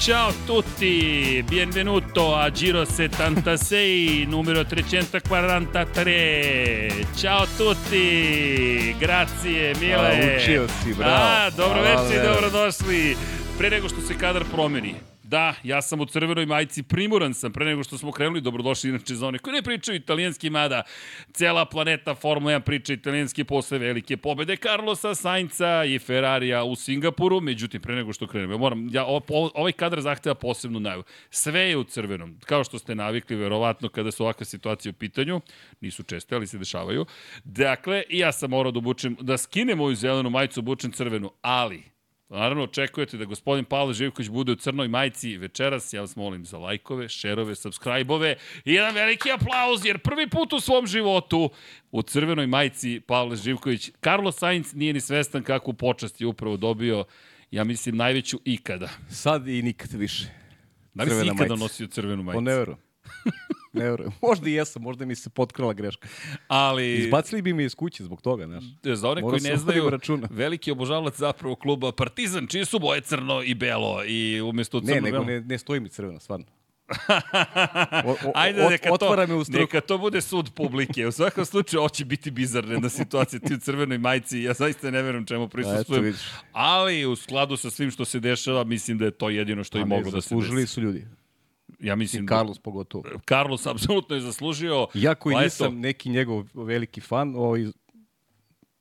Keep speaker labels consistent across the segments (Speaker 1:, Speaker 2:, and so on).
Speaker 1: Ciao a tutti, benvenuto a Giro 76, numero 343. Ciao a tutti, grazie mille.
Speaker 2: A, učio si, bravo.
Speaker 1: A, dobro
Speaker 2: Hvala,
Speaker 1: večer i dobrodošli. Pre nego što se kadar promeni, Da, ja sam u crvenoj majici, primoran sam pre nego što smo krenuli, dobrodošli inače za one koji ne pričaju italijanski, mada cela planeta Formula 1 priča italijanski posle velike pobede Carlosa Sainca i Ferrarija u Singapuru, međutim, pre nego što krenemo, ja moram, ja, ovaj kadar zahteva posebnu najavu. Sve je u crvenom, kao što ste navikli, verovatno, kada su ovakve situacije u pitanju, nisu česte, ali se dešavaju. Dakle, ja sam morao da obučem, da skinem moju zelenu majicu, obučem crvenu, ali Naravno, očekujete da gospodin Pavle Živković bude u crnoj majici večeras. Ja vas molim za lajkove, šerove, subscribe-ove i jedan veliki aplauz, jer prvi put u svom životu u crvenoj majici Pavle Živković. Carlos Sainz nije ni svestan kakvu počast je upravo dobio, ja mislim, najveću ikada.
Speaker 2: Sad i nikad više.
Speaker 1: Da li si ikada
Speaker 2: majica.
Speaker 1: nosio crvenu
Speaker 2: O,
Speaker 1: majicu?
Speaker 2: ne verujem. Ne verujem. Možda i jesam, možda mi se potkrala greška.
Speaker 1: Ali,
Speaker 2: Izbacili bi me iz kuće zbog toga, znaš.
Speaker 1: za one koji ne znaju,
Speaker 2: računa.
Speaker 1: veliki obožavalac zapravo kluba Partizan, čiji su boje crno i belo i umesto crno
Speaker 2: Ne, nego
Speaker 1: belo.
Speaker 2: ne, ne stoji mi crvena, stvarno. O, o,
Speaker 1: Ajde,
Speaker 2: ot-
Speaker 1: neka to, neka to bude sud publike. U svakom slučaju, hoće biti bizarna jedna situacija. Ti u crvenoj majici, ja zaista ne verujem čemu prisustujem. Ali u skladu sa svim što se dešava, mislim da je to jedino što i
Speaker 2: A ne,
Speaker 1: moglo da se desi.
Speaker 2: su ljudi.
Speaker 1: Ja mislim
Speaker 2: I
Speaker 1: da
Speaker 2: Carlos pogotovo.
Speaker 1: Carlos apsolutno je zaslužio.
Speaker 2: Ja koji
Speaker 1: Pa eto,
Speaker 2: nisam neki njegov veliki fan, ovaj,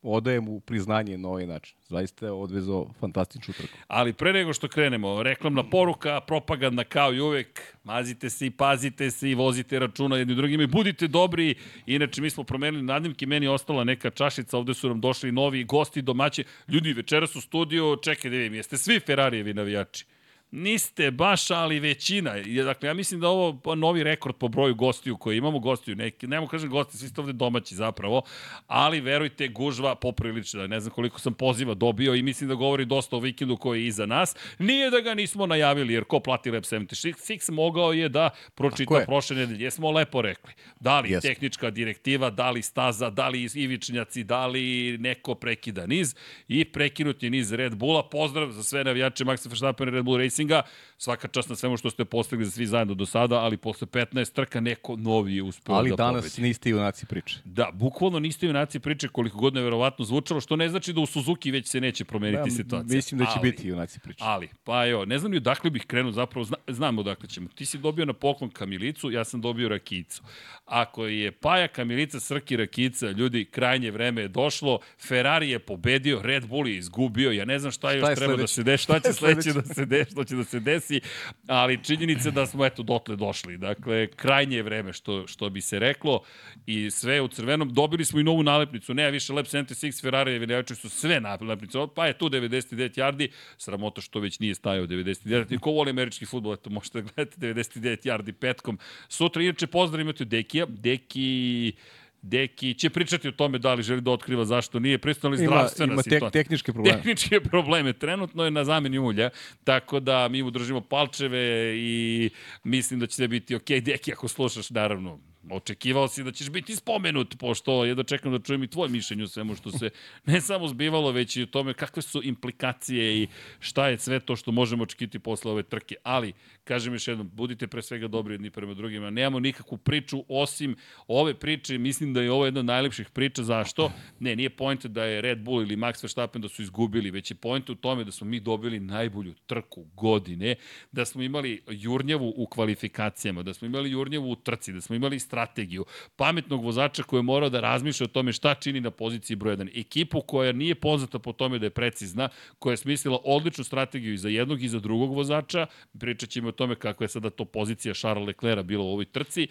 Speaker 2: odajem mu priznanje na ovaj način. Zaista je odvezao fantastičnu trku.
Speaker 1: Ali pre nego što krenemo, reklamna poruka, propagandna kao i uvek, mazite se i pazite se i vozite računa jedni drugima i budite dobri. Inače, mi smo promenili nadimke, meni je ostala neka čašica, ovde su nam došli novi gosti, domaći. Ljudi, večeras u studiju, čekaj da vidim, jeste svi Ferrarijevi navijači? Niste baš, ali većina. Dakle, ja mislim da ovo pa novi rekord po broju gostiju koji imamo. Gostiju, neki, nemo kažem gosti, svi ste ovde domaći zapravo, ali verujte, gužva poprilična. Ne znam koliko sam poziva dobio i mislim da govori dosta o vikendu koji je iza nas. Nije da ga nismo najavili, jer ko plati Lab 76 mogao je da pročita prošle nedelje. Jesmo lepo rekli. Da li
Speaker 2: Jesmo.
Speaker 1: tehnička direktiva, da li staza, da li ivičnjaci, da li neko prekida niz i prekinut je niz Red Bulla. Pozdrav za sve navijače Maxa Verstappen Red Bull Racinga. Svaka čast na svemu što ste postigli za svi zajedno do sada, ali posle 15 trka neko novi je uspeo
Speaker 2: Ali
Speaker 1: da
Speaker 2: danas
Speaker 1: pobedi.
Speaker 2: niste junaci priče.
Speaker 1: Da, bukvalno niste junaci priče koliko god neverovatno zvučalo, što ne znači da u Suzuki već se neće promeniti
Speaker 2: Ja,
Speaker 1: situacija.
Speaker 2: Mislim da će
Speaker 1: Ali-
Speaker 2: biti junaci priče.
Speaker 1: Ali, pa evo, ne znam ni odakle bih krenuo, zapravo zna, znam odakle ćemo. Ti si dobio na poklon kamilicu, ja sam dobio rakijicu. Ako je Paja kamilica, Srki rakijica, ljudi, krajnje vreme je došlo, Ferrari je pobedio, Red Bull je izgubio, ja ne znam šta, još
Speaker 2: je
Speaker 1: treba da
Speaker 2: sledeće?
Speaker 1: se desi, šta će
Speaker 2: Šta
Speaker 1: sledeće da se desi, što će da se desi, ali činjenica da smo eto dotle došli. Dakle, krajnje je vreme što, što bi se reklo i sve u crvenom. Dobili smo i novu nalepnicu, ne više Lab 76 Ferrari i su sve nalepnice, pa je tu 99 yardi, sramota što već nije stajao 99 yardi. Ko voli američki futbol, eto možete da gledate 99 yardi petkom. Sutra inače pozdrav imate Dekija. Deki Deki će pričati o tome da li želi da otkriva zašto nije pristano li
Speaker 2: Ima,
Speaker 1: zdravstvena
Speaker 2: ima tek,
Speaker 1: situacija
Speaker 2: tehničke probleme.
Speaker 1: tehničke probleme. Trenutno je na zameni ulja, tako da mi mu držimo palčeve i mislim da će biti ok. Deki, ako slušaš, naravno, očekivao si da ćeš biti spomenut, pošto jedno čekam da čujem i tvoje mišljenje o svemu što se ne samo zbivalo, već i o tome kakve su implikacije i šta je sve to što možemo očekiti posle ove trke. Ali, kažem još jednom, budite pre svega dobri jedni prema drugima. Nemamo nikakvu priču osim ove priče. Mislim da je ovo jedna od najlepših priča. Zašto? Ne, nije point da je Red Bull ili Max Verstappen da su izgubili, već je point u tome da smo mi dobili najbolju trku godine, da smo imali jurnjavu u kvalifikacijama, da smo imali jurnjavu u trci, da smo imali strategiju, pametnog vozača koji je morao da razmišlja o tome šta čini na poziciji broj 1. Ekipu koja nije poznata po tome da je precizna, koja je smislila odličnu strategiju i za jednog i za drugog vozača, pričat ćemo o tome kakva je sada to pozicija Charles Leclerca bila u ovoj trci,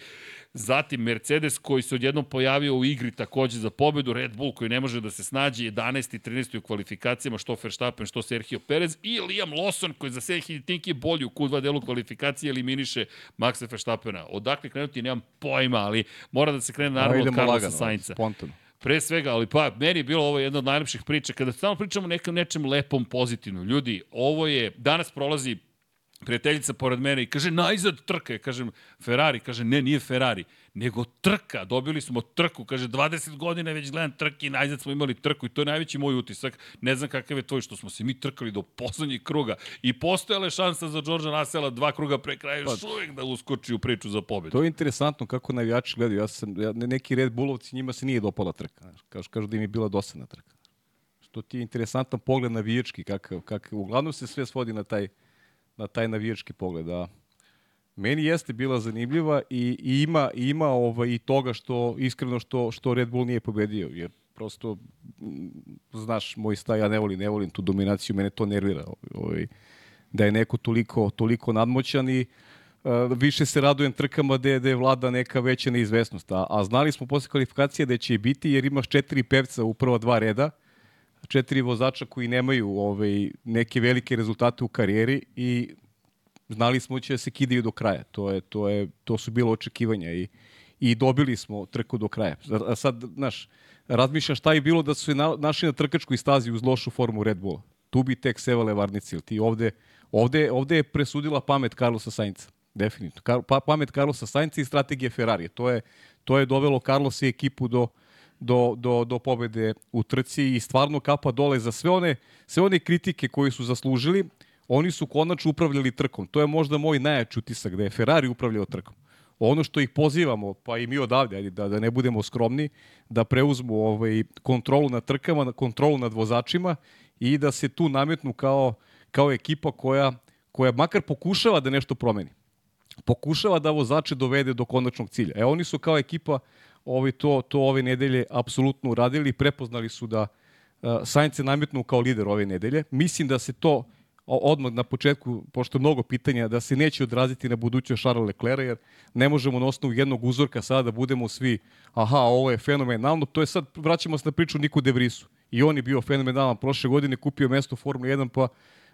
Speaker 1: zatim Mercedes koji se odjednom pojavio u igri takođe za pobedu, Red Bull koji ne može da se snađe 11. i 13. u kvalifikacijama, što Verstappen, što Sergio Perez i Liam Lawson koji za Sergio Tinki bolji u Q2 delu kvalifikacije eliminiše Maxa Verstappena. Odakle krenuti nemam pojma, ali mora da se krene naravno od Carlosa
Speaker 2: lagano,
Speaker 1: Sainca.
Speaker 2: spontano.
Speaker 1: Pre svega, ali pa, meni je bilo ovo jedna od najlepših priča, kada stalno pričamo o nekom nečem lepom, pozitivnom. Ljudi, ovo je, danas prolazi prijateljica pored mene i kaže najzad trka. Ja kažem Ferrari, kaže ne, nije Ferrari, nego trka. Dobili smo trku, kaže 20 godina već gledam trke i najzad smo imali trku i to je najveći moj utisak. Ne znam kakav je tvoj što smo se mi trkali do poslednjeg kruga i postojala je šansa za Đorđa Russella dva kruga pre kraja još uvek da uskoči u priču za pobedu.
Speaker 2: To je interesantno kako navijači gledaju. Ja sam, ja, neki red bulovci, njima se nije dopala trka. Kažu, kažu da im je bila dosadna trka. Što ti je interesantan pogled navijački, kakav, kakav, uglavnom se sve svodi na taj, na taj navijački pogled. Da. Meni jeste bila zanimljiva i, i ima, i ima ovaj, i toga što, iskreno, što, što Red Bull nije pobedio. Jer prosto, znaš, moj stav, ja ne volim, ne volim tu dominaciju, mene to nervira. Ovaj, da je neko toliko, toliko nadmoćan i uh, više se radujem trkama gde, gde vlada neka veća neizvesnost. A, a znali smo posle kvalifikacije da će i biti jer imaš četiri pevca u prva dva reda, četiri vozača koji nemaju ovaj, neke velike rezultate u karijeri i znali smo će se kidaju do kraja. To, je, to, je, to su bilo očekivanja i, i dobili smo trku do kraja. A sad, znaš, razmišljam šta je bilo da su se na, našli na trkačkoj stazi uz lošu formu Red Bulla. Tu bi tek sevale varnici, ili ti ovde, ovde, ovde je presudila pamet Carlosa Sainca. Definitivno. Kar, pa, pamet Carlosa Sainca i strategije Ferrari. To je, to je dovelo Carlos i ekipu do, do, do, do pobede u trci i stvarno kapa dole za sve one, sve one kritike koje su zaslužili, oni su konačno upravljali trkom. To je možda moj najjači utisak, da je Ferrari upravljao trkom. Ono što ih pozivamo, pa i mi odavde, ajde, da, da ne budemo skromni, da preuzmu ovaj, kontrolu nad trkama, kontrolu nad vozačima i da se tu nametnu kao, kao ekipa koja, koja makar pokušava da nešto promeni. Pokušava da vozače dovede do konačnog cilja. E, oni su kao ekipa ovi to, to ove nedelje apsolutno uradili i prepoznali su da uh, Sainz se nametnu kao lider ove nedelje. Mislim da se to odmah na početku, pošto je mnogo pitanja, da se neće odraziti na budućnost Charles Leclerc, jer ne možemo na osnovu jednog uzorka sada da budemo svi, aha, ovo je fenomenalno, to je sad, vraćamo se na priču Niku De Vrisu. I on je bio fenomenalan prošle godine, kupio mesto u Formuli 1, pa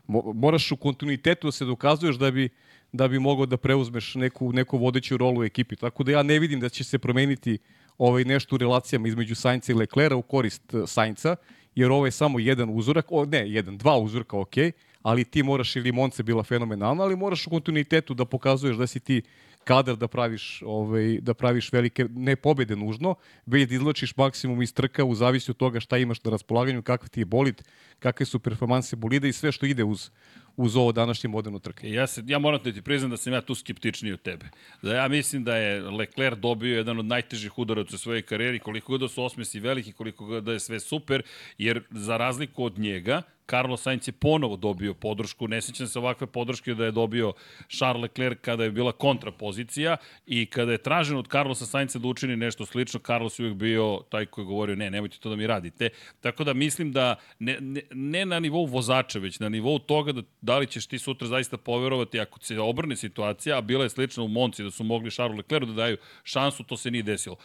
Speaker 2: mo- moraš u kontinuitetu da se dokazuješ da bi da bi mogao da preuzmeš neku, neku vodeću rolu u ekipi. Tako da ja ne vidim da će se promeniti ovaj nešto u relacijama između Sainca i Leclera u korist eh, Sainca, jer ovo je samo jedan uzorak, o, ne, jedan, dva uzorka, ok, ali ti moraš, ili Monce bila fenomenalna, ali moraš u kontinuitetu da pokazuješ da si ti kadar da praviš ovaj da praviš velike ne pobede nužno, već da izvlačiš maksimum iz trka u zavisi od toga šta imaš na raspolaganju, kakav ti je bolid, kakve su performanse bolida i sve što ide uz uz ovo današnje moderno trke.
Speaker 1: Ja, se, ja moram da ti priznam da sam ja tu skeptičniji od tebe. Da ja mislim da je Leclerc dobio jedan od najtežih udaraca u svojoj karijeri, koliko god da su osmesi veliki, koliko god da je sve super, jer za razliku od njega, Carlos Sainz je ponovo dobio podršku, ne sećam se ovakve podrške da je dobio Charles Leclerc kada je bila kontrapozicija i kada je traženo od Carlosa Sainza da učini nešto slično, Carlos je uvijek bio taj koji je govorio ne, nemojte to da mi radite. Tako da mislim da ne, ne, ne na nivou vozača, već na nivou toga da, da li ćeš ti sutra zaista poverovati ako se obrne situacija, a bila je slična u Monci da su mogli Charles Leclercu da daju šansu, to se nije desilo.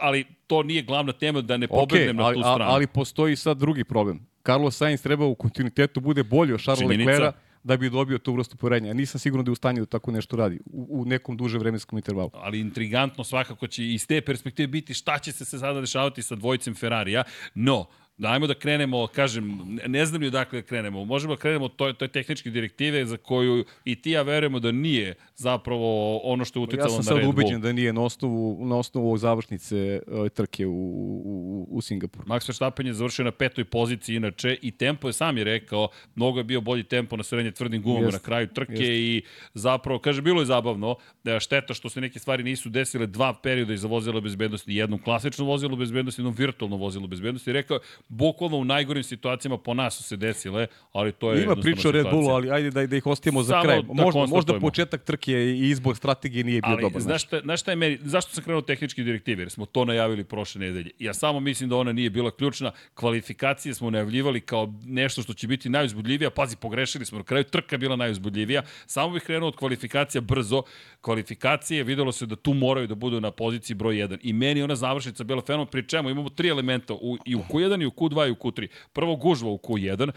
Speaker 1: Ali to nije glavna tema da ne pobegnem
Speaker 2: okay,
Speaker 1: na
Speaker 2: ali,
Speaker 1: tu stranu.
Speaker 2: ali postoji sad drugi problem. Carlos Sainz treba u kontinuitetu bude bolji od Charles
Speaker 1: Činjenica.
Speaker 2: Leclerca da bi dobio tu vrstu poverenja. Nisam siguran da je u stanju da tako nešto radi u, u nekom dužem vremenskom intervalu.
Speaker 1: ali intrigantno svakako će iz te perspektive biti šta će se sada dešavati sa dvojicem Ferrarija, no, Dajmo da krenemo, kažem, ne- znam ni odakle da krenemo. Možemo da krenemo od toj, toj tehničke direktive za koju i ti ja verujemo da nije zapravo ono što je
Speaker 2: Ja
Speaker 1: uticalo
Speaker 2: sam
Speaker 1: na
Speaker 2: sad
Speaker 1: Red Bull.
Speaker 2: ubeđen da nije na osnovu, na osnovu završnice ove trke u, u, u Singapuru.
Speaker 1: Max Verstappen je završio na petoj poziciji inače i tempo je sam je rekao, mnogo je bio bolji tempo na srednje tvrdim gumama
Speaker 2: Jest.
Speaker 1: na kraju trke
Speaker 2: Jest.
Speaker 1: i zapravo, kaže, bilo je zabavno, je šteta što se neke stvari nisu desile dva perioda iza vozila bezbednosti, jednom klasično vozilo bezbednosti, jednom virtualno vozilo bezbednosti. Rekao bukvalno u najgorim situacijama po nas su se desile, ali to je
Speaker 2: Ima priča o Red. Bullu, ali ajde da, da ih ostavimo za kraj.
Speaker 1: da
Speaker 2: Možda, možda početak trke i izbor strategije nije bio
Speaker 1: Ali,
Speaker 2: dobar.
Speaker 1: znaš šta, znaš šta je meni, zašto sam krenuo od tehničke direktive? Jer smo to najavili prošle nedelje. Ja samo mislim da ona nije bila ključna. Kvalifikacije smo najavljivali kao nešto što će biti najuzbudljivija. Pazi, pogrešili smo. Na kraju trka je bila najuzbudljivija. Samo bih krenuo od kvalifikacija brzo. Kvalifikacije, videlo se da tu moraju da budu na poziciji broj 1. I meni je ona završnica bila fenomen, pri čemu imamo tri elementa u, i u Q1, i u Q2, i u Q3. Prvo gužva u Q1,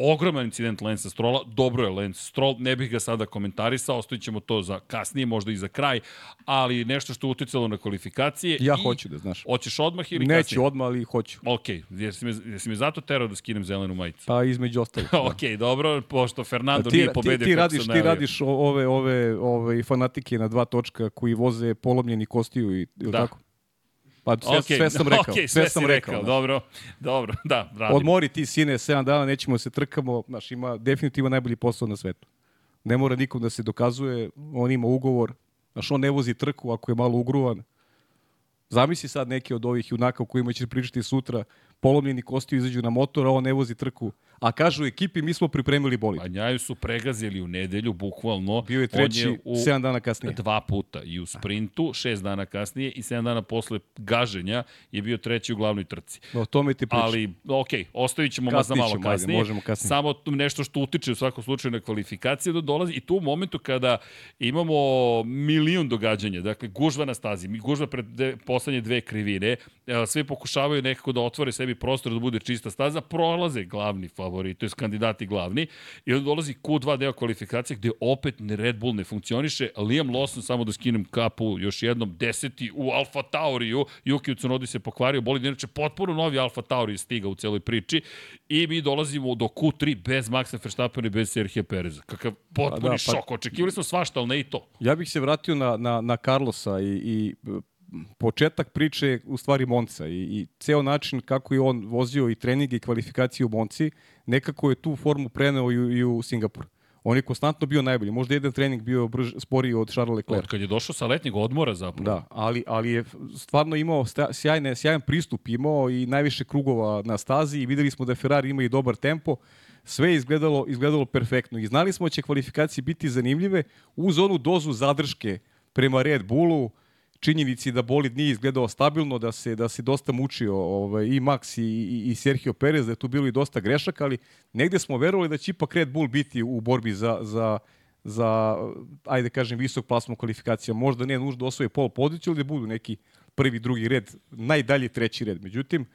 Speaker 1: ogroman incident Lensa Strola, dobro je Lens Stroll, ne bih ga sada komentarisao, ostavit ćemo to za kasnije, možda i za kraj, ali nešto što je uticalo na kvalifikacije.
Speaker 2: Ja
Speaker 1: i...
Speaker 2: hoću da znaš.
Speaker 1: Hoćeš odmah ili
Speaker 2: Neću
Speaker 1: kasnije?
Speaker 2: odmah, ali hoću.
Speaker 1: Ok, jesi me, jesi me zato terao da skinem zelenu majicu?
Speaker 2: Pa između ostalih. da.
Speaker 1: ok, dobro, pošto Fernando
Speaker 2: ti,
Speaker 1: nije
Speaker 2: ti,
Speaker 1: pobedio
Speaker 2: ti
Speaker 1: kako
Speaker 2: radiš, ti radiš ove, ove, ove fanatike na dva točka koji voze polomljeni kostiju i ili
Speaker 1: Da.
Speaker 2: tako? Pa sve,
Speaker 1: Okej,
Speaker 2: sve sam rekao.
Speaker 1: okej,
Speaker 2: sve, sam
Speaker 1: si
Speaker 2: rekao. da.
Speaker 1: Dobro, dobro, da, radim.
Speaker 2: Odmori ti sine 7 dana, nećemo da se trkamo, znaš, ima definitivno najbolji posao na svetu. Ne mora nikom da se dokazuje, on ima ugovor, znaš, on ne vozi trku ako je malo ugruvan. Zamisli sad neki od ovih junaka o kojima ćeš pričati sutra, polomljeni kostiju izađu na motor, a on ne vozi trku. A kažu ekipi, mi smo pripremili bolid.
Speaker 1: Pa njaju su pregazili u nedelju, bukvalno.
Speaker 2: Bio je treći
Speaker 1: u
Speaker 2: 7 dana kasnije.
Speaker 1: dva puta i u sprintu, šest dana kasnije i sedam dana posle gaženja je bio treći u glavnoj trci.
Speaker 2: O tome ti pričam.
Speaker 1: Ali, ok, ostavit ćemo
Speaker 2: Kasnije
Speaker 1: za malo
Speaker 2: ajde,
Speaker 1: kasnije.
Speaker 2: možemo kasnije.
Speaker 1: Samo nešto što utiče u svakom slučaju na kvalifikacije da dolazi i tu u momentu kada imamo milion događanja, dakle gužva na stazi, gužva pred de, poslednje dve krivine, e, svi pokušavaju nekako da otvore sebi prostor da bude čista staza, prolaze glavni favorit, to je kandidati glavni i onda dolazi Q2 deo kvalifikacije gde opet Red Bull ne funkcioniše, Liam Lawson, samo da skinem kapu još jednom, deseti u Alfa Tauriju, Yuki Tsunoda se pokvario, bolid inače potpuno novi Alfa Tauri je stigao u celoj priči i mi dolazimo do Q3 bez Maxa Verstappena i bez Serhije Pereza. Kakav potpuni
Speaker 2: Pa da, pa-
Speaker 1: šok, očekivali smo svašta, ali ne i to.
Speaker 2: Ja bih se vratio na, na, na Carlosa i, i početak priče je u stvari Monca i, i ceo način kako je on vozio i treninge i kvalifikacije u Monci, nekako je tu formu preneo i, i u Singapur. On je konstantno bio najbolji. Možda jedan trening bio brž, sporiji od Charles Leclerc.
Speaker 1: Od kad je došao sa letnjeg odmora zapravo.
Speaker 2: Da, ali, ali je stvarno imao sta- sjajne, sjajan pristup imao i najviše krugova na stazi i videli smo da Ferrari ima i dobar tempo. Sve je izgledalo, izgledalo perfektno i znali smo da će kvalifikacije biti zanimljive uz onu dozu zadrške prema Red Bullu, činjenici da bolid nije izgledao stabilno, da se da se dosta mučio ovaj, i Max i, i, Sergio Perez, da je tu bilo i dosta grešaka, ali negde smo verovali da će ipak Red Bull biti u borbi za, za, za ajde kažem, visok plasman kvalifikacija. Možda ne nužno da osvoje pol poziciju, ali da budu neki prvi, drugi red, najdalje treći red. Međutim,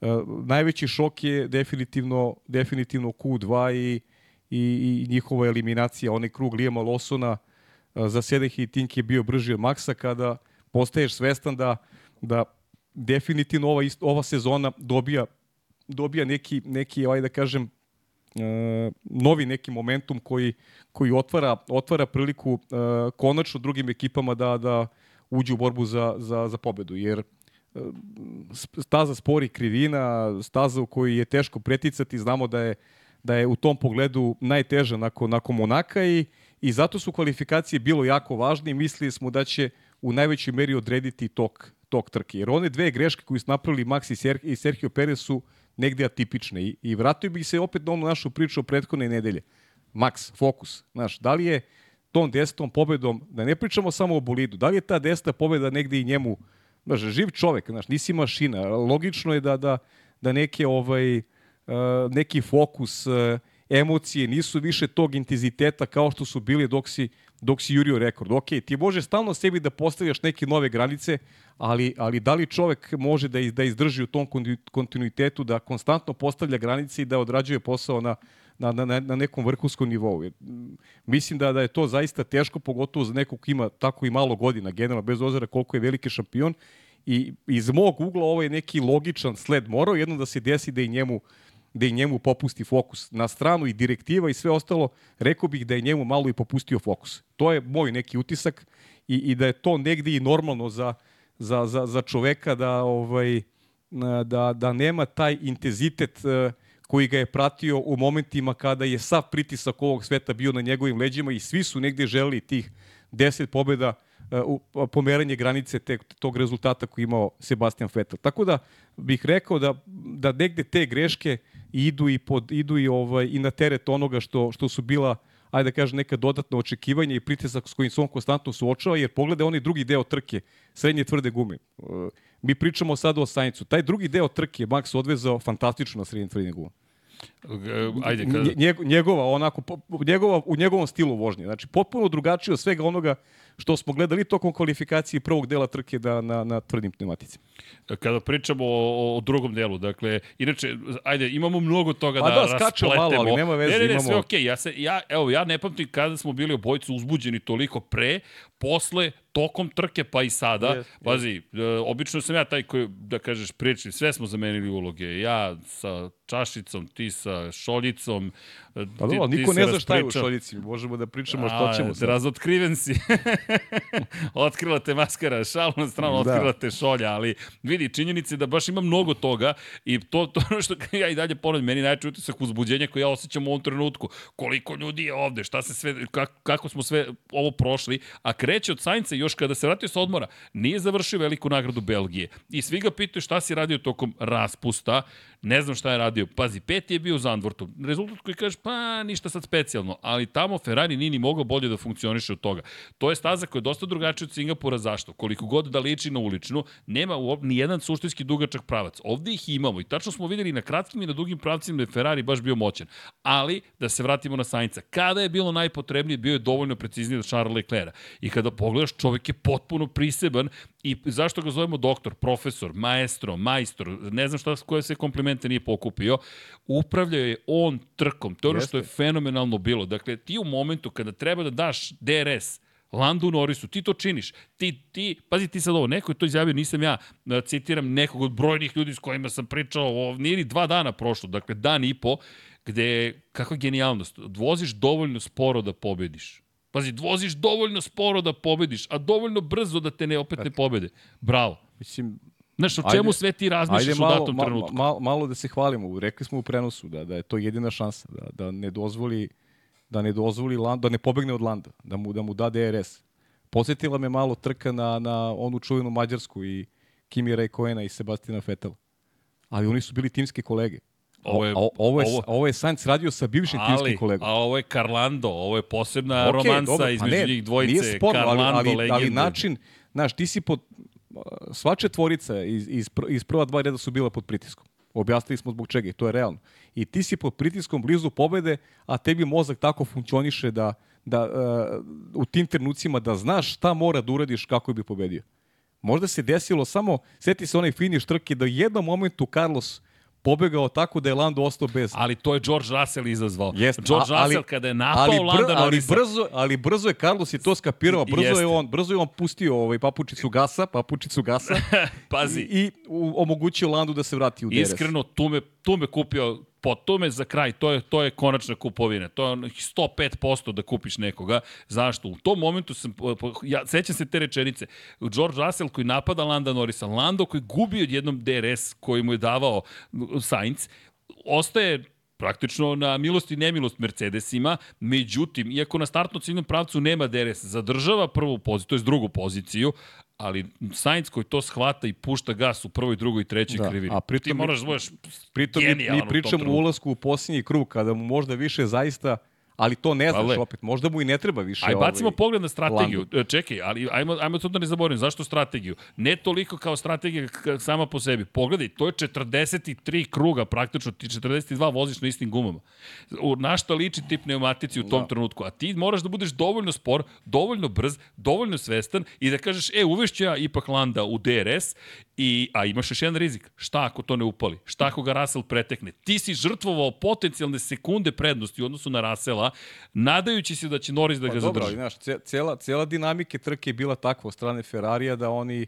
Speaker 2: uh, najveći šok je definitivno, definitivno Q2 i, i, i njihova eliminacija. Onaj krug Lijema Losona uh, za Sedeh i Tink je bio brži od Maksa kada postaješ svestan da, da definitivno ova, ist, ova sezona dobija dobija neki, neki ajde da kažem, e, novi neki momentum koji, koji otvara, otvara priliku e, konačno drugim ekipama da, da uđu u borbu za, za, za pobedu. Jer e, staza spori krivina, staza u kojoj je teško preticati, znamo da je, da je u tom pogledu najteža nakon, nakon Monaka i, i zato su kvalifikacije bilo jako važne i mislili smo da će u najvećoj meri odrediti tok, tok trke. Jer one dve greške koje su napravili Max i, Ser, i Sergio Perez su negde atipične. I, I vratio bih se opet na onu našu priču o prethodne nedelje. Max, fokus. Znaš, da li je tom desetom pobedom, da ne pričamo samo o bolidu, da li je ta deseta pobeda negde i njemu, znaš, živ čovek, znaš, nisi mašina. Logično je da, da, da neke, ovaj, uh, neki fokus, uh, emocije nisu više tog intenziteta kao što su bili dok si, dok si jurio rekord. Ok, ti možeš stalno sebi da postavljaš neke nove granice, ali, ali da li čovek može da, iz, da izdrži u tom konti- kontinuitetu, da konstantno postavlja granice i da odrađuje posao na, na, na, na nekom vrhunskom nivou. Jer, m, Mislim da, da je to zaista teško, pogotovo za nekog ko ima tako i malo godina, generalno, bez ozira koliko je veliki šampion. I iz mog ugla ovo je neki logičan sled. Morao jedno da se desi da i njemu da i njemu popusti fokus na stranu i direktiva i sve ostalo, rekao bih da je njemu malo i popustio fokus. To je moj neki utisak i, i da je to negde i normalno za, za, za, za čoveka da ovaj da, da nema taj intenzitet eh, koji ga je pratio u momentima kada je sav pritisak ovog sveta bio na njegovim leđima i svi su negde želeli tih 10 pobeda eh, pomeranje granice te, tog rezultata koji imao Sebastian Vettel. Tako da bih rekao da, da negde te greške idu i pod idu i ovaj i na teret onoga što što su bila ajde da kažem neka dodatna očekivanja i pritisak s kojim se on konstantno suočava jer pogleda onaj drugi deo trke srednje tvrde gume. E, Mi pričamo sada o Saincu. Taj drugi deo trke Max odvezao fantastično na srednje tvrde gume.
Speaker 1: Ajde, kada...
Speaker 2: Nje- njegova onako njegova u njegovom stilu vožnje. Znači potpuno drugačije od svega onoga što smo gledali tokom kvalifikacije prvog dela trke da na na tvrdim pneumaticama.
Speaker 1: kada pričamo o, o drugom delu, dakle, inače, ajde, imamo mnogo toga
Speaker 2: Pa
Speaker 1: da,
Speaker 2: da, skačemo
Speaker 1: raspletemo.
Speaker 2: malo, ali nema veze,
Speaker 1: Ne, ne, ne,
Speaker 2: imamo-
Speaker 1: sve okej. Ja, se, ja, evo, ja ne pamtim kada smo bili obojicu uzbuđeni toliko pre, posle, tokom trke, pa i sada.
Speaker 2: Jest,
Speaker 1: Pazi, e, obično sam ja taj koji, da kažeš, priči, sve smo zamenili uloge. Ja sa čašicom, ti sa šoljicom. e,
Speaker 2: Pa dobro, niko ne zna šta je u šoljici. Možemo da pričamo što
Speaker 1: A,
Speaker 2: ćemo. sad.
Speaker 1: Razotkriven si. Otkrila te maskara, šal na stranu,
Speaker 2: Da.
Speaker 1: otkrila te šolja, ali vidi, činjenice da baš ima mnogo toga i to, to ono što ja i dalje ponavljam, meni najveći utisak uzbuđenja koji ja osjećam u ovom trenutku. Koliko ljudi je ovde, šta se sve, kako, kako smo sve ovo prošli, a kreće od Sainca još kada se vratio sa odmora, nije završio veliku nagradu Belgije. I svi ga pitaju šta si radio tokom raspusta, ne znam šta je radio. Pazi, peti je bio u Zandvortu. Rezultat koji kaže, pa ništa sad specijalno, ali tamo Ferrari nije ni mogao bolje da funkcioniše od toga. To je staza koja je dosta drugačija od Singapura. Zašto? Koliko god da liči na uličnu, nema ni jedan suštinski dugačak pravac. Ovde ih imamo i tačno smo videli na kratkim i na dugim pravcima da je Ferrari baš bio moćan. Ali, da se vratimo na Sainca, kada je bilo najpotrebnije, bio je dovoljno precizniji od Charles Leclerca. I kada pogledaš, čovjek je potpuno priseban i zašto ga zovemo doktor, profesor, maestro, majstor, ne znam šta, koje sve komplimente nije pokupio, upravljao je on trkom. To je ono što je fenomenalno bilo. Dakle, ti u momentu kada treba da daš DRS, Landu Norrisu, ti to činiš. Ti, ti, pazi ti sad ovo, neko je to izjavio, nisam ja, da citiram nekog od brojnih ljudi s kojima sam pričao, o, nije ni dva dana prošlo, dakle dan i po, gde, kakva genijalnost, voziš dovoljno sporo da pobediš. Pazi, voziš dovoljno sporo da pobediš, a dovoljno brzo da te ne opet ne pobede. Bravo.
Speaker 2: Mislim,
Speaker 1: Znaš, o
Speaker 2: Ajde-
Speaker 1: čemu sve ti
Speaker 2: Ajde
Speaker 1: razmišljaš u
Speaker 2: malo,
Speaker 1: datom
Speaker 2: ma,
Speaker 1: trenutku?
Speaker 2: ma, malo da se hvalimo. Rekli smo u prenosu da, da je to jedina šansa, da, da ne dozvoli da ne dozvoli Land, da ne pobegne od Landa, da mu da mu da DRS. Podsjetila me malo trka na, na onu čuvenu Mađarsku i Kimi Räikköna i Sebastina Vettel. Ali oni su bili timski kolege.
Speaker 1: Ovo je-
Speaker 2: a- ovo je,
Speaker 1: ovo-
Speaker 2: ovo je Sainz radio sa bivšim
Speaker 1: ali,
Speaker 2: timskim kolegom.
Speaker 1: a ovo je Carlando, ovo je posebna
Speaker 2: Okej,
Speaker 1: romansa
Speaker 2: dobro, pa
Speaker 1: između
Speaker 2: ne,
Speaker 1: njih dvojice.
Speaker 2: Nije sporno, ali,
Speaker 1: Carlando,
Speaker 2: ali,
Speaker 1: legende.
Speaker 2: ali način, znaš, ti si pod, sva četvorica iz, iz, iz prva dva reda su bila pod pritiskom. Objasnili smo zbog čega i to je realno. I ti si pod pritiskom blizu pobede, a tebi mozak tako funkcioniše da, da uh, u tim trenucima da znaš šta mora da uradiš kako bi pobedio. Možda se desilo samo, seti se onaj finiš trke da u jednom momentu Carlos pobegao tako da je Lando ostao bez
Speaker 1: Ali to je George Russell izazvao.
Speaker 2: Jeste,
Speaker 1: George
Speaker 2: a-
Speaker 1: Russell kada je napao
Speaker 2: ali,
Speaker 1: Landa
Speaker 2: ali
Speaker 1: Norrisa.
Speaker 2: brzo, ali brzo je Carlos i to skapirao, brzo
Speaker 1: Jeste.
Speaker 2: je on, brzo je on pustio ovaj papučicu gasa, papučicu gasa
Speaker 1: Pazi,
Speaker 2: i, i omogućio Landu da se vrati u DRS.
Speaker 1: Iskreno, tu me, tu me kupio, po tu me za kraj, to je, to je konačna kupovina. To je onih 105% da kupiš nekoga. Zašto? U tom momentu sam, ja sećam se te rečenice. George Russell koji napada Landa Norrisa, Lando koji gubi odjednom DRS koji mu je davao Sainz, ostaje praktično na milost i nemilost Mercedesima, međutim, iako na startnom ciljnom pravcu nema DRS, zadržava prvu poziciju, to je drugu poziciju, ali Sainz koji to shvata i pušta gas u prvoj, drugoj i trećoj
Speaker 2: Da,
Speaker 1: krivini.
Speaker 2: a pritom
Speaker 1: Ti moraš da budeš
Speaker 2: Pritom mi,
Speaker 1: genijalan u
Speaker 2: mi
Speaker 1: tom
Speaker 2: pričamo o
Speaker 1: trenutku.
Speaker 2: ulasku u posljednji krug, kada mu možda više zaista, ali to ne znaš
Speaker 1: Ale.
Speaker 2: opet, možda mu i ne treba više.
Speaker 1: Aj bacimo
Speaker 2: ovaj,
Speaker 1: pogled na strategiju.
Speaker 2: Lando.
Speaker 1: E, Čekaj, ali ajmo, ajmo to da ne zaboravim. Zašto strategiju? Ne toliko kao strategija sama po sebi. Pogledaj, to je 43 kruga praktično, ti 42 voziš na istim gumama. U, na šta liči ti pneumatici u tom
Speaker 2: Da.
Speaker 1: trenutku? A ti moraš da budeš dovoljno spor, dovoljno brz, dovoljno svestan i da kažeš, e, uvešću ja ipak Landa u DRS, i, a imaš još jedan rizik. Šta ako to ne upali? Šta ako ga Russell pretekne? Ti si žrtvovao potencijalne sekunde prednosti u odnosu na Russella, nadajući se da će Norris da ga
Speaker 2: Pa dobro, ali
Speaker 1: zadrži.
Speaker 2: znaš, ce- cela, cela dinamike trke je bila takva od strane Ferrarija da oni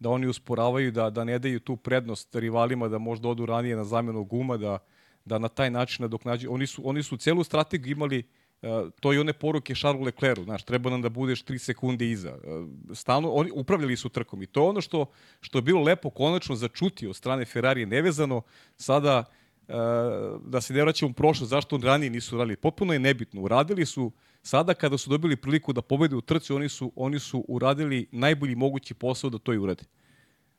Speaker 2: da oni usporavaju, da, da ne daju tu prednost rivalima, da možda odu ranije na zamenu guma, da, da na taj način nadoknađu. Oni su, oni su celu strategiju imali Uh, to i one poruke Charlesu Leclercu, znaš, treba nam da budeš 3 sekunde iza. Uh, stalno, oni upravljali su trkom i to je ono što, što je bilo lepo konačno začuti od strane Ferrarije nevezano. Sada uh, da se ne vraćamo u prošlost, zašto on ranije nisu radili. Potpuno je nebitno. Uradili su sada kada su dobili priliku da pobede u trci, oni su, oni su uradili najbolji mogući posao da to i urade.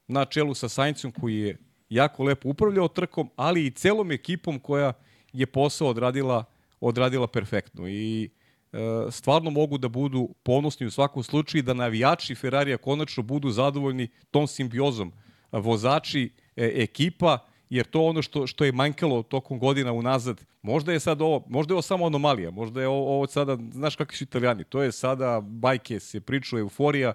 Speaker 2: Na čelu sa Saincom koji je jako lepo upravljao trkom, ali i celom ekipom koja je posao odradila, odradila perfektno. I e, stvarno mogu da budu ponosni u svakom slučaju da navijači Ferrarija konačno budu zadovoljni tom simbiozom vozači, e, ekipa jer to ono što, što je manjkalo tokom godina unazad, možda je sad ovo, možda je ovo samo anomalija, možda je ovo, ovo sada, znaš kakvi su italijani, to je sada bajke, se priču, euforija,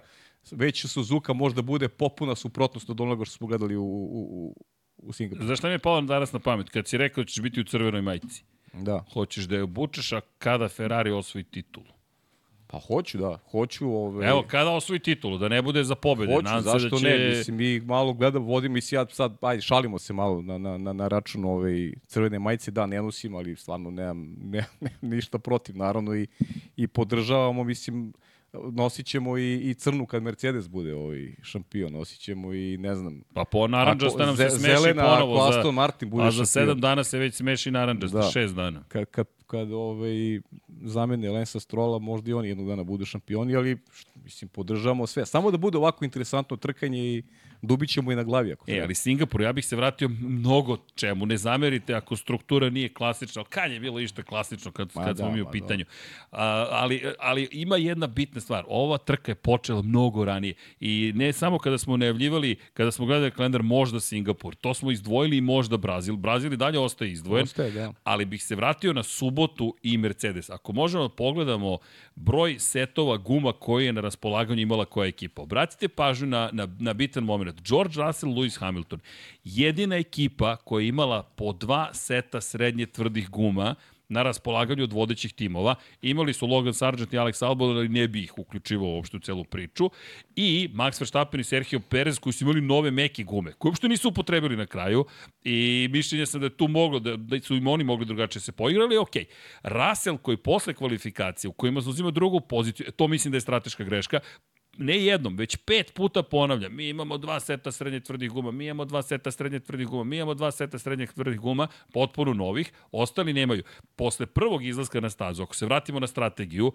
Speaker 2: već Suzuka možda bude popuna suprotnost od onoga što smo gledali u, u, u, u Singapuru.
Speaker 1: Znaš šta mi je palo danas na pamet? Kad si rekao da ćeš biti u crvenoj majici.
Speaker 2: Da.
Speaker 1: Hoćeš da je obučeš, a kada Ferrari osvoji titulu?
Speaker 2: Pa hoću, da. Hoću. Ove...
Speaker 1: Evo, kada osvoji titulu, da ne bude za pobede.
Speaker 2: Hoću,
Speaker 1: Nadam
Speaker 2: zašto
Speaker 1: da će...
Speaker 2: ne? Mislim, mi malo gledamo, vodimo i sad, sad, ajde, šalimo se malo na, na, na, na račun ove crvene majice. Da, ne nosim, ali stvarno nemam, nemam, nemam ništa protiv, naravno, i, i podržavamo, mislim, nosit ćemo i, i crnu kad Mercedes bude ovaj šampion, nosit ćemo i ne znam.
Speaker 1: Pa po naranđasta nam se smeši
Speaker 2: zelena,
Speaker 1: ponovo.
Speaker 2: ako
Speaker 1: za,
Speaker 2: Aston Martin bude
Speaker 1: a za sedam
Speaker 2: šampion.
Speaker 1: dana se već smeši naranđasta,
Speaker 2: Da.
Speaker 1: šest dana.
Speaker 2: Kad, kad, kad ovaj, zamene Lensa Strola, možda i oni jednog dana budu šampioni, ali št, mislim, podržavamo sve. Samo da bude ovako interesantno trkanje i dubit ćemo i na glavi. Ako
Speaker 1: E, ali Singapur, ja bih se vratio mnogo čemu. Ne zamerite ako struktura nije klasična. ali Kad je bilo išto klasično kad,
Speaker 2: Ma
Speaker 1: kad smo
Speaker 2: da,
Speaker 1: mi u
Speaker 2: ma
Speaker 1: pitanju? A, ali, ali ima jedna bitna stvar. Ova trka je počela mnogo ranije. I ne samo kada smo najavljivali, kada smo gledali kalendar možda Singapur. To smo izdvojili i možda Brazil. Brazil i dalje ostaje izdvojen.
Speaker 2: Ostaje, da.
Speaker 1: ali bih se vratio na subotu i Mercedes. Ako možemo da pogledamo broj setova guma koji je na raspolaganju imala koja ekipa. Obratite pažnju na, na, na bitan moment. George Russell, Lewis Hamilton. Jedina ekipa koja je imala po dva seta srednje tvrdih guma na raspolaganju od vodećih timova. Imali su Logan Sargent i Alex Albon, ali ne bi ih uključivao uopšte u celu priču. I Max Verstappen i Sergio Perez koji su imali nove meke gume, koje uopšte nisu upotrebili na kraju. I mišljenja sam da tu moglo, da, da su im oni mogli drugačije se poigrali, ok. Russell koji posle kvalifikacije, u kojima zauzima drugu poziciju, to mislim da je strateška greška, ne jednom, već pet puta ponavljam, mi imamo dva seta srednje tvrdih guma, mi imamo dva seta srednje tvrdih guma, mi imamo dva seta srednje tvrdih guma, potpuno novih, ostali nemaju. Posle prvog izlaska na stazu, ako se vratimo na strategiju,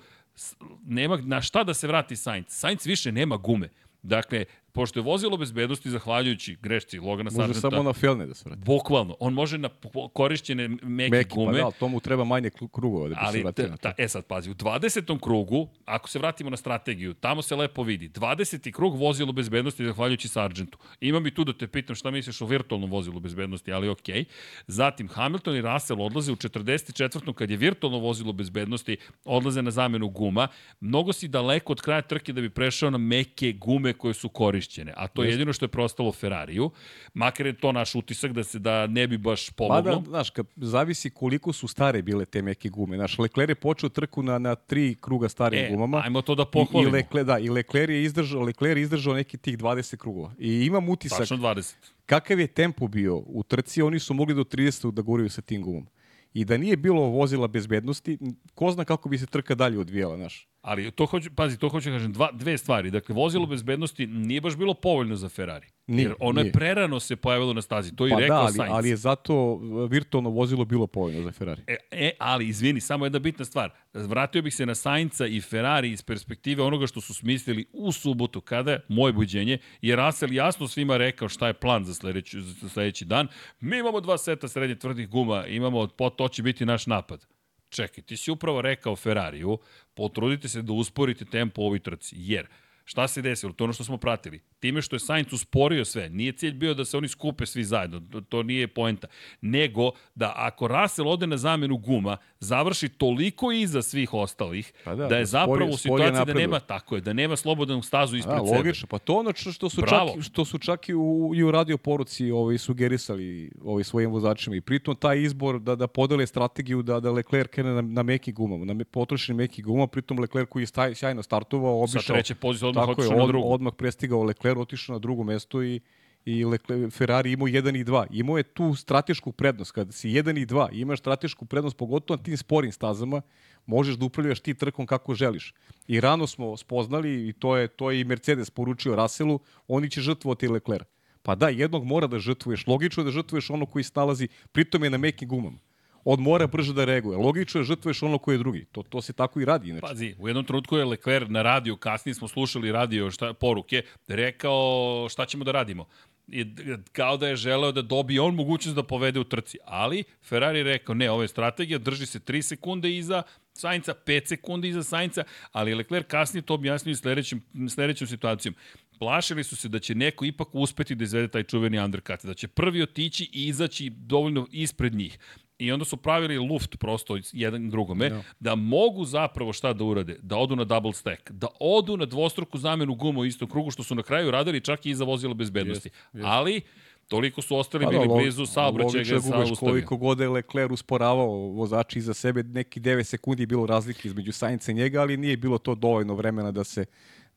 Speaker 1: nema na šta da se vrati Sainz. Sainz više nema gume. Dakle, pošto je vozilo bezbednosti, zahvaljujući grešci Logana
Speaker 2: Može
Speaker 1: Sargenta,
Speaker 2: samo na Felne da se vrati.
Speaker 1: bukvalno, on može na korišćene meke,
Speaker 2: Meki,
Speaker 1: gume,
Speaker 2: pa da, ali tomu treba manje kru- krugova da bi se
Speaker 1: Ali,
Speaker 2: vratio
Speaker 1: ta,
Speaker 2: na to.
Speaker 1: ta, e sad, pazi, u 20. krugu, ako se vratimo na strategiju, tamo se lepo vidi. 20. krug vozilo bezbednosti, zahvaljujući Sargentu. Imam i tu da te pitam šta misliš o virtualnom vozilu bezbednosti, ali okej. Okay. Zatim, Hamilton i Russell odlaze u 44. kad je virtualno vozilo bezbednosti, odlaze na zamenu guma. Mnogo si daleko od kraja trke da bi prešao na meke gume koje su korišćene, a to je jedino što je prostalo Ferrariju. Makar je to naš utisak da se da ne bi baš pomoglo.
Speaker 2: Mada, znaš, kad zavisi koliko su stare bile te meke gume. Znaš, Lecler je počeo trku na, na tri kruga starim
Speaker 1: E,
Speaker 2: gumama.
Speaker 1: ajmo to da
Speaker 2: I, i
Speaker 1: pohvalimo.
Speaker 2: Lecler, da, i Lecler je izdržao, Lecler je izdržao neki tih 20 krugova. I imam utisak,
Speaker 1: Tačno 20.
Speaker 2: kakav je tempo bio u trci, oni su mogli do 30 da guraju sa tim gumom. I da nije bilo vozila bezbednosti, ko zna kako bi se trka dalje odvijela, znaš.
Speaker 1: Ali to hoću, pazi, to hoću da kažem, dva, dve stvari. Dakle, vozilo bezbednosti nije baš bilo povoljno za Ferrari.
Speaker 2: Nije,
Speaker 1: jer ono je
Speaker 2: nije.
Speaker 1: prerano se pojavilo na stazi. To je
Speaker 2: Pa
Speaker 1: rekao
Speaker 2: da, ali,
Speaker 1: Sainz.
Speaker 2: ali je zato virtualno vozilo bilo povoljno za Ferrari.
Speaker 1: E, e, ali, izvini, samo jedna bitna stvar. Vratio bih se na Sainca i Ferrari iz perspektive onoga što su smislili u subotu, kada je moje buđenje, je Russell jasno svima rekao šta je plan za sledeći, za sledeći dan. Mi imamo dva seta srednje tvrdih guma, imamo, to će biti naš napad. Čekaj, ti si upravo rekao Ferrariju, potrudite se da usporite tempo u ovoj trci, jer Šta se desilo? To je ono što smo pratili. Time što je Sainz usporio sve, nije cilj bio da se oni skupe svi zajedno, to- nije poenta. Nego da ako Russell ode na zamenu guma, završi toliko iza svih ostalih,
Speaker 2: Pa
Speaker 1: da,
Speaker 2: da,
Speaker 1: je
Speaker 2: da
Speaker 1: zapravo
Speaker 2: sporije
Speaker 1: situaciji da nema, tako je, da nema slobodnu stazu ispred
Speaker 2: Da,
Speaker 1: sebe.
Speaker 2: logično. Pa to ono što, su
Speaker 1: Bravo.
Speaker 2: čak, što su čak i u, i u radio poruci ovaj, sugerisali ovaj, svojim vozačima. I pritom taj izbor da, da podele strategiju da, da Leclerc krene na, na meki gumama, na me, potrošeni meki guma, pritom Leclerc koji je staj, sjajno startovao,
Speaker 1: Sa
Speaker 2: obišao,
Speaker 1: treće pozicije odmah otišao na drugu.
Speaker 2: odmah prestigao Leclerc, otišao na drugo mesto i i Leclerc, Ferrari imao 1 i 2. Imao je tu stratešku prednost. Kada si 1 i 2, imaš stratešku prednost, pogotovo na tim sporim stazama, možeš da upravljaš ti trkom kako želiš. I rano smo spoznali, i to je, to je i Mercedes poručio Russellu, oni će žrtvovati Leclerc. Pa da, jednog mora da žrtvuješ. Logično je da žrtvuješ ono koji se nalazi, pritom je na mekim gumama. On mora brže da reaguje. Logično je da žrtvuješ ono koji je drugi. To, to se tako i radi inače.
Speaker 1: Pazi, u jednom trenutku je Leclerc na radiju, kasnije smo slušali radio šta, poruke, rekao šta ćemo da radimo. D- kao da je želeo da dobije on mogućnost da povede u trci. Ali Ferrari je rekao, ne, ovo je strategija, drži se 3 sekunde iza Sainca, 5 sekundi iza Sainca, ali Leclerc kasnije to objasnio i sledećim, sledećom situacijom. plašili su se da će neko ipak uspeti da izvede taj čuveni undercut, da će prvi otići i izaći dovoljno ispred njih. I onda su pravili luft prosto jedan drugome, no. da mogu zapravo šta da urade? Da odu na double stack, da odu na dvostruku zamenu guma u istom krugu, što su na kraju radili čak i iza vozila bezbednosti. Yes, yes. Ali, toliko su ostali pa, bili da, blizu saobraćaja ga sa ustavljen.
Speaker 2: Koliko god je Leclerc usporavao vozači iza sebe, neki 9 sekundi je bilo razlike između Sainca i njega, ali nije bilo to dovoljno vremena da se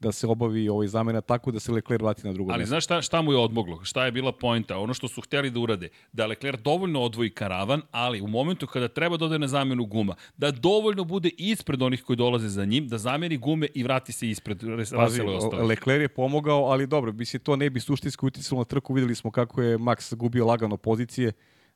Speaker 2: da se obavi ovaj zamena tako da se Leclerc vrati na drugo
Speaker 1: mesto. Ali znaš šta, šta mu je odmoglo? Šta je bila poenta? Ono što su hteli da urade, da Leclerc dovoljno odvoji karavan, ali u momentu kada treba da ode na zamenu guma, da dovoljno bude ispred onih koji dolaze za njim, da zameni gume i vrati se ispred Pazi,
Speaker 2: Leclerc je pomogao, ali dobro, bi se to ne bi suštinski uticalo na trku, videli smo kako je Max gubio lagano pozicije,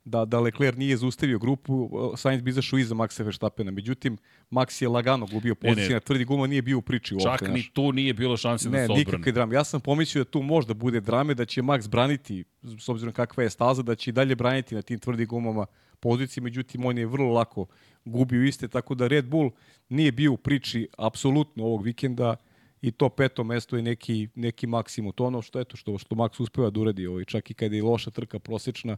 Speaker 2: da, da Leclerc nije zaustavio grupu, Sainz bi izašao iza Maxa Verstappena. Međutim, Max je lagano gubio pozicije na tvrdi guma, nije bio u priči uopšte.
Speaker 1: Čak ni tu nije bilo šanse
Speaker 2: ne,
Speaker 1: da se odbrane.
Speaker 2: Ne, nikakve drame. Ja sam pomislio da tu možda bude drame, da će Max braniti, s obzirom kakva je staza, da će i dalje braniti na tim tvrdim gumama pozicije, međutim on je vrlo lako gubio iste, tako da Red Bull nije bio u priči apsolutno ovog vikenda i to peto mesto je neki, neki maksimum. To ono što, eto, što, što Max uspeva da uradi, ovaj, čak i kada je loša trka prosečna,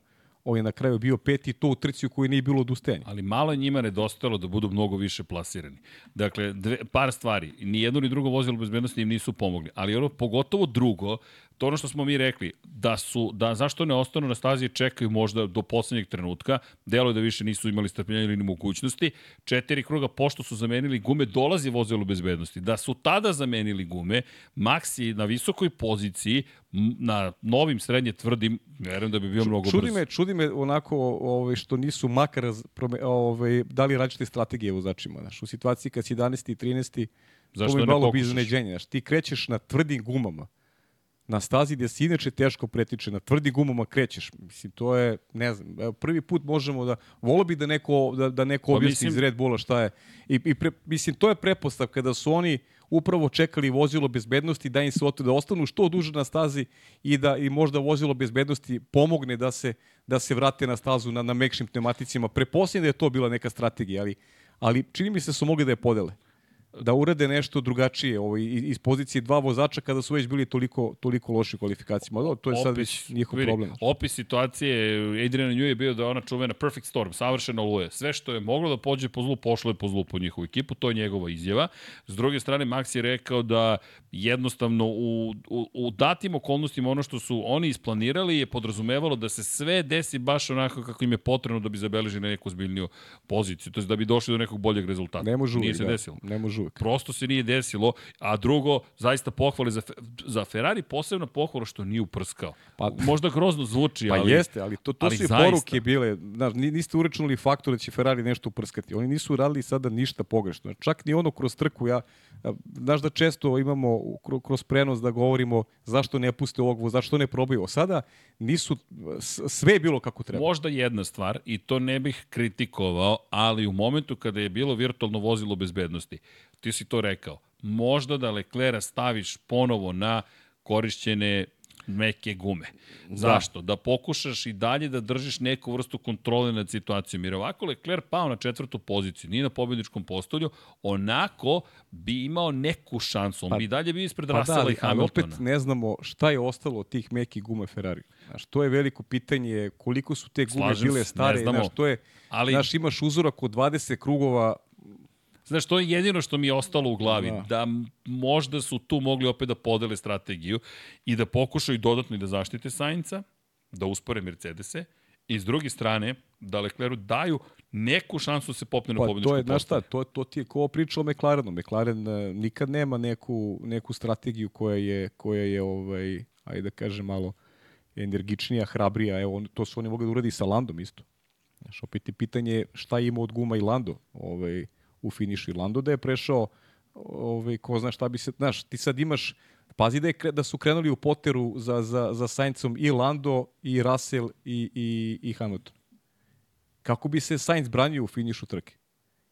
Speaker 2: on je na kraju bio peti to u trci u kojoj nije bilo odustajanja.
Speaker 1: Ali malo je njima nedostajalo da budu mnogo više plasirani. Dakle, dve, par stvari. Ni jedno ni drugo vozilo bezbednosti im nisu pomogli. Ali ono, pogotovo drugo, to ono što smo mi rekli, da su, da zašto ne ostanu na stazi i čekaju možda do poslednjeg trenutka, delo je da više nisu imali strpljenja ili mogućnosti, četiri kruga pošto su zamenili gume, dolazi vozilo bezbednosti. Da su tada zamenili gume, Max je na visokoj poziciji, na novim srednje tvrdim, verujem da bi bio mnogo
Speaker 2: čudi
Speaker 1: brzo.
Speaker 2: Me, čudi me onako ovaj, što nisu makar ovaj, dali različite strategije vozačima. Znaš, u situaciji kad si 11. i 13. Zašto to mi malo bi izneđenje. Znaš, ti krećeš na tvrdim gumama na stazi gde se inače teško pretiče, na tvrdi gumama krećeš. Mislim, to je, ne znam, evo, prvi put možemo da, volo bi da neko, da, da neko pa objasni mislim... iz Red Bulla šta je. I, i pre, mislim, to je prepostavka da su oni upravo čekali vozilo bezbednosti da im se oto, da ostanu što duže na stazi i da i možda vozilo bezbednosti pomogne da se da se vrate na stazu na, na mekšim pneumaticima. Prepostavljam da je to bila neka strategija, ali, ali čini mi se da su mogli da je podele da urade nešto drugačije ovaj, iz pozicije dva vozača kada su već bili toliko, toliko loši u kvalifikacijama. To je opis, sad već njihov vidi, problem.
Speaker 1: Opis situacije Adriana Nju je bio da je ona čuvena perfect storm, savršeno oluje. Sve što je moglo da pođe po zlu, pošlo je po zlu po njihovu ekipu, to je njegova izjava. S druge strane, Max je rekao da jednostavno u, u, u datim okolnostima ono što su oni isplanirali je podrazumevalo da se sve desi baš onako kako im je potrebno da bi zabeležili neku zbiljniju poziciju, to je da bi došli do nekog boljeg rezultata.
Speaker 2: Ne može
Speaker 1: Nije
Speaker 2: se da, desilo. Ne može uvijek.
Speaker 1: Prosto se nije desilo, a drugo, zaista pohvale za, za Ferrari, posebno pohvala što nije uprskao. Pa, Možda grozno zvuči,
Speaker 2: pa
Speaker 1: ali...
Speaker 2: Pa jeste, ali to, to ali su i poruke bile. Znaš, niste uračunali faktor da će Ferrari nešto uprskati. Oni nisu radili sada ništa pogrešno. Čak ni ono kroz trku, ja, znaš da često imamo kroz prenos da govorimo zašto ne puste ovog, zašto ne probaju. Sada nisu, sve je bilo kako treba.
Speaker 1: Možda jedna stvar, i to ne bih kritikovao, ali u momentu kada je bilo virtualno vozilo bezbednosti, ti si to rekao, možda da Leclera staviš ponovo na korišćene meke gume. Da. Zašto? Da. pokušaš i dalje da držiš neku vrstu kontrole nad situacijom. Jer ovako Lecler pao na četvrtu poziciju, nije na pobedničkom postolju, onako bi imao neku šansu. On pa, bi dalje bio ispred pa Russella da, i Hamiltona.
Speaker 2: Ali opet ne znamo šta je ostalo od tih mekih gume Ferrari. Znaš, to je veliko pitanje koliko su te gume Slažem bile stare. Znaš, to je, ali... znaš, imaš uzorak od 20 krugova
Speaker 1: Znaš, to je jedino što mi je ostalo u glavi, da. da možda su tu mogli opet da podele strategiju i da pokušaju dodatno i da zaštite Sainca, da uspore Mercedese, i s druge strane, da Lecleru daju neku šansu da se popne na pa, pobedničku
Speaker 2: to je, znaš šta, to, to ti je ko priča o McLarenu. McLaren uh, nikad nema neku, neku strategiju koja je, koja je ovaj, ajde da kažem malo energičnija, hrabrija. Evo, on, to su oni mogli da uradi sa Landom isto. Znaš, opet je pitanje šta ima od guma i Lando. Ovaj, u finišu. Lando da je prešao, ovaj, ko zna šta bi se, znaš, ti sad imaš, pazi da, je, da su krenuli u poteru za, za, za Saincom i Lando, i Russell, i, i, i Hamilton. Kako bi se Sainz branio u finišu trke?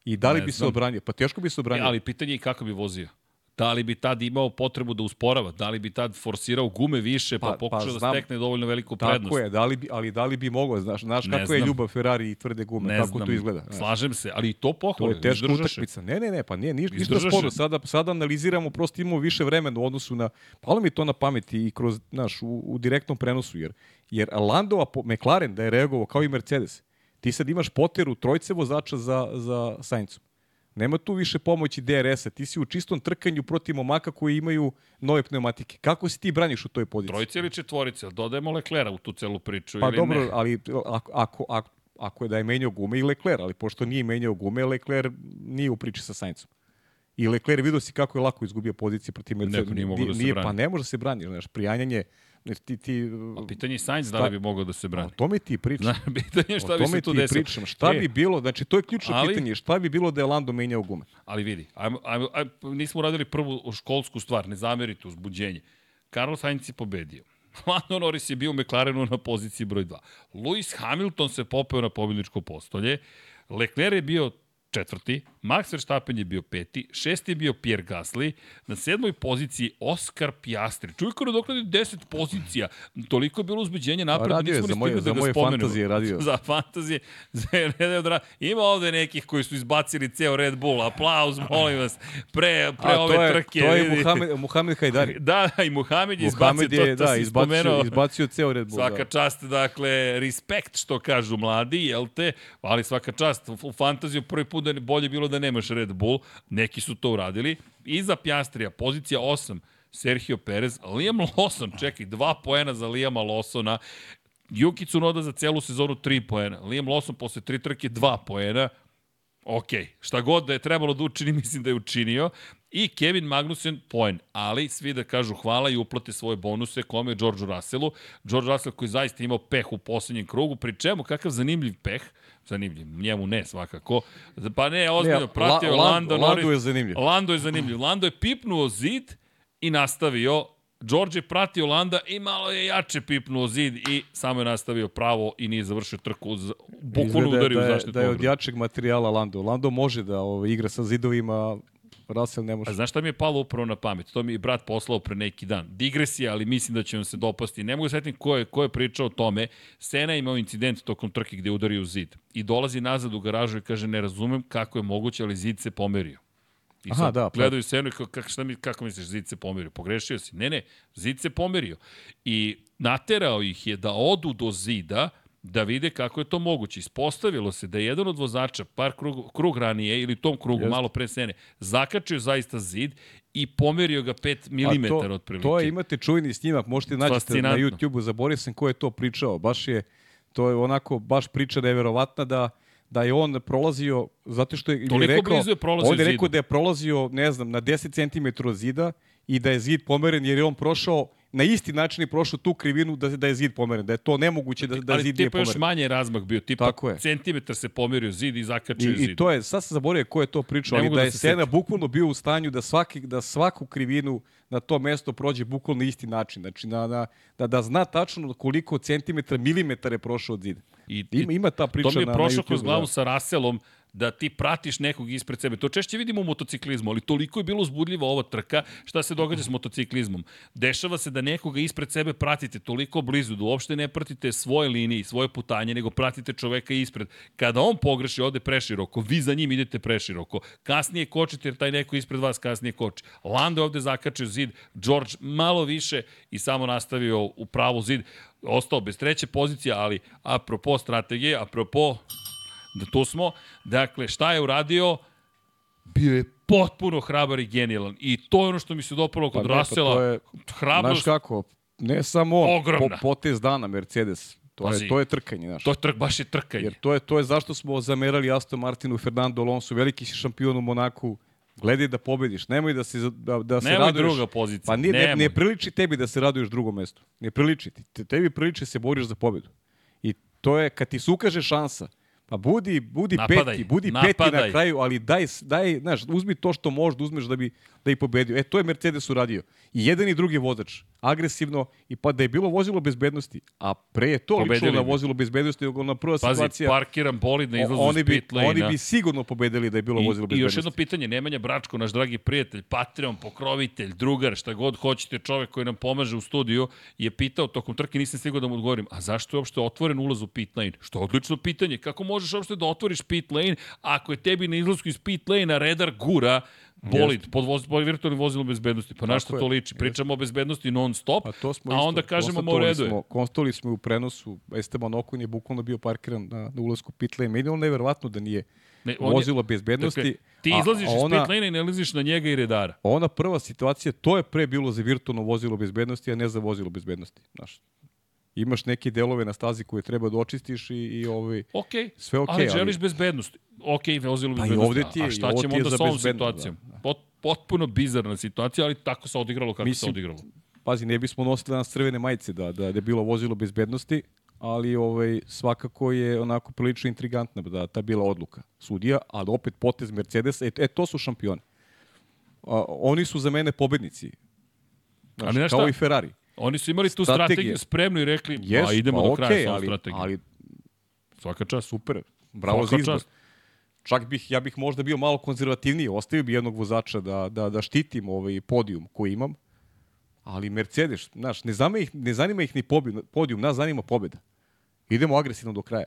Speaker 2: I da li ne bi znam. se odbranio? Pa teško bi se odbranio.
Speaker 1: E, ali pitanje je kako bi vozio. Da li bi tad imao potrebu da usporava? Da li bi tad forsirao gume više pa,
Speaker 2: Pa-
Speaker 1: pa
Speaker 2: pa
Speaker 1: pokušao da
Speaker 2: znam.
Speaker 1: stekne dovoljno veliku prednost?
Speaker 2: Tako je, da li bi, ali da li bi mogao, znaš, znaš
Speaker 1: Ne
Speaker 2: kako je
Speaker 1: znam.
Speaker 2: ljubav Ferrari i tvrde gume,
Speaker 1: Ne
Speaker 2: kako
Speaker 1: znam.
Speaker 2: to izgleda. znaš.
Speaker 1: Slažem se, ali i to
Speaker 2: To
Speaker 1: pohvale.
Speaker 2: je teška utakmica. Ne, ne, ne, pa nije ništa, ništa sporno. Sada, sada analiziramo, prosto imamo više vremena u odnosu na... Palo mi to na pameti i kroz, znaš, u, u direktnom prenosu, jer, jer Landova, po- McLaren da je reagovao kao i Mercedes, ti sad imaš poteru trojce vozača za, za Saincom. Nema tu više pomoći DRS-a. Ti si u čistom trkanju protiv momaka koji imaju nove pneumatike. Kako se ti braniš u toj poziciji?
Speaker 1: Trojice ili četvorice, dodajemo Leklera u tu celu priču
Speaker 2: Pa
Speaker 1: ili
Speaker 2: dobro,
Speaker 1: ne?
Speaker 2: ali ako, ako, ako, ako je da je menjao gume i Lecler, ali pošto nije menjao gume, Lecler nije u priči sa Saincom. I Lecler vidio si kako je lako izgubio pozicije protiv Mercedes.
Speaker 1: pa nije da se brani.
Speaker 2: Pa ne može da se brani, znaš, prijanjanje, jer ti, ti,
Speaker 1: A pitanje je Sainz da li bi mogao da se
Speaker 2: o
Speaker 1: brani.
Speaker 2: tome ti pričam.
Speaker 1: Zna, pitanje je šta
Speaker 2: o
Speaker 1: bi se tu
Speaker 2: ti
Speaker 1: desilo.
Speaker 2: pričam. Šta
Speaker 1: E,
Speaker 2: bi bilo, znači to je ključno
Speaker 1: ali-
Speaker 2: pitanje, šta bi bilo da je Lando menjao gume?
Speaker 1: Ali vidi, ajmo, ajmo, ajmo, nismo uradili prvu školsku stvar, ne zamerite uzbuđenje. Carlos Sainz je pobedio. Lando Norris je bio u McLarenu na poziciji broj 2. Lewis Hamilton se popeo na pobjedničko postolje. Leclerc je bio četvrti, Max Verstappen je bio peti, šesti je bio Pierre Gasly, na sedmoj poziciji Oscar Piastri. Čuj kako nadoknadi 10 pozicija, toliko je bilo uzbeđenje napred,
Speaker 2: Radio je
Speaker 1: nismo
Speaker 2: za
Speaker 1: ni stigli
Speaker 2: za
Speaker 1: da ga
Speaker 2: moje
Speaker 1: spomenemo.
Speaker 2: fantazije radio.
Speaker 1: za fantazije. Za. Ima ovde nekih koji su izbacili ceo Red Bull. Aplauz, molim vas. Pre, pre
Speaker 2: A,
Speaker 1: ove
Speaker 2: je,
Speaker 1: trke.
Speaker 2: To je. Muhamed, Muhamed Hajdari.
Speaker 1: Da, i Muhamed je izbacio,
Speaker 2: Muhamed je,
Speaker 1: to, to
Speaker 2: da, izbacio,
Speaker 1: spomenuo.
Speaker 2: izbacio ceo Red Bull.
Speaker 1: Svaka
Speaker 2: da.
Speaker 1: čast, dakle, respekt što kažu mladi, jel te? Ali svaka čast, u fantaziju prvi put da je bolje bilo da nemaš Red Bull, neki su to uradili. Iza Pjastrija, pozicija 8, Sergio Perez, Liam Lawson, čekaj, dva poena za Liama Lawsona, Yuki Tsunoda za celu sezonu 3 poena, Liam Lawson posle tri trke 2 poena, ok, šta god da je trebalo da učini, mislim da je učinio. I Kevin Magnussen poen, ali svi da kažu hvala i uplate svoje bonuse kome Georgeu Russellu. George Russell koji zaista imao peh u poslednjem krugu, pri čemu kakav zanimljiv peh, zanimljiv, njemu ne svakako. Pa ne, ozbiljno, pratio
Speaker 2: La-
Speaker 1: Lando,
Speaker 2: Lando
Speaker 1: Norris.
Speaker 2: je zanimljiv.
Speaker 1: Lando je zanimljiv. Lando je pipnuo zid i nastavio. George je pratio Landa i malo je jače pipnuo zid i samo je nastavio pravo i nije završio trku. uz- Bukvalno udario u
Speaker 2: da, je,
Speaker 1: zaštitnu
Speaker 2: da je od jačeg materijala Lando. Lando može da ovaj, igra sa zidovima, Russell ne može.
Speaker 1: A znaš šta mi je palo upravo na pamet? To mi je brat poslao pre neki dan. Digresija, ali mislim da će vam se dopasti. Ne mogu setim ko je, ko je pričao o tome. Sena je imao incident tokom trke gde je udario u zid. I dolazi nazad u garažu i kaže ne razumem kako je moguće, ali zid se pomerio. I
Speaker 2: Aha,
Speaker 1: sad
Speaker 2: da, pa-
Speaker 1: gledaju Senu i kako, kako, šta mi, kako misliš, zid se pomerio? Pogrešio si. Ne, ne, zid se pomerio. I naterao ih je da odu do zida, da vide kako je to moguće. Ispostavilo se da je jedan od vozača par krug, krug ranije ili tom krugu
Speaker 2: Jeste.
Speaker 1: malo pre sene zakačio zaista zid i pomerio ga 5 mm
Speaker 2: to,
Speaker 1: otprilike.
Speaker 2: To je, imate čujni snimak, možete naći na. YouTube-u, zaboravio sam ko je to pričao. Baš je, to je onako, baš priča neverovatna da da je on prolazio, zato što je,
Speaker 1: Toliko
Speaker 2: rekao,
Speaker 1: je prolazio
Speaker 2: on je rekao da je prolazio, ne znam, na 10 cm od zida i da je zid pomeren jer je on prošao na isti način je prošao tu krivinu da, da je zid pomeren, da je to nemoguće da, da
Speaker 1: ali
Speaker 2: zid nije
Speaker 1: tipa još
Speaker 2: pomeren.
Speaker 1: manje razmak bio, tipa
Speaker 2: Tako je.
Speaker 1: centimetar se pomerio zid i zakačio
Speaker 2: I,
Speaker 1: zid.
Speaker 2: I to je, sad sam zaboravio ko je to pričao, ali da
Speaker 1: da
Speaker 2: je
Speaker 1: se
Speaker 2: Sena
Speaker 1: setim.
Speaker 2: bukvalno bio u stanju da, svaki, da svaku krivinu na to mesto prođe bukvalno na isti način. Znači, na, na, da, da zna tačno koliko centimetra, milimetara je prošao od zida.
Speaker 1: I,
Speaker 2: Ima, ima ta priča
Speaker 1: to mi je
Speaker 2: na, na
Speaker 1: prošlo
Speaker 2: YouTube.
Speaker 1: kroz glavu
Speaker 2: da.
Speaker 1: sa Russellom da ti pratiš nekog ispred sebe. To češće vidimo u motociklizmu, ali toliko je bilo uzbudljiva ova trka. Šta se događa s motociklizmom? Dešava se da nekoga ispred sebe pratite toliko blizu da uopšte ne pratite svoje linije svoje putanje, nego pratite čoveka ispred. Kada on pogreši, ode preširoko, vi za njim idete preširoko. Kasnije kočite jer taj neko ispred vas kasnije koči. Lando je ovde zakačio zid, George malo više i samo nastavio u pravu zid. Ostao bez treće pozicije, ali apropo strategije, apropo da tu smo. Dakle, šta je uradio? Bio je potpuno hrabar i genijalan. I to je ono što mi se dopalo kod
Speaker 2: Pa ne, pa
Speaker 1: Rasela.
Speaker 2: to je- Znaš
Speaker 1: Hrabrost,
Speaker 2: kako, ne samo on,
Speaker 1: Ogromna.
Speaker 2: po, potez dana Mercedes. To
Speaker 1: Pazi.
Speaker 2: je, to je trkanje, znaš.
Speaker 1: to je trk, baš je trkanje.
Speaker 2: Jer to je, to je zašto smo zamerali Aston Martinu, Fernando Alonso, veliki si šampion u Monaku, gledaj da pobediš, nemoj da, se, da, da se
Speaker 1: Nemoj
Speaker 2: raduješ.
Speaker 1: druga pozicija,
Speaker 2: Pa nije, ne,
Speaker 1: nemoj.
Speaker 2: ne priliči tebi da se raduješ drugom mestu. Ne priliči ti. Te- Tebi priliči da se boriš za pobedu. I to je, kad ti se ukaže šansa, pa budi, budi
Speaker 1: Napadaj,
Speaker 2: peti, budi peti
Speaker 1: napadaj.
Speaker 2: na kraju, ali daj, daj, znaš, uzmi to što možeš da uzmeš da bi, da ih pobedio. E, to je Mercedes uradio. I jedan i drugi vozač, agresivno, i pa da je bilo vozilo bezbednosti, a pre je to
Speaker 1: Pobedili
Speaker 2: lično na vozilo bezbednosti, nego na prva
Speaker 1: Pazi,
Speaker 2: situacija.
Speaker 1: parkiran bolid na izlazu
Speaker 2: oni bi, oni bi sigurno pobedili da je bilo
Speaker 1: I,
Speaker 2: vozilo
Speaker 1: I
Speaker 2: bezbednosti.
Speaker 1: još jedno pitanje, Nemanja Bračko, naš dragi prijatelj, Patreon, pokrovitelj, drugar, šta god hoćete, čovek koji nam pomaže u studiju, je pitao tokom trke, nisam stigao da mu odgovorim, a zašto je uopšte otvoren ulaz u pit lane? Što je odlično pitanje, kako možeš uopšte da otvoriš pit lane ako je tebi na izlasku iz pit lane redar gura bolid pod, voz, pod virtualnim vozilom bezbednosti. Pa na
Speaker 2: je,
Speaker 1: to liči? Pričamo o bezbednosti non stop,
Speaker 2: A to smo
Speaker 1: a
Speaker 2: isto,
Speaker 1: onda kažemo ma u
Speaker 2: konstatovali
Speaker 1: redu je.
Speaker 2: Konstatovali smo u prenosu, Esteban Okon je bukvalno bio parkiran na, na ulazku pit lane. Meni je neverovatno da nije
Speaker 1: Ne, on je-
Speaker 2: vozilo bezbednosti.
Speaker 1: Dakle, ti
Speaker 2: a-
Speaker 1: izlaziš
Speaker 2: a
Speaker 1: iz
Speaker 2: ona,
Speaker 1: pit lane i ne laziš na njega i redara.
Speaker 2: Ona prva situacija, to je pre bilo za virtualno vozilo bezbednosti, a ne za vozilo bezbednosti. Znaš, imaš neke delove na stazi koje treba da očistiš i, i ovaj,
Speaker 1: Ok,
Speaker 2: Sve okej,
Speaker 1: ali
Speaker 2: ali-
Speaker 1: želiš bezbednost. Ok, vozilo
Speaker 2: Pa i
Speaker 1: bezbednosti.
Speaker 2: ovde ti je,
Speaker 1: a
Speaker 2: i
Speaker 1: šta ćemo onda sa ovom
Speaker 2: bezbednost,
Speaker 1: situacijom?
Speaker 2: da,
Speaker 1: Pot, potpuno bizarna situacija, ali tako se odigralo kako se
Speaker 2: Mislim,
Speaker 1: odigralo.
Speaker 2: pazi, ne bismo nosili danas crvene majice da, da, da je bilo vozilo bezbednosti, ali ovaj, svakako je onako prilično intrigantna da ta bila odluka sudija, ali opet potez Mercedesa, e, e to su šampioni. A, oni su za mene pobednici. Znaš,
Speaker 1: Ali
Speaker 2: kao
Speaker 1: šta?
Speaker 2: i Ferrari.
Speaker 1: Oni su imali tu
Speaker 2: strategija.
Speaker 1: strategiju spremnu i rekli,
Speaker 2: Jes,
Speaker 1: a idemo
Speaker 2: pa
Speaker 1: do kraja
Speaker 2: okej,
Speaker 1: sa ovom
Speaker 2: ali,
Speaker 1: strategijom.
Speaker 2: ali
Speaker 1: Svaka čast.
Speaker 2: super, bravo za
Speaker 1: Svaka
Speaker 2: izbor.
Speaker 1: čast.
Speaker 2: Čak bih, ja bih možda bio malo konzervativniji, ostavio bi jednog vozača da, da, da štitim ovaj podijum koji imam, ali Mercedes, znaš, ne zanima ih, ne zanima ih ni pobjed, podijum, nas zanima pobjeda. Idemo agresivno do kraja.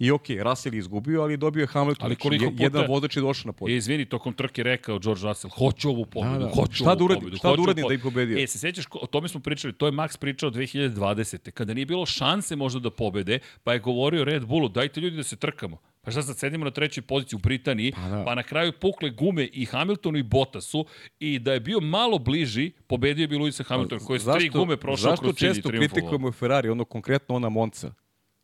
Speaker 2: I okej, okay, Russell je izgubio, ali dobio je Hamilton.
Speaker 1: Ali
Speaker 2: Znači,
Speaker 1: koliko
Speaker 2: je- Jedan
Speaker 1: puta-
Speaker 2: vozač je došao na
Speaker 1: E,
Speaker 2: podijum.
Speaker 1: izvini, tokom trke rekao George Russell, hoću ovu pobedu,
Speaker 2: Da, da.
Speaker 1: hoću
Speaker 2: Šta
Speaker 1: ovu
Speaker 2: da uradim?
Speaker 1: pobedu.
Speaker 2: Šta da uradim da bi pobedio?
Speaker 1: E, se sećaš, o tome smo pričali, to je Max pričao 2020. Kada nije bilo šanse možda da pobede, pa je govorio Red Bullu, dajte ljudi da se trkamo. Pa šta sad, sedimo na trećoj poziciji u Britaniji, pa,
Speaker 2: da.
Speaker 1: pa na kraju pukle gume i Hamiltonu i Bottasu i da je bio malo bliži, pobedio bi Lewis Hamilton, koji je s tri gume prošao
Speaker 2: zašto
Speaker 1: kroz cilj i
Speaker 2: često
Speaker 1: triumfovao.
Speaker 2: kritikujemo Ferrari, ono konkretno ona Monca?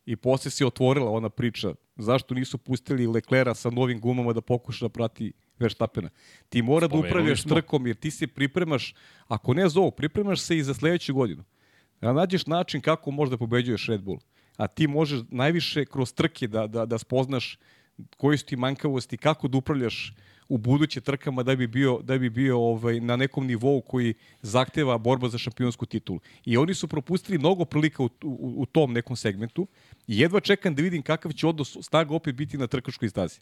Speaker 2: I posle se otvorila ona priča zašto nisu pustili Leclera sa novim gumama da pokuša da prati Verstappena. Ti mora da upravljaš
Speaker 1: smo.
Speaker 2: trkom jer ti se pripremaš, ako ne za ovo, pripremaš se i za sledeću godinu. Da nađeš način kako možeš da pobeđuješ Red Bull. A ti možeš najviše kroz trke da, da, da spoznaš koji su ti manjkavosti, kako da upravljaš u buduće trkama da bi bio, da bi bio ovaj, na nekom nivou koji zahteva borba za šampionsku titulu. I oni su propustili mnogo prilika u, u, u tom nekom segmentu i jedva čekam da vidim kakav će odnos snaga opet biti na trkačkoj stazi.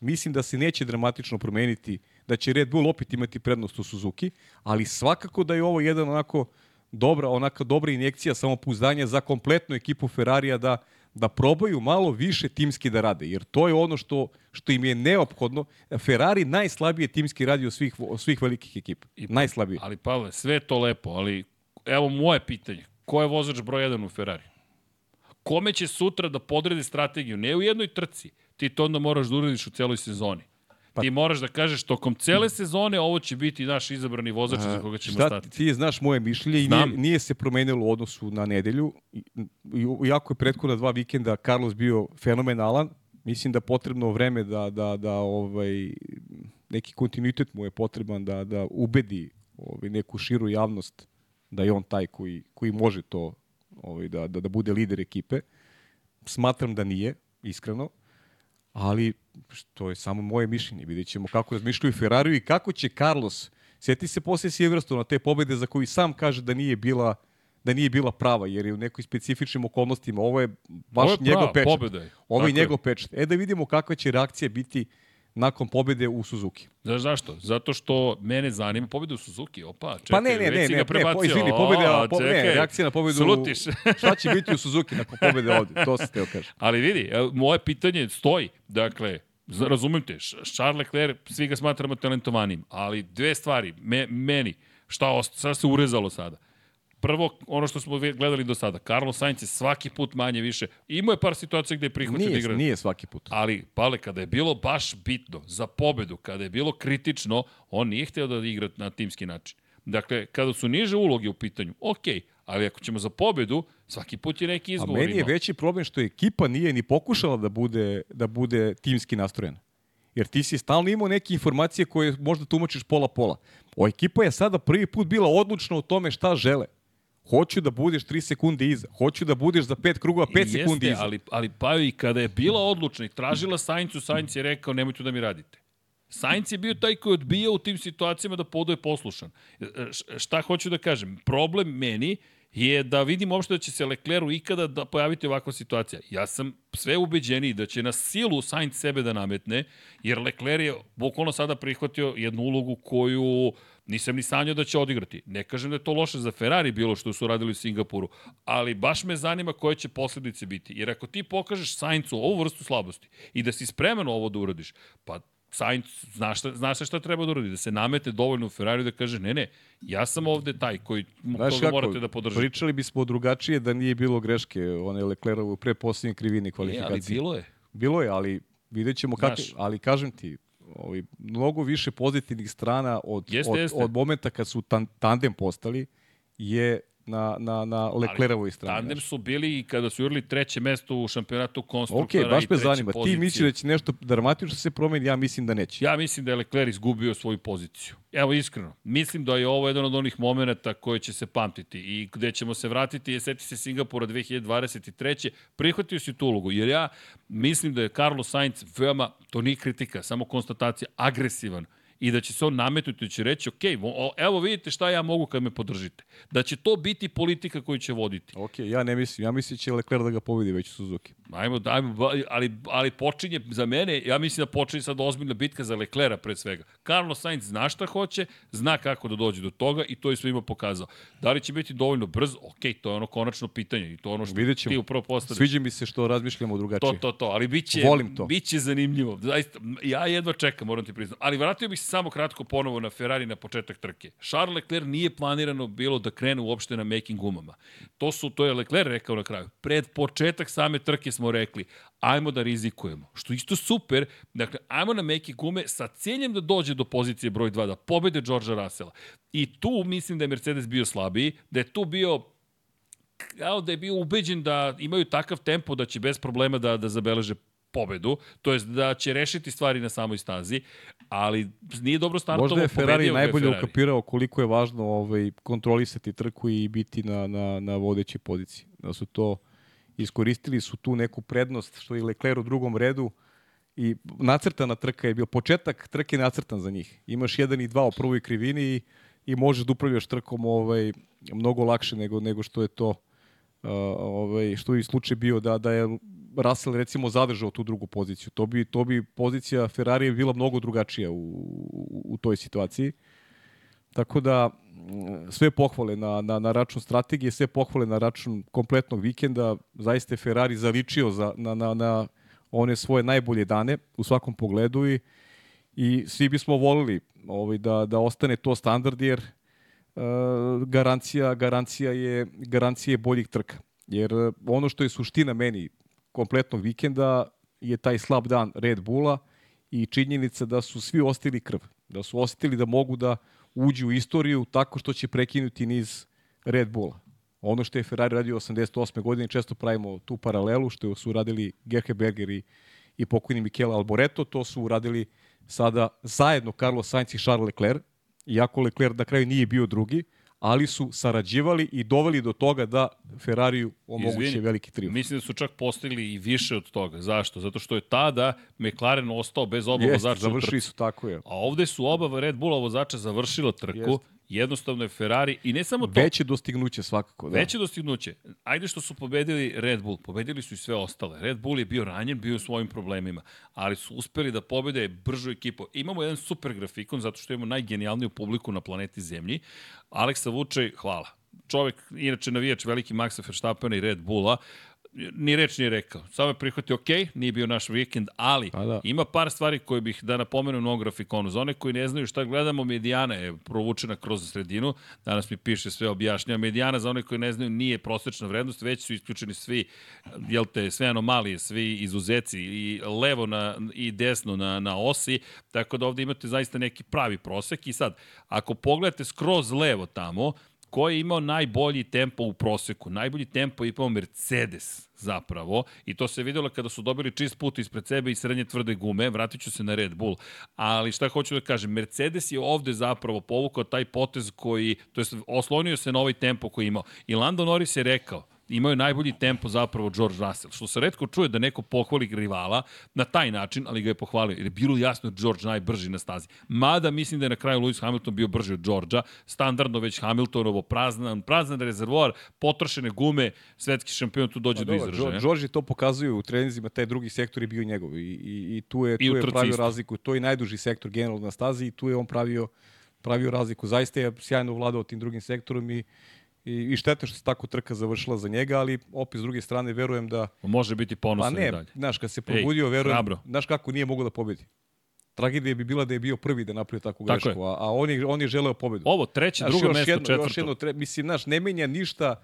Speaker 2: Mislim da se neće dramatično promeniti, da će Red Bull opet imati prednost u Suzuki, ali svakako da je ovo jedan onako dobra, onaka dobra injekcija samopouzdanja za kompletnu ekipu Ferrarija da da probaju malo više timski da rade, jer to je ono što, što im je neophodno. Ferrari najslabije timski radi od svih, od svih velikih ekipa. Najslabije.
Speaker 1: Ali Pavle, sve to lepo, ali evo moje pitanje. Ko je vozač broj 1 u Ferrari? Kome će sutra da podredi strategiju? Ne u jednoj trci. Ti to onda moraš da uradiš u celoj sezoni. Pa, ti moraš da kažeš tokom cele sezone ovo će biti naš izabrani vozač za koga ćemo
Speaker 2: Šta,
Speaker 1: stati.
Speaker 2: ti znaš moje mišljenje i nije, nije se promenilo u odnosu na nedelju. Iako je prethodna dva vikenda Carlos bio fenomenalan, mislim da potrebno vreme da, da, da ovaj, neki kontinuitet mu je potreban da, da ubedi ovaj, neku širu javnost da je on taj koji, koji može to ovaj, da, da, da bude lider ekipe. Smatram da nije, iskreno ali što je samo moje mišljenje. Vidjet ćemo kako razmišljaju Ferrari i kako će Carlos, sjeti se posle Silverstona te pobede za koju sam kaže da nije bila da nije bila prava, jer je u nekoj specifičnim okolnostima. Ovo je baš
Speaker 1: Ovo je
Speaker 2: njegov
Speaker 1: prava
Speaker 2: pečat.
Speaker 1: pobeda je.
Speaker 2: Ovo je njegov pečat. E da vidimo kakva će reakcija biti nakon pobede u Suzuki.
Speaker 1: Znaš zašto? Zato što mene zanima pobeda u Suzuki. Opa, čekaj,
Speaker 2: Pa ne, ne, ne, ne, ne, po, izvini, pobeda,
Speaker 1: O,
Speaker 2: po, ne, reakcija na pobedu.
Speaker 1: Slutiš.
Speaker 2: Šta će biti u Suzuki nakon pobede ovde? To se teo kaže.
Speaker 1: Ali vidi, moje pitanje stoji. Dakle, razumem te, Charles Leclerc, svi ga smatramo talentovanim, ali dve stvari, me, meni, šta, ost, šta se urezalo sada? Prvo, ono što smo gledali do sada, Carlos Sainz je svaki put manje više. Imao je par situacija gde je prihvatio da
Speaker 2: Nije,
Speaker 1: igra.
Speaker 2: nije svaki put.
Speaker 1: Ali, Pale, kada je bilo baš bitno za pobedu, kada je bilo kritično, on nije hteo da igra na timski način. Dakle, kada su niže uloge u pitanju, ok, ali ako ćemo za pobedu, svaki put je neki
Speaker 2: A
Speaker 1: izgovor
Speaker 2: meni je
Speaker 1: imao.
Speaker 2: veći problem što ekipa nije ni pokušala da bude, da bude timski nastrojena. Jer ti si stalno imao neke informacije koje možda tumačiš pola-pola. O ekipa je sada prvi put bila odlučna u tome šta žele. Hoću da budeš 3 sekunde iza. Hoću da budeš za 5 krugova 5
Speaker 1: Jeste,
Speaker 2: sekundi iza.
Speaker 1: Ali, ali pa i kada je bila odlučna i tražila Saincu, Sainc je rekao nemojte da mi radite. Sainz je bio taj koji je odbijao u tim situacijama da podoje poslušan. E, šta hoću da kažem? Problem meni je da vidim uopšte da će se Lecleru ikada da pojaviti ovakva situacija. Ja sam sve ubeđeniji da će na silu Sainz sebe da nametne, jer Lecler je bukvalno sada prihvatio jednu ulogu koju nisam ni sanjao da će odigrati. Ne kažem da je to loše za Ferrari bilo što su radili u Singapuru, ali baš me zanima koje će posledice biti. Jer ako ti pokažeš Sainzu ovu vrstu slabosti i da si spreman ovo da uradiš, pa Sainz zna, šta, zna šta treba da uradi, da se namete dovoljno u Ferrari da kaže ne, ne, ja sam ovde taj koji Znaš toga kako, morate da podržite.
Speaker 2: Pričali bismo drugačije da nije bilo greške, one Leclerovu pre posljednje krivine kvalifikacije.
Speaker 1: E, ali bilo je.
Speaker 2: Bilo je, ali vidjet ćemo kako, ali kažem ti, ovaj, mnogo više pozitivnih strana od, jeste, od, jeste. od momenta kad su tan, tandem postali je na, na, na Leclerovoj strani.
Speaker 1: Tandem su bili i kada su jurili treće mesto u šampionatu konstruktora
Speaker 2: okay, baš me zanima. Pozicije. Ti misliš da će nešto dramatično se promeni, ja mislim da neće.
Speaker 1: Ja mislim da je Lecler izgubio svoju poziciju. Evo iskreno, mislim da je ovo jedan od onih momenta koje će se pamtiti i gde ćemo se vratiti, je seti se Singapura 2023. Prihvatio si tu ulogu, jer ja mislim da je Carlos Sainz veoma, to nije kritika, samo konstatacija, agresivan i da će se on nametnuti i će reći, ok, evo vidite šta ja mogu kad me podržite. Da će to biti politika koju će voditi.
Speaker 2: Ok, ja ne mislim. Ja mislim da će Leclerc da ga pobedi već u Suzuki.
Speaker 1: Ajmo, ajmo ali, ali počinje za mene, ja mislim da počinje sad ozbiljna bitka za Leclerca pre svega. Carlos Sainz zna šta hoće, zna kako da dođe do toga i to je svima pokazao. Da li će biti dovoljno brz? Ok, to je ono konačno pitanje i to ono što
Speaker 2: Vidjet ti
Speaker 1: upravo postaviš.
Speaker 2: Sviđa mi se što razmišljamo drugačije.
Speaker 1: To, to, to, ali biće,
Speaker 2: Volim to.
Speaker 1: biće zanimljivo. Zaista, ja jedva čekam, moram ti priznati. Ali vratio bih se samo kratko ponovo na Ferrari na početak trke. Charles Leclerc nije planirano bilo da krene uopšte na making gumama. To su, to je Leclerc rekao na kraju. Pred početak same trke smo rekli, ajmo da rizikujemo. Što isto super, dakle, ajmo na meke gume sa ciljem da dođe do pozicije broj 2, da pobede Georgea Russella. I tu mislim da je Mercedes bio slabiji, da je tu bio kao da je bio ubeđen da imaju takav tempo da će bez problema da, da zabeleže pobedu, to jest da će rešiti stvari na samoj stazi, ali nije dobro startovo.
Speaker 2: Možda je Ferrari najbolje Ferrari. ukapirao koliko je važno ovaj, kontrolisati trku i biti na, na, na vodećoj poziciji. Da su to iskoristili su tu neku prednost što je Leclerc u drugom redu i nacrtana trka je bio početak trke nacrtan za njih. Imaš jedan i dva u prvoj krivini i, i možeš da upravljaš trkom ovaj mnogo lakše nego nego što je to uh, ovaj što je slučaj bio da da je Russell recimo zadržao tu drugu poziciju. To bi to bi pozicija Ferrari bila mnogo drugačija u, u, u toj situaciji. Tako da sve pohvale na, na, na račun strategije, sve pohvale na račun kompletnog vikenda. Zaista je Ferrari zaličio za, na, na, na one svoje najbolje dane u svakom pogledu i, i svi bismo volili ovaj, da, da ostane to standard jer uh, garancija, garancija, je, garancija je boljih trka. Jer ono što je suština meni kompletnog vikenda je taj slab dan Red Bulla i činjenica da su svi ostili krv. Da su ostili da mogu da uđu u istoriju tako što će prekinuti niz Red Bulla. Ono što je Ferrari radio 88. godine, često pravimo tu paralelu, što su uradili Gerke Berger i, i pokojni Michele Alboreto, to su uradili sada zajedno Carlos Sainz i Charles Leclerc, iako Leclerc na kraju nije bio drugi, ali su sarađivali i doveli do toga da Ferrariju omoguće Izvini, veliki trijumf.
Speaker 1: Mislim da su čak postigli i više od toga. Zašto? Zato što je tada McLaren ostao bez oba vozača.
Speaker 2: završili su tako je.
Speaker 1: A ovde su oba Red Bulla vozača završila trku. Jest. Jednostavno je Ferrari i ne samo to.
Speaker 2: Veće dostignuće svakako. Da.
Speaker 1: Veće dostignuće. Ajde što su pobedili Red Bull, pobedili su i sve ostale. Red Bull je bio ranjen, bio u svojim problemima, ali su uspeli da pobede bržu ekipu. Imamo jedan super grafikon zato što imamo najgenijalniju publiku na planeti Zemlji. Aleksa Vučej, hvala. Čovek, inače navijač veliki Maxa Verstappena i Red Bulla, ni reč nije rekao. Samo je prihvatio, ok, nije bio naš vikend, ali pa da. ima par stvari koje bih da napomenu na ovom grafikonu. Za one koji ne znaju šta gledamo, medijana je provučena kroz sredinu. Danas mi piše sve objašnjava. Medijana, za one koji ne znaju, nije prosečna vrednost, već su isključeni svi, jel te, sve anomalije, svi izuzeci, i levo na, i desno na, na osi, tako da ovde imate zaista neki pravi prosek. I sad, ako pogledate skroz levo tamo, ko je imao najbolji tempo u proseku. Najbolji tempo je imao Mercedes zapravo. I to se videlo kada su dobili čist put ispred sebe i srednje tvrde gume, vratit ću se na Red Bull, ali šta hoću da kažem, Mercedes je ovde zapravo povukao taj potez koji, to jest oslonio se na ovaj tempo koji je imao. I Lando Norris je rekao, imao je najbolji tempo zapravo George Russell, što se redko čuje da neko pohvali rivala na taj način, ali ga je pohvalio, jer je bilo jasno da George najbrži na stazi. Mada mislim da je na kraju Lewis Hamilton bio brži od Georgea, standardno već Hamiltonovo praznan, praznan rezervoar, potrošene gume, svetski šampion tu dođe
Speaker 2: Pa
Speaker 1: do izražaja.
Speaker 2: George je to pokazuje u treninzima, taj drugi sektor je bio njegov i, i, i tu je,
Speaker 1: I
Speaker 2: tu je
Speaker 1: trci
Speaker 2: pravio
Speaker 1: isto.
Speaker 2: razliku. To je najduži sektor generalno na stazi i tu je on pravio, pravio razliku. Zaista je sjajno vladao tim drugim sektorom i, i, i šteta što se tako trka završila za njega, ali opet s druge strane verujem da...
Speaker 1: Može biti
Speaker 2: Pa
Speaker 1: ponosan i
Speaker 2: ne,
Speaker 1: dalje.
Speaker 2: znaš, kad se probudio, verujem,
Speaker 1: hrabro.
Speaker 2: znaš kako nije mogao da pobedi. Tragedija bi bila da je bio prvi da napravi takvu
Speaker 1: Tako
Speaker 2: grešku, a, a on, je, on je želeo pobedu.
Speaker 1: Ovo, treće,
Speaker 2: Znaš,
Speaker 1: drugo mesto, četvrto.
Speaker 2: Još jedno, tre, mislim, znaš, ne menja ništa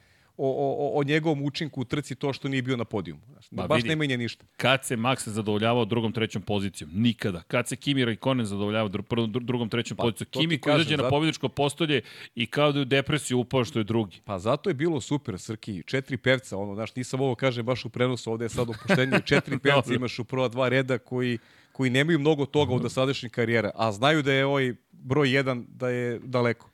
Speaker 2: o, o, o njegovom učinku u trci to što nije bio na podijumu. Znaš,
Speaker 1: Pa
Speaker 2: baš
Speaker 1: vidi.
Speaker 2: ne menja ništa.
Speaker 1: Kad se Max zadovoljavao drugom, trećom pozicijom? Nikada. Kad se Kimi Raikkonen zadovoljavao dru, dru- drugom, trećom
Speaker 2: Pa,
Speaker 1: pozicijom? Kimi koji
Speaker 2: kažem,
Speaker 1: izađe na pobjedičko postolje i kao da je u depresiju upao što je drugi.
Speaker 2: Pa zato je bilo super, Srki, četiri pevca, ono, znaš, nisam ovo kaže baš u prenosu, ovde je sad opuštenje, četiri pevca imaš u prva dva reda koji, koji nemaju mnogo toga od dosadašnjih karijera, a znaju da je ovaj broj jedan da je daleko.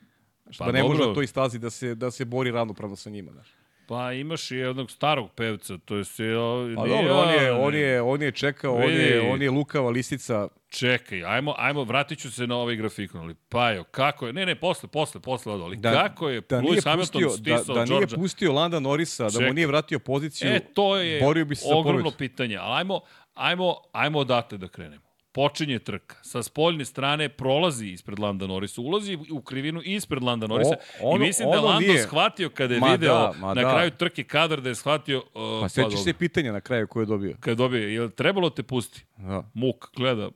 Speaker 2: Znaš,
Speaker 1: Pa
Speaker 2: da ne može
Speaker 1: dobro.
Speaker 2: na toj stazi da se, da se bori ravnopravno sa njima. Znaš.
Speaker 1: Pa imaš i jednog starog pevca, to je se...
Speaker 2: Pa dobro, on je, on je, on je čekao, on je,
Speaker 1: Vidi.
Speaker 2: on je lukava lisica,
Speaker 1: Čekaj, ajmo, ajmo, vratit ću se na ovaj grafikon, ali Pajo, kako je, ne, ne, posle, posle, posle ali
Speaker 2: da,
Speaker 1: kako je
Speaker 2: da nije
Speaker 1: Lewis Hamilton
Speaker 2: pustio, da,
Speaker 1: stisao
Speaker 2: da nije
Speaker 1: Georgea?
Speaker 2: pustio Landa Norisa, da mu nije vratio poziciju,
Speaker 1: E, to je
Speaker 2: borio bi se
Speaker 1: ogromno pitanje, ali ajmo, ajmo, ajmo odatle da krenemo. Počinje trka. Sa spoljne strane prolazi ispred Landa Norisa, ulazi u krivinu ispred Landa Norisa
Speaker 2: O, ono-
Speaker 1: i mislim da Lando
Speaker 2: nije.
Speaker 1: shvatio kada je
Speaker 2: Ma
Speaker 1: video
Speaker 2: da, ma
Speaker 1: na
Speaker 2: da.
Speaker 1: kraju trke kadar da je shvatio... Uh,
Speaker 2: Pa sećaš se pitanja na kraju koje je dobio.
Speaker 1: Kada je dobio, je trebalo te pusti?
Speaker 2: Da.
Speaker 1: Muk, gleda,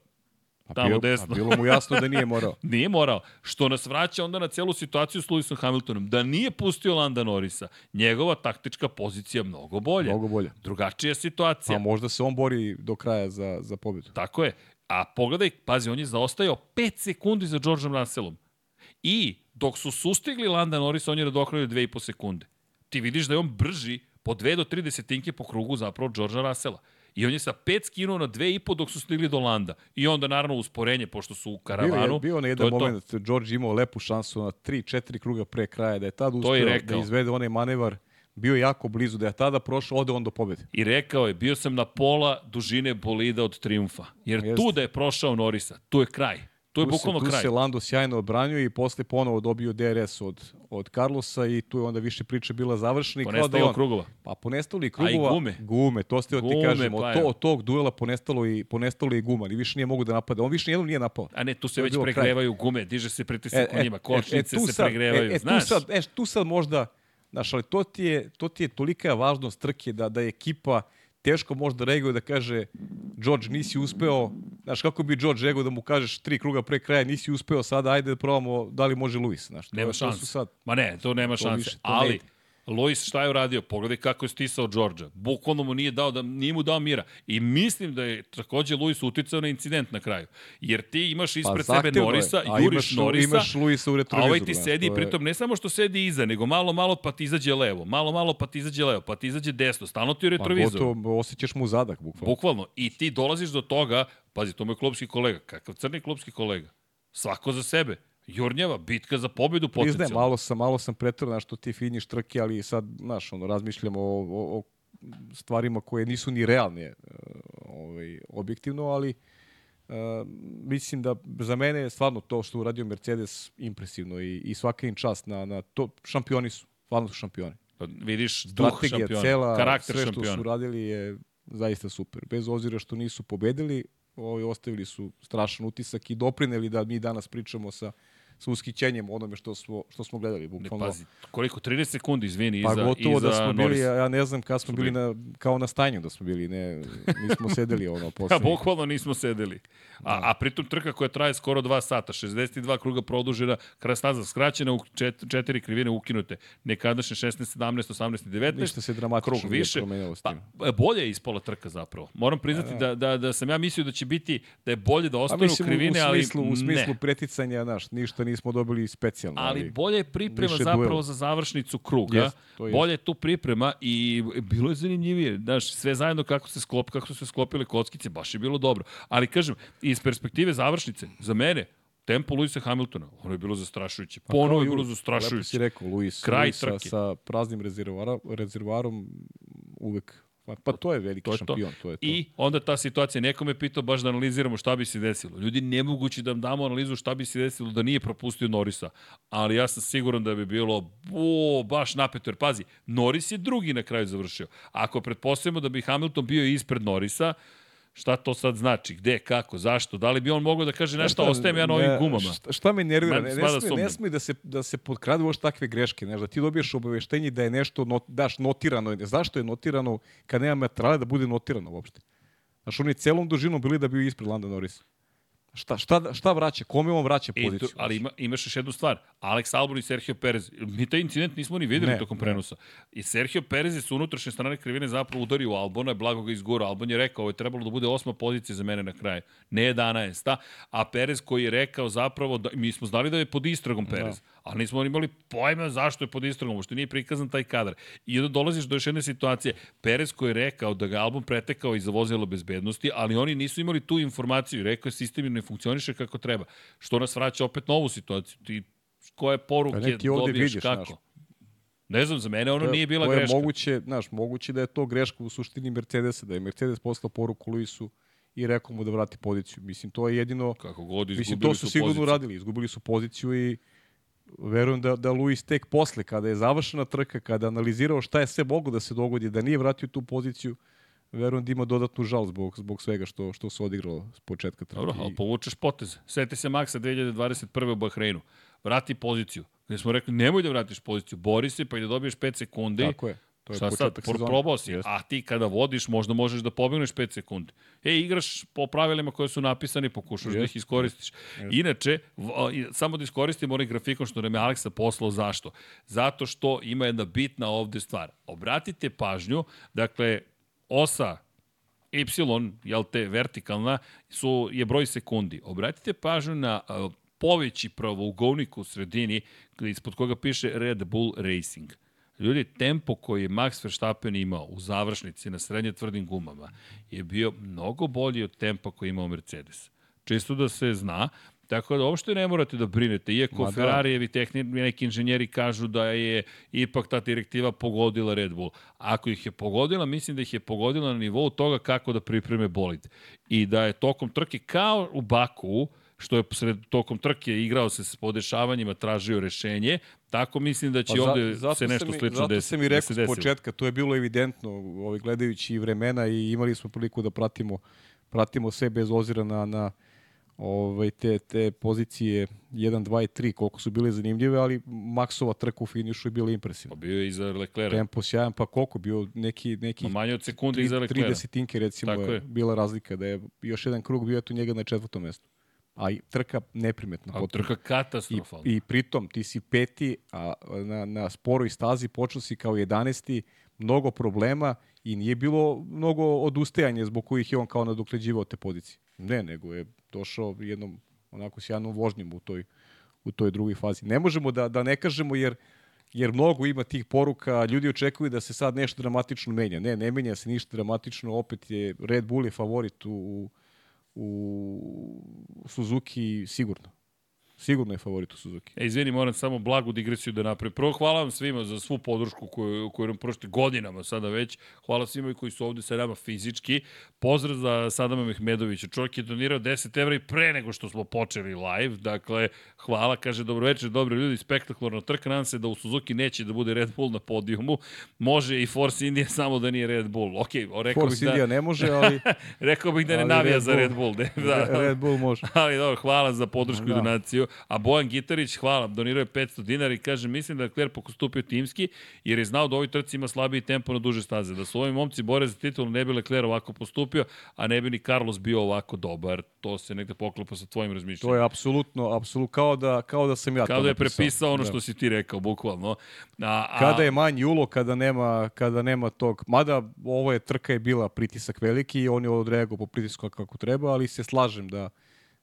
Speaker 2: Pa
Speaker 1: Tamo
Speaker 2: bilo,
Speaker 1: desno.
Speaker 2: A bilo mu jasno da nije morao.
Speaker 1: Nije morao. Što nas vraća onda na celu situaciju s Lewisom Hamiltonom. Da nije pustio Landa Norisa, njegova taktička pozicija mnogo bolja.
Speaker 2: Mnogo bolje.
Speaker 1: Drugačija situacija.
Speaker 2: Pa možda se on bori do kraja za, za pobedu.
Speaker 1: Tako je. A pogledaj, pazi, on je zaostajao 5 sekundi za Georgeom Russellom. I dok su sustigli Landa Norisa, on je nadoknadio 2,5 sekunde. Ti vidiš da je on brži po 2 do 3 desetinke po krugu zapravo Georgea Russella. I on je sa 5 skinuo na 2,5 dok su stigli do Landa. I onda naravno usporenje, pošto su u
Speaker 2: Bio
Speaker 1: karavanu.
Speaker 2: je bio na jedan
Speaker 1: je to.
Speaker 2: moment, George imao lepu šansu na 3-4 kruga pre kraja, da je tad
Speaker 1: rekao.
Speaker 2: da izvede onaj manevar, bio je jako blizu, da je tada prošao, ode on do pobede.
Speaker 1: I rekao je, bio sam na pola dužine bolida od triumfa. Jer
Speaker 2: Jeste.
Speaker 1: tu da je prošao Norisa, tu je kraj. Tu je
Speaker 2: Tu
Speaker 1: bukvalno
Speaker 2: se, tu
Speaker 1: kraj.
Speaker 2: se Lando sjajno odbranio i posle ponovo dobio DRS od, od Carlosa i tu je onda više priče bila završena. i da
Speaker 1: Ponestalo
Speaker 2: on,
Speaker 1: krugova.
Speaker 2: Pa ponestalo i krugova.
Speaker 1: gume.
Speaker 2: Gume, to ste ti
Speaker 1: Gume,
Speaker 2: kažem.
Speaker 1: pa
Speaker 2: Od,
Speaker 1: je.
Speaker 2: to, od tog duela ponestalo i, ponestalo i guma. Ni više nije mogu da napada. On više nijednom nije napao.
Speaker 1: A ne, tu se
Speaker 2: To
Speaker 1: već
Speaker 2: bilo kraj.
Speaker 1: pregrevaju gume, diže se pritisak u njima, kočnice
Speaker 2: tu
Speaker 1: se
Speaker 2: sad-
Speaker 1: pregrevaju,
Speaker 2: e, e,
Speaker 1: znaš.
Speaker 2: Tu sad, e, tu sad možda, znaš, ali to ti je, to ti je tolika važnost trke da, da je ekipa teško možda reaguje da kaže George nisi uspeo, znaš kako bi George reaguje da mu kažeš tri kruga pre kraja nisi uspeo sada, ajde da probamo da li može Luis, znaš.
Speaker 1: Nema šanse.
Speaker 2: Sad,
Speaker 1: Ma ne, to nema
Speaker 2: To
Speaker 1: šanse.
Speaker 2: više, to ne
Speaker 1: Ali,
Speaker 2: ide.
Speaker 1: Lois šta je uradio? Pogledaj kako je stisao Đorđa. Bukvalno mu nije dao da nije mu dao mira. I mislim da je takođe Luis uticao na incident na kraju. Jer ti imaš ispred sebe
Speaker 2: Pa je.
Speaker 1: Norisa,
Speaker 2: A
Speaker 1: juriš
Speaker 2: imaš,
Speaker 1: Norisa,
Speaker 2: imaš Luisa u
Speaker 1: a
Speaker 2: retrovizoru.
Speaker 1: ovaj ti
Speaker 2: znaš,
Speaker 1: sedi,
Speaker 2: je-
Speaker 1: pritom ne samo što sedi iza, nego malo, malo pa ti izađe levo, malo, malo pa ti izađe levo, pa ti izađe desno, stalno ti u
Speaker 2: Pa
Speaker 1: retrovizoru.
Speaker 2: gotovo osjećaš mu zadak, bukvalno.
Speaker 1: Bukvalno. I ti dolaziš do toga, pazi, to mu je klubski kolega, kakav crni klubski kolega. Svako za sebe. Jurnjava, bitka za pobedu
Speaker 2: Priznajem,
Speaker 1: potencijalno.
Speaker 2: malo sam, malo sam pretrao na što ti finiš trke, ali sad, znaš, ono, razmišljamo o, o, o stvarima koje nisu ni realne e, ovaj, objektivno, ali e, mislim da za mene je stvarno to što uradio Mercedes impresivno i, i svaka im čast na, na to. Šampioni su, stvarno su šampioni.
Speaker 1: Pa vidiš duh
Speaker 2: Strategija,
Speaker 1: šampiona,
Speaker 2: cela,
Speaker 1: karakter
Speaker 2: sve što
Speaker 1: šampiona.
Speaker 2: su uradili je zaista super. Bez obzira što nisu pobedili, ovaj, ostavili su strašan utisak i doprineli da mi danas pričamo sa, sa ushićenjem onome što smo, što smo gledali.
Speaker 1: Ne,
Speaker 2: Bukvalno.
Speaker 1: pazi, koliko? 30 sekundi, izvini,
Speaker 2: Pa
Speaker 1: iza,
Speaker 2: gotovo
Speaker 1: iza
Speaker 2: da smo bili,
Speaker 1: Norisa.
Speaker 2: ja, ja ne znam kad smo bili na, kao na stanju da smo bili, ne, nismo sedeli ono
Speaker 1: Pa,
Speaker 2: posle.
Speaker 1: bukvalno nismo sedeli. A, a pritom trka koja traje skoro 2 sata, 62 kruga produžena, krasnaza skraćena u čet, četiri krivine ukinute. Nekadašnje 16, 17, 18, 19.
Speaker 2: Ništa se dramatično
Speaker 1: krug
Speaker 2: nije
Speaker 1: više.
Speaker 2: promenilo s
Speaker 1: Pa,
Speaker 2: tim.
Speaker 1: bolje je ispala trka zapravo. Moram priznati da, da, da sam ja mislio da će biti, da je bolje da ostanu
Speaker 2: u-
Speaker 1: krivine,
Speaker 2: u
Speaker 1: ali
Speaker 2: smislu, u smislu
Speaker 1: ne.
Speaker 2: preticanja, znaš, ništa nismo dobili specijalno.
Speaker 1: Ali bolje je priprema zapravo
Speaker 2: duela.
Speaker 1: za završnicu kruga.
Speaker 2: Jest, to jest.
Speaker 1: bolje je tu priprema i bilo je zanimljivije. Znaš, sve zajedno kako se sklop, kako su se sklopile kockice, baš je bilo dobro. Ali kažem, iz perspektive završnice, za mene, Tempo Luisa Hamiltona, ono je bilo zastrašujuće. Ponovo je bilo
Speaker 2: Lepo
Speaker 1: zastrašujuće.
Speaker 2: si rekao, Luis,
Speaker 1: Kraj
Speaker 2: Luis sa,
Speaker 1: trke.
Speaker 2: sa praznim rezervoarom uvek. Pa, pa to je veliki
Speaker 1: To je to.
Speaker 2: šampion, to je to.
Speaker 1: I onda ta situacija, neko me pitao baš da analiziramo šta bi se desilo. Ljudi, nemoguće da vam damo analizu šta bi se desilo da nije propustio Norisa. Ali ja sam siguran da bi bilo o, baš napeto. Jer pazi, Noris je drugi na kraju završio. Ako pretpostavimo da bi Hamilton bio ispred Norisa, šta to sad znači? Gde, kako, zašto? Da li bi on mogao da kaže nešto,
Speaker 2: Znaš
Speaker 1: ostajem ja na ovim
Speaker 2: ne,
Speaker 1: gumama?
Speaker 2: Šta, šta me nervira? Ne, ne, sme,
Speaker 1: sumnjam.
Speaker 2: ne sme da se, da se potkradu još takve greške. Znaš, da ti dobiješ obaveštenje da je nešto not, daš notirano. Zašto je notirano kad nema materijala da bude notirano uopšte? Znaš, oni celom dužinom bili da bi ispred Landa Norisa. Šta, šta, šta vraća? Kome on vraća
Speaker 1: E,
Speaker 2: poziciju?
Speaker 1: to, ali ima, imaš još jednu stvar. Alex Albon i Sergio Perez. Mi taj incident nismo ni videli
Speaker 2: Ne,
Speaker 1: tokom prenosa. I Sergio Perez je s unutrašnje strane krivine zapravo udario u Albona, blago ga izgurao. Albon je rekao, ovo je trebalo da bude osma pozicija za mene na kraju. Ne 11. A Perez koji je rekao zapravo, da, mi smo znali da je pod istragom Perez. Da. Ali nismo imali pojma zašto je pod istragom, uopšte nije prikazan taj kadar. I onda dolaziš do još jedne situacije. Perez koji je rekao da ga Albon pretekao iz vozila bezbednosti, ali oni nisu imali tu informaciju. i Rekao je sistem ne funkcioniše kako treba. Što nas vraća opet na ovu situaciju. Ti koje poruke
Speaker 2: Pa ne, ti
Speaker 1: dobiješ
Speaker 2: vidiš,
Speaker 1: kako.
Speaker 2: znaš.
Speaker 1: Ne znam, za mene ono
Speaker 2: To je-
Speaker 1: nije bila
Speaker 2: to je
Speaker 1: greška.
Speaker 2: Moguće, znaš, moguće da je to greška u suštini Mercedesa, da je Mercedes poslao poruku Luisu i rekao mu da vrati poziciju. Mislim, to je jedino...
Speaker 1: Kako god izgubili
Speaker 2: Mislim, to su, sigurno
Speaker 1: poziciju.
Speaker 2: uradili. Izgubili su poziciju i verujem da, da Luis tek posle, kada je završena trka, kada je analizirao šta je sve mogo da se dogodi, da nije vratio tu poziciju, verujem da ima dodatnu žal zbog, zbog svega što, što se odigralo s početka trke.
Speaker 1: Dobro, ali povučeš potez. Seti se Maksa 2021. u Bahreinu. Vrati poziciju. Gde smo rekli, nemoj da vratiš poziciju, bori se pa i da dobiješ 5 sekundi.
Speaker 2: Tako je. To je
Speaker 1: Šta sad, Pro, probao si, a ti kada vodiš možda možeš da pobegneš 5 sekundi. E, igraš po pravilima koje su napisani, pokušaš da ih iskoristiš. Inače, v, samo da iskoristimo onaj grafikon što nam je Aleksa poslao, zašto? Zato što ima jedna bitna ovde stvar. Obratite pažnju, dakle, osa Y, jel te, vertikalna, su, je broj sekundi. Obratite pažnju na poveći pravougovnik u sredini, ispod koga piše Red Bull Racing. Ljudi, tempo koji je Max Verstappen imao u završnici na srednje tvrdim gumama je bio mnogo bolji od tempa koji je imao Mercedes. Čisto da se zna, Tako da uopšte ne morate da brinete, iako
Speaker 2: Ma da.
Speaker 1: Ferrarijevi tehni, neki inženjeri kažu da je ipak ta direktiva pogodila Red Bull. Ako ih je pogodila, mislim da ih je pogodila na nivou toga kako da pripreme bolid. I da je tokom trke kao u Baku, što je sred, tokom trke igrao se s podešavanjima, tražio rešenje, tako mislim da će
Speaker 2: Pa za-
Speaker 1: ovde
Speaker 2: zato
Speaker 1: se nešto
Speaker 2: sam i-
Speaker 1: slično
Speaker 2: zato
Speaker 1: desiti.
Speaker 2: sam i
Speaker 1: da
Speaker 2: rekao
Speaker 1: se
Speaker 2: s početka, to je bilo evidentno ovaj, gledajući i vremena i imali smo priliku da pratimo, pratimo sve bez ozira na, na ovaj, te, te pozicije 1, 2 i 3, koliko su bile zanimljive, ali Maksova trka u finišu je bila impresivna.
Speaker 1: Pa bio je iza Leclerca.
Speaker 2: Tempo sjajan, pa koliko bio neki, neki
Speaker 1: Ma manje od sekunde iza
Speaker 2: tri
Speaker 1: Leclerca.
Speaker 2: desetinke recimo
Speaker 1: Tako
Speaker 2: je,
Speaker 1: je.
Speaker 2: bila razlika, da je još jedan krug bio tu njega na četvrtom mestu. A i trka neprimetna.
Speaker 1: A trka
Speaker 2: I,
Speaker 1: katastrofalna.
Speaker 2: I pritom ti si peti, a na, na sporoj stazi počeo si kao 11. mnogo problema i nije bilo mnogo odustajanja zbog kojih je on kao nadokleđivao te pozicije. Ne, nego je došao jednom onako sjajnom vožnjom u toj, u toj drugoj fazi. Ne možemo da, da ne kažemo jer jer mnogo ima tih poruka, ljudi očekuju da se sad nešto dramatično menja. Ne, ne menja se ništa dramatično, opet je Red Bull je favorit u, u Suzuki sigurno. Sigurno je favorit u Suzuki.
Speaker 1: E, izvini, moram samo blagu digresiju da napravim. Prvo, hvala vam svima za svu podršku koju, koju nam prošli godinama sada već. Hvala svima koji su ovde sa nama fizički. Pozdrav za Sadama Mehmedovića. Čovjek je donirao 10 evra i pre nego što smo počeli live. Dakle, hvala, kaže, dobro večer, dobri ljudi, spektakularno trka. Nadam se da u Suzuki neće da bude Red Bull na podijumu. Može i Force India, samo da nije Red Bull. Ok, rekao
Speaker 2: Force
Speaker 1: bih da,
Speaker 2: India ne može, ali
Speaker 1: rekao bih da ne navija
Speaker 2: Red
Speaker 1: za. Red Bull. Ne, da.
Speaker 2: Red Bull može.
Speaker 1: Ali dobro, hvala za podršku da. i donaciju. A Bojan Gitarić, hvala, donirao je 500 dinara i kaže, mislim da je Leclerc pokostupio timski, jer je znao da ovoj trci ima slabiji tempo na duže staze. Da su ovi momci bore za titulu, ne bi Leclerc ovako postupio, a ne bi ni Carlos bio ovako dobar. To se negde poklopa sa tvojim razmišljanjem.
Speaker 2: To je apsolutno, apsolutno kao da, kao da sam ja
Speaker 1: Kao
Speaker 2: to
Speaker 1: da je
Speaker 2: napisao.
Speaker 1: prepisao ono
Speaker 2: Da.
Speaker 1: što si ti rekao, bukvalno. A, a,
Speaker 2: Kada je manji ulo, kada nema, kada nema tog, mada ovo je trka je bila pritisak veliki i on je odreagovao po pritisku kako treba, ali se slažem da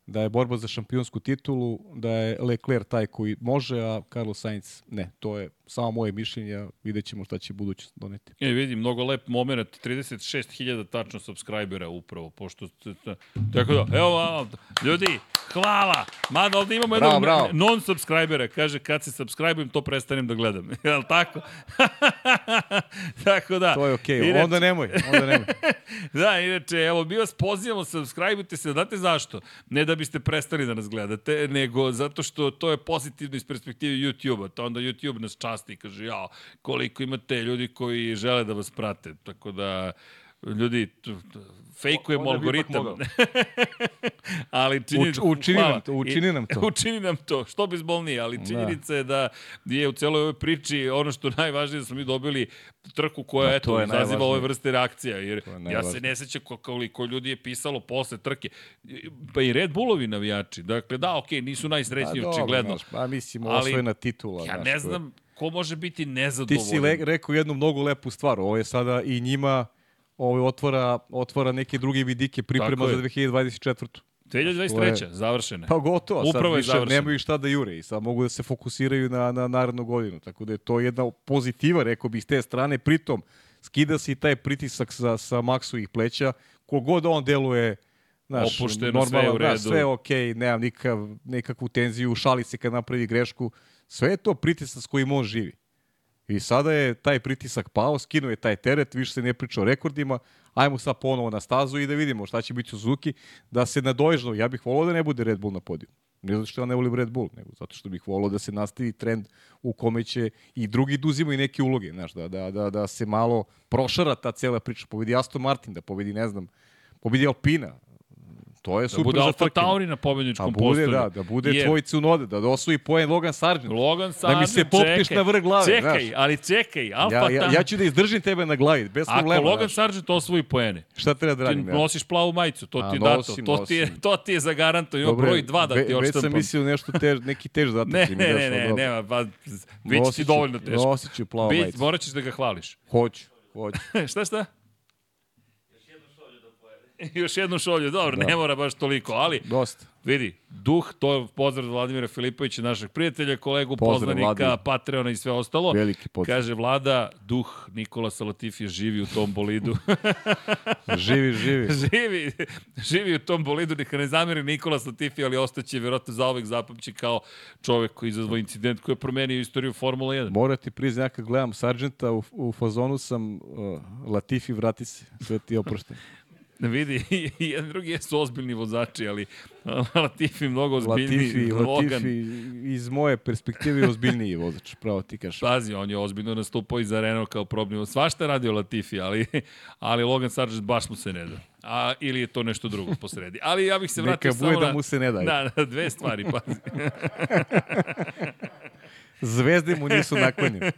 Speaker 2: da je borba za šampionsku titulu, da je Leclerc taj koji može, a Carlos Sainz ne. To je samo moje mišljenje, vidjet ćemo šta će budućnost doneti.
Speaker 1: E, vidi, mnogo lep moment, 36.000 tačno subscribera upravo, pošto... Tako da, evo ljudi, hvala! Mada ovde imamo
Speaker 2: Bravo,
Speaker 1: jednog
Speaker 2: bravo.
Speaker 1: non-subscribera, kaže, kad se subscribe-ujem, to prestanem da gledam. Jel tako? tako da...
Speaker 2: To je okej, okay.
Speaker 1: inače-
Speaker 2: onda nemoj, onda nemoj.
Speaker 1: da, inače, evo, mi vas pozivamo, subscribe-ujte se, znate zašto? Ne da biste prestali da nas gledate, nego zato što to je pozitivno iz perspektive YouTube-a. To onda YouTube nas časti i kaže, jao, koliko imate ljudi koji žele da vas prate. Tako da, ljudi,
Speaker 2: ipak
Speaker 1: algoritam. ali čini,
Speaker 2: Uč- učini
Speaker 1: hvala.
Speaker 2: nam to, učini nam to.
Speaker 1: Učini nam to, što bezbolnije, ali činjenica je da je u celoj ovoj priči ono što najvažnije da smo mi dobili trku koja,
Speaker 2: Da,
Speaker 1: eto, izaziva ove vrste reakcija, jer ja se ne sećam ko- koliko ljudi je pisalo posle trke. Pa i Red Bullovi navijači. Dakle, da, okej, nisu najsrećniji,
Speaker 2: Pa
Speaker 1: očigledno.
Speaker 2: Pa mislim,
Speaker 1: Ali,
Speaker 2: osvojena titula.
Speaker 1: Ja ne znam ko može biti
Speaker 2: Ti
Speaker 1: nezadovoljan.
Speaker 2: si le, rekao jednu mnogo lepu stvar. Ovo je sada i njima ovo otvara, otvara neke druge vidike priprema
Speaker 1: je.
Speaker 2: za 2024.
Speaker 1: 2023. završena.
Speaker 2: Pa gotovo, sad
Speaker 1: Upravo je
Speaker 2: više
Speaker 1: završeno.
Speaker 2: nemaju šta da jure i sad mogu da se fokusiraju na, na narednu godinu. Tako da je to jedna pozitiva, rekao bih, s te strane. Pritom, skida se i taj pritisak sa, sa Maksovih pleća. Kogod on deluje Znaš,
Speaker 1: Opušteno, sve je u
Speaker 2: znaš,
Speaker 1: redu.
Speaker 2: sve je okej, nemam nikav, nikakvu tenziju, šali se kad napravi grešku. Sve je to pritisak s kojim on živi. I sada je taj pritisak pao, skinuo je taj teret, više se ne priča o rekordima, ajmo sad ponovo na stazu i da vidimo šta će biti Suzuki, da se nadoježno, ja bih volao da ne bude Red Bull na podiju. Ne zato što ja ne volim Red Bull, nego zato što bih volao da se nastavi trend u kome će i drugi da uzimaju neke uloge, znaš, da, da, da, da se malo prošara ta cela priča, pobedi Aston Martin, da pobedi, ne znam, pobedi Alpina, to je
Speaker 1: Da
Speaker 2: super
Speaker 1: bude
Speaker 2: za
Speaker 1: Alfa. Tauri na pobedničkom
Speaker 2: bude,
Speaker 1: postolju.
Speaker 2: da, da bude
Speaker 1: Jer-
Speaker 2: tvoj Cunoda, da osvoji poen Logan Sargent.
Speaker 1: Logan
Speaker 2: Da mi se
Speaker 1: Sargent,
Speaker 2: popneš
Speaker 1: čekaj.
Speaker 2: na vrh glave,
Speaker 1: Čekaj,
Speaker 2: znaš.
Speaker 1: ali čekaj, Alfa
Speaker 2: Ja, ja, ja ću da izdržim tebe na glavi, bez
Speaker 1: Ako
Speaker 2: problema.
Speaker 1: Logan
Speaker 2: znaš.
Speaker 1: Sargent osvoji poene,
Speaker 2: Šta treba da
Speaker 1: ti
Speaker 2: radim? Ja?
Speaker 1: nosiš plavu majicu, to
Speaker 2: A,
Speaker 1: ti je dato,
Speaker 2: nosim,
Speaker 1: to ti je, to ti je zagaranto, ima broj 2 da ti
Speaker 2: Već sam
Speaker 1: odštampam.
Speaker 2: mislio nešto tež, neki tež zadatak.
Speaker 1: Ne, ne, ne, ne, nema, pa bit će ti dovoljno teško.
Speaker 2: Nosit ću plavu majicu.
Speaker 1: morat ćeš da ga hvališ.
Speaker 2: Hoću, hoću.
Speaker 1: šta, šta? Još jednu šolju, dobro,
Speaker 2: Da.
Speaker 1: ne mora baš toliko, ali
Speaker 2: Dosta.
Speaker 1: vidi, duh, to je pozdrav Vladimira Filipovića, našeg prijatelja, kolegu,
Speaker 2: Pozdrav,
Speaker 1: poznanika,
Speaker 2: Vladi.
Speaker 1: Patreona i sve ostalo.
Speaker 2: Veliki pozdrav.
Speaker 1: Kaže Vlada, duh Nikola Salatifija živi u tom bolidu.
Speaker 2: Živi, živi.
Speaker 1: živi, živi u tom bolidu, neka ne zameri Nikola Latifi, ali ostaće vjerojatno zaovek zapamći kao čovek koji je izazvao incident koji je promenio istoriju Formula 1.
Speaker 2: Mora ti priznati, ja kad gledam Sargenta, u, u fazonu sam uh, Latifi, vrati se. Sve ti je oprošteno.
Speaker 1: Vidi, jedan drugi jesu ozbiljni vozači, ali Latifi mnogo ozbiljniji.
Speaker 2: Latifi,
Speaker 1: Logan,
Speaker 2: Latifi, iz moje perspektive je ozbiljniji vozač, pravo ti kažeš.
Speaker 1: Pazi, on je ozbiljno nastupao i za Renault kao probni. Svašta je radio Latifi, ali, ali Logan Sargent baš mu se ne da. A, ili je to nešto drugo posredi. Ali ja bih se vratio
Speaker 2: Neka bude
Speaker 1: samo
Speaker 2: da
Speaker 1: na...
Speaker 2: mu se ne da.
Speaker 1: Da, da, dve stvari, pazi.
Speaker 2: Zvezde mu nisu naklonjene.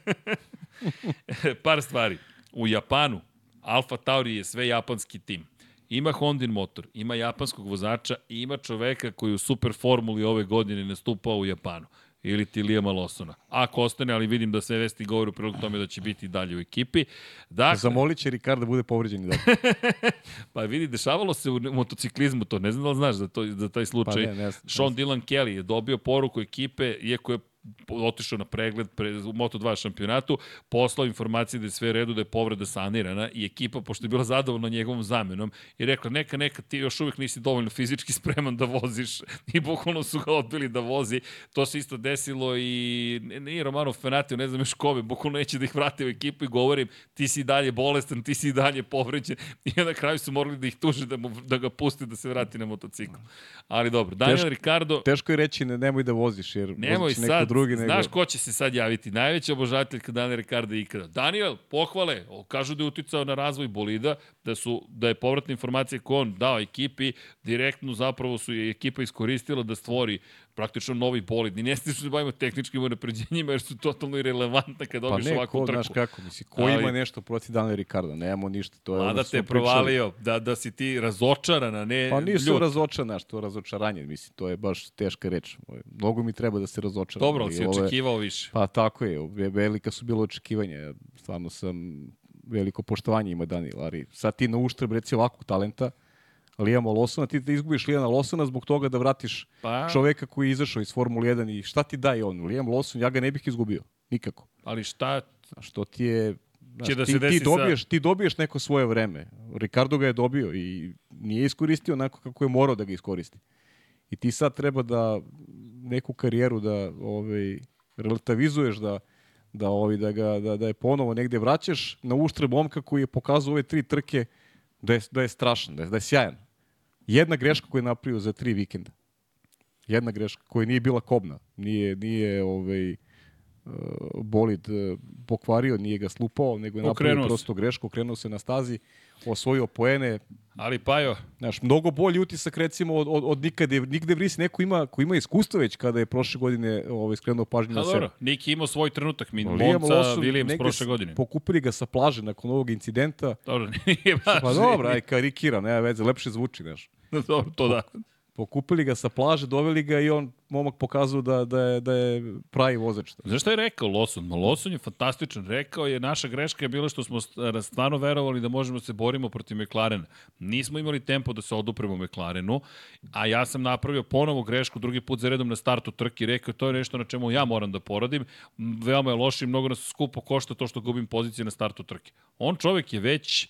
Speaker 1: Par stvari. U Japanu Alfa Tauri je sve japanski tim. Ima Hondin motor, ima japanskog vozača i ima čoveka koji u super formuli ove godine nastupao u Japanu ili ti Lijama Lawsona. Ako ostane, ali vidim da sve vesti govore u prilog tome da će biti dalje u ekipi. Dakle,
Speaker 2: Zamolit će Ricardo da bude povređen i dalje.
Speaker 1: pa vidi, dešavalo se u motociklizmu to, ne znam da li znaš za, to, za taj slučaj.
Speaker 2: Pa ne, ne ne
Speaker 1: Sean Dylan Kelly je dobio poruku ekipe, iako je otišao na pregled pre, u Moto2 šampionatu, poslao informacije da je sve u redu, da je povreda sanirana i ekipa, pošto je bila zadovoljna njegovom zamenom, je rekla, neka, neka, ti još uvijek nisi dovoljno fizički spreman da voziš i bukvalno su ga odbili da vozi. To se isto desilo i nije Romanov Fenatio, ne znam još kome, bukvalno neće da ih vrate u ekipu i govorim, ti si dalje bolestan, ti si dalje povređen i na kraju su morali da ih tuže da, mu, da ga pusti da se vrati na motocikl. Ali dobro, Daniel
Speaker 2: Teško-
Speaker 1: Ricardo,
Speaker 2: Teško je reći ne, nemoj da voziš, jer
Speaker 1: Nemoj
Speaker 2: neko
Speaker 1: sad,
Speaker 2: drugi.
Speaker 1: znaš
Speaker 2: nego...
Speaker 1: ko će se sad javiti? Najveći obožatelj Daniel Ricardo ikada. Daniel, pohvale, kažu da je uticao na razvoj bolida, da su da je povratna informacija koju on dao ekipi, direktno zapravo su je ekipa iskoristila da stvori praktično novi bolid. Ni ne stižu da se bavimo tehničkim unapređenjima jer su totalno irelevantne kad
Speaker 2: Pa
Speaker 1: dobiješ
Speaker 2: ne,
Speaker 1: ovakvu
Speaker 2: ko,
Speaker 1: trku.
Speaker 2: znaš kako, misli, ko
Speaker 1: Ali-
Speaker 2: ima nešto protiv Daniela Ricarda, nemamo ništa, to je
Speaker 1: Mada
Speaker 2: što
Speaker 1: te provalio da, da si ti razočaran, a ne
Speaker 2: Pa nisu
Speaker 1: ljut.
Speaker 2: razočan, znaš, to je razočaranje, mislim, to je baš teška reč. Mnogo mi treba da se razočaram.
Speaker 1: Dobro, ali si
Speaker 2: ovo je-
Speaker 1: očekivao više.
Speaker 2: Pa tako je, ve- velika su bila očekivanja, stvarno sam veliko poštovanje ima Daniel, ali sad ti na uštrb reci ovakvog talenta, Lijama Losona, ti da izgubiš Lijana Losona zbog toga da vratiš
Speaker 1: Pa-
Speaker 2: čoveka koji je izašao iz Formule 1 i šta ti daje on? Liam Lawson, ja ga ne bih izgubio. Nikako.
Speaker 1: Ali šta
Speaker 2: A što ti je... Znaš,
Speaker 1: Će da
Speaker 2: ti,
Speaker 1: se desi
Speaker 2: ti, dobiješ, ti dobiješ neko svoje vreme. Ricardo ga je dobio i nije iskoristio onako kako je morao da ga iskoristi. I ti sad treba da neku karijeru da ovaj, relativizuješ, da, da, ovaj, da, ga, da, da je ponovo negde vraćaš na uštrb momka koji je pokazao ove tri trke da je, da je strašan, da je, da je sjajan. Jedna greška koju je napravio za tri vikenda. Jedna greška koja nije bila kobna. Nije, nije ovaj, bolid uh, pokvario, nije ga slupao, nego je napravio
Speaker 1: Okrenuo
Speaker 2: prosto grešku, okrenuo se na stazi, osvojio poene,
Speaker 1: Ali Pajo,
Speaker 2: Znaš, mnogo bolji utisak recimo od, od, od nikade, nigde vris neko ima, ko ima iskustvo već kada je prošle godine ovaj, skrenuo pažnju
Speaker 1: pa
Speaker 2: na sebe.
Speaker 1: dobro, Niki imao svoj trenutak, mi
Speaker 2: Liam
Speaker 1: Monca, Williams prošle godine.
Speaker 2: Pokupili ga sa plaže nakon ovog incidenta.
Speaker 1: Dobro, nije baš.
Speaker 2: Pa dobro, aj karikiram, nema veze, lepše zvuči, znaš.
Speaker 1: dobro, to da.
Speaker 2: Pokupili ga sa plaže, doveli ga i on, momak pokazao da, da, je, da je pravi vozač.
Speaker 1: Znaš šta je rekao Lawson? Lawson je fantastičan. Rekao je, naša greška je bila što smo st- stvarno verovali da možemo da se borimo protiv McLarena. Nismo imali tempo da se odupremo McLarenu, a ja sam napravio ponovo grešku drugi put za redom na startu trke i rekao to je nešto na čemu ja moram da poradim. Veoma je loše i mnogo nas skupo košta to što gubim pozicije na startu trke. On čovek je već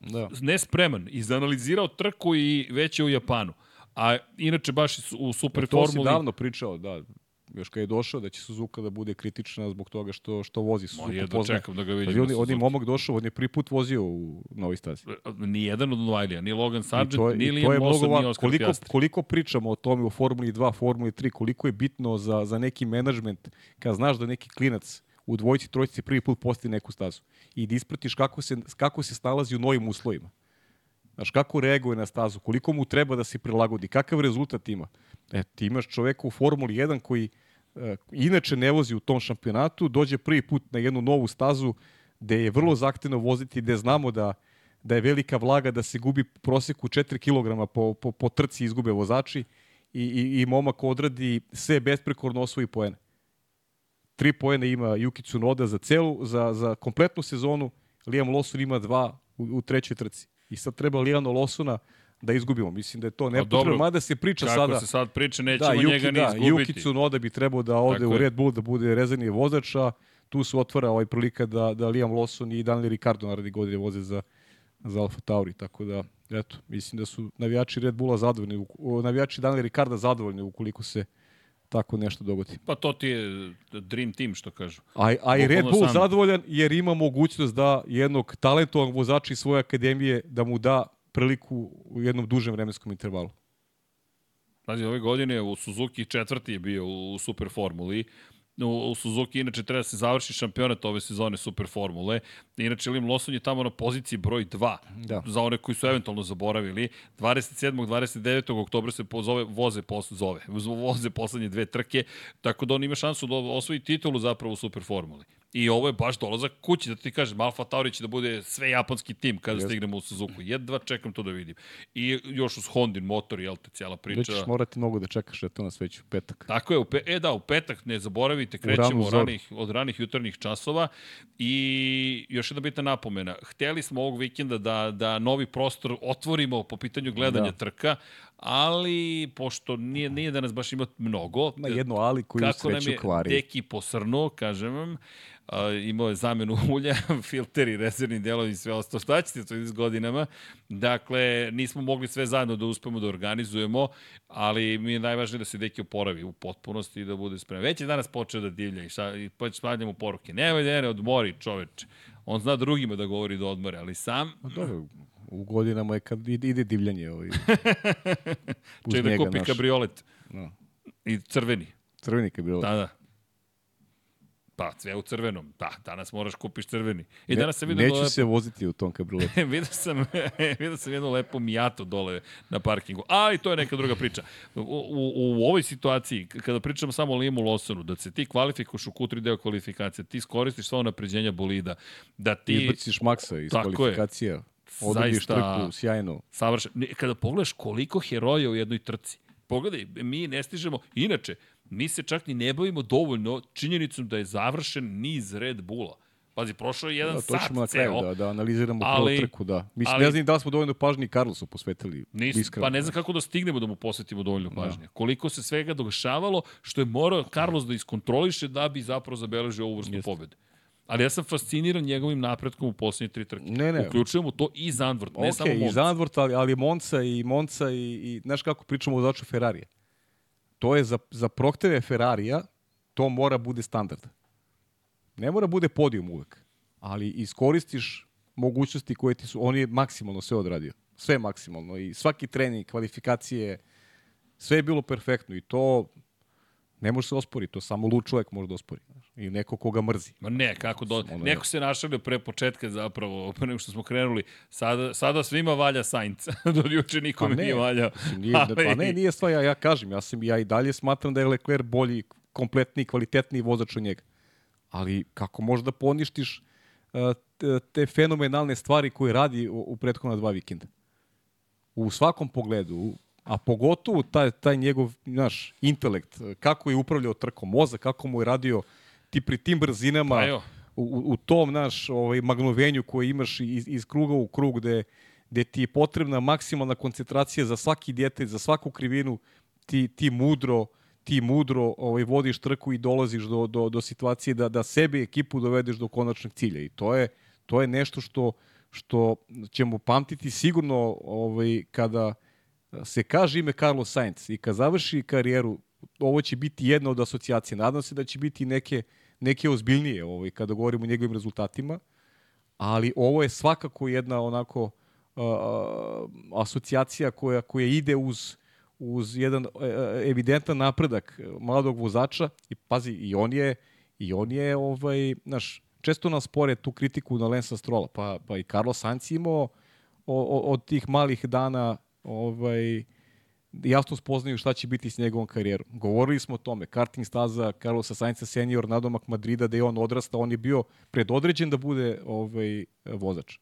Speaker 2: Da.
Speaker 1: nespreman, izanalizirao trku i već je u Japanu. A inače baš u super
Speaker 2: To si
Speaker 1: formuli...
Speaker 2: davno pričao, da. Još kad je došao da će Suzuka da bude kritična zbog toga što što vozi Suzuka.
Speaker 1: jedva
Speaker 2: poznaje.
Speaker 1: čekam da ga vidim.
Speaker 2: on, je- on je momak došao, on je prvi put vozio u novoj stazi.
Speaker 1: ni jedan od Novajlija, ni Logan Sargent,
Speaker 2: je,
Speaker 1: ni Liam Lawson, ni. Oscar
Speaker 2: Koliko,
Speaker 1: Piastri.
Speaker 2: koliko pričamo o tome u Formuli 2, Formuli 3, koliko je bitno za, za neki menadžment kad znaš da neki klinac u dvojici, trojici prvi put postaje neku stazu i da ispratiš kako se, kako se snalazi u novim uslovima. Znaš, kako reaguje na stazu, koliko mu treba da se prilagodi, kakav rezultat ima. E, ti imaš čoveka u Formuli 1 koji e, inače ne vozi u tom šampionatu, dođe prvi put na jednu novu stazu gde je vrlo zahtevno voziti, gde znamo da da je velika vlaga, da se gubi proseku 4 kg po, po, po trci izgube vozači i, i, i momak odradi sve besprekorno osvoji poene. Tri poene ima Yuki Tsunoda za celu, za, za kompletnu sezonu, Liam Lawson ima dva u, u trećoj trci. I sad treba Liam Lawsona da izgubimo. Mislim da je to nepotrebno, mada se priča
Speaker 1: Kako
Speaker 2: sada...
Speaker 1: se sad priča, nećemo
Speaker 2: Da,
Speaker 1: njega
Speaker 2: Yuki,
Speaker 1: ni
Speaker 2: da,
Speaker 1: izgubiti.
Speaker 2: Yuki Tsunoda bi trebao da ode
Speaker 1: Tako
Speaker 2: u. Red Bull, da bude rezervni vozač, a tu se otvara ovaj prilika da, da Liam Lawson i Daniel Ricardo naredni godine voze za, za Alfa Tauri, tako da, eto, mislim da su navijači Red Bulla zadovoljni, navijači Daniel Ricarda zadovoljni ukoliko se tako nešto dogodi.
Speaker 1: Pa to ti je dream team, što kažu.
Speaker 2: A, a i Red Bull
Speaker 1: sam.
Speaker 2: zadovoljan jer ima mogućnost da jednog talentovog vozača iz svoje akademije da mu da priliku u jednom dužem vremenskom intervalu.
Speaker 1: Znači, ove godine u Suzuki četvrti je bio u Super Formuli. U, u Suzuki inače treba da se završi šampionat ove sezone Super Formule. Inače, Liam Lawson je tamo na poziciji broj 2.
Speaker 2: Da.
Speaker 1: Za one koji su eventualno zaboravili. 27. 29. oktobra se pozove, voze, pos, zove, voze poslednje dve trke, tako da on ima šansu da osvoji titulu zapravo u Super Formuli. I ovo je baš dolazak kući, da ti kažem, Alfa Tauri će da bude sve japanski tim kada
Speaker 2: Jeste.
Speaker 1: stignemo u Suzuku. Jedva čekam to da vidim. I još uz Hondin motor, jel te, cijela priča.
Speaker 2: Da ćeš morati mnogo da čekaš, eto nas već u petak.
Speaker 1: Tako je, u pe, e da, u petak, ne zaboravite, krećemo ranih, od ranih jutarnjih časova i još jedna bitna napomena. Hteli smo ovog vikenda da, da novi prostor otvorimo po pitanju gledanja
Speaker 2: Da.
Speaker 1: trka, ali pošto nije, nije da nas baš ima mnogo,
Speaker 2: Ima jedno ali koju
Speaker 1: kako nam
Speaker 2: sreću
Speaker 1: je
Speaker 2: kvari.
Speaker 1: Deki posrnuo, kažem vam, a, imao je zamenu ulja, filteri, rezervni delovi i sve ostalo. Šta ćete to s godinama? Dakle, nismo mogli sve zajedno da uspemo da organizujemo, ali mi je najvažnije da se Deki oporavi u potpunosti i da bude spreman. Već je danas počeo da divlja i, ša, i pa šaljamo poruke. Nemoj da ne odmori čoveče. On zna drugima da govori da odmore, ali sam
Speaker 2: Ma Dobro, u godinama je kad ide, divljanje. Ovaj,
Speaker 1: će da kupi
Speaker 2: znaš.
Speaker 1: kabriolet
Speaker 2: No.
Speaker 1: i crveni.
Speaker 2: Crveni kabriolet.
Speaker 1: Da, da. Pa, sve u crvenom. Da, danas moraš kupiš crveni. I
Speaker 2: Ne-
Speaker 1: danas sam vidio
Speaker 2: Neću se voziti u tom kabrioletu.
Speaker 1: vidio sam, vidio sam jednu lepu Miato dole na parkingu. Ali to je neka druga priča. U, u, u ovoj situaciji, kada pričamo samo o Limu Lawsonu, da se ti kvalifikuš u Q3 deo kvalifikacije, ti iskoristiš sva napređenja bolida, da ti
Speaker 2: Izbaciš maksa iz
Speaker 1: Tako je.
Speaker 2: kvalifikacija.
Speaker 1: Zaista-
Speaker 2: trku, sjajno.
Speaker 1: savršen. Kada pogledaš koliko heroja u jednoj trci, pogledaj, mi ne stižemo, inače, mi se čak ni ne bavimo dovoljno činjenicom da je završen niz Red Bulla. Pazi, prošao je jedan
Speaker 2: Da, to
Speaker 1: sat
Speaker 2: ćemo na kraju
Speaker 1: ceo.
Speaker 2: da, da analiziramo
Speaker 1: ali-
Speaker 2: trku, da. Mislim,
Speaker 1: ali-
Speaker 2: ne znam da smo dovoljno pažnji Carlosu posvetili.
Speaker 1: Nis,
Speaker 2: iskreno.
Speaker 1: pa ne znam kako da stignemo da mu posvetimo dovoljno pažnje. Koliko se svega dogešavalo, što je morao Carlos da iskontroliše da bi zapravo zabeležio ovu vrstu pobede. Ali ja sam fasciniran njegovim napretkom u poslednje tri trke.
Speaker 2: Ne, ne.
Speaker 1: Uključujemo to i Zandvort, ne
Speaker 2: Ok,
Speaker 1: samo
Speaker 2: i
Speaker 1: Monza.
Speaker 2: Zandvort, ali, ali Monca i Monca i, i znaš kako pričamo o vozaču Ferrarija. To je za, za prohteve Ferrarija, to mora bude standard. Ne mora bude podijum uvek, ali iskoristiš mogućnosti koje ti su, on je maksimalno sve odradio. Sve maksimalno i svaki trening, kvalifikacije, sve je bilo perfektno i to ne može se ospori, to samo lud čovjek može da ospori. Znaš. I neko koga mrzi.
Speaker 1: Ma ne, kako do...
Speaker 2: Ono je-
Speaker 1: Neko se našalio pre početka zapravo, pre nego što smo krenuli. Sada, sada svima valja Sainz. Do juče nikome
Speaker 2: Pa ne,
Speaker 1: nije valja.
Speaker 2: Nije, pa ne, nije stvar, ja, ja kažem, ja, sam, ja i dalje smatram da je Leclerc bolji, kompletniji, kvalitetniji vozač od njega. Ali kako možda poništiš uh, te- fenomenalne stvari koje radi u, u prethodna dva vikenda? U svakom pogledu, a pogotovo taj, taj njegov, naš, intelekt, kako je upravljao trkom moza, kako mu je radio ti pri tim brzinama,
Speaker 1: Pa
Speaker 2: u, u- tom naš ovaj magnovenju koji imaš iz, iz kruga u krug gde, gde ti je potrebna maksimalna koncentracija za svaki detalj, za svaku krivinu, ti, ti mudro ti mudro ovaj vodiš trku i dolaziš do, do, do situacije da da sebe ekipu dovedeš do konačnog cilja i to je to je nešto što što ćemo pamtiti sigurno ovaj kada se kaže ime Carlos Sainz i kad završi karijeru ovo će biti jedna od asocijacija. Nadam se da će biti neke neke ozbiljnije ovaj kada govorimo o njegovim rezultatima, ali ovo je svakako jedna onako uh, asocijacija koja koja ide uz uz jedan uh, evidentan napredak mladog vozača i pazi i on je i on je ovaj naš često nas spore tu kritiku na Lensa Strola pa pa i Carlos Sainz imao od tih malih dana ovaj jasno spoznaju šta će biti s njegovom karijerom. Govorili smo o tome, karting staza Carlosa Sainza senior, nadomak Madrida, da je on odrastao, on je bio predodređen da bude ovaj vozač.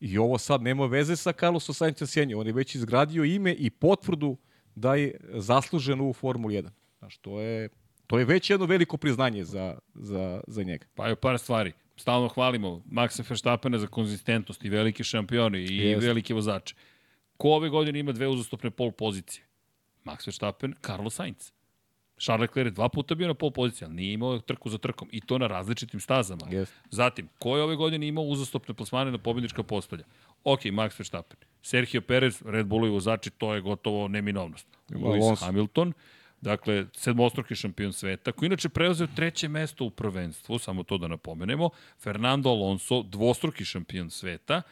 Speaker 2: I ovo sad nema veze sa Carlosom Sainzom senior, on je već izgradio ime i potvrdu da je zaslužen u Formuli 1. Znaš, to je, to je već jedno veliko priznanje za, za, za njega.
Speaker 1: Pa je par stvari. Stalno hvalimo Maxa Verstappena za konzistentnost i velike šampioni i
Speaker 2: Jeste.
Speaker 1: velike vozače. Ko ove godine ima dve uzastopne pol pozicije? Max Verstappen, Carlos Sainz. Charles Leclerc je dva puta bio na pol pozicije, ali nije imao trku za trkom. I to na različitim stazama.
Speaker 2: Jeste.
Speaker 1: Zatim, ko je ove godine imao uzastopne plasmane na pobjednička postolja? Ok, Max Verstappen. Sergio Perez, Red Bullovi vozači, to je gotovo neminovnost. Lewis. Hamilton, dakle, sedmostruki šampion sveta, koji inače preuzeo treće mesto u prvenstvu, samo to da napomenemo, Fernando Alonso, dvostruki šampion sveta,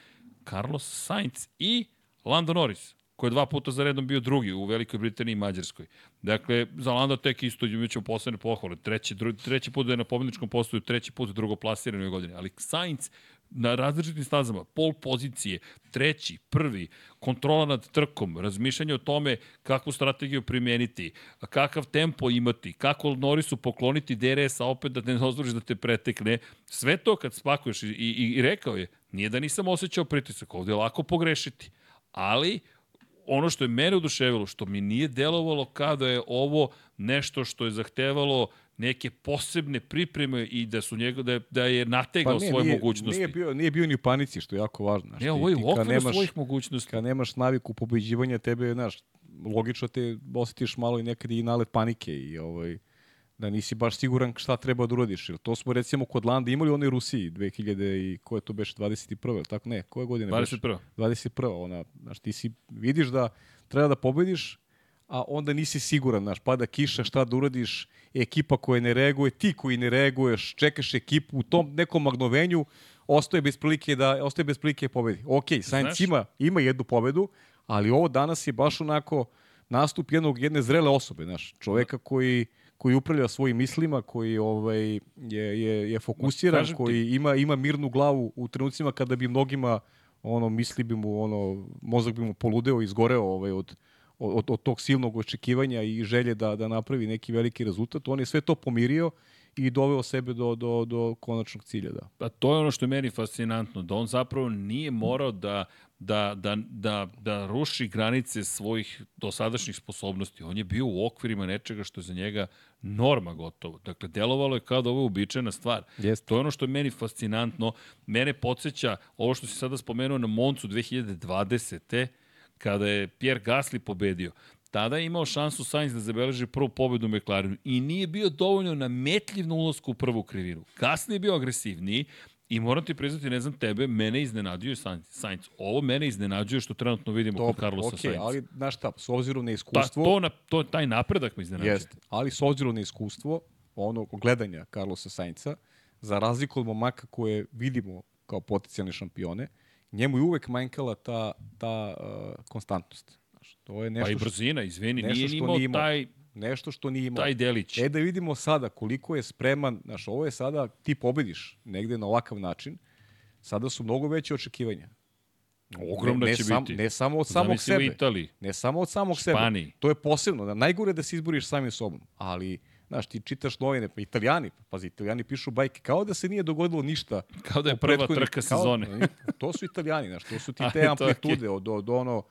Speaker 1: Carlos Sainz i Lando Norris, koji je dva puta za redom bio drugi u Velikoj Britaniji i Mađarskoj. Dakle, za Lando tek isto imat ćemo posebne pohvale. Treći, dru, treći put da je na pobedničkom postoju, treći put drugo plasirano ove godine. Ali Sainz na različitim stazama, pol pozicije, treći, prvi, kontrola nad trkom, razmišljanje o tome kakvu strategiju primeniti, kakav tempo imati, kako Norisu pokloniti DRS-a opet da ne dozvoliš da te pretekne. Sve to kad spakuješ i, i, i rekao je, nije da nisam osjećao pritisak, ovde je lako pogrešiti. Ali, ono što je mene oduševilo, što mi nije delovalo kada je ovo nešto što je zahtevalo neke posebne pripreme i da su njega da je, da je nategao svoje
Speaker 2: Pa nije,
Speaker 1: mogućnosti.
Speaker 2: Nije bio, nije bio ni u panici, što je jako važno. Znaš,
Speaker 1: Ne, ovo je u okviru svojih mogućnosti.
Speaker 2: kad nemaš naviku pobeđivanja tebe, znaš, logično te osjetiš malo i nekad i nalet panike i ovaj, da nisi baš siguran šta treba da uradiš. Jer to smo recimo kod Landa imali u onoj Rusiji 2000 i ko je to beše 21. ili Tako ne, koje godine beše?
Speaker 1: 21.
Speaker 2: 21. Ona, znaš, ti si, vidiš da treba da pobediš, a onda nisi siguran, znaš, pada kiša, šta da uradiš, ekipa koja ne reaguje, ti koji ne reaguješ, čekaš ekipu u tom nekom magnovenju, ostaje bez prilike da ostaje bez prilike pobedi. Ok, Sainz ima, ima jednu pobedu, ali ovo danas je baš onako nastup jednog jedne zrele osobe, znaš, čoveka koji koji upravlja svojim mislima, koji ovaj je je je fokusiran,
Speaker 1: ti-
Speaker 2: koji ima ima mirnu glavu u trenucima kada bi mnogima ono misli bi mu ono mozak bi mu poludeo i izgoreo ovaj od od, od tog silnog očekivanja i želje da da napravi neki veliki rezultat. On je sve to pomirio i doveo sebe do, do, do konačnog cilja, da.
Speaker 1: Pa to je ono što je meni fascinantno, da on zapravo nije morao da, da, da, da, da ruši granice svojih dosadašnjih sposobnosti. On je bio u okvirima nečega što je za njega norma gotovo. Dakle, delovalo je kao da ovo je uobičajena stvar.
Speaker 2: Jeste.
Speaker 1: To je ono što je meni fascinantno. Mene podsjeća ovo što si sada spomenuo na Moncu 2020. kada je Pierre Gasly pobedio. Tada je imao šansu Sainz da zabeleži prvu pobedu u McLarenu i nije bio dovoljno nametljiv na ulazku u prvu krivinu. Gasly je bio agresivniji i moram ti priznati, ne znam tebe, mene iznenađuje Sainz. Sainz. Ovo mene iznenađuje što trenutno vidimo kod Carlosa
Speaker 2: okay,
Speaker 1: Sainza.
Speaker 2: ali znaš šta, s obzirom na
Speaker 1: Ta,
Speaker 2: iskustvo...
Speaker 1: to, na, to, taj napredak me iznenađuje.
Speaker 2: Jeste, ali s obzirom na iskustvo, ono gledanja Carlosa Sainca, za razliku od momaka koje vidimo kao potencijalne šampione, njemu je uvek manjkala ta, ta uh, konstantnost. Znaš, to je nešto
Speaker 1: Pa i brzina,
Speaker 2: nešto
Speaker 1: nije imao
Speaker 2: nije imao.
Speaker 1: taj,
Speaker 2: nešto što nije imao.
Speaker 1: taj delić.
Speaker 2: E da vidimo sada koliko je spreman, znaš, ovo je sada, ti pobediš negde na ovakav način, sada su mnogo veće očekivanja.
Speaker 1: Ogromna
Speaker 2: ne, ne
Speaker 1: će
Speaker 2: sam,
Speaker 1: biti.
Speaker 2: Ne samo od samog
Speaker 1: Zamisli
Speaker 2: sebe.
Speaker 1: Italiji.
Speaker 2: Ne samo od samog
Speaker 1: Španiji.
Speaker 2: sebe. To je posebno. Da, najgore je da se izboriš samim sobom. Ali, znaš, ti čitaš novine, pa italijani, pazi, italijani pišu bajke, kao da se nije dogodilo ništa.
Speaker 1: Kao da je prva trka
Speaker 2: kao-
Speaker 1: sezone.
Speaker 2: to su italijani, znaš, to su ti te amplitude od, od ono,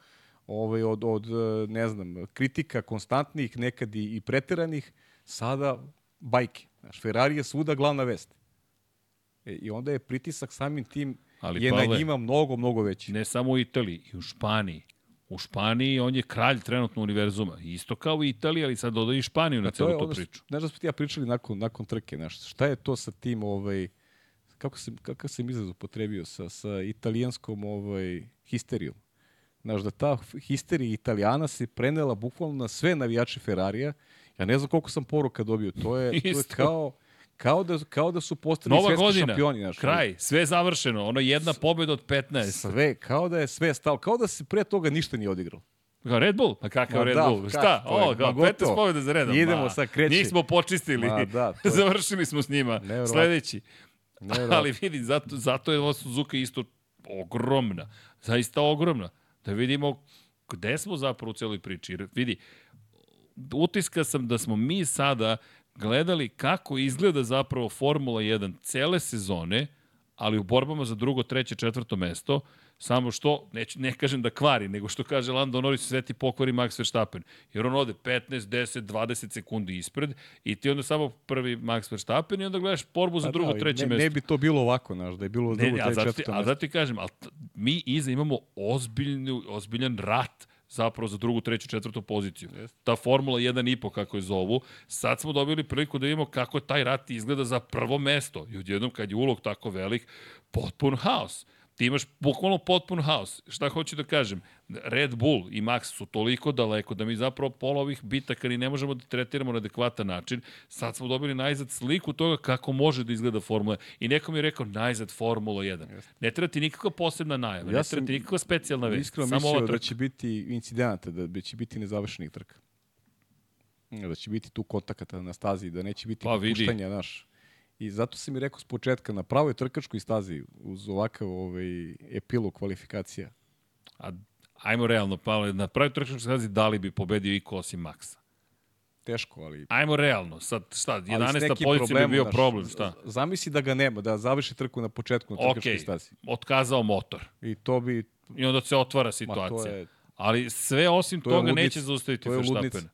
Speaker 2: ovaj, od, od, eh, ne znam, kritika konstantnih, nekad i, i preteranih, sada bajke. Znaš, Ferrari je svuda glavna vest. E, I onda je pritisak samim tim
Speaker 1: Ali,
Speaker 2: je
Speaker 1: Pavle,
Speaker 2: na njima mnogo, mnogo veći.
Speaker 1: Ne samo u Italiji, i u Španiji. U Španiji on je kralj trenutno univerzuma. Isto kao i Italija, ali sad dodaj i Španiju na
Speaker 2: to
Speaker 1: celu tu
Speaker 2: što-
Speaker 1: priču.
Speaker 2: Znaš da smo ti ja pričali nakon, nakon trke, znaš, šta je to sa tim, ovaj, kako sam, kakav sam izraz upotrebio, sa, sa italijanskom ovaj, histerijom. Znaš, da ta histerija italijana se prenela bukvalno na sve navijače Ferrarija. Ja ne znam koliko sam poruka dobio. To je, to je kao, kao, da, kao da su postali
Speaker 1: Nova
Speaker 2: svetski
Speaker 1: godina,
Speaker 2: šampioni. Znaš,
Speaker 1: kraj, sve je završeno. Ono jedna pobjeda od 15.
Speaker 2: Sve, kao da je sve stalo, kao da se pre toga ništa nije odigralo.
Speaker 1: Kao Red Bull? Pa kakav Red
Speaker 2: da,
Speaker 1: Bull?
Speaker 2: kako
Speaker 1: Šta? O, kao
Speaker 2: Ma
Speaker 1: 15
Speaker 2: gotovo.
Speaker 1: pobjeda za redom.
Speaker 2: Idemo,
Speaker 1: Ma,
Speaker 2: sad kreće.
Speaker 1: Njih smo počistili.
Speaker 2: Ma da, je-
Speaker 1: Završili smo s njima.
Speaker 2: Neverovatno.
Speaker 1: Sledeći.
Speaker 2: Neverovatno.
Speaker 1: Ali vidi, zato, zato je ova Suzuka isto ogromna. Zaista ogromna. Da vidimo gde smo zapravo u celoj priči. Jer vidi, utiska sam da smo mi sada gledali kako izgleda zapravo Formula 1 cele sezone, ali u borbama za drugo, treće, četvrto mesto, samo što, neću, ne kažem da kvari, nego što kaže Lando Norris, sve ti pokvari Max Verstappen. Jer on ode 15, 10, 20 sekundi ispred i ti onda samo prvi Max Verstappen i onda gledaš borbu za
Speaker 2: Pa
Speaker 1: drugo,
Speaker 2: da,
Speaker 1: treće
Speaker 2: ne,
Speaker 1: mesto.
Speaker 2: Ne bi to bilo ovako, znaš, da je bilo
Speaker 1: Ne,
Speaker 2: drugo,
Speaker 1: ne, a
Speaker 2: treće, četvrto
Speaker 1: a
Speaker 2: mesto.
Speaker 1: zato ti kažem, ali mi iza imamo ozbiljnu, ozbiljan rat zapravo za drugu, treću, četvrtu poziciju. Ta Formula 1,5, kako je zovu, sad smo dobili priliku da vidimo kako taj rat izgleda za prvo mesto. I odjednom, kad je ulog tako velik, potpun haos. Ti imaš bukvalno potpun haos. Šta hoću da kažem? Red Bull i Max su toliko daleko da mi zapravo pola ovih bitaka ni ne možemo da tretiramo na adekvatan način. Sad smo dobili najzad sliku toga kako može da izgleda Formula 1. I neko mi je rekao najzad Formula 1. Ne treba ti nikakva posebna najava,
Speaker 2: Ja
Speaker 1: ne treba ti nikakva specijalna vest.
Speaker 2: Iskreno mislio da će biti incidenata, da će biti nezavršenih trka. Da će biti tu kontakata na stazi, da neće biti
Speaker 1: Pa vidi.
Speaker 2: popuštanja, naš. I zato sam mi rekao s početka, na pravoj trkačkoj stazi, uz ovakav ovaj, epilog kvalifikacija,
Speaker 1: A, ajmo realno, Pavle, na pravi trkačkoj stazi da li bi pobedio iko osim Maxa?
Speaker 2: teško, ali...
Speaker 1: Ajmo realno, sad šta,
Speaker 2: ali s
Speaker 1: 11.
Speaker 2: nekim
Speaker 1: pozicija bi bio problem, šta?
Speaker 2: Zamisli da ga nema, da završi trku na početku na trkačkoj
Speaker 1: Ok,
Speaker 2: stazi.
Speaker 1: otkazao motor.
Speaker 2: I to bi...
Speaker 1: I onda se otvara
Speaker 2: Ma,
Speaker 1: situacija.
Speaker 2: to je,
Speaker 1: Ali sve osim
Speaker 2: To
Speaker 1: toga
Speaker 2: ludnica.
Speaker 1: neće zaustaviti Verstappen.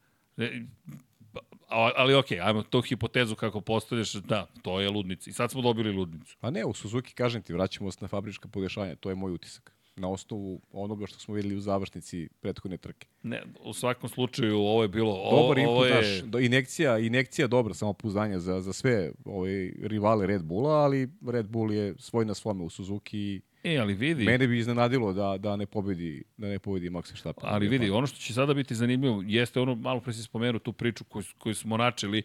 Speaker 1: Ali okej, ajmo tu hipotezu kako postavljaš, da, to je ludnica. I sad smo dobili ludnicu.
Speaker 2: Pa ne, u Suzuki, kažem ti, vraćamo se na fabrička podešanja, to je moj utisak. Na osnovu onoga što smo videli u završnici prethodne trke.
Speaker 1: Ne, u svakom slučaju ovo je bilo... Ovo,
Speaker 2: Dobar
Speaker 1: ovo
Speaker 2: input,
Speaker 1: je,
Speaker 2: naš, do, inekcija, inekcija dobra samopouzdanja za, za sve ove rivale Red Bulla, ali Red Bull je svoj na svome u Suzuki i
Speaker 1: E, ali vidi,
Speaker 2: mene bi iznenadilo da, da ne pobedi da ne pobedi Max Verstappen.
Speaker 1: Ali vidi, ono što će sada biti zanimljivo jeste ono, malo pre si spomenuo tu priču koju, koju smo načeli,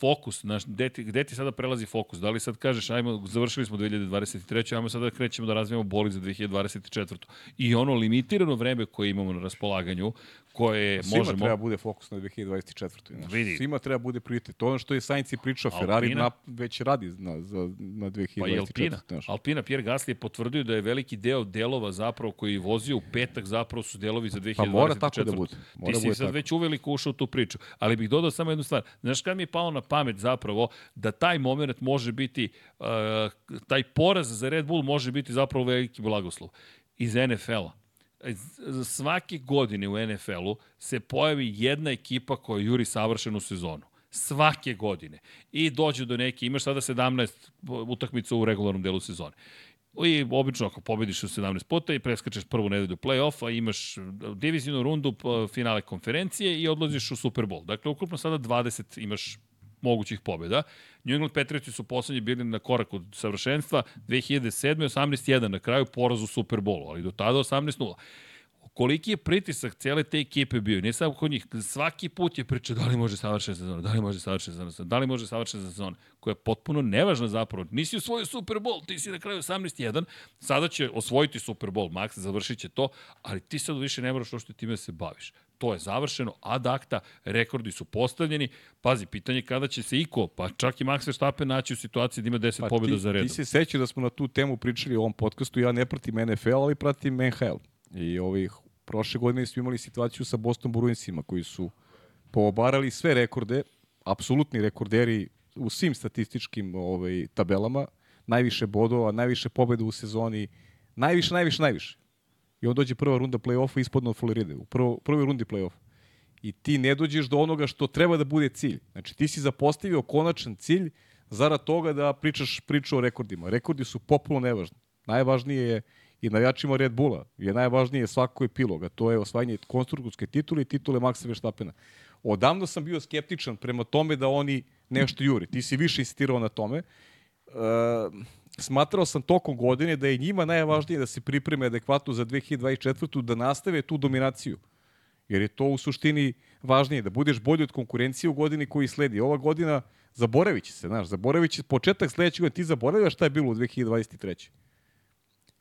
Speaker 1: fokus, naš, gde, ti, gde ti sada prelazi fokus? Da li sad kažeš, ajmo, završili smo 2023. ajmo sada da krećemo da razvijemo boli za 2024. I ono limitirano vreme koje imamo na raspolaganju, koje
Speaker 2: Svima
Speaker 1: možemo...
Speaker 2: treba bude fokus na 2024. Znaš.
Speaker 1: Vidi.
Speaker 2: Svima treba bude prioritet. To ono što je Sainz i pričao, Ferrari na, već radi na, za, na 2024.
Speaker 1: Pa i Alpina.
Speaker 2: znaš.
Speaker 1: Alpina, Pierre Gasly je potvrdio da je veliki deo delova zapravo koji je vozio u petak zapravo su delovi za 2024.
Speaker 2: Pa mora tako da bude. Mora
Speaker 1: Ti si
Speaker 2: bude
Speaker 1: sad
Speaker 2: tako.
Speaker 1: već uveliko ušao u tu priču. Ali bih dodao samo jednu stvar. Znaš kada mi je palo na pamet zapravo da taj moment može biti, uh, taj poraz za Red Bull može biti zapravo veliki blagoslov iz NFL-a svake godine u NFL-u se pojavi jedna ekipa koja juri savršenu sezonu. Svake godine. I dođe do neke, imaš sada 17 utakmica u regularnom delu sezone. I obično ako pobediš u 17 puta i preskačeš prvu nedelju play-offa, imaš divizijnu rundu, finale konferencije i odlaziš u Super Bowl. Dakle, ukupno sada 20 imaš mogućih pobjeda. New England Patriotsi su poslednji bili na korak od savršenstva, 2007. 18-1 na kraju poraz u Super Bowlu, ali do tada 18-0 koliki je pritisak cijele te ekipe bio, ne samo kod njih, svaki put je priča da li može savršena sezona, da li može savršena sezona, da li može savršena sezona, koja je potpuno nevažna zapravo. Nisi osvojio Super Bowl, ti si na kraju 18-1, sada će osvojiti Super Bowl, Max završit će to, ali ti sad više ne moraš ošto time se baviš. To je završeno, ad acta, rekordi su postavljeni. Pazi, pitanje kada će se iko, pa čak i Max Verstappen naći u situaciji da ima 10 pa pobjeda za redom.
Speaker 2: Ti se sećaš da smo na tu temu pričali u ovom podcastu, ja ne pratim NFL, ali pratim NHL. I ovih Prošle godine smo imali situaciju sa Boston Bruinsima koji su poobarali sve rekorde, apsolutni rekorderi u svim statističkim ovaj, tabelama, najviše bodova, najviše pobeda u sezoni, najviše, najviše, najviše. I on dođe prva runda play-offa ispodno od Floride, u prvo, prvoj rundi play-offa. I ti ne dođeš do onoga što treba da bude cilj. Znači ti si zapostavio konačan cilj zarad toga da pričaš priču o rekordima. Rekordi su popularno nevažni. Najvažnije je i navijačima Red Bulla je najvažnije svakog epiloga, to je osvajanje konstruktorske titule i titule Maxa Verstappena. Odavno sam bio skeptičan prema tome da oni nešto juri. Ti si više insistirao na tome. E, smatrao sam tokom godine da je njima najvažnije da se pripreme adekvatno za 2024. da nastave tu dominaciju. Jer je to u suštini važnije, da budeš bolji od konkurencije u godini koji sledi. Ova godina zaboravit će se, znaš, zaboravit će početak sledećeg godina, ti zaboravljaš šta je bilo u 2023.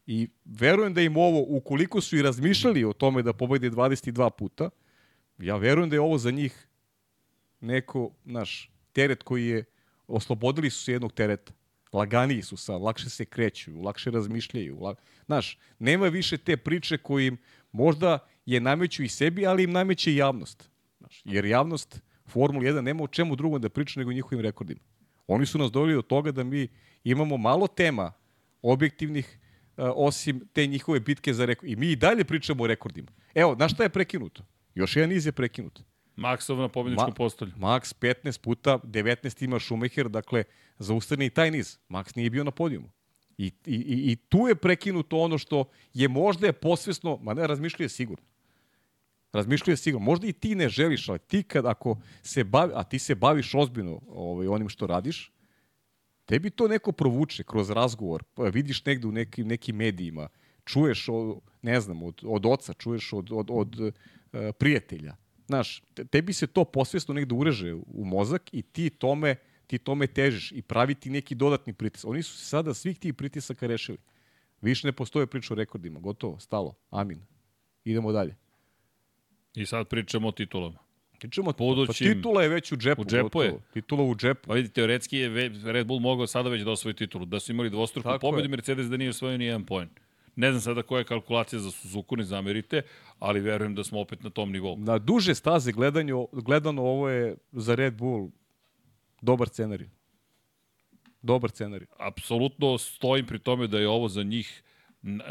Speaker 2: I verujem da im ovo, ukoliko su i razmišljali o tome da pobede 22 puta, ja verujem da je ovo za njih neko, naš, teret koji je, oslobodili su se jednog tereta. Laganiji su sad, lakše se kreću, lakše razmišljaju. Lak... Znaš, nema više te priče koji im možda je nameću i sebi, ali im nameće i javnost. Znaš, jer javnost Formula 1 nema o čemu drugom da priča nego njihovim rekordima. Oni su nas doveli do toga da mi imamo malo tema objektivnih osim te njihove bitke za rekord. I mi i dalje pričamo o rekordima. Evo, na šta je prekinuto? Još jedan niz je prekinut.
Speaker 1: Maksov na pobjedičkom Ma, postolju.
Speaker 2: Max 15 puta, 19 ima Schumacher, dakle, zaustavni i taj niz. Max nije bio na podijumu. I, i, i, tu je prekinuto ono što je možda je posvesno, ma ne, razmišljuje sigurno. Razmišljuje sigurno. Možda i ti ne želiš, ali ti kad ako se bavi, a ti se baviš ozbiljno ovaj, onim što radiš, tebi to neko provuče kroz razgovor, pa vidiš negde u nekim, nekim medijima, čuješ, o, ne znam, od, od oca, čuješ od, od, od uh, prijatelja. Znaš, tebi se to posvjesno negde ureže u mozak i ti tome, ti tome težiš i pravi ti neki dodatni pritisak. Oni su se sada svih tih pritisaka rešili. Više ne postoje priča o rekordima. Gotovo, stalo. Amin. Idemo dalje.
Speaker 1: I sad pričamo o titulama.
Speaker 2: Pričamo, Budućim, pa titula je već u džepu.
Speaker 1: U džepu je.
Speaker 2: Titula u džepu.
Speaker 1: Pa vidite, teoretski je Red Bull mogao sada već da osvoji titulu. Da su imali dvostruku Tako pobedu, je. Mercedes da nije osvojio ni jedan poen. Ne znam sada koja je kalkulacija za Suzuku, ne zamerite, ali verujem da smo opet na tom nivou.
Speaker 2: Na duže staze gledanju, gledano ovo je za Red Bull dobar scenarij. Dobar scenarij.
Speaker 1: Apsolutno stojim pri tome da je ovo za njih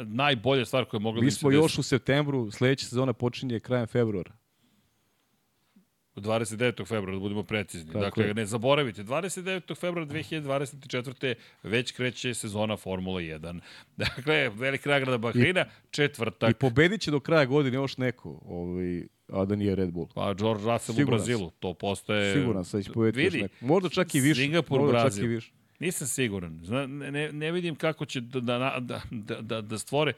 Speaker 1: najbolja stvar koja je mogla
Speaker 2: Mi
Speaker 1: da
Speaker 2: se smo još u septembru, sledeća sezona počinje krajem februara.
Speaker 1: 29. februara, da budemo precizni. Tako dakle, je. ne zaboravite, 29. februara 2024. već kreće sezona Formula 1. Dakle, velika nagrada Bahreina, četvrtak.
Speaker 2: I pobedit će do kraja godine još neko, ovaj, a da nije Red Bull.
Speaker 1: Pa George Russell Siguran u Brazilu, to postaje...
Speaker 2: Siguran sam da će pobediti još neko. Možda čak i više.
Speaker 1: Singapur, Možda Brazil. Čak i više. Nisam siguran. Zna, ne, ne vidim kako će da, da, da, da, da stvore...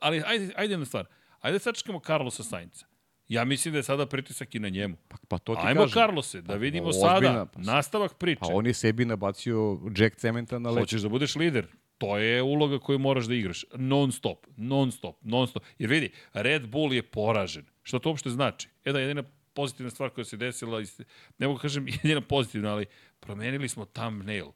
Speaker 1: Ali ajde, ajde na stvar. Ajde da sačekamo Carlosa Sainca. Ja mislim da je sada pritisak i na njemu.
Speaker 2: Pa, pa to ti
Speaker 1: Ajmo
Speaker 2: kažem.
Speaker 1: Carlose, da pa, vidimo ozbiljna, sada pa, nastavak priče.
Speaker 2: Pa on je sebi nabacio Jack Cementa na leđa.
Speaker 1: Hoćeš da budeš lider. To je uloga koju moraš da igraš. Non stop, non stop, non stop. Jer vidi, Red Bull je poražen. Što to uopšte znači? Jedna jedina pozitivna stvar koja se desila, ne mogu da kažem jedina pozitivna, ali promenili smo thumbnail.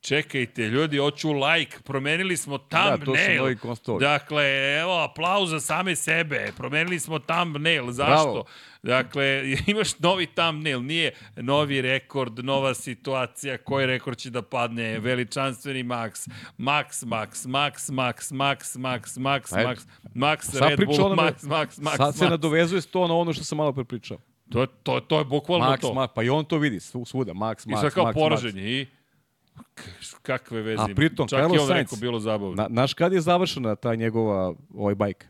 Speaker 1: Čekajte, ljudi, hoću like, promenili smo thumbnail.
Speaker 2: Da, to su novi.
Speaker 1: Dakle, evo, aplauz za same sebe, promenili smo thumbnail, zašto?
Speaker 2: Bravo.
Speaker 1: Dakle, imaš novi thumbnail, nije novi rekord, nova situacija, koji rekord će da padne, veličanstveni Max, Max, Max, Max, Max, Max, Max, Max,
Speaker 2: Ajde.
Speaker 1: Max, Max,
Speaker 2: Sad
Speaker 1: Red Bull,
Speaker 2: onome-
Speaker 1: Max, Max, Max,
Speaker 2: Sad se
Speaker 1: Max.
Speaker 2: nadovezuje to na ono što sam malo pre pričao.
Speaker 1: To, to, to je bukvalno
Speaker 2: Max,
Speaker 1: to.
Speaker 2: Max, pa i on to vidi svu- svuda, Max,
Speaker 1: I
Speaker 2: Max,
Speaker 1: sad kao
Speaker 2: Max,
Speaker 1: poraženje i kakve veze
Speaker 2: A pritom,
Speaker 1: Čak
Speaker 2: Carlos
Speaker 1: i on
Speaker 2: Sainz,
Speaker 1: rekao bilo zabavno.
Speaker 2: Na, znaš kad je završena ta njegova ovaj bajka?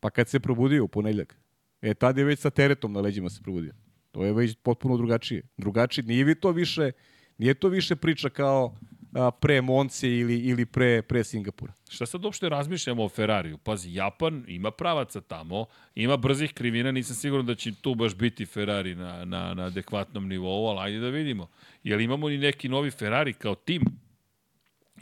Speaker 2: Pa kad se probudio u ponedeljak. E, tad je već sa teretom na leđima se probudio. To je već potpuno drugačije. Drugačije, nije vi to više, nije to više priča kao pre Monce ili, ili pre, pre Singapura.
Speaker 1: Šta sad uopšte razmišljamo o Ferrariju? Pazi, Japan ima pravaca tamo, ima brzih krivina, nisam siguran da će tu baš biti Ferrari na, na, na adekvatnom nivou, ali ajde da vidimo. Jel imamo ni neki novi Ferrari kao tim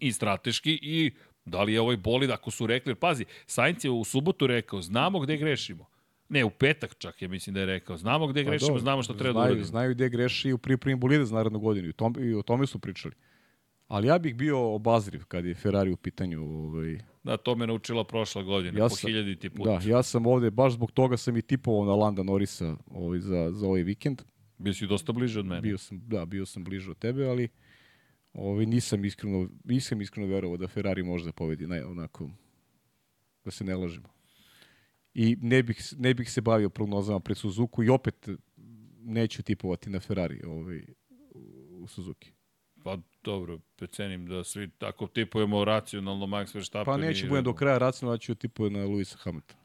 Speaker 1: i strateški i da li je ovaj bolid, ako su rekli, pazi, Sainz je u subotu rekao, znamo gde grešimo. Ne, u petak čak je, mislim da je rekao. Znamo gde grešimo,
Speaker 2: Pa dobro,
Speaker 1: znamo šta treba da
Speaker 2: znaju,
Speaker 1: uradimo.
Speaker 2: Znaju gde greši u pripremi bolida za narednu godinu. I, o tom, I o tome su pričali. Ali ja bih bio obazriv kad je Ferrari u pitanju. Ovaj,
Speaker 1: Da, to me naučila prošla godina,
Speaker 2: Ja
Speaker 1: po
Speaker 2: sam-
Speaker 1: hiljaditi put.
Speaker 2: Da, ja sam ovde, baš zbog toga sam i tipovao na Landa Norisa ovaj, za, za ovaj vikend.
Speaker 1: Bio si dosta bliže od mene.
Speaker 2: Bio sam, da, bio sam bliže od tebe, ali ovaj, nisam iskreno, nisam iskreno verovao da Ferrari može da pobedi, ne, onako, da se ne lažemo. I ne bih, ne bih se bavio prognozama pred Suzuku i opet neću tipovati na Ferrari ovaj, u Suzuki.
Speaker 1: Pa dobro, cenim da svi tako tipujemo racionalno Max Verstappen.
Speaker 2: Pa neću budem do kraja racionalno, ću tipovati na Luisa Hamiltona.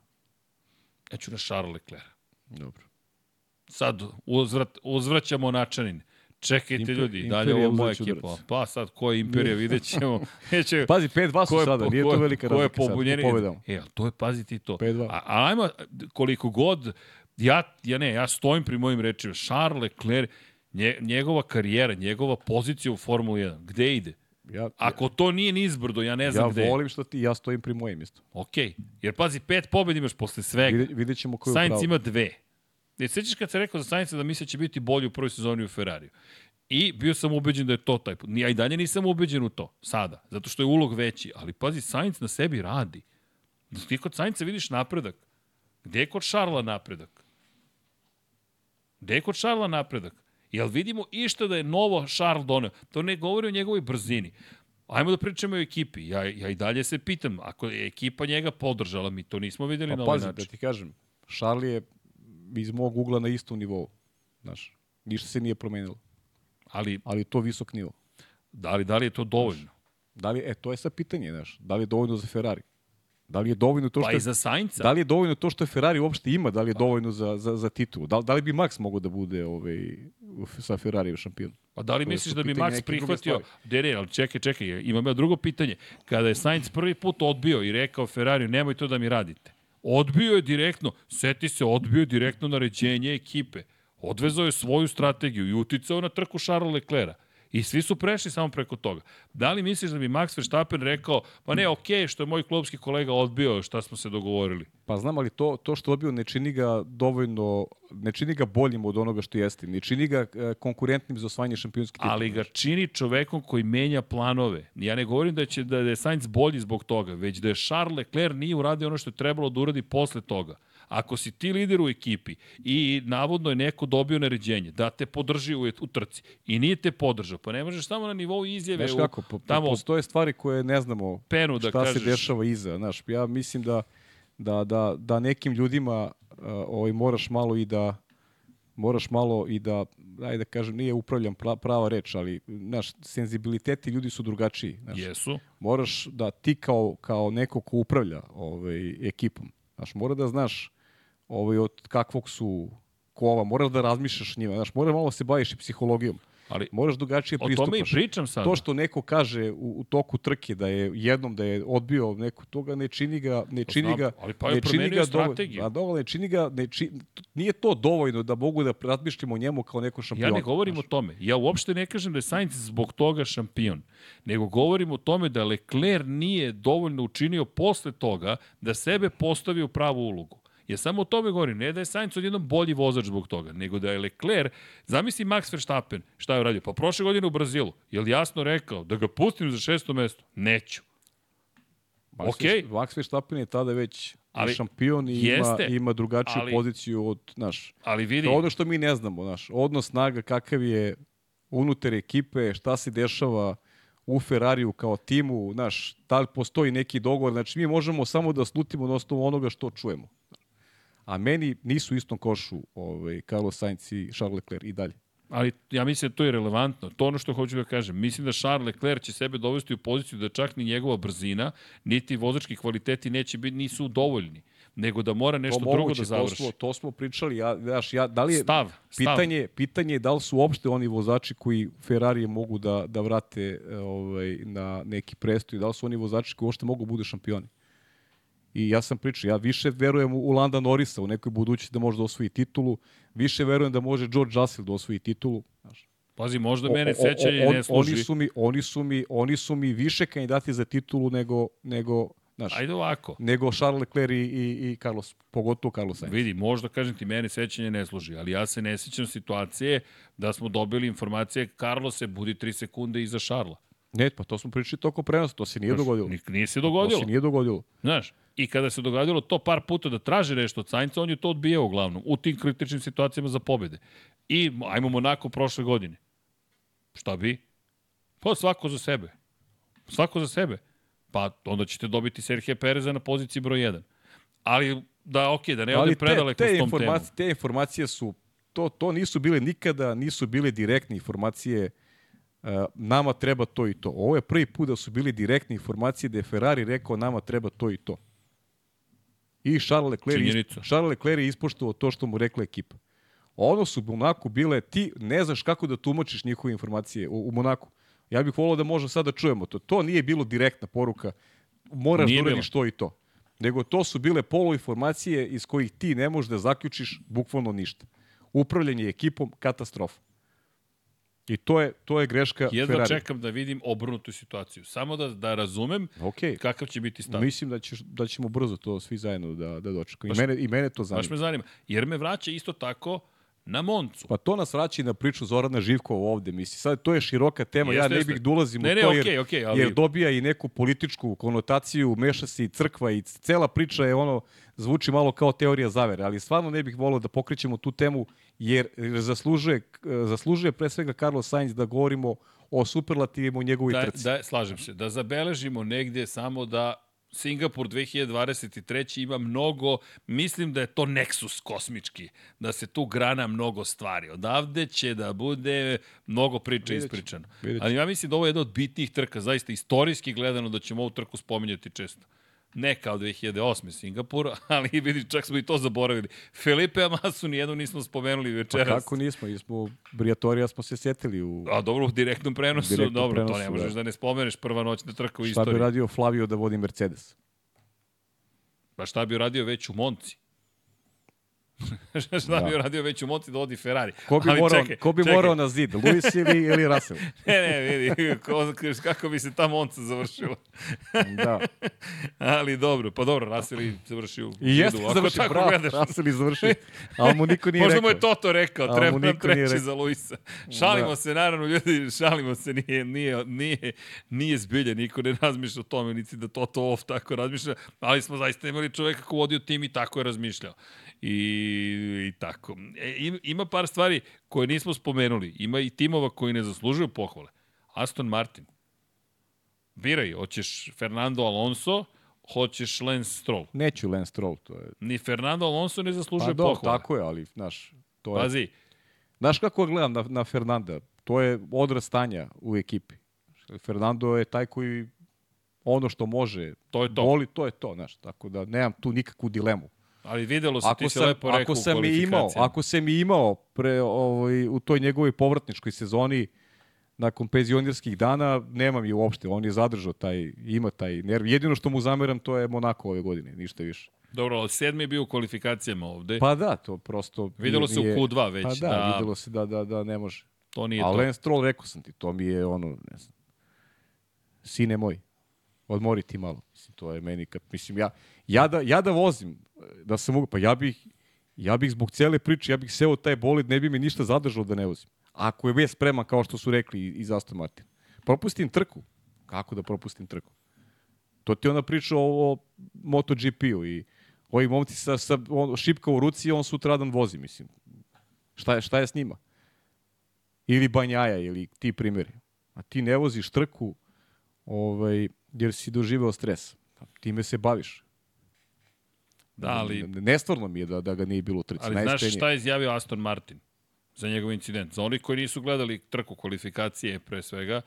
Speaker 1: Ja ću na Charles Leclerc.
Speaker 2: Dobro.
Speaker 1: Sad uzvrat, uzvraćamo načanin. Čekajte
Speaker 2: Imper-
Speaker 1: ljudi,
Speaker 2: Imperija
Speaker 1: dalje ovo moja ekipa. Pa sad ko je Imperija, vidjet ćemo. Neće,
Speaker 2: Pazi, 5-2 su sada,
Speaker 1: po-
Speaker 2: nije to velika
Speaker 1: ko je
Speaker 2: razlika sad,
Speaker 1: pobunjeni.
Speaker 2: po pobedama.
Speaker 1: E, to je, paziti to.
Speaker 2: 5-2.
Speaker 1: A, a ajmo, koliko god, ja, ja ne, ja stojim pri mojim rečima. Charles Leclerc, nje, njegova karijera, njegova pozicija u Formuli 1, gde ide?
Speaker 2: Ja,
Speaker 1: Ako to nije nizbrdo, ja ne znam
Speaker 2: ja
Speaker 1: gde je.
Speaker 2: volim što ti, ja stojim pri mojem isto.
Speaker 1: Ok, jer pazi, pet pobjeda imaš posle svega.
Speaker 2: Vidjet, vidjet ćemo ko je u
Speaker 1: Sainz ima dve. Ne sećaš kad se rekao za Sainza da misle da će biti bolji u prvoj sezoni u Ferrariju. I bio sam ubeđen da je to taj put. Ja i dalje nisam ubeđen u to, sada, zato što je ulog veći. Ali pazi, Sainz na sebi radi. Ti kod Sainza vidiš napredak. Gde je kod Šarla napredak? Gde je kod Šarla napredak? Jel vidimo išta da je novo Šarl doneo? To ne govori o njegovoj brzini. Ajmo da pričamo o ekipi. Ja, ja i dalje se pitam, ako je ekipa njega podržala, mi to nismo videli
Speaker 2: Pa
Speaker 1: na ovaj
Speaker 2: pazi, da
Speaker 1: način.
Speaker 2: ti kažem, Charlie je iz mog ugla na istom nivou. Znaš, ništa se nije promenilo,
Speaker 1: Ali
Speaker 2: ali to visok nivo.
Speaker 1: Da li, da li je to dovoljno?
Speaker 2: Da li, e, to je sad pitanje, znaš, da li je dovoljno za Ferrari? Da li je dovoljno to što
Speaker 1: Pa
Speaker 2: je,
Speaker 1: i za Sainca.
Speaker 2: da li je dovoljno to što Ferrari uopšte ima, da li je dovoljno za, za, za titulu? Da, da li bi Max mogao da bude ovaj, sa Ferrari šampion?
Speaker 1: Pa da li
Speaker 2: To
Speaker 1: misliš da bi Max prihvatio... Ne, ali čekaj, čekaj, imam ja drugo pitanje. Kada je Sainz prvi put odbio i rekao Ferrari, nemoj to da mi radite. Odbio je direktno, seti se, odbio je direktno naređenje ekipe. Odvezao je svoju strategiju i uticao na trku Charles Leclerca. I svi su prešli samo preko toga. Da li misliš da bi Max Verstappen rekao, pa ne, okej, okay, što je moj klubski kolega odbio, šta smo se dogovorili.
Speaker 2: Pa znam, ali to, to što odbio ne čini ga dovoljno, ne čini ga boljim od onoga što jeste. Ne čini ga e, konkurentnim za osvajanje šampionske titule.
Speaker 1: ali ga čini čovekom koji menja planove. Ja ne govorim da će da je Sainz bolji zbog toga, već da je Charles Leclerc nije uradio ono što je trebalo da uradi posle toga. Ako si ti lider u ekipi i navodno je neko dobio naređenje da te podrži u, u trci i nije te podržao, pa ne možeš samo na nivou izjave
Speaker 2: Znaš kako, po,
Speaker 1: tamo
Speaker 2: postoje stvari koje ne znamo
Speaker 1: penu da
Speaker 2: šta
Speaker 1: kažeš.
Speaker 2: se dešava iza. Znaš, ja mislim da, da, da, da nekim ljudima uh, ovaj, moraš malo i da moraš malo i da, ajde da kažem, nije upravljam pra, prava reč, ali znaš, senzibiliteti ljudi su drugačiji. Znaš.
Speaker 1: Jesu.
Speaker 2: Moraš da ti kao, kao neko ko upravlja ovaj, ekipom, znaš, mora da znaš ovaj, od kakvog su kova, moraš da razmišljaš njima, znaš, moraš malo da se baviš i psihologijom.
Speaker 1: Ali
Speaker 2: Moraš drugačije
Speaker 1: o tome i
Speaker 2: pristupaš.
Speaker 1: pričam sad.
Speaker 2: To što neko kaže u, u toku trke da je jednom da je odbio neko toga ne čini ga ne čini
Speaker 1: znam,
Speaker 2: ga
Speaker 1: ali pa je
Speaker 2: ne čini ga
Speaker 1: strategiju.
Speaker 2: a dovoljno ne čini ga ne či, nije to dovoljno da mogu da razmišljamo o njemu kao neko šampion.
Speaker 1: Ja ne govorim o tome. Ja uopšte ne kažem da je Sainz zbog toga šampion. Nego govorim o tome da Leclerc nije dovoljno učinio posle toga da sebe postavi u pravu ulogu. Ja samo o tome govorim, ne da je Sainz odjednom bolji vozač zbog toga, nego da je Leclerc, zamisli Max Verstappen, šta je uradio? Pa prošle godine u Brazilu, je li jasno rekao da ga pustim za šesto mesto? Neću.
Speaker 2: Max,
Speaker 1: Okej.
Speaker 2: Max Verstappen je tada već
Speaker 1: Ali-
Speaker 2: šampion i
Speaker 1: Jeste,
Speaker 2: ima, ima drugačiju
Speaker 1: ali-
Speaker 2: poziciju od, naš,
Speaker 1: Ali vidi,
Speaker 2: To ono što mi ne znamo, naš, odnos snaga kakav je unutar ekipe, šta se dešava u Ferrariju kao timu, naš, da li postoji neki dogovor, znači mi možemo samo da slutimo na osnovu onoga što čujemo. A meni nisu u istom košu ovaj, Carlos Sainz i Charles Leclerc i dalje.
Speaker 1: ali ja mislim da to je relevantno. To ono što hoću da kažem. Mislim da Charles Leclerc će sebe dovesti u poziciju da čak ni njegova brzina, niti vozački kvaliteti neće biti, nisu dovoljni, nego da mora nešto
Speaker 2: To
Speaker 1: drugo
Speaker 2: moguće,
Speaker 1: da završi.
Speaker 2: To smo, to smo pričali, ja, znaš, ja, da li je,
Speaker 1: Stav, stav.
Speaker 2: pitanje, pitanje je da li su uopšte oni vozači koji Ferrarije mogu da, da vrate ovaj, na neki prestoj, da li su oni vozači koji uopšte mogu da budu šampioni. I ja sam pričao, ja više verujem u Landa Norisa u nekoj budućnosti da može da osvoji titulu, više verujem da može George Russell da osvoji titulu. Znaš.
Speaker 1: Pazi, možda
Speaker 2: O-
Speaker 1: mene sećanje ne služi.
Speaker 2: Oni su, mi, oni, su mi, oni su mi više kandidati za titulu nego, nego, znaš,
Speaker 1: Ajde ovako.
Speaker 2: nego Charles Leclerc i, i, i Carlos, pogotovo Carlos Sainz.
Speaker 1: Vidi, možda kažem ti, mene sećanje ne služi, ali ja se ne sećam situacije da smo dobili informacije Carlos se budi 3 sekunde iza Šarla.
Speaker 2: Ne, pa to smo pričali toko prenosa, to se nije dogodilo.
Speaker 1: Nik- Nije se
Speaker 2: To
Speaker 1: dogodilo.
Speaker 2: se nije dogodilo.
Speaker 1: Znaš, i kada se dogodilo to par puta da traži nešto od Sainca, on je to odbijao uglavnom, u tim kritičnim situacijama za pobede. I ajmo Monako prošle godine. Šta bi? Pa svako za sebe. Svako za sebe. Pa onda ćete dobiti Serhije Pereza na poziciji broj 1. Ali da, okej, da ne
Speaker 2: Ali
Speaker 1: odem
Speaker 2: te,
Speaker 1: predaleko
Speaker 2: te,
Speaker 1: s tom temom.
Speaker 2: te informacije su, to, to nisu bile nikada, nisu bile direktne informacije uh, nama treba to i to. Ovo je prvi put da su bili direktne informacije da je Ferrari rekao nama treba to i to. I Charles Leclerc,
Speaker 1: Činjenica.
Speaker 2: Charles Leclerc je ispoštovao to što mu rekla ekipa. Ono su onako bile, ti ne znaš kako da tumačiš njihove informacije u, u Monaku. Ja bih volao da možda sada čujemo to. To nije bilo direktna poruka. Moraš
Speaker 1: Nije
Speaker 2: da uradiš to i to. Nego to su bile poluinformacije iz kojih ti ne možeš da zaključiš bukvalno ništa. Upravljanje ekipom, katastrofa. I to je, to je greška
Speaker 1: Jedva
Speaker 2: Ferrari.
Speaker 1: čekam da vidim obrnutu situaciju. Samo da, da razumem
Speaker 2: Okay.
Speaker 1: kakav će biti stav.
Speaker 2: Mislim da, ćeš, da ćemo brzo to svi zajedno da, da dočekamo.
Speaker 1: Baš-
Speaker 2: I mene, I mene to zanima.
Speaker 1: Baš me zanima. Jer me vraća isto tako na Moncu.
Speaker 2: Pa to nas vraća i na priču Zorana Živkova ovde. Misli, sad to je široka tema,
Speaker 1: Jeste,
Speaker 2: ja ne bih da ulazim
Speaker 1: Ne,
Speaker 2: u
Speaker 1: ne,
Speaker 2: to, jer,
Speaker 1: okej, ali-
Speaker 2: jer dobija i neku političku konotaciju, meša se i crkva i cela priča je ono, zvuči malo kao teorija zavere, ali stvarno ne bih volio da pokrećemo tu temu, jer zaslužuje, zaslužuje pre svega Carlos Sainz da govorimo o superlativima u njegovoj
Speaker 1: Da,
Speaker 2: trci.
Speaker 1: da, slažem se. Da zabeležimo negdje samo da Singapur 2023. ima mnogo, mislim da je to neksus kosmički, da se tu grana mnogo stvari. Odavde će da bude mnogo priča
Speaker 2: Vidjet
Speaker 1: ispričano.
Speaker 2: vidjet
Speaker 1: Ali ja mislim da ovo je jedna od bitnijih trka, zaista istorijski gledano da ćemo ovu trku spominjati često. Ne kao 2008. Singapur, ali vidi, čak smo i to zaboravili. Felipe Amasu nijedno nismo spomenuli
Speaker 2: Pa
Speaker 1: večeras.
Speaker 2: kako nismo, smo, Briatorija smo se setili u...
Speaker 1: A dobro, u direktnom prenosu,
Speaker 2: Direktnom
Speaker 1: dobro, to
Speaker 2: prenosu,
Speaker 1: ne možeš da.
Speaker 2: da.
Speaker 1: ne spomeneš prva noćna trka u
Speaker 2: Šta
Speaker 1: istoriji.
Speaker 2: bi radio Flavio da vodi Mercedes?
Speaker 1: Pa šta bi radio već u Monci? šta bi
Speaker 2: Da.
Speaker 1: radio već u Monci da vodi Ferrari?
Speaker 2: Ko bi,
Speaker 1: Ali
Speaker 2: morao,
Speaker 1: čekaj,
Speaker 2: ko bi
Speaker 1: čekaj.
Speaker 2: morao na zid, Luis ili, ili Russell?
Speaker 1: Ne, ne, vidi, ko, kako bi se ta Monca završila.
Speaker 2: Da.
Speaker 1: Ali dobro, pa dobro, Russell je završio u
Speaker 2: I jeste
Speaker 1: zidu.
Speaker 2: Završio,
Speaker 1: tako
Speaker 2: bravo,
Speaker 1: gledaš.
Speaker 2: Russell je završio. Ali mu niko nije
Speaker 1: Možda
Speaker 2: rekao.
Speaker 1: mu je Toto rekao, treba nam treći
Speaker 2: rekao.
Speaker 1: za Luisa. Šalimo
Speaker 2: Da.
Speaker 1: se, naravno, ljudi, šalimo se, nije, nije, nije, nije zbilje, niko ne razmišlja o tome, niti da Toto off tako razmišlja, ali smo zaista imali čoveka ko vodio tim i tako je razmišljao. I, i tako. E, im- ima par stvari koje nismo spomenuli. Ima i timova koji ne zaslužuju pohvale. Aston Martin. Biraj, hoćeš Fernando Alonso, hoćeš Lance Stroll.
Speaker 2: Neću Lance Stroll, to je...
Speaker 1: Ni Fernando Alonso ne zaslužuje
Speaker 2: Pa do,
Speaker 1: pohvale.
Speaker 2: tako je, ali, znaš, to je...
Speaker 1: Pazi,
Speaker 2: Znaš kako gledam na, na Fernanda? To je odraz stanja u ekipi. Fernando je taj koji ono što može,
Speaker 1: To je to.
Speaker 2: voli, to je to, znaš. Tako da nemam tu nikakvu dilemu.
Speaker 1: Ali videlo se, ti
Speaker 2: Ako
Speaker 1: si
Speaker 2: sam,
Speaker 1: lepo rekao
Speaker 2: ako sam i imao, ako sam i imao pre, ovaj, u toj njegovoj povratničkoj sezoni nakon penzionirskih dana, nemam je uopšte. On je zadržao taj, ima taj nerv. Jedino što mu zameram to je Monako ove godine, ništa više.
Speaker 1: Dobro, ali sedmi je bio u kvalifikacijama ovde.
Speaker 2: Pa da, to prosto...
Speaker 1: Videlo se u
Speaker 2: nije-
Speaker 1: Q2 već
Speaker 2: Pa da,
Speaker 1: da-
Speaker 2: videlo se da, da, da ne može.
Speaker 1: to nije
Speaker 2: A
Speaker 1: to.
Speaker 2: Lance Stroll, rekao sam ti, to mi je ono, ne znam, sine moj. odmori ti malo. Mislim, to je meni, kad, mislim, ja, ja, da, ja da vozim, da se mogu, pa ja bih, ja bih zbog cele priče, ja bih seo taj bolid, ne bi mi ništa zadržalo da ne vozim. Ako je već spreman, kao što su rekli iz Aston Martin. Propustim trku. Kako da propustim trku? To ti ona priča o, o MotoGP-u i ovi momci sa, sa on, šipka u ruci, on sutradan vozi, mislim. Šta je, šta je s njima? Ili Banjaja, ili ti primjeri. A ti ne voziš trku ovaj, jer si doživeo stres. Time se baviš.
Speaker 1: Da, ali...
Speaker 2: Nestvarno mi je da, da ga nije bilo u trci.
Speaker 1: Ali znaš šta je izjavio Aston Martin za njegov incident? Za oni koji nisu gledali trku kvalifikacije pre svega,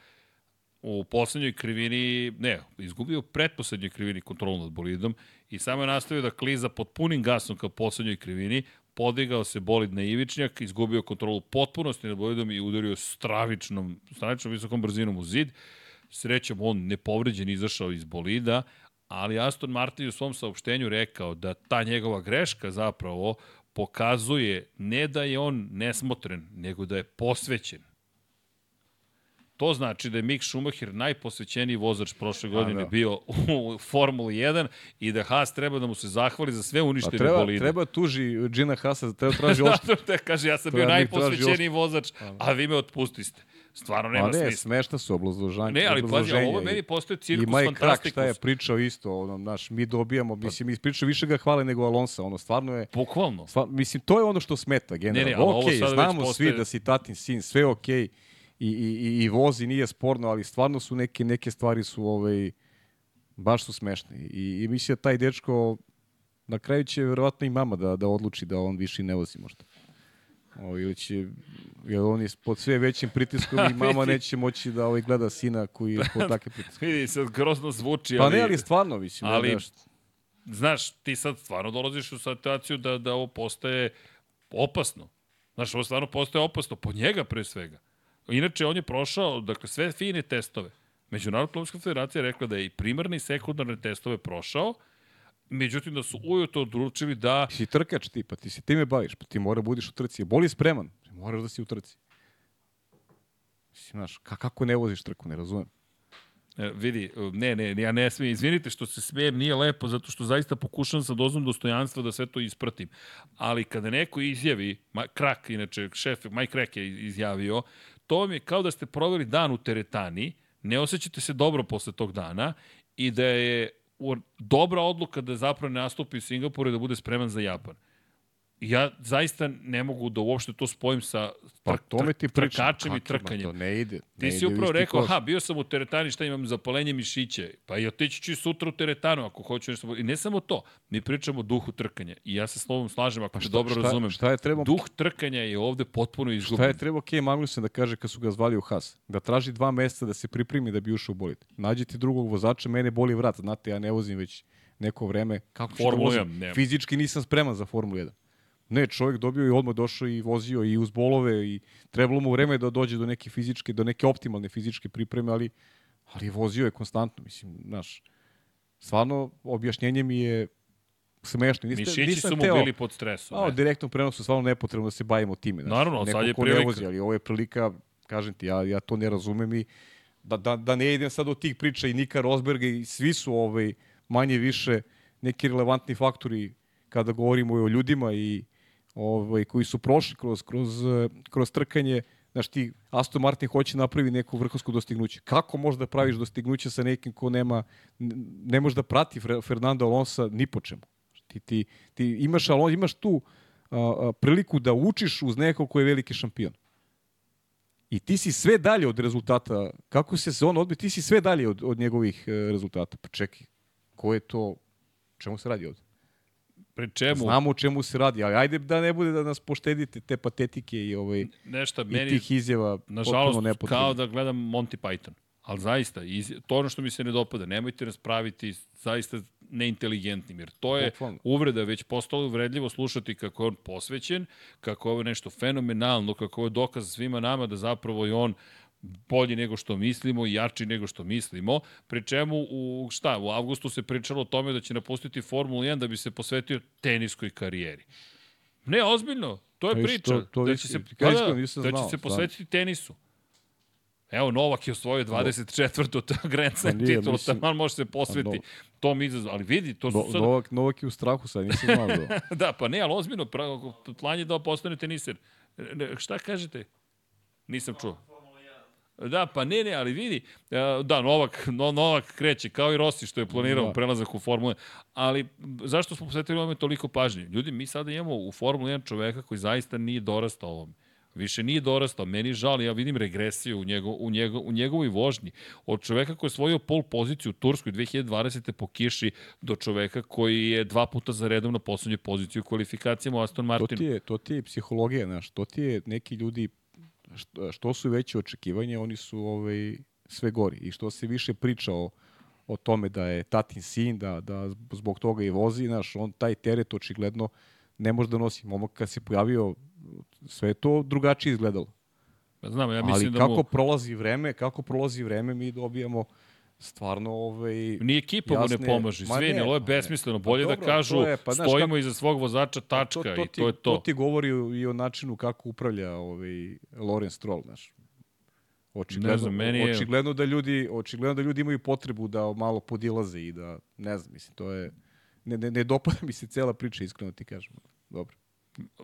Speaker 1: u poslednjoj krivini, ne, izgubio pretposlednjoj krivini kontrolu nad bolidom i samo je nastavio da kliza pod punim gasom ka poslednjoj krivini, podigao se bolid na ivičnjak, izgubio kontrolu potpunosti nad bolidom i udario stravičnom, stravičnom visokom brzinom u zid. Srećom, on nepovređen izašao iz bolida, ali Aston Martin u svom saopštenju rekao da ta njegova greška zapravo pokazuje ne da je on nesmotren, nego da je posvećen. To znači da je Mick Schumacher najposvećeniji vozač prošle godine da. bio u Formuli 1 i da Haas treba da mu se zahvali za sve uništene
Speaker 2: treba,
Speaker 1: bolide.
Speaker 2: Treba tuži Gina Haasa, treba traži ošto.
Speaker 1: da, kaže, ja sam bio najposvećeniji vozač, a vi me otpustiste. Stvarno nema smisla.
Speaker 2: ne, smešta su obrazloženja.
Speaker 1: Ne, ali pazi, ovo meni postoje cirkus I Mike Krak
Speaker 2: šta je pričao isto, ono, naš, mi dobijamo, pa, mislim, mi pričao više ga hvale nego Alonsa, ono, stvarno je...
Speaker 1: Bukvalno.
Speaker 2: Stvarno, mislim, to je ono što smeta, generalno. Ne, ne, ok, znamo postoje... svi da si tatin sin, sve ok, i, i, i, i vozi, nije sporno, ali stvarno su neke, neke stvari su, ovaj, baš su smešne. I, i mislim da taj dečko, na kraju će verovatno i mama da, da odluči da on više ne vozi možda. O, ili će, jer on je pod sve većim pritiskom i mama neće moći da ovaj gleda sina koji je pod takve pritiske.
Speaker 1: Vidi, sad grozno zvuči,
Speaker 2: ali... Pa ne, ali stvarno, mislim.
Speaker 1: Ali, da, znaš, ti sad stvarno dolaziš u situaciju da, da ovo postaje opasno. Znaš, ovo stvarno postaje opasno po njega pre svega. Inače, on je prošao, dakle, sve fine testove. Međunarodna plovska federacija je rekla da je i primarne i sekundarne testove prošao, Međutim, da su ujutro odručili da...
Speaker 2: Ti si trkač ti, pa ti se time baviš, pa ti mora budiš u trci. Boli spreman, moraš da si u trci. Mislim, znaš, kako ne voziš trku, ne razumem.
Speaker 1: E, vidi, ne, ne, ja ne smijem, izvinite što se smijem, nije lepo, zato što zaista pokušam sa dozom dostojanstva da sve to ispratim. Ali kada neko izjavi, Krak, inače, šef, Mike Krak je izjavio, to vam je kao da ste proveli dan u teretani, ne osjećate se dobro posle tog dana i da je dobra odluka da zapravo nastupi u Singapuru i da bude spreman za Japan. Ja zaista ne mogu da uopšte to spojim sa
Speaker 2: pa, tome ti
Speaker 1: trkačem i trkanjem.
Speaker 2: To ne ide.
Speaker 1: Ne
Speaker 2: ti
Speaker 1: si upravo rekao, ha, bio sam u teretani, šta imam, zapalenje mišiće. Pa i otići ću sutra u teretanu ako hoću nešto. I ne samo to, mi pričamo o duhu trkanja. I ja se slovom slažem, ako pa šta, dobro
Speaker 2: šta,
Speaker 1: razumem.
Speaker 2: Šta je trebao...
Speaker 1: Duh trkanja je ovde potpuno izgubljen.
Speaker 2: Šta je trebao Kej Magnussen da kaže kad su ga zvali u Haas? Da traži dva meseca da se pripremi da bi ušao u bolid. Nađite drugog vozača, mene boli vrat. Znate, ja ne vozim već neko vreme. Kako
Speaker 1: Formula
Speaker 2: da vozim? Fizički nisam spreman za Formulu 1. Ne, čovjek dobio i odmah došao i vozio i uz bolove i trebalo mu vreme da dođe do neke fizičke, do neke optimalne fizičke pripreme, ali, ali vozio je konstantno, mislim, znaš, stvarno objašnjenje mi je smešno.
Speaker 1: Niste, Mišići su mu teo, bili pod stresom.
Speaker 2: A, direktno prenosu stvarno nepotrebno da se bavimo time. Znaš,
Speaker 1: Naravno, sad je prilika. Ne vozi,
Speaker 2: ali ovo je prilika, kažem ti, ja, ja to ne razumem i da, da, da ne idem sad od tih priča i Nika Rosberga i svi su ovaj, manje više neki relevantni faktori kada govorimo o ljudima i ovaj, koji su prošli kroz, kroz, kroz trkanje, znaš ti, Aston Martin hoće napravi neko vrhunsko dostignuće. Kako možeš da praviš dostignuće sa nekim ko nema, ne može da prati Fernando Alonso ni po čemu. Ti, ti, ti imaš, Alonso, imaš tu a, a, priliku da učiš uz nekog ko je veliki šampion. I ti si sve dalje od rezultata, kako se se on odbije, ti si sve dalje od, od njegovih e, rezultata. Pa čekaj, ko je to, čemu se radi ovde?
Speaker 1: Pri čemu?
Speaker 2: Znamo o čemu se radi, ali ajde da ne bude da nas poštedite te patetike i, ovaj,
Speaker 1: Nešto,
Speaker 2: i
Speaker 1: meni,
Speaker 2: tih izjava
Speaker 1: nažalost, kao da gledam Monty Python. Ali zaista, iz, to ono što mi se ne dopada, nemojte nas praviti zaista neinteligentnim, jer to je Bukvalno. uvreda već postalo uvredljivo slušati kako je on posvećen, kako je ovo nešto fenomenalno, kako je dokaz svima nama da zapravo je on bolji nego što mislimo i jači nego što mislimo, pri čemu u, šta, u avgustu se pričalo o tome da će napustiti Formulu 1 da bi se posvetio teniskoj karijeri. Ne, ozbiljno, to je priča. To, to da će se, pa da, da, da će se posvetiti tenisu. Evo, Novak je osvojio 24. to Grand Slam
Speaker 2: Pa nije,
Speaker 1: titulu, taman može se posveti
Speaker 2: no-
Speaker 1: tom izazovu. Ali vidi, to su
Speaker 2: No,
Speaker 1: sad...
Speaker 2: Novak, Novak je u strahu sad, nisam znao da...
Speaker 1: da, pa ne, ali ozbiljno, plan je da postane teniser. Ne, šta kažete? Nisam čuo. Da, pa ne, ne, ali vidi, e, da, Novak, no, Novak kreće, kao i Rossi što je planirao
Speaker 2: Da.
Speaker 1: prelazak u Formule, ali zašto smo posvetili ovome toliko pažnje? Ljudi, mi sada imamo u Formuli 1 čoveka koji zaista nije dorastao ovome. Više nije dorastao, meni žal, ja vidim regresiju u, njego, u, njego, u njegovoj vožnji. Od čoveka koji je svojio pol poziciju u Turskoj 2020. po kiši do čoveka koji je dva puta za redom na poslednjoj poziciji u kvalifikacijama u Aston
Speaker 2: To
Speaker 1: Martinu.
Speaker 2: ti je, to ti je psihologija, znaš, to ti je neki ljudi, što, što su veće očekivanja, oni su ovaj, sve gori. I što se više priča o, o tome da je tatin sin, da, da zbog toga i vozi, znaš, on taj teret očigledno ne može da nosi. Momak kad se pojavio, sve to drugačije izgledalo.
Speaker 1: Pa Znam, ja mislim
Speaker 2: Ali
Speaker 1: da
Speaker 2: kako
Speaker 1: mu...
Speaker 2: prolazi vreme, kako prolazi vreme, mi dobijamo stvarno ovaj,
Speaker 1: Ni ekipa mu ne
Speaker 2: jasne-
Speaker 1: pomaže,
Speaker 2: ne,
Speaker 1: ovo je besmisleno.
Speaker 2: Pa
Speaker 1: Bolje da
Speaker 2: dobro,
Speaker 1: kažu,
Speaker 2: to je, pa znaš
Speaker 1: stojimo
Speaker 2: kako-
Speaker 1: iza svog vozača, tačka, i
Speaker 2: ti,
Speaker 1: to je to.
Speaker 2: To ti govori i o načinu kako upravlja ovaj Lorenz Stroll, znaš. Očigledno,
Speaker 1: Ne znam, meni je-
Speaker 2: očigledno da ljudi, očigledno da ljudi imaju potrebu da malo podilaze i da ne znam, mislim to je ne, ne, ne dopada mi se cela priča, iskreno ti kažem. Dobro.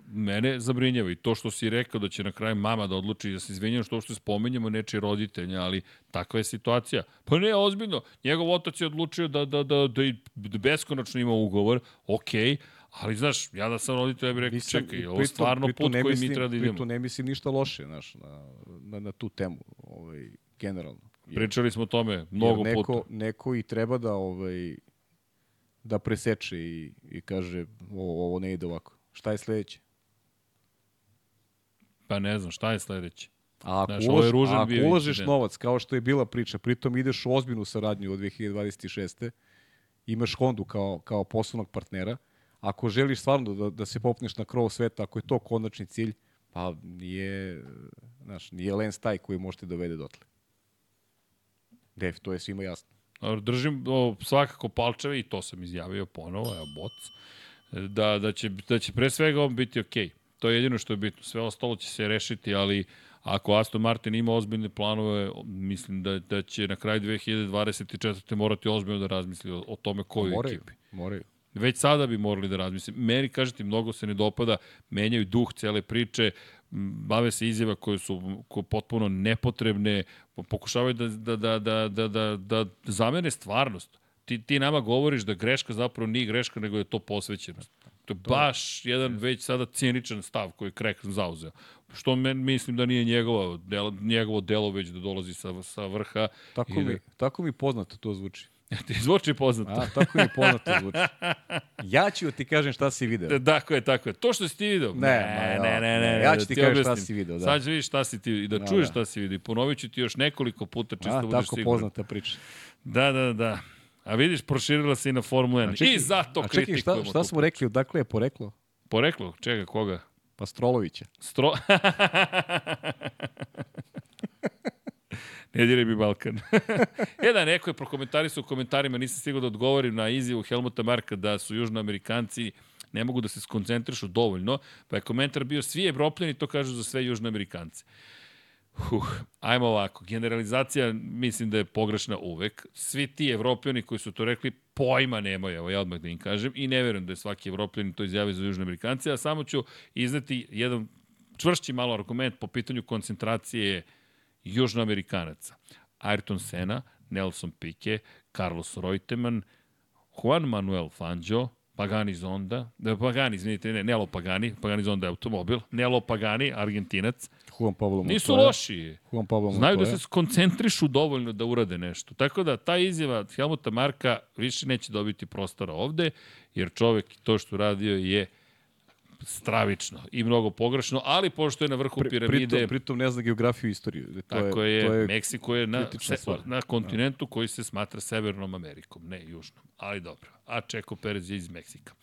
Speaker 1: Mene zabrinjava i to što si rekao da će na kraju mama da odluči da se izvinjam što što spomenjamo nečije roditelja, ali takva je situacija. Pa ne, ozbiljno. Njegov otac je odlučio da, da, da, da, da beskonačno ima ugovor, okej, ali znaš, ja da sam roditelj, ja bih rekao,
Speaker 2: Mislim,
Speaker 1: čekaj, ovo je
Speaker 2: pritom-
Speaker 1: stvarno
Speaker 2: pritom
Speaker 1: put koji
Speaker 2: mislim,
Speaker 1: mi treba da
Speaker 2: Pritom
Speaker 1: idemo.
Speaker 2: ne mislim ništa loše, znaš, na, na, na tu temu, ovaj, generalno. Jer-
Speaker 1: Pričali smo o tome mnogo
Speaker 2: neko,
Speaker 1: puta.
Speaker 2: Neko i treba da ovaj da preseče i, i kaže ovo, ovo ne ide ovako. Šta je sledeće?
Speaker 1: Pa ne znam, šta je sledeće?
Speaker 2: A ako,
Speaker 1: Znaš, ružan
Speaker 2: a ako
Speaker 1: bio
Speaker 2: ulažeš
Speaker 1: incident.
Speaker 2: novac, kao što je bila priča, pritom ideš u ozbiljnu saradnju od 2026. Imaš Hondu kao, kao poslovnog partnera, ako želiš stvarno da, da se popneš na krov sveta, ako je to konačni cilj, pa nije, znaš, nije Lens taj koji možete dovede dotle. Def, to je svima jasno.
Speaker 1: Držim o, svakako palčeve i to sam izjavio ponovo, evo boc, da, da, će, da će pre svega on biti okej. To je jedino što je bitno. Sve ostalo će se rešiti, ali ako Aston Martin ima ozbiljne planove, mislim da, da će na kraju 2024. morati ozbiljno da razmisli o, o tome koju
Speaker 2: Moraju,
Speaker 1: ekipi.
Speaker 2: moraju.
Speaker 1: Već sada bi morali da razmislim. Meni, kažete, mnogo se ne dopada, menjaju duh cele priče, bave se izjava koje su potpuno nepotrebne, po- pokušavaju da, da, da, da, da, da, da zamene stvarnost. Ti, ti nama govoriš da greška zapravo nije greška, nego je to posvećenost. To je baš jedan već sada ciničan stav koji je Krek zauzeo. Što men, mislim da nije njegovo delo, njegovo delo već da dolazi sa, sa vrha.
Speaker 2: Tako
Speaker 1: i
Speaker 2: mi,
Speaker 1: da,
Speaker 2: tako mi poznato to zvuči.
Speaker 1: ti zvuči poznato.
Speaker 2: A, tako mi poznato zvuči. Ja ću ti kažem šta si video.
Speaker 1: Tako je, tako je. To što si ti video.
Speaker 2: Ne, ma ja, ne, ja ću ti kažem šta si video, da.
Speaker 1: Sad ću vidiš šta si ti i da,
Speaker 2: Da,
Speaker 1: čuješ
Speaker 2: da.
Speaker 1: šta si video. I ponovit ću ti još nekoliko puta čisto
Speaker 2: A,
Speaker 1: budeš
Speaker 2: tako
Speaker 1: siguran.
Speaker 2: poznata priča.
Speaker 1: Da, da, da. A vidiš, proširila se i na Formula 1. I zato
Speaker 2: a čekaj,
Speaker 1: kritikujemo.
Speaker 2: šta, šta smo rekli, odakle je poreklo?
Speaker 1: Poreklo? Čega, koga?
Speaker 2: Pa Strolovića.
Speaker 1: Stro... ne diraj mi Balkan. e da, neko je prokomentarisao u komentarima, nisam stigao da odgovorim na izjavu Helmuta Marka da su južnoamerikanci ne mogu da se skoncentrišu dovoljno, pa je komentar bio svi evropljani to kažu za sve južnoamerikance. Huh, ajmo ovako, generalizacija mislim da je pogrešna uvek. Svi ti evropljani koji su to rekli, pojma nemaju, evo ja odmah da im kažem, i ne verujem da je svaki evropljanin to izjavio za južne Amerikance, a samo ću izneti jedan čvršći malo argument po pitanju koncentracije južnoamerikanaca. Ayrton Senna, Nelson Piquet, Carlos Reutemann, Juan Manuel Fangio, Pagani Zonda, da, Pagani, izvinite, ne, Nelo Pagani, Pagani Zonda je automobil, Nelo Pagani, Argentinac,
Speaker 2: Juan Pablo Montoya.
Speaker 1: nisu loši.
Speaker 2: Juan Pablo
Speaker 1: Znaju da
Speaker 2: Montoya.
Speaker 1: se skoncentrišu dovoljno da urade nešto. Tako da ta izjava Helmuta Marka više neće dobiti prostora ovde, jer čovek to što radio je stravično i mnogo pogrešno, ali pošto je na vrhu
Speaker 2: Pri,
Speaker 1: piramide,
Speaker 2: pritom, pritom ne zna geografiju i istoriju. To
Speaker 1: tako je,
Speaker 2: to je
Speaker 1: Meksiko je na, se, na kontinentu koji se smatra Severnom Amerikom, ne Južnom, ali dobro. A Čeko Perez je iz Meksika.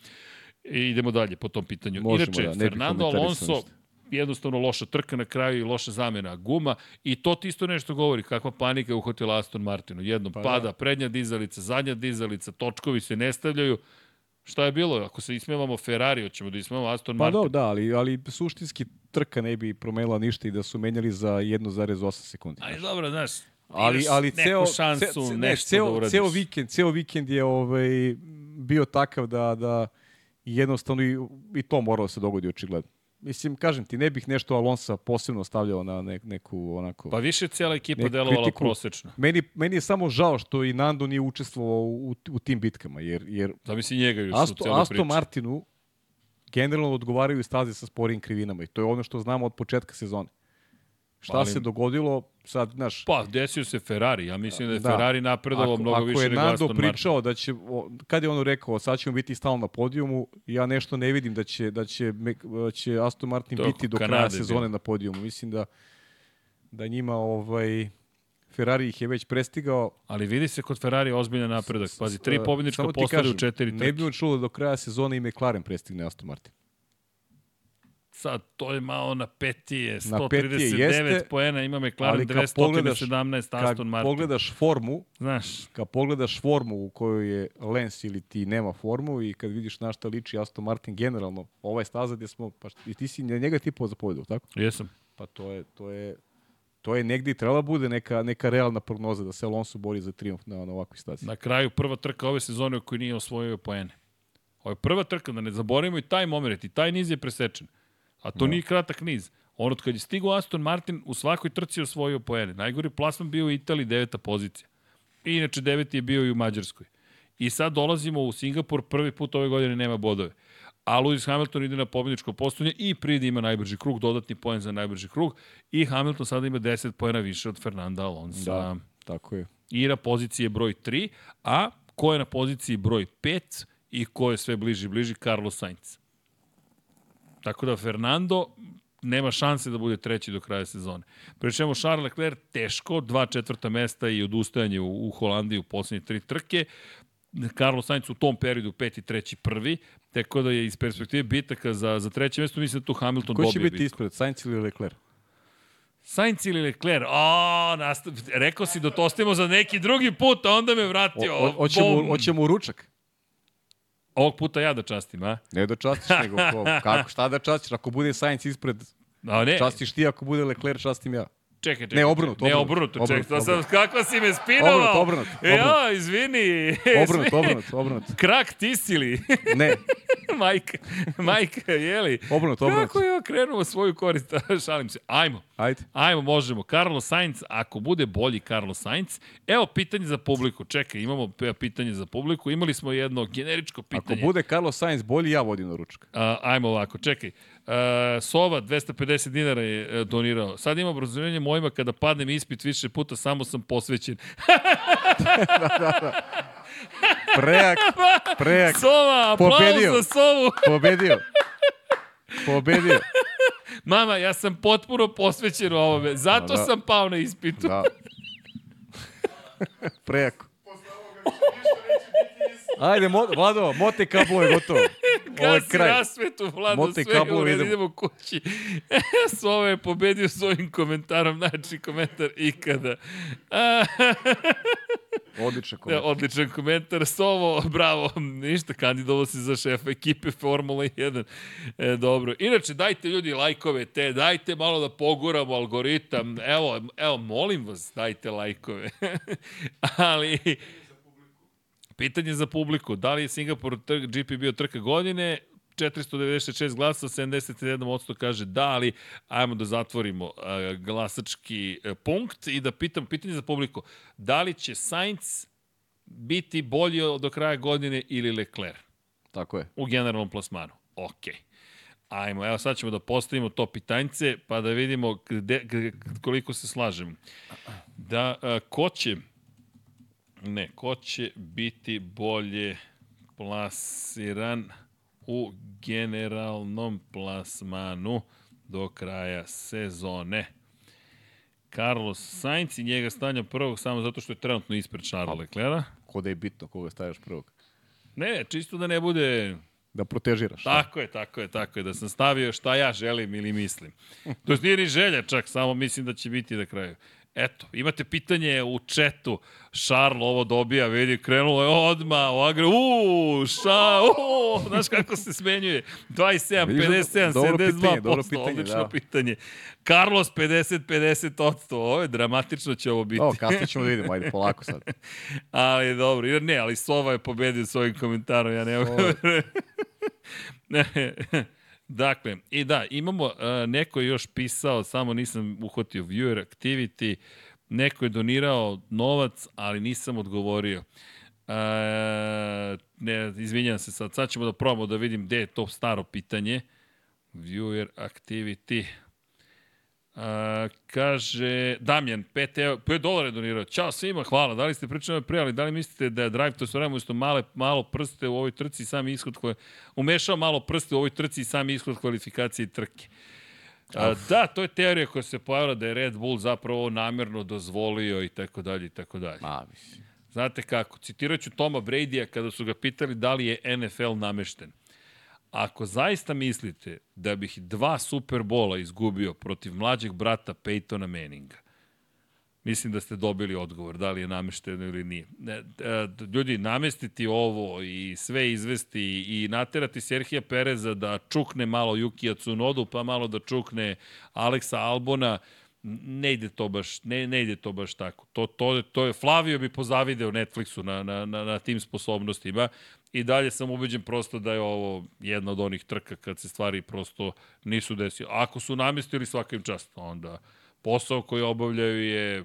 Speaker 1: I idemo dalje po tom pitanju.
Speaker 2: Možemo,
Speaker 1: Inače,
Speaker 2: da,
Speaker 1: Fernando Alonso, jednostavno loša trka na kraju i loša zamena guma i to ti isto nešto govori kakva panika je uhvatila Aston Martinu. Jednom
Speaker 2: Pa
Speaker 1: pada
Speaker 2: da.
Speaker 1: prednja dizalica, zadnja dizalica, točkovi se ne stavljaju. Šta je bilo? Ako se ismevamo Ferrari, hoćemo da ismevamo Aston
Speaker 2: Pa
Speaker 1: Martin.
Speaker 2: da, da, ali, ali suštinski trka ne bi promenila ništa i da su menjali za 1,8 sekundi.
Speaker 1: Aj, dobro, znaš,
Speaker 2: ali ali
Speaker 1: neku
Speaker 2: ceo
Speaker 1: šansu,
Speaker 2: ce, ce, ne,
Speaker 1: nešto
Speaker 2: ceo,
Speaker 1: da uradiš.
Speaker 2: ceo vikend, ceo vikend je ovaj bio takav da da jednostavno i, i to moralo da se dogodi očigledno. Mislim, kažem ti, ne bih nešto Alonsa posebno stavljao na ne, neku onako...
Speaker 1: Pa više je cijela ekipa delovala
Speaker 2: kritiku.
Speaker 1: prosečno.
Speaker 2: Meni, meni je samo žao što i Nando nije učestvovao u, u tim bitkama, jer, jer
Speaker 1: Zamisli njega još u
Speaker 2: Asto,
Speaker 1: cijeloj
Speaker 2: Aston
Speaker 1: priči.
Speaker 2: Martinu generalno odgovaraju staze sa sporijim krivinama i to je ono što znamo od početka sezone. Šta
Speaker 1: Ali-
Speaker 2: se dogodilo, sad, znaš,
Speaker 1: Pa, desio se Ferrari. Ja mislim da je
Speaker 2: Da.
Speaker 1: Ferrari napredovao mnogo
Speaker 2: ako
Speaker 1: više
Speaker 2: je
Speaker 1: nego
Speaker 2: Nando
Speaker 1: Aston Martin.
Speaker 2: pričao da će, o, kad je ono rekao, sad ćemo biti stalno na podijumu, ja nešto ne vidim da će, da će, me- će Aston Martin
Speaker 1: To je
Speaker 2: biti do kraja
Speaker 1: Kanade
Speaker 2: sezone
Speaker 1: bilo.
Speaker 2: na podijumu. Mislim da, da njima ovaj, Ferrari ih je već prestigao.
Speaker 1: Ali vidi se kod Ferrari ozbiljan napredak. Pazi, tri pobjednička
Speaker 2: ti
Speaker 1: postade u četiri
Speaker 2: Ne
Speaker 1: trke.
Speaker 2: bi me čulo da do kraja sezone i McLaren prestigne Aston Martin.
Speaker 1: Sad, to je malo na petije.
Speaker 2: Na petije
Speaker 1: 139
Speaker 2: jeste,
Speaker 1: poena ima McLaren,
Speaker 2: ali kad pogledaš-
Speaker 1: 217
Speaker 2: Kad
Speaker 1: Aston Martin.
Speaker 2: pogledaš formu,
Speaker 1: Znaš,
Speaker 2: kad pogledaš formu u kojoj je Lens ili ti nema formu i kad vidiš na šta liči Aston Martin generalno, ova je staza gdje smo, pa, i ti si njega tipao za pobedu, tako?
Speaker 1: jesam.
Speaker 2: Pa to je, to je, to je negdje trebala bude neka, neka realna prognoza da se Alonso bori za triumf na, na ovakvoj stazi.
Speaker 1: Na kraju prva trka ove sezone u kojoj nije osvojio poene. Ovo je prva trka, da ne zaboravimo i taj moment, i taj niz je presečen. A to nije kratak niz. On od kad je stigao Aston Martin, u svakoj trci je osvojio poene. Najgori plasman bio u Italiji, deveta pozicija. I inače deveti je bio i u Mađarskoj. I sad dolazimo u Singapur, prvi put ove godine nema bodove. A Lewis Hamilton ide na pobjedičko postojanje i pridi ima najbrži krug, dodatni poen za najbrži krug i Hamilton sada ima 10 poena više od Fernanda Alonso.
Speaker 2: Da, tako je.
Speaker 1: i na poziciji je broj 3, a ko je na poziciji broj 5 i ko je sve bliži bliži, Carlos Sainz. Tako da Fernando nema šanse da bude treći do kraja sezone. Pričemo Charles Leclerc teško, dva četvrta mesta i odustajanje u, u Holandiji u poslednje tri trke. Carlos Sainz u tom periodu peti, treći, prvi, tako da je iz perspektive bitaka za, za treće mesto, mislim da tu Hamilton
Speaker 2: Ko
Speaker 1: dobije
Speaker 2: će biti
Speaker 1: bitku.
Speaker 2: ispred, Sainz ili Leclerc?
Speaker 1: Sainz ili Leclerc? A, nastav... rekao si da to ostavimo za neki drugi put, a onda me vratio.
Speaker 2: O- o- Hoćemo,
Speaker 1: Bom.
Speaker 2: hoćemo u ručak.
Speaker 1: Ovog puta ja da častim, a?
Speaker 2: Ne da častiš, nego ko, kako, šta da častiš? Ako bude Sainz ispred,
Speaker 1: A ne,
Speaker 2: častiš ti, ako bude Leclerc, častim ja.
Speaker 1: Čekaj, čekaj.
Speaker 2: Ne, obrnuto,
Speaker 1: Ne,
Speaker 2: obrnuto.
Speaker 1: obrnuto, čekaj. Sam,
Speaker 2: obrnuto.
Speaker 1: kako si me spinovao?
Speaker 2: Obrnuto, obrnuto,
Speaker 1: Ja, izvini.
Speaker 2: Obrnut, obrnut, obrnut.
Speaker 1: Krak tisili.
Speaker 2: Ne,
Speaker 1: majka, majka, jeli?
Speaker 2: obrnut, obrnut.
Speaker 1: Kako je okrenuo svoju korist? Šalim se. Ajmo.
Speaker 2: Ajde.
Speaker 1: Ajmo, možemo. Carlos Sainz, ako bude bolji Carlos Sainz, evo pitanje za publiku. Čekaj, imamo pitanje za publiku. Imali smo jedno generičko
Speaker 2: Ako
Speaker 1: pitanje.
Speaker 2: bude Carlos Sainz bolji, ja vodim na ručak.
Speaker 1: A, ajmo ovako, čekaj. A, Sova 250 dinara je e, donirao. Sad ima obrazovanje mojima kada padnem ispit više puta, samo sam posvećen.
Speaker 2: Prejak, prejak,
Speaker 1: Sova, aplauz
Speaker 2: Pobedio.
Speaker 1: za Sovu.
Speaker 2: pobedio. Pobedio.
Speaker 1: Mama, ja sam potpuno posvećen ovome. Zato
Speaker 2: Da, da.
Speaker 1: sam pao na ispitu.
Speaker 2: Da. Prejako. Ajde, mo, Vlado, mote kablo je gotovo. Ovo je
Speaker 1: Gasi
Speaker 2: kraj.
Speaker 1: rasvetu, Vlado,
Speaker 2: Mote
Speaker 1: sve je
Speaker 2: kablo,
Speaker 1: u redu,
Speaker 2: idemo.
Speaker 1: idemo kući. Sova je pobedio s ovim komentarom, znači komentar ikada.
Speaker 2: Odličan
Speaker 1: Da,
Speaker 2: komentar.
Speaker 1: odličan komentar. Sovo, bravo. Ništa, kandidovo si za šefa ekipe Formula 1. E, dobro. Inače, dajte ljudi lajkove te, dajte malo da poguramo algoritam. Evo, evo, molim vas, dajte lajkove. Ali, pitanje za publiku. Da li je Singapur trk, GP bio trka godine? 496 glasa, 71% kaže da, ali ajmo da zatvorimo uh, glasački uh, punkt i da pitam, pitanje za publiku, da li će Sainz biti bolji do kraja godine ili Leclerc
Speaker 2: Tako je.
Speaker 1: u generalnom plasmanu? Ok. Ajmo, evo sad ćemo da postavimo to pitanjce, pa da vidimo gde, gde, koliko se slažemo. Da, uh, ko će, ne, ko će biti bolje plasiran u generalnom plasmanu do kraja sezone. Carlos Sainz i njega stanja prvog samo zato što je trenutno ispred Charles Leclerca.
Speaker 2: Ko da je bitno koga stavljaš prvog.
Speaker 1: Ne, čisto da ne bude...
Speaker 2: Da protežiraš.
Speaker 1: Tako je, tako je, tako je, da sam stavio šta ja želim ili mislim. To jest nije ni želja čak, samo mislim da će biti na kraju. Eto, imate pitanje u četu. Šarl ovo dobija, vidi, krenulo je odma, u agre, uuu, ša, uuu, znaš kako se smenjuje. 27,
Speaker 2: Vidiš,
Speaker 1: 57,
Speaker 2: dobro
Speaker 1: 72%,
Speaker 2: pitanje, dobro pitanje,
Speaker 1: odlično
Speaker 2: da.
Speaker 1: pitanje. Carlos 50, 50 odsto, ovo je dramatično će ovo biti.
Speaker 2: O, kasnije ćemo da vidimo, ajde, polako sad.
Speaker 1: ali dobro, jer ne, ali Sova je pobedio svojim komentarom, ja ne, dakle, i da, imamo, uh, neko je još pisao, samo nisam uhvatio viewer activity, neko je donirao novac, ali nisam odgovorio. Uh, ne, izvinjam se sad, sad ćemo da probamo da vidim gde je to staro pitanje. Viewer activity. Uh, kaže, Damjan, 5, evo, 5 dolara je donirao. Ćao svima, hvala. Da li ste pričali pre, ali da li mislite da je Drive to Soraya isto male, malo prste u ovoj trci i sami ishod koje... Umešao malo prste u ovoj trci i sami ishod kvalifikacije i trke. A, da, to je teorija koja se pojavila da je Red Bull zapravo namjerno dozvolio i tako dalje i tako dalje.
Speaker 2: Ma, mislim.
Speaker 1: Znate kako, citirat ću Toma Brady-a kada su ga pitali da li je NFL namešten. Ako zaista mislite da bih dva Superbola izgubio protiv mlađeg brata Peytona Manninga, mislim da ste dobili odgovor da li je namešteno ili nije. Ne, e, Ljudi, namestiti ovo i sve izvesti i naterati Serhija Pereza da čukne malo Jukija Tsunodu, pa malo da čukne Aleksa Albona, ne ide to baš, ne, ne ide to baš tako. To, to, to je, Flavio bi pozavideo Netflixu na, na, na, na tim sposobnostima i dalje sam ubeđen prosto da je ovo jedna od onih trka kad se stvari prosto nisu desile. Ako su namestili svakim čast, onda posao koji obavljaju je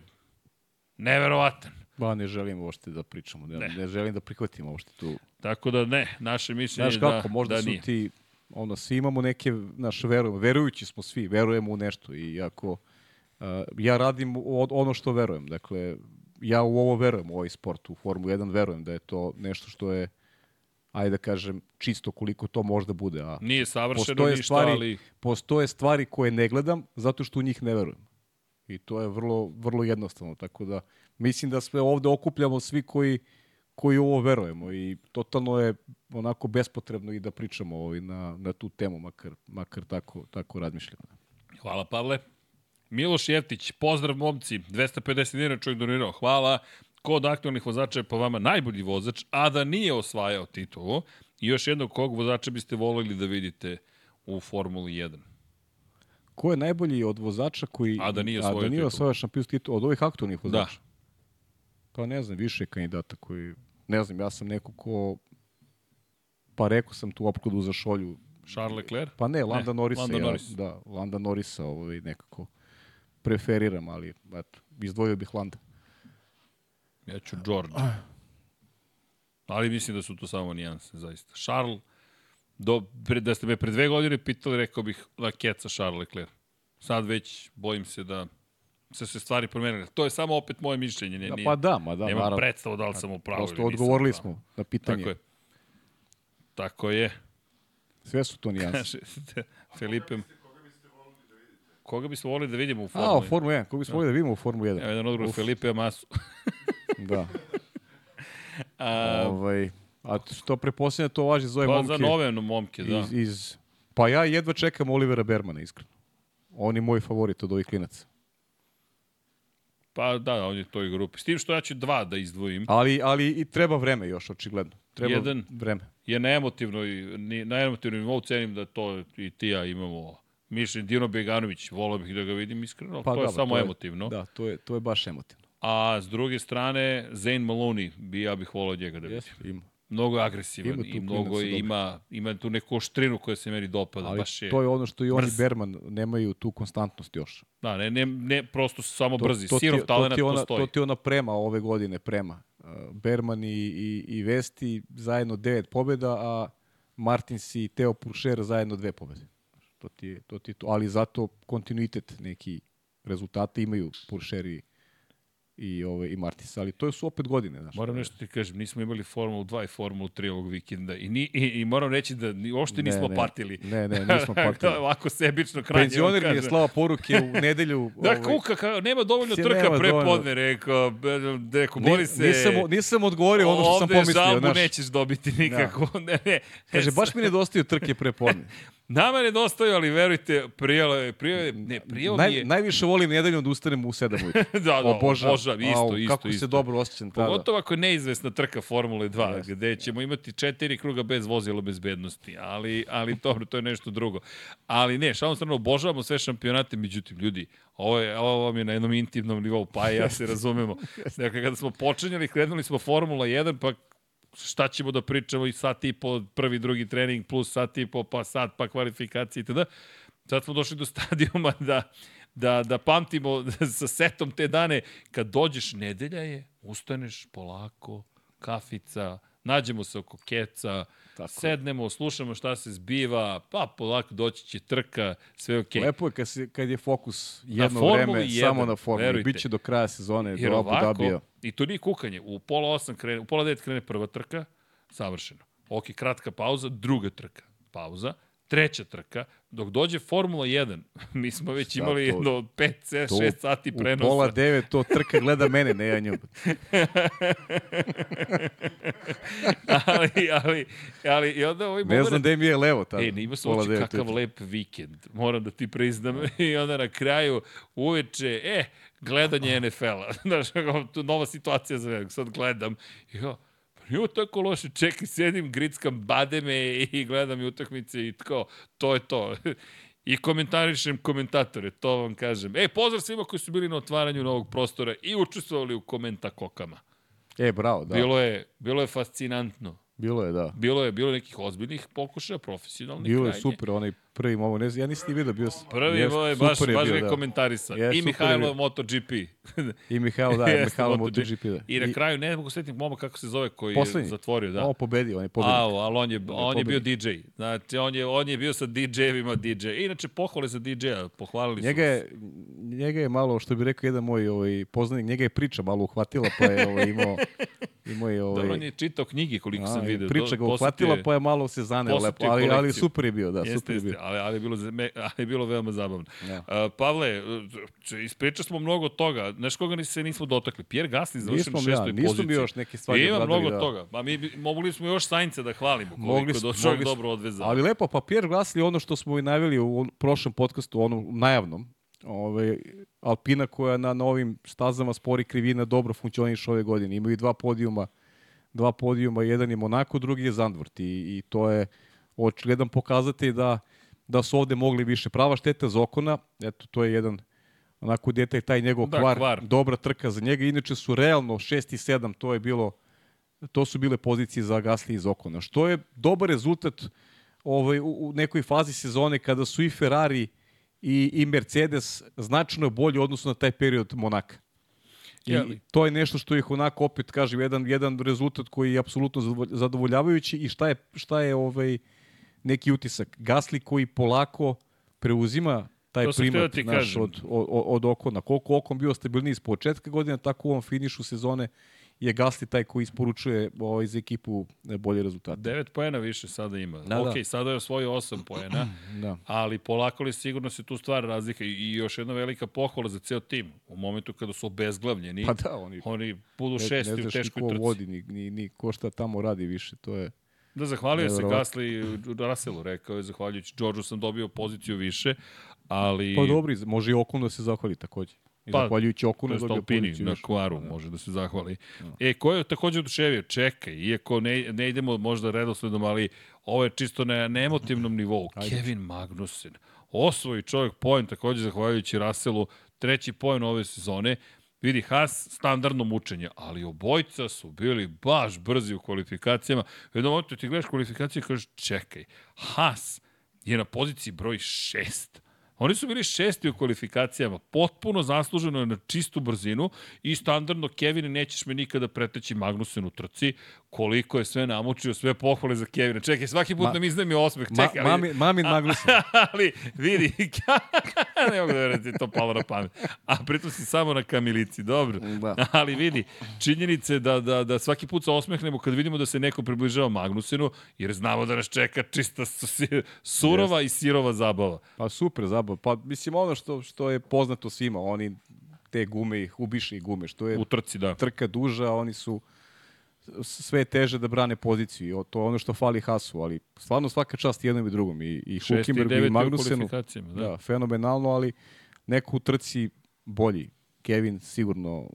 Speaker 1: neverovatan.
Speaker 2: Ba, ne želim uopšte da pričamo, ne,
Speaker 1: Ne.
Speaker 2: ne. želim da prihvatim uopšte tu.
Speaker 1: Tako da ne, naše mišljenje
Speaker 2: Znaš kako,
Speaker 1: da,
Speaker 2: možda
Speaker 1: da
Speaker 2: su
Speaker 1: nije.
Speaker 2: ti, ono, svi imamo neke, naš, verujemo, verujući smo svi, verujemo u nešto i ako, uh, ja radim od, ono što verujem, dakle, ja u ovo verujem, u ovaj sport, u Formu 1 verujem da je to nešto što je, ajde da kažem, čisto koliko to možda bude, a
Speaker 1: Nije savršeno
Speaker 2: postoje
Speaker 1: ništa,
Speaker 2: stvari,
Speaker 1: ali
Speaker 2: postoje stvari koje ne gledam zato što u njih ne verujem. I to je vrlo, vrlo jednostavno. Tako da mislim da sve ovde okupljamo svi koji, koji ovo verujemo i totalno je onako bespotrebno i da pričamo ovaj, na, na tu temu, makar, makar tako, tako razmišljamo.
Speaker 1: Hvala, Pavle. Miloš Jeftić, pozdrav momci, 250 dinara čovjek donirao, hvala. Ko od aktualnih vozača je po vama najbolji vozač, a da nije osvajao titulu? I još jednog kog vozača biste volili da vidite u Formuli 1?
Speaker 2: Ko je najbolji od vozača koji...
Speaker 1: A da nije
Speaker 2: a
Speaker 1: osvojio
Speaker 2: da nije osvojio šampionsku titulu? Od ovih aktualnih vozača?
Speaker 1: Da.
Speaker 2: Pa ne znam, više je kandidata koji... Ne znam, ja sam neko ko... Pa rekao sam tu opkladu za šolju
Speaker 1: Charles Leclerc?
Speaker 2: Pa ne, Landa
Speaker 1: Ne,
Speaker 2: Norrisa.
Speaker 1: Landa
Speaker 2: ja,
Speaker 1: Norris.
Speaker 2: Da, Landa Norrisa ovaj, nekako preferiram, ali eto, izdvojio bih Landa.
Speaker 1: Ja ću George. Ali mislim da su to samo nijanse, zaista. Charles, do, pre, da ste me pre dve godine pitali, rekao bih da keca Charles Leclerc. Sad već bojim se da se se stvari promenile. To je samo opet moje mišljenje. Ne,
Speaker 2: Da, pa da, ma da,
Speaker 1: nemam
Speaker 2: naravno.
Speaker 1: predstavu da li sam u pravu
Speaker 2: Prosto odgovorili
Speaker 1: pravu.
Speaker 2: smo na pitanje.
Speaker 1: Tako je. Tako je.
Speaker 2: Sve su to nijanse.
Speaker 1: Kaže, Felipe... Koga biste volili da vidimo u
Speaker 2: A,
Speaker 1: Formuli?
Speaker 2: u Formu 1, koga bismo volili da vidimo u Formu 1?
Speaker 1: Evo jedan odgovor
Speaker 2: Uf.
Speaker 1: Felipe Amasu.
Speaker 2: Da.
Speaker 1: A,
Speaker 2: ovaj, a što preposljedno to važi za ove
Speaker 1: pa
Speaker 2: momke.
Speaker 1: za nove momke, da.
Speaker 2: iz, iz, pa ja jedva čekam Olivera Bermana, iskreno. On je moj favorit od ovih klinaca.
Speaker 1: Pa da, on je toj grupi. S tim što ja ću dva da izdvojim.
Speaker 2: Ali, ali i treba vreme još, očigledno. Treba
Speaker 1: Jedan.
Speaker 2: vreme.
Speaker 1: je na emotivnoj, na emotivnom nivou cenim da to i ti ja imamo mišljenje. Dino Beganović, volao bih da ga vidim iskreno,
Speaker 2: Pa
Speaker 1: to je
Speaker 2: dobro,
Speaker 1: samo emotivno.
Speaker 2: Da, to je, to je baš emotivno.
Speaker 1: A s druge strane, Zane Maloney, bi ja bih volao njega da vidim.
Speaker 2: Jesu, ima.
Speaker 1: Mnogo je agresivan
Speaker 2: Ima
Speaker 1: i mnogo je, ima, ima tu neku oštrinu koja se meni dopada.
Speaker 2: Ali
Speaker 1: baš je,
Speaker 2: to je ono što i oni
Speaker 1: brz.
Speaker 2: Berman nemaju tu konstantnost još.
Speaker 1: Da, ne, ne, ne prosto su samo brzi.
Speaker 2: to, ti,
Speaker 1: Sirov
Speaker 2: je- to,
Speaker 1: talent
Speaker 2: je ona,
Speaker 1: postoji.
Speaker 2: to ti je ona prema ove godine, prema. Uh, Berman i, i, i Vesti zajedno devet pobjeda, a Martins i Teo Puršer zajedno dve pobjede. To ti je, to ti je to. Ali zato kontinuitet neki rezultate imaju Puršer i, ove, i Martins. Ali to su opet godine. Znaš.
Speaker 1: Moram nešto ti kažem, nismo imali Formulu 2 i Formulu 3 ovog vikenda i, ni, i, i moram reći da ni, uopšte nismo
Speaker 2: ne.
Speaker 1: patili.
Speaker 2: Ne, ne, nismo patili.
Speaker 1: Ovako sebično krajnje.
Speaker 2: Penzioner mi je slava poruke u nedelju.
Speaker 1: Da,
Speaker 2: ovaj,
Speaker 1: kuka, ka, nema dovoljno trka
Speaker 2: nema
Speaker 1: pre
Speaker 2: dovoljno.
Speaker 1: podne, rekao, rekao, boli se...
Speaker 2: nisam, nisam odgovorio ono što sam
Speaker 1: ovde
Speaker 2: pomislio.
Speaker 1: žalbu
Speaker 2: znaš.
Speaker 1: nećeš dobiti nikako. Ne, ne.
Speaker 2: Kaže, baš mi nedostaju trke pre podne.
Speaker 1: Nama nedostaju, ali verujte, prijelo je, prijelo je, ne, prijelo mi
Speaker 2: Naj,
Speaker 1: je,
Speaker 2: najviše volim nedeljom da ustanem u 7 ujutru.
Speaker 1: da, da,
Speaker 2: Obožavam.
Speaker 1: obožavam, isto,
Speaker 2: Au,
Speaker 1: isto,
Speaker 2: Kako
Speaker 1: isto.
Speaker 2: se dobro osjećam tada.
Speaker 1: Pogotovo ako je neizvesna trka Formule 2,
Speaker 2: Jeste.
Speaker 1: gde ćemo imati četiri kruga bez vozila bezbednosti, ali, ali dobro, to je nešto drugo. Ali ne, šalom strano, obožavamo sve šampionate, međutim, ljudi, ovo, je, ovo vam je na jednom intimnom nivou, pa ja se razumemo. Dakle, kada smo počinjali, krenuli smo Formula 1, pa šta ćemo da pričamo i sat i po prvi, drugi trening, plus sat i po, pa sat, pa kvalifikacije itd. Sad smo došli do stadijuma da, da, da pamtimo sa setom te dane, kad dođeš, nedelja je, ustaneš polako, kafica, nađemo se oko keca,
Speaker 2: Tako
Speaker 1: sednemo, slušamo šta se zbiva, pa polako doći će trka, sve je okej.
Speaker 2: Lepo je kad, se, kad je fokus jedno
Speaker 1: Formuli
Speaker 2: vreme
Speaker 1: jedan,
Speaker 2: samo na formuli.
Speaker 1: verujte.
Speaker 2: Biće do kraja sezone,
Speaker 1: Jer
Speaker 2: do Abu
Speaker 1: ovako,
Speaker 2: Dhabija.
Speaker 1: i to nije kukanje, u pola osam krene, u pola devet krene prva trka, savršeno. Ok, kratka pauza, druga trka, pauza, treća trka, dok dođe Formula 1, mi smo već
Speaker 2: Šta
Speaker 1: imali
Speaker 2: to?
Speaker 1: jedno 5, 6 sati
Speaker 2: U
Speaker 1: prenosa.
Speaker 2: pola devet to trka gleda mene, ne ja nju.
Speaker 1: ali, ali, ali, i onda ovaj
Speaker 2: Ne znam gde mi je levo tada.
Speaker 1: E, ima se uopće kakav
Speaker 2: ujutru.
Speaker 1: lep vikend, moram da ti priznam. I onda na kraju, uveče, e, gledanje NFL-a. Znaš, nova situacija za mene, sad gledam. I kao, ovo tako loše, čekaj, sedim, grickam bademe i gledam i utakmice i tako, to je to. I komentarišem komentatore, to vam kažem. E, pozdrav svima koji su bili na otvaranju novog prostora i učestvovali u komentakokama.
Speaker 2: E, bravo, da.
Speaker 1: Bilo je, bilo je fascinantno.
Speaker 2: Bilo je, da.
Speaker 1: Bilo je, bilo je nekih ozbiljnih pokušaja, profesionalnih.
Speaker 2: Bilo je
Speaker 1: krajnje.
Speaker 2: super, onaj prvi momo, ne znam, ja nisam ni vidio, bio sam.
Speaker 1: Prvi
Speaker 2: Jeste,
Speaker 1: moj, baš,
Speaker 2: je
Speaker 1: baš
Speaker 2: bio, da.
Speaker 1: komentarisa.
Speaker 2: Je,
Speaker 1: I
Speaker 2: je
Speaker 1: Mihajlo. MotoGP.
Speaker 2: I Mihajlo, da,
Speaker 1: Jeste,
Speaker 2: Mihajlo MotoGP, da.
Speaker 1: I na kraju, ne mogu setiti moma kako se zove koji
Speaker 2: Poslednji.
Speaker 1: je zatvorio, da.
Speaker 2: On pobedio, on je pobedio.
Speaker 1: Au, ali on je, on je bio. DJ. Znači, on je, on je bio sa DJ-evima DJ. Inače, pohvale za DJ-a, pohvalili
Speaker 2: Njega
Speaker 1: su.
Speaker 2: je, njega je malo, što bi rekao jedan moj ovaj, poznanik, njega je priča malo uhvatila, pa je ovaj, imao, imao je ovaj,
Speaker 1: Dobro, on je čitao knjige koliko sam
Speaker 2: a,
Speaker 1: vidio.
Speaker 2: priča ga uhvatila, pa je malo se zaneo lepo, ali, ali super je bio, da,
Speaker 1: Jeste,
Speaker 2: super je
Speaker 1: jeste,
Speaker 2: bio.
Speaker 1: Ali, ali, je bilo, ali je bilo veoma zabavno.
Speaker 2: Ja.
Speaker 1: Uh, Pavle, uh, ispričali smo mnogo toga. Znaš koga ni se nismo dotakli? Pierre Gasly završen na
Speaker 2: mi ja,
Speaker 1: šestoj
Speaker 2: nismo
Speaker 1: poziciji.
Speaker 2: mi još neke stvari
Speaker 1: Ima mnogo
Speaker 2: da.
Speaker 1: toga. Ma mi bi- mogli smo još Sainca da hvalimo koliko
Speaker 2: Mogli
Speaker 1: je
Speaker 2: smo-
Speaker 1: do čovjek
Speaker 2: mogli smo.
Speaker 1: dobro odvezao.
Speaker 2: Ali lepo, pa Pierre Gasly, ono što smo i najavili u prošlom podcastu, onom najavnom, ovaj, Alpina koja na, na ovim stazama spori krivina dobro funkcioniše ove godine. Imaju dva podijuma, dva podijuma, jedan je Monako, drugi je Zandvort i, i to je očigledan pokazatelj da, da su ovde mogli više. Prava šteta za Okona, eto, to je jedan onako detalj, taj njegov
Speaker 1: Da,
Speaker 2: kvar,
Speaker 1: kvar.
Speaker 2: dobra trka za njega. Inače su realno 6 i 7, to je bilo to su bile pozicije za Gasly iz Okona. Što je dobar rezultat ovaj, u, nekoj fazi sezone kada su i Ferrari i, i Mercedes značajno bolji u odnosu na taj period Monaka. I
Speaker 1: Jeli.
Speaker 2: to je nešto što ih onako opet kažem jedan jedan rezultat koji je apsolutno zadovolj- zadovoljavajući i šta je šta je ovaj neki utisak Gasli koji polako preuzima taj
Speaker 1: To
Speaker 2: primat
Speaker 1: da ti
Speaker 2: naš
Speaker 1: kažem.
Speaker 2: od, od, od Okona. Koliko Okon bio stabilniji s početka godine, tako u ovom finišu sezone je Gasli taj koji isporučuje ovaj, za ekipu e, bolje rezultate.
Speaker 1: 9 poena više sada ima.
Speaker 2: Da,
Speaker 1: ok,
Speaker 2: da.
Speaker 1: sada je osvojio 8 poena,
Speaker 2: Da.
Speaker 1: ali polako li sigurno se tu stvar razlika i još jedna velika pohvala za ceo tim. U momentu kada su obezglavljeni,
Speaker 2: Pa da, oni
Speaker 1: oni budu
Speaker 2: ne,
Speaker 1: šesti
Speaker 2: ne
Speaker 1: u
Speaker 2: znaš ni
Speaker 1: teškoj
Speaker 2: ko
Speaker 1: trci.
Speaker 2: vodi, ni, ni, ni ko šta tamo radi više. To je
Speaker 1: Da, zahvalio se
Speaker 2: Neverovatno.
Speaker 1: Gasly Russellu, rekao je, zahvaljujući Georgeu sam dobio poziciju više, ali...
Speaker 2: pa dobri, može i Okon da se zahvali takođe. I
Speaker 1: Pa,
Speaker 2: zahvaljujući
Speaker 1: To
Speaker 2: Okonu
Speaker 1: je
Speaker 2: dobio
Speaker 1: Alpini
Speaker 2: poziciju
Speaker 1: na
Speaker 2: više.
Speaker 1: kvaru, može da se zahvali. E, ko je takođe oduševio? Čekaj, iako ne, ne idemo možda redosledom, ali ovo je čisto na, na emotivnom nivou.
Speaker 2: Ajde.
Speaker 1: Kevin Magnussen. Osvoji čovjek poen, takođe zahvaljujući Russellu, treći poen ove sezone. Vidi, Haas standardno mučenje, ali obojca su bili baš brzi u kvalifikacijama. U jednom momentu ti gledaš kvalifikacije i kažeš, čekaj, Haas je na poziciji broj šest. Oni su bili šesti u kvalifikacijama, potpuno zasluženo je na čistu brzinu i standardno, Kevin, nećeš me nikada preteći Magnusen u trci, koliko je sve namučio, sve pohvale za Kevina. Čekaj, svaki put
Speaker 2: Ma-
Speaker 1: nam iznemi osmeh,
Speaker 2: Ma,
Speaker 1: čekaj, ali,
Speaker 2: mami, mamin Magnussen.
Speaker 1: ali vidi, ne mogu da verujem da to palo na pamet. A pritom si samo na kamilici, dobro.
Speaker 2: Da.
Speaker 1: Ali vidi, činjenica je da, da, da svaki put se osmehnemo kad vidimo da se neko približava Magnusenu, jer znamo da nas čeka čista su- surova i sirova zabava.
Speaker 2: Pa super zabav. Pa mislim ono što što je poznato svima, oni te gume ih ubiše i gume, što je
Speaker 1: U trci, da.
Speaker 2: trka duža, oni su sve teže da brane poziciju. I to je ono što fali Hasu, ali stvarno svaka čast jednom i drugom. I, i
Speaker 1: Šesti i
Speaker 2: i Magnusenu.
Speaker 1: Da.
Speaker 2: Da, fenomenalno, ali neko u trci bolji. Kevin sigurno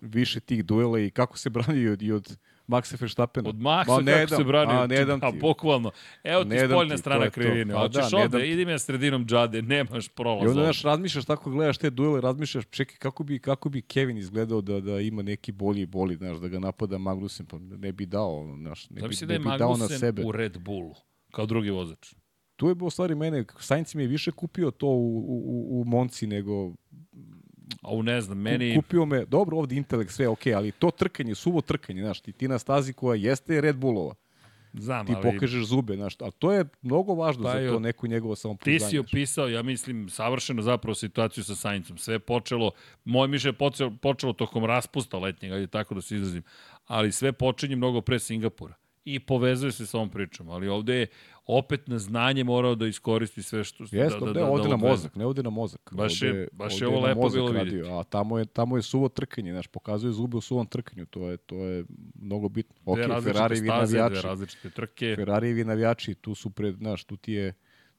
Speaker 2: više tih duela i kako se brani i od, i od Maxa Verstappena.
Speaker 1: Od Maxa
Speaker 2: Ma,
Speaker 1: kako
Speaker 2: dam,
Speaker 1: se brani,
Speaker 2: a, ne dam
Speaker 1: a
Speaker 2: ti.
Speaker 1: bukvalno. Evo ti spoljna
Speaker 2: ti,
Speaker 1: strana krivine.
Speaker 2: Pa
Speaker 1: Hoćeš
Speaker 2: da,
Speaker 1: ovde, idem ja sredinom džade, nemaš
Speaker 2: I
Speaker 1: prolaz
Speaker 2: onda,
Speaker 1: ovde.
Speaker 2: znaš, razmišljaš tako, gledaš te duele, razmišljaš, čekaj, kako bi, kako bi Kevin izgledao da, da ima neki bolji bolid, znaš, da ga napada Magnussen, pa ne bi dao, znaš, ne bi,
Speaker 1: Zamisli da
Speaker 2: ne bi dao na sebe.
Speaker 1: u Red Bullu, kao drugi vozač.
Speaker 2: Tu je, u stvari, mene, Sainz mi je više kupio to u, u, u Monci nego
Speaker 1: A u ne znam,
Speaker 2: Meni... Kupio me, dobro, ovde intelekt, sve okej, ali to trkanje, suvo trkanje, znaš, ti, ti na stazi koja jeste Red Bullova,
Speaker 1: Znam,
Speaker 2: ti
Speaker 1: ali
Speaker 2: pokažeš zube, znaš, a to je mnogo važno
Speaker 1: Pa
Speaker 2: za to neko njegovo
Speaker 1: ti
Speaker 2: samopouzdanje.
Speaker 1: si
Speaker 2: znaš.
Speaker 1: opisao, ja mislim, savršeno zapravo situaciju sa Saincom. Sve je počelo, moje mišljenje je počelo, počelo tokom raspusta letnjega, ajde tako da se izrazim, ali sve počinje mnogo pre Singapura i povezuje se sa ovom pričom, ali ovde je opet na znanje morao da iskoristi sve što...
Speaker 2: Jeste,
Speaker 1: da,
Speaker 2: da, da, ovde na mozak, ne ovde na mozak.
Speaker 1: Baš je- baš je ovo lepo bilo vidjeti.
Speaker 2: A tamo je, tamo je suvo trkanje, znaš, pokazuje zube u suvom trkanju, to je, to je mnogo bitno. Ok, Ferrarijevi
Speaker 1: staze,
Speaker 2: navijači,
Speaker 1: dve različite trke.
Speaker 2: Ferrarijevi navijači, tu su pred, znaš, tu ti je,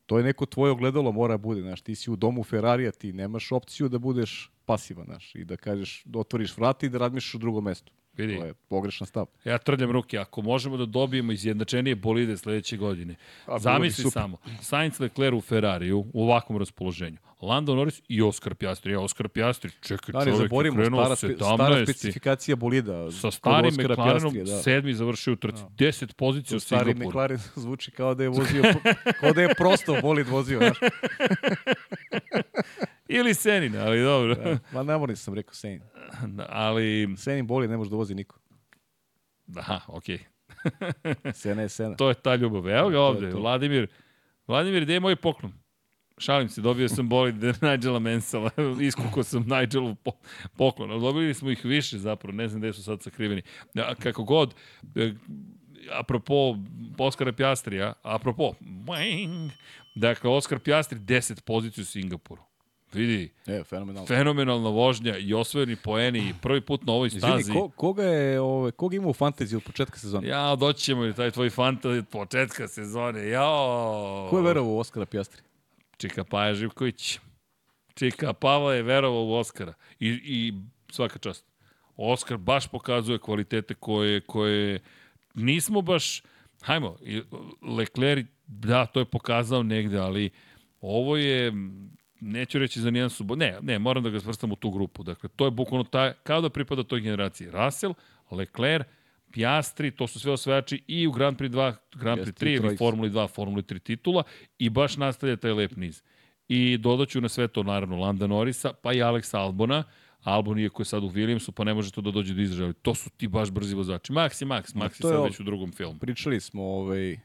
Speaker 2: to je neko tvoje ogledalo mora bude, znaš, ti si u domu Ferrarija, ti nemaš opciju da budeš pasivan, znaš, i da kažeš, da otvoriš vrata i da razmišljaš u drugom mestu.
Speaker 1: Vidi.
Speaker 2: To je pogrešan stav.
Speaker 1: Ja trljam ruke, ako možemo da dobijemo izjednačenije bolide sledeće godine.
Speaker 2: A,
Speaker 1: Zamisli samo, Sainz Leclerc u Ferrariju u ovakvom raspoloženju. Lando Norris i Oskar Pjastri. Ja, Oskar Pjastri, čekaj
Speaker 2: Da,
Speaker 1: čovjek je krenuo
Speaker 2: stara, spe, stara
Speaker 1: 17.
Speaker 2: specifikacija bolida.
Speaker 1: Sa starim McLarenom,
Speaker 2: da.
Speaker 1: sedmi završio u trci. 10 pozicija u
Speaker 2: Stari
Speaker 1: Singapuru.
Speaker 2: McLaren zvuči kao da je vozio, kao da je prosto bolid vozio, znaš.
Speaker 1: Ili Senin, ali dobro.
Speaker 2: Da. Ma ne moram sam rekao Senin.
Speaker 1: ali,
Speaker 2: Senin bolid ne može da vozi niko.
Speaker 1: da, okej.
Speaker 2: Sena je Sena.
Speaker 1: To je ta ljubav. Evo ga
Speaker 2: To je
Speaker 1: ovde,
Speaker 2: to.
Speaker 1: Vladimir. Vladimir, gde je moj poklon? Šalim se, dobio sam bolid Nigela Mansela, iskukao sam Nigelu po, poklon, ali dobili smo ih više zapravo, ne znam gde su sad sakriveni. Kako god, e, apropo Oskara Pjastrija, apropo, boing, dakle, Oskar Pjastri 10 poziciju u Singapuru. Vidi,
Speaker 2: E, fenomenalno.
Speaker 1: fenomenalna vožnja i osvojeni poeni i prvi put na ovoj stazi.
Speaker 2: Izvini, ko, koga je, ove, koga ima u fantaziji od početka sezone?
Speaker 1: Ja, doći ćemo i taj tvoj fanta od početka sezone. Jao!
Speaker 2: Ko je verovao u Oskara Pjastri?
Speaker 1: Čika Paja Živković. Čika Pavla je verovao u Oskara. I, i svaka čast. Oskar baš pokazuje kvalitete koje, koje nismo baš... Hajmo, Leclerc, da, to je pokazao negde, ali ovo je, neću reći za nijedan subot, ne, ne, moram da ga svrstam u tu grupu. Dakle, to je bukvalno taj, kao da pripada toj generaciji. Russell, Leclerc, Piastri, to su sve osvajači i u Grand Prix 2, Grand Prix
Speaker 2: Jeste,
Speaker 1: 3 ili. Formuli 2, Formuli 3 titula i baš nastavlja taj lep niz. I dodaću na sve to naravno Landa Norisa, pa i Alexa Albona. Albon koji je sad u Williamsu, pa ne može to da dođe do izražaja. To su ti baš brzi vozači. Max i Max, Max je sad već u drugom filmu.
Speaker 2: Pričali smo, ovaj,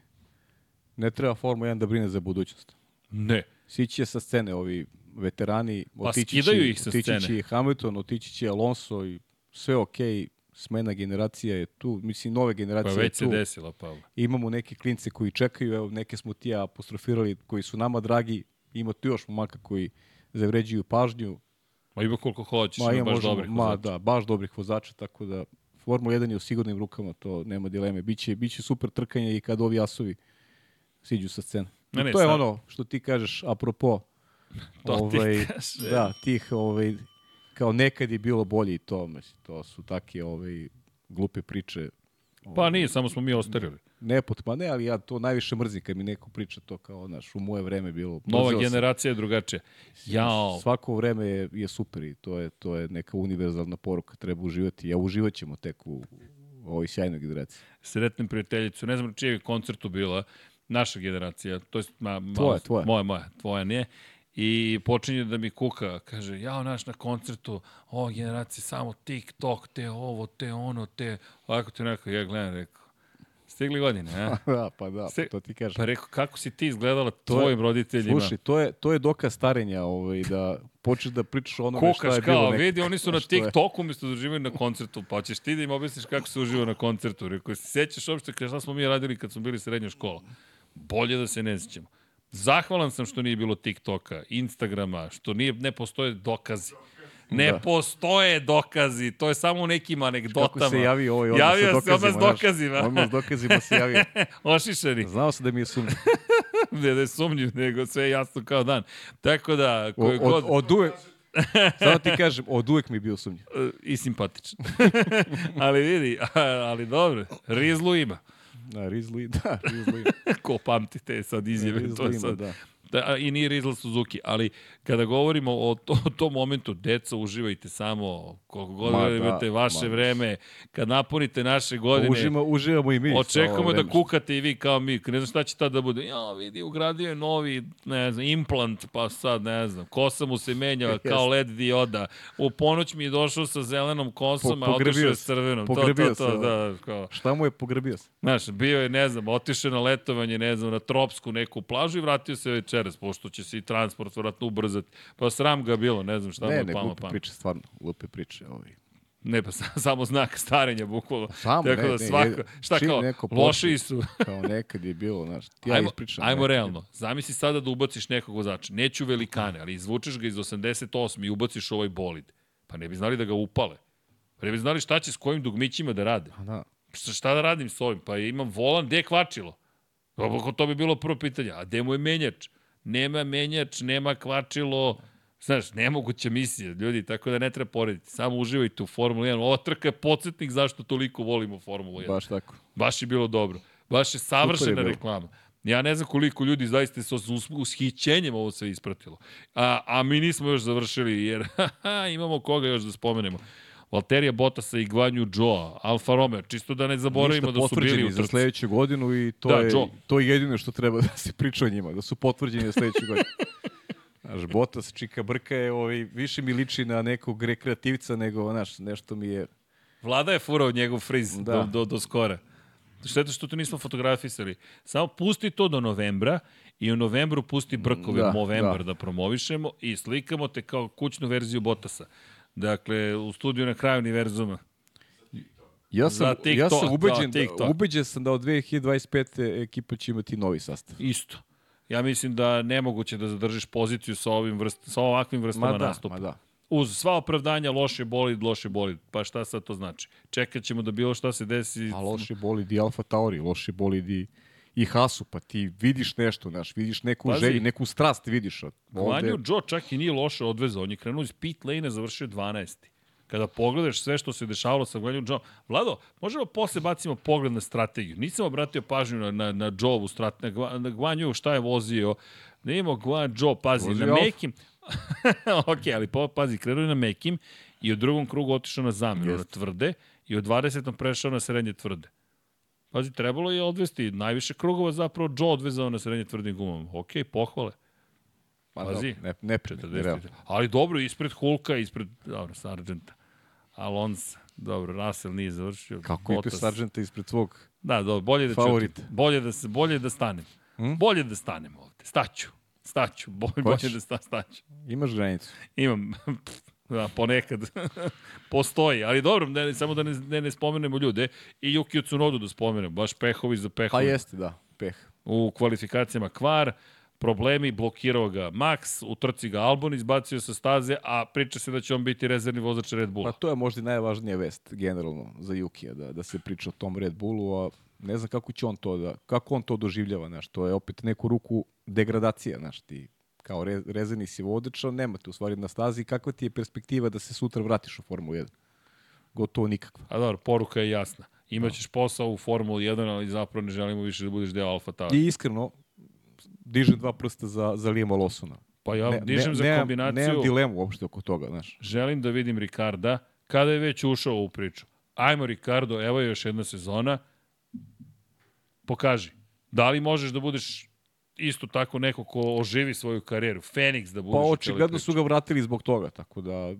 Speaker 2: ne treba Formula 1 da brine za budućnost.
Speaker 1: Ne.
Speaker 2: Sići će sa scene ovi veterani,
Speaker 1: Pa
Speaker 2: otići će,
Speaker 1: ih sa
Speaker 2: otići će Hamilton, otići će Alonso i sve okej, smena generacija je tu, mislim nove
Speaker 1: Pa
Speaker 2: generacije
Speaker 1: već
Speaker 2: je
Speaker 1: se
Speaker 2: tu.
Speaker 1: desila, Pavle.
Speaker 2: Imamo neke klince koji čekaju, evo neke smo ti ja apostrofirali koji su nama dragi, ima tu još momaka koji zavređuju pažnju,
Speaker 1: Ma ima koliko hoćeš,
Speaker 2: ma
Speaker 1: ima
Speaker 2: ima
Speaker 1: baš
Speaker 2: možemo,
Speaker 1: dobrih
Speaker 2: ma
Speaker 1: vozača.
Speaker 2: da, baš dobrih vozača, tako da Formula 1 je u sigurnim rukama, to nema dileme. Biće, biće super trkanje i kad ovi asovi siđu sa scene.
Speaker 1: Ne, ne,
Speaker 2: to je
Speaker 1: sad-
Speaker 2: ono što ti kažeš apropo
Speaker 1: To ti
Speaker 2: ovaj,
Speaker 1: kažeš.
Speaker 2: da, tih ovaj, kao nekad je bilo bolje i to, mislim, to su take ovaj, glupe priče.
Speaker 1: Pa nije, samo smo mi ostarili.
Speaker 2: Ne, pa ne, ali ja to najviše mrzim kad mi neko priča to kao, znaš, u moje vreme bilo.
Speaker 1: Nova
Speaker 2: mrzeo sam.
Speaker 1: generacija je drugačija. Jao,
Speaker 2: Svako vreme je, je super i to je, to je neka univerzalna poruka, treba uživati. Ja uživat ćemo tek u, u ovoj sjajnoj generaciji.
Speaker 1: sretnem prijateljicu, ne znam čije je koncertu bila, naša generacija, to je ma, malo,
Speaker 2: Tvoja, tvoja.
Speaker 1: Moja, moja, tvoja nije. I počinje da mi kuka, kaže, jao, naš na koncertu, ova generacija samo TikTok, te ovo, te ono, te, ovako ti rekao, ja gledam, rekao, stigli godine, a?
Speaker 2: da, pa da, pa to ti kažem.
Speaker 1: Pa rekao, kako si ti izgledala
Speaker 2: je-
Speaker 1: tvojim roditeljima?
Speaker 2: Slušaj, to je, to je dokaz starenja, ovaj, da počneš da pričaš o onome šta
Speaker 1: Kukaš
Speaker 2: je bilo
Speaker 1: kao,
Speaker 2: nekad.
Speaker 1: vidi, oni su na
Speaker 2: je.
Speaker 1: TikToku umjesto da uživaju na koncertu, pa ćeš ti da im objasniš kako se uživa na koncertu. Rekao, se sećaš uopšte šta smo mi radili kad smo bili srednja škola? Bolje da se ne sećamo. Zahvalan sam što nije bilo TikToka, Instagrama, što nije, ne postoje dokazi. Ne
Speaker 2: Da.
Speaker 1: postoje dokazi, to je samo u nekim anegdotama.
Speaker 2: Kako se javio ovaj odmah
Speaker 1: Javio
Speaker 2: sa
Speaker 1: se odmah s
Speaker 2: dokazima.
Speaker 1: dokazima.
Speaker 2: Odmah s dokazima se javio.
Speaker 1: Ošišani.
Speaker 2: Znao sam da mi je sumnjiv.
Speaker 1: Ne da je sumnjiv, nego sve je jasno kao dan. Tako da,
Speaker 2: O-
Speaker 1: koje
Speaker 2: Od,
Speaker 1: god...
Speaker 2: od uvek, samo ti kažem, od uvek mi je bio sumnjiv.
Speaker 1: I simpatičan. ali vidi, ali dobro, Rizlu ima.
Speaker 2: Da, Rizli, da, Rizli.
Speaker 1: Ko pamti te sad izjave, to je sad.
Speaker 2: da.
Speaker 1: Da, I nije Rizla Suzuki, ali kada govorimo o, to, o tom momentu, deca, uživajte samo koliko god
Speaker 2: Ma
Speaker 1: da,
Speaker 2: da,
Speaker 1: imate vaše
Speaker 2: ma.
Speaker 1: vreme, kad napunite naše godine,
Speaker 2: Uživamo, uživamo i mi.
Speaker 1: očekujemo da kukate i vi kao mi, ne znam šta će tad da bude, ja vidi, ugradio je novi, ne znam, implant, pa sad ne znam, kosa mu se menja kao LED dioda, u ponoć mi je došao sa zelenom kosom,
Speaker 2: Po-
Speaker 1: a otišao je
Speaker 2: se.
Speaker 1: s crvenom, to,
Speaker 2: Pogrebio
Speaker 1: to,
Speaker 2: se,
Speaker 1: to,
Speaker 2: ovo.
Speaker 1: da, kao,
Speaker 2: Šta mu je pogrebio se?
Speaker 1: Znaš, bio je, ne znam, otišao na letovanje, ne znam, na tropsku neku plažu i vratio se večeras, pošto će se i transport vratno ubrzati. Pa sram ga bilo, ne znam šta mu
Speaker 2: Ne,
Speaker 1: je
Speaker 2: ne,
Speaker 1: palo
Speaker 2: glupe
Speaker 1: pamet.
Speaker 2: priče, stvarno, glupe priče. Ovaj.
Speaker 1: Ne, pa sa- samo znak starenja, bukvalno.
Speaker 2: Samo,
Speaker 1: Tako
Speaker 2: ne,
Speaker 1: da
Speaker 2: ne,
Speaker 1: svako,
Speaker 2: je-
Speaker 1: šta kao, lošiji su.
Speaker 2: Kao nekad je bilo, znaš. Ja
Speaker 1: ajmo,
Speaker 2: ispričam.
Speaker 1: ajmo
Speaker 2: nekad
Speaker 1: realno. Zamisli sada da ubaciš nekog vozača. Neću velikane, ali izvučeš ga iz 88 i ubaciš u ovaj bolid. Pa ne bi znali da ga upale. Pa ne bi znali šta će s kojim dugmićima da rade.
Speaker 2: A Da.
Speaker 1: Šta, da radim s ovim? Pa imam volan, gde je kvačilo? To, to bi bilo prvo pitanje. A gde mu je menjač? Nema menjač, nema kvačilo. Znaš, nemoguća misija, ljudi, tako da ne treba porediti. Samo uživajte u Formuli 1. Ova trka je podsjetnik zašto toliko volimo Formulu 1.
Speaker 2: Baš tako.
Speaker 1: Baš je bilo dobro. Baš je savršena
Speaker 2: bilo.
Speaker 1: reklama. Ja ne znam koliko ljudi zaista se s ushićenjem ovo sve ispratilo. A, a mi nismo još završili, jer haha, imamo koga još da spomenemo. Valterija Bottasa i Gvanju Joa, Alfa Romeo, čisto da ne zaboravimo
Speaker 2: Ništa
Speaker 1: da su bili u
Speaker 2: za
Speaker 1: trci.
Speaker 2: sledeću godinu i to,
Speaker 1: Da,
Speaker 2: je,
Speaker 1: Joe.
Speaker 2: to je jedino što treba da se priča o njima, da su potvrđeni za sledeću godinu. Znaš, Botas, Čika Brka je, ovaj, više mi liči na nekog rekreativca nego, znaš, nešto mi je...
Speaker 1: Vlada je furao njegov friz
Speaker 2: Da.
Speaker 1: do, do, do skora. Šteta što to nismo fotografisali. Samo pusti to do novembra i u novembru pusti brkove
Speaker 2: Da,
Speaker 1: Movember da.
Speaker 2: da
Speaker 1: promovišemo i slikamo te kao kućnu verziju Botasa. Dakle, u studiju na kraju univerzuma.
Speaker 2: Ja sam, ja
Speaker 1: TikTok,
Speaker 2: sam ubeđen, da,
Speaker 1: TikTok.
Speaker 2: ubeđen sam da od 2025. ekipa će imati novi sastav.
Speaker 1: Isto. Ja mislim da nemoguće da zadržiš poziciju sa ovim vrst, sa ovakvim vrstama
Speaker 2: Ma da,
Speaker 1: nastupa.
Speaker 2: ma da.
Speaker 1: Uz sva opravdanja loše bolid, loše bolid. Pa šta sad to znači? Čekat ćemo da bilo šta se desi.
Speaker 2: A loši bolid i Alfa Tauri, loši bolid i, i Hasu, pa ti vidiš nešto, znaš, vidiš neku
Speaker 1: Pazi.
Speaker 2: želju, neku strast vidiš. od-
Speaker 1: Gvanju Joe čak i nije loše odvezao. On je krenuo iz pit lane, završio 12. Kada pogledaš sve što se dešavalo sa Gvanju Joe, Vlado, možemo posle bacimo pogled na strategiju. Nisam obratio pažnju na, na, na Joe-u strategiju, na, Gva- na Gvanju šta je vozio. Da imamo Gvan Joe, pazi,
Speaker 2: Vozio
Speaker 1: na
Speaker 2: Alfa.
Speaker 1: mekim... ok, ali po, pazi, krenuo na mekim i u drugom krugu otišao na zamenu, na tvrde i u 20. prešao na srednje tvrde. Pazi, trebalo je odvesti najviše krugova zapravo Joe odvezao na srednje tvrdim gumama. Ok, pohvale.
Speaker 2: Ma
Speaker 1: Pazi.
Speaker 2: ne, ne, ne,
Speaker 1: 40. Ali dobro, ispred Hulka, ispred, dobro, Sargenta. Alonso, dobro, Russell nije završio.
Speaker 2: Kako ide
Speaker 1: Bottas.
Speaker 2: Sargenta ispred svog
Speaker 1: Da, dobro, bolje da
Speaker 2: Favorit.
Speaker 1: čutim. Bolje da, bolje da stanem.
Speaker 2: Hm?
Speaker 1: Bolje da stanem ovde. Staću. Staću. Bolje, bolje da sta, staću.
Speaker 2: Imaš granicu.
Speaker 1: Imam, da, ponekad. Postoji, ali dobro, ne, samo da ne, ne, ne spomenemo ljude. I Yukio Tsunodu da spomenemo, baš pehovi za
Speaker 2: Pa
Speaker 1: pehovi.
Speaker 2: jeste, da, peh.
Speaker 1: u kvalifikacijama kvar, problemi, blokirao ga Max, u trci ga Albon izbacio sa staze, a priča se da će on biti rezervni vozač Red
Speaker 2: Pa
Speaker 1: Bulla.
Speaker 2: to je možda i najvažnija vest generalno za Jukija, da, da se priča o tom Red Bullu, a ne znam kako će on to da, kako on to doživljava, znaš, to je opet neku ruku degradacija, znaš, ti kao re, rezervni si vodač, ali nema te u stvari na stazi, kakva ti je perspektiva da se sutra vratiš u Formulu 1? Gotovo nikakva.
Speaker 1: A dobro, poruka je jasna. Imaćeš posao u Formuli 1, ali zapravo ne želimo više da budeš deo Alfa Tauri.
Speaker 2: I iskreno, dižem dva prsta za, za Lijema Lawsona.
Speaker 1: Pa ja
Speaker 2: Ne-
Speaker 1: dižem
Speaker 2: ne-
Speaker 1: za
Speaker 2: nemam-
Speaker 1: kombinaciju,
Speaker 2: Nemam dilemu uopšte oko toga, znaš.
Speaker 1: želim da vidim Ricarda, kada je već ušao u priču. Ajmo Ricardo, evo je još jedna sezona, pokaži. Da li možeš da budeš isto tako neko ko oživi svoju karijeru, Feniks da budeš
Speaker 2: Pa očigledno su ga vratili zbog toga, tako da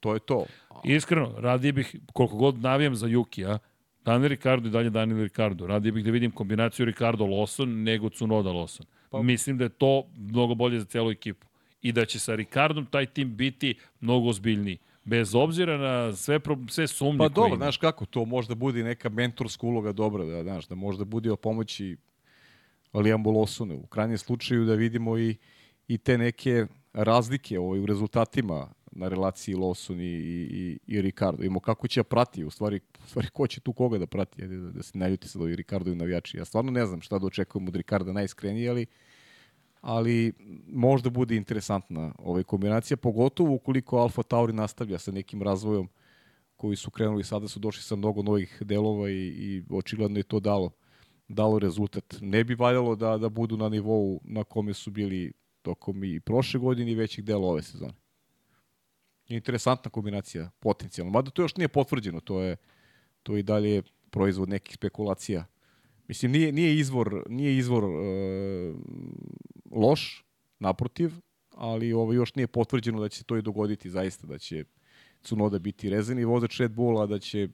Speaker 2: to je to.
Speaker 1: Iskreno, radije bih, koliko god navijam za Jukija, Daniel Ricardo i dalje Daniel Ricardo. Radije bih da vidim kombinaciju Ricardo Lawson nego Tsunoda Lawson. Pa, Mislim da je to mnogo bolje za celu ekipu. I da će sa Ricardom taj tim biti mnogo ozbiljniji. Bez obzira na sve, pro, sve sumnje
Speaker 2: Pa
Speaker 1: koje
Speaker 2: dobro, znaš kako, to možda bude neka mentorska uloga dobra, da, znaš, da možda bude o pomoći Lijambo Lawsonu. U krajnjem slučaju da vidimo i, i te neke razlike ovaj, u rezultatima na relaciji Lawson i, i, i Ricardo. Imamo kako će prati, u stvari, u stvari ko će tu koga da prati, da, da se ne ljuti sad ovi Ricardo i navijači. Ja stvarno ne znam šta da očekujem od Ricarda najiskrenije, ali ali možda bude interesantna ova kombinacija, pogotovo ukoliko Alfa Tauri nastavlja sa nekim razvojom koji su krenuli sada su došli sa mnogo novih delova i, i očigledno je to dalo dalo rezultat. Ne bi valjalo da, da budu na nivou na kome su bili tokom i prošle godine i većih dela ove sezone. Interesantna kombinacija, potencijalno. Mada to još nije potvrđeno, to je to i dalje proizvod nekih spekulacija. Mislim, nije, nije izvor, nije izvor e, loš, naprotiv, ali ovo još nije potvrđeno da će se to i dogoditi zaista, da će Cunoda biti rezervni vozač Red Bulla, da će...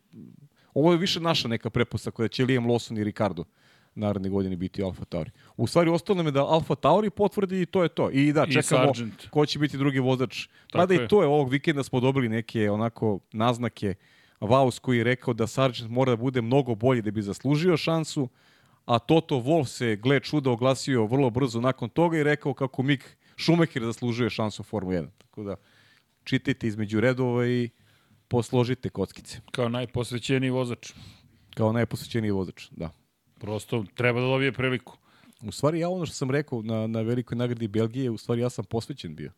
Speaker 2: Ovo je više naša neka prepostavka da će Liam Lawson i Ricardo naredne godine biti Alfa Tauri. U stvari, ostalo nam je da Alfa Tauri potvrdi i to je to. I da,
Speaker 1: I
Speaker 2: čekamo
Speaker 1: Sargent.
Speaker 2: ko će biti drugi vozač.
Speaker 1: Tako
Speaker 2: Mada
Speaker 1: je.
Speaker 2: i to je ovog vikenda smo dobili neke onako naznake Vaus koji je rekao da Sargent mora da bude mnogo bolji da bi zaslužio šansu, a Toto Wolff se, gle čuda, oglasio vrlo brzo nakon toga i rekao kako Mik Schumacher zaslužuje šansu u Formu 1. Tako da, čitajte između redova i posložite kockice.
Speaker 1: Kao najposvećeniji vozač.
Speaker 2: Kao najposvećeniji vozač, da.
Speaker 1: Prosto treba da dobije priliku.
Speaker 2: U stvari, ja ono što sam rekao na, na velikoj nagradi Belgije, u stvari ja sam posvećen bio.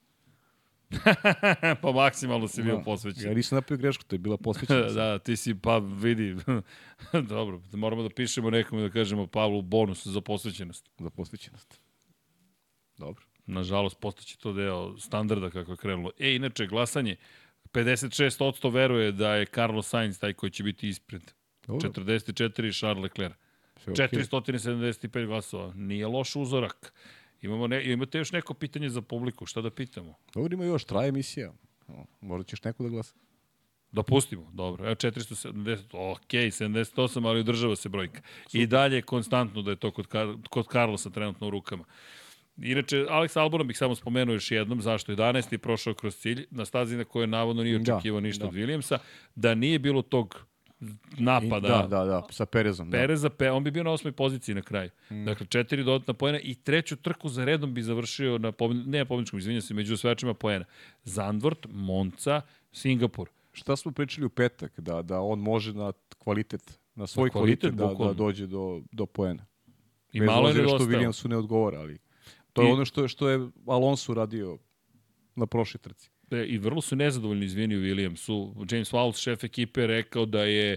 Speaker 1: pa maksimalno si bio
Speaker 2: Da.
Speaker 1: posvećen.
Speaker 2: Ja nisam napravio grešku, to je bila posvećenost.
Speaker 1: da, ti si, pa vidi, dobro, moramo da pišemo nekome da kažemo Pavlu bonus za posvećenost.
Speaker 2: Za posvećenost. Dobro.
Speaker 1: Nažalost, postaće to deo standarda kako je krenulo. E, inače, glasanje, 56% veruje da je Carlos Sainz taj koji će biti ispred.
Speaker 2: Dobro.
Speaker 1: 44 Charles Leclerc.
Speaker 2: Sve okej.
Speaker 1: 475 glasova. Nije loš uzorak. Imamo ne, imate još neko pitanje za publiku, šta da pitamo?
Speaker 2: Dobro, ima još, traje emisija. Možda ćeš neko da glasa.
Speaker 1: Da pustimo, dobro. Evo 470, ok, 78, ali održava se brojka. I dalje je konstantno da je to kod, Kar kod Carlosa trenutno u rukama. Inače, Alex Albona bih samo spomenuo još jednom, zašto 11. je prošao kroz cilj, na stazi na kojoj navodno nije
Speaker 2: Da,
Speaker 1: očekivao ništa
Speaker 2: da.
Speaker 1: od Williamsa, da nije bilo tog napada
Speaker 2: Da, da, da, sa Perezom. Da.
Speaker 1: Pereza, pe, on bi bio na osmoj poziciji na kraju. Mm. Dakle, četiri dodatna poena i treću trku za redom bi završio na ne na pobedničkom, izvinjam se, među osvajačima poena. Zandvort, Monca, Singapur.
Speaker 2: Šta smo pričali u petak? Da, da on može na kvalitet, na svoj
Speaker 1: Na kvalitet,
Speaker 2: kvalitet, da, da dođe do, do poena.
Speaker 1: I
Speaker 2: Bez
Speaker 1: malo je
Speaker 2: što. Williamsu ne odgovara, ali to je
Speaker 1: I-
Speaker 2: ono što, što je Alonso radio na prošloj trci.
Speaker 1: E, I vrlo su nezadovoljni izvini u Williamsu. James Wallace, šef ekipe, je rekao da je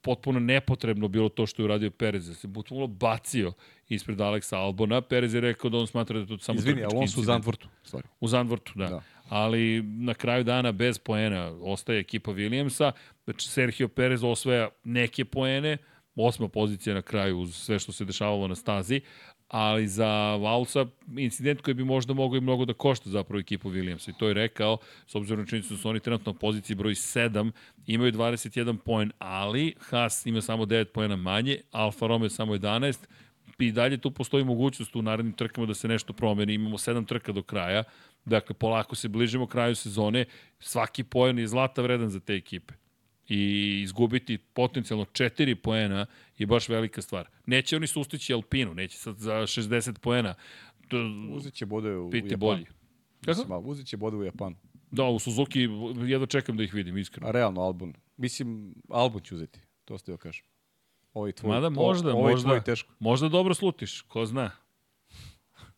Speaker 1: potpuno nepotrebno bilo to što je uradio Perez, da se bukvalno bacio ispred Aleksa Albona. Perez je rekao da on smatra da je to samo
Speaker 2: Izvini,
Speaker 1: trkački
Speaker 2: Alonso u
Speaker 1: incident.
Speaker 2: Zandvortu, u stvari.
Speaker 1: U Zandvortu, da.
Speaker 2: Da.
Speaker 1: da. Ali na kraju dana bez poena ostaje ekipa Williamsa. Znači, Sergio Perez osvaja neke poene, osma pozicija na kraju uz sve što se dešavalo na stazi, ali za Valsa incident koji bi možda mogao i mnogo da košta zapravo ekipu Williamsa. I to je rekao, s obzirom na činjenicu da su oni trenutno na poziciji broj 7, imaju 21 poen, ali Haas ima samo 9 poena manje, Alfa Romeo samo 11, i dalje tu postoji mogućnost u narednim trkama da se nešto promeni. Imamo sedam trka do kraja, dakle polako se bližimo kraju sezone, svaki poen je zlata vredan za te ekipe. I izgubiti potencijalno četiri poena je baš velika stvar. Neće oni sustići Alpinu, neće sad za 60 poena to,
Speaker 2: Uzet će bodove u, u
Speaker 1: biti
Speaker 2: Japanu.
Speaker 1: bolji. Kako?
Speaker 2: Uzet će bodove u Japanu.
Speaker 1: Da, u Suzuki jedno čekam da ih vidim, iskreno.
Speaker 2: A realno, Albon. Mislim, Albon će uzeti. To ste joj kažem. Ovaj tvoj,
Speaker 1: Mada možda,
Speaker 2: ovaj
Speaker 1: možda,
Speaker 2: tvoj teško.
Speaker 1: možda dobro slutiš, ko zna.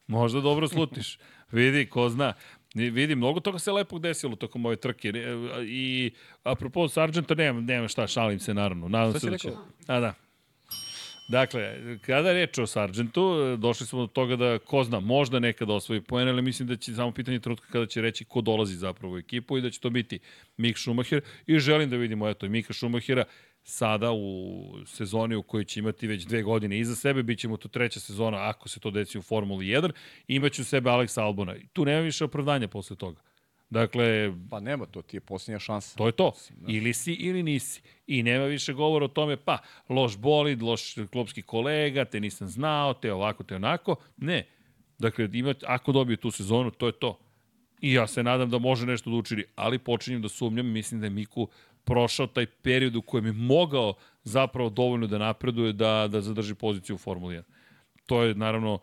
Speaker 1: Možda dobro slutiš. Vidi, ko zna. Vidi, mnogo toga se lepog desilo tokom ove trke. I, apropo Sargenta, nema, nema šta, šalim se naravno. Nadam
Speaker 2: Šta
Speaker 1: se da će... A, da. Dakle, kada je reč o Sargentu, došli smo do toga da ko zna, možda nekada osvoji poen, ali mislim da će samo pitanje trenutka kada će reći ko dolazi zapravo u ekipu i da će to biti Mik Schumacher i želim da vidimo eto Mika Schumachera sada u sezoni u kojoj će imati već dve godine iza sebe, bit će mu to treća sezona ako se to desi u Formuli 1, imaće u sebe Alex Albona. Tu nema više opravdanja posle toga. Dakle,
Speaker 2: Pa nema to, ti je posljednja šansa.
Speaker 1: To je to. Ili si ili nisi. I nema više govora o tome, pa, loš bolid, loš klubski kolega, te nisam znao, te ovako, te onako. Ne. Dakle, ima, ako dobije tu sezonu, to je to. I ja se nadam da može nešto da učini, ali počinjem da sumnjam, mislim da je Miku prošao taj period u kojem je mogao zapravo dovoljno da napreduje da, da zadrži poziciju u Formuli 1. To je naravno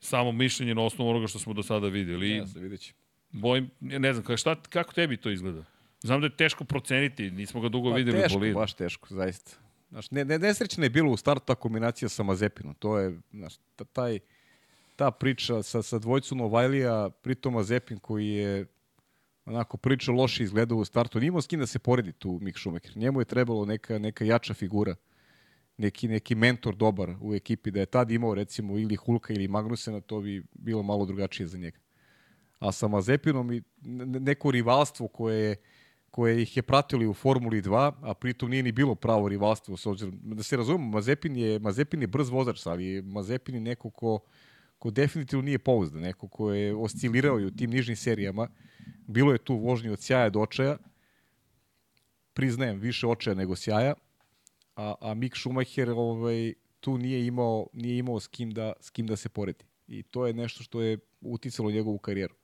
Speaker 1: samo mišljenje na osnovu onoga što smo do sada vidjeli.
Speaker 2: Ja se vidjet će.
Speaker 1: bojim, ne znam, šta, kako tebi to izgleda? Znam da je teško proceniti, nismo ga dugo
Speaker 2: Pa,
Speaker 1: videli
Speaker 2: teško,
Speaker 1: u bolidu.
Speaker 2: baš teško, zaista. Znaš, ne, ne, nesrećna je bila u startu ta kombinacija sa Mazepinom. To je, znaš, ta, taj, ta priča sa, sa dvojicom Novajlija, pritom Mazepin koji je onako priča loše izgledao u startu. Nije imao s kim da se poredi tu Mik Schumacher. Njemu je trebalo neka, neka jača figura, neki, neki mentor dobar u ekipi. Da je tad imao recimo ili Hulka ili Magnusena, to bi bilo malo drugačije za njega. A sa Mazepinom i ne- neko rivalstvo koje je koje ih je pratili u Formuli 2, a pritom nije ni bilo pravo rivalstvo s obzirom da se razumemo, Mazepin je Mazepin je brz vozač, ali Mazepin je neko ko ko definitivno nije pouzdan, neko ko je oscilirao i u tim nižnim serijama. Bilo je tu vožnje od sjaja do očaja. Priznajem, više očaja nego sjaja. A, a Mick Schumacher ovaj, tu nije imao, nije imao s, kim da, s kim da se poredi. I to je nešto što je uticalo njegovu karijeru.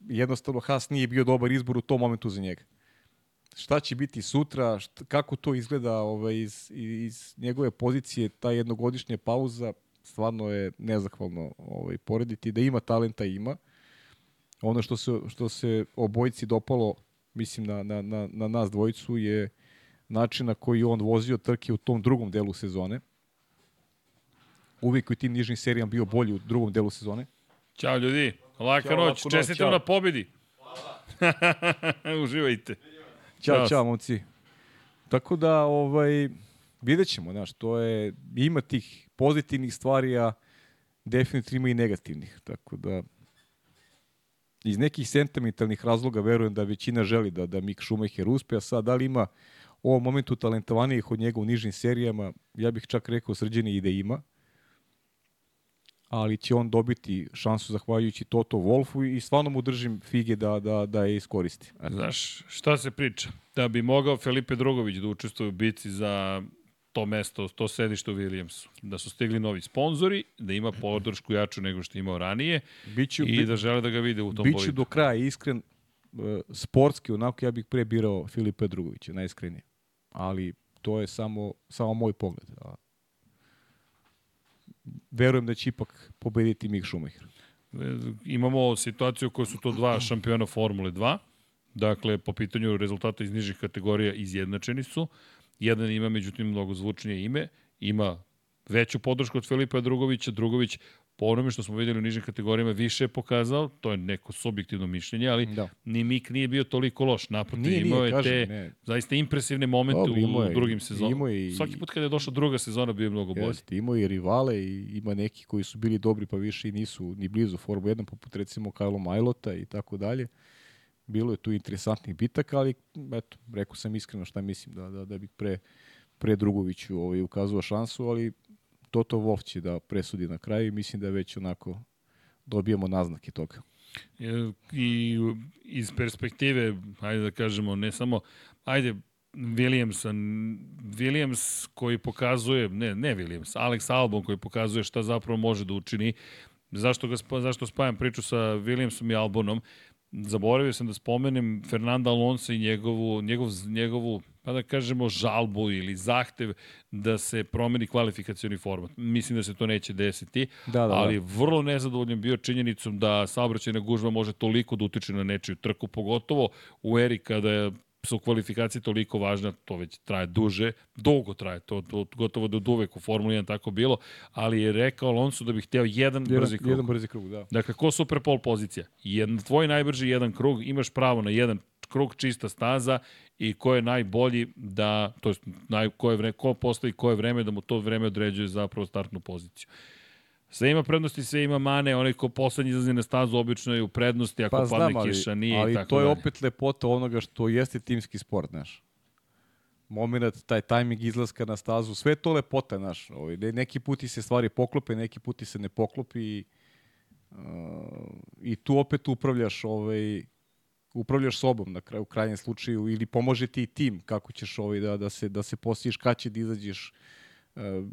Speaker 2: Jednostavno, Haas nije bio dobar izbor u tom momentu za njega šta će biti sutra, šta, kako to izgleda ovaj, iz, iz njegove pozicije, ta jednogodišnja pauza, stvarno je nezahvalno ovaj, porediti. Da ima talenta, ima. Ono što se, što se obojici dopalo, mislim, na, na, na, na nas dvojicu je način na koji on vozio trke u tom drugom delu sezone. Uvijek u tim nižnim serijama bio bolji u drugom delu sezone.
Speaker 1: Ćao ljudi, laka
Speaker 2: Ćao,
Speaker 1: noć, čestitam na pobedi. Uživajte.
Speaker 2: Ćao,
Speaker 1: Ćao.
Speaker 2: ćao, momci. Tako da, ovaj, vidjet ćemo, znaš, to je, ima tih pozitivnih stvari, a definitivno ima i negativnih. Tako da, iz nekih sentimentalnih razloga verujem da većina želi da, da Mick Schumacher uspe, a sad da li ima u ovom momentu talentovanijih od njega u nižim serijama, ja bih čak rekao srđeni i da ima, ali će on dobiti šansu zahvaljujući Toto Wolfu i stvarno mu držim fige da, da, da je iskoristi.
Speaker 1: Znaš, šta se priča? Da bi mogao Felipe Drugović da učestvuje u bici za to mesto, to sedište u Williamsu. Da su stigli novi sponzori, da ima podršku jaču nego što je imao ranije
Speaker 2: Biću,
Speaker 1: i da žele da ga vide u tom
Speaker 2: Biću
Speaker 1: bolidu.
Speaker 2: do kraja iskren, e, sportski, onako ja bih pre birao Filipa Drugovića, najiskrenije. Ali to je samo, samo moj pogled. Verujem da će ipak pobediti Mick Schumacher.
Speaker 1: Imamo situaciju koja su to dva šampiona Formule 2. Dakle, po pitanju rezultata iz nižih kategorija izjednačeni su. Jedan ima, međutim, mnogo zvučnije ime. Ima veću podršku od Filipa Drugovića. Drugović, po onome što smo videli u nižim kategorijama, više je pokazao. To je neko subjektivno mišljenje, ali
Speaker 2: Da.
Speaker 1: ni Mik nije bio toliko loš. Naprotiv,
Speaker 2: Nije, nije,
Speaker 1: imao je
Speaker 2: kažem,
Speaker 1: te
Speaker 2: ne.
Speaker 1: zaista impresivne momente
Speaker 2: imao
Speaker 1: u
Speaker 2: je-
Speaker 1: drugim sezonama.
Speaker 2: je i-
Speaker 1: Svaki put kada je došla druga sezona bio je mnogo bolji.
Speaker 2: Jeste, imao i rivale i ima neki koji su bili dobri pa više i nisu ni blizu Formula 1, poput recimo Kajlo Majlota i tako dalje. Bilo je tu interesantnih bitaka, ali eto, rekao sam iskreno šta mislim da, da, da bih pre, pre Drugoviću ovaj, ukazao šansu, ali Toto Wolff će da presudi na kraju i mislim da već onako dobijemo naznake toga.
Speaker 1: E, I iz perspektive, ajde da kažemo, ne samo, ajde, Williamsa, Williams koji pokazuje, ne, ne Williams, Alex Albon koji pokazuje šta zapravo može da učini. Zašto, ga, zašto spajam priču sa Williamsom i Albonom? Zaboravio sam da spomenem Fernanda Alonso i njegovu, njegov, njegovu pa da kažemo, žalbu ili zahtev da se promeni kvalifikacioni format. Mislim da se to neće desiti,
Speaker 2: Da, da, da.
Speaker 1: ali vrlo nezadovoljan bio činjenicom da saobraćajna gužva može toliko da utiče na nečiju trku, pogotovo u eri kada su kvalifikacije toliko važne, to već traje duže, dugo traje, to, to gotovo da od uvek u Formuli 1 tako bilo, ali je rekao Alonso da bi hteo jedan,
Speaker 2: Jedan,
Speaker 1: brzi krug.
Speaker 2: jedan brzi krug, da.
Speaker 1: Dakle, ko super pol pozicija? Jedan, tvoj najbrži jedan krug, imaš pravo na jedan krug čista staza i ko je najbolji da, to jest naj, ko, je vre, ko postoji koje vreme da mu to vreme određuje zapravo startnu poziciju. Sve ima prednosti, sve ima mane, onaj ko poslednji izlazi na stazu obično je u prednosti, ako
Speaker 2: Pa
Speaker 1: padne
Speaker 2: znam, ali,
Speaker 1: kiša, nije
Speaker 2: ali
Speaker 1: i tako
Speaker 2: to je
Speaker 1: dalje.
Speaker 2: opet lepota onoga što jeste timski sport, znaš. Moment, taj tajming izlaska na stazu, sve je to lepota, znaš. Ovaj, ne- neki puti se stvari poklope, neki puti se ne poklopi i, uh, i tu opet upravljaš ovaj, upravljaš sobom na kraju, u krajnjem slučaju ili pomože ti tim kako ćeš ovaj, da, da, se, da se postiš, kad će da izađeš. Uh,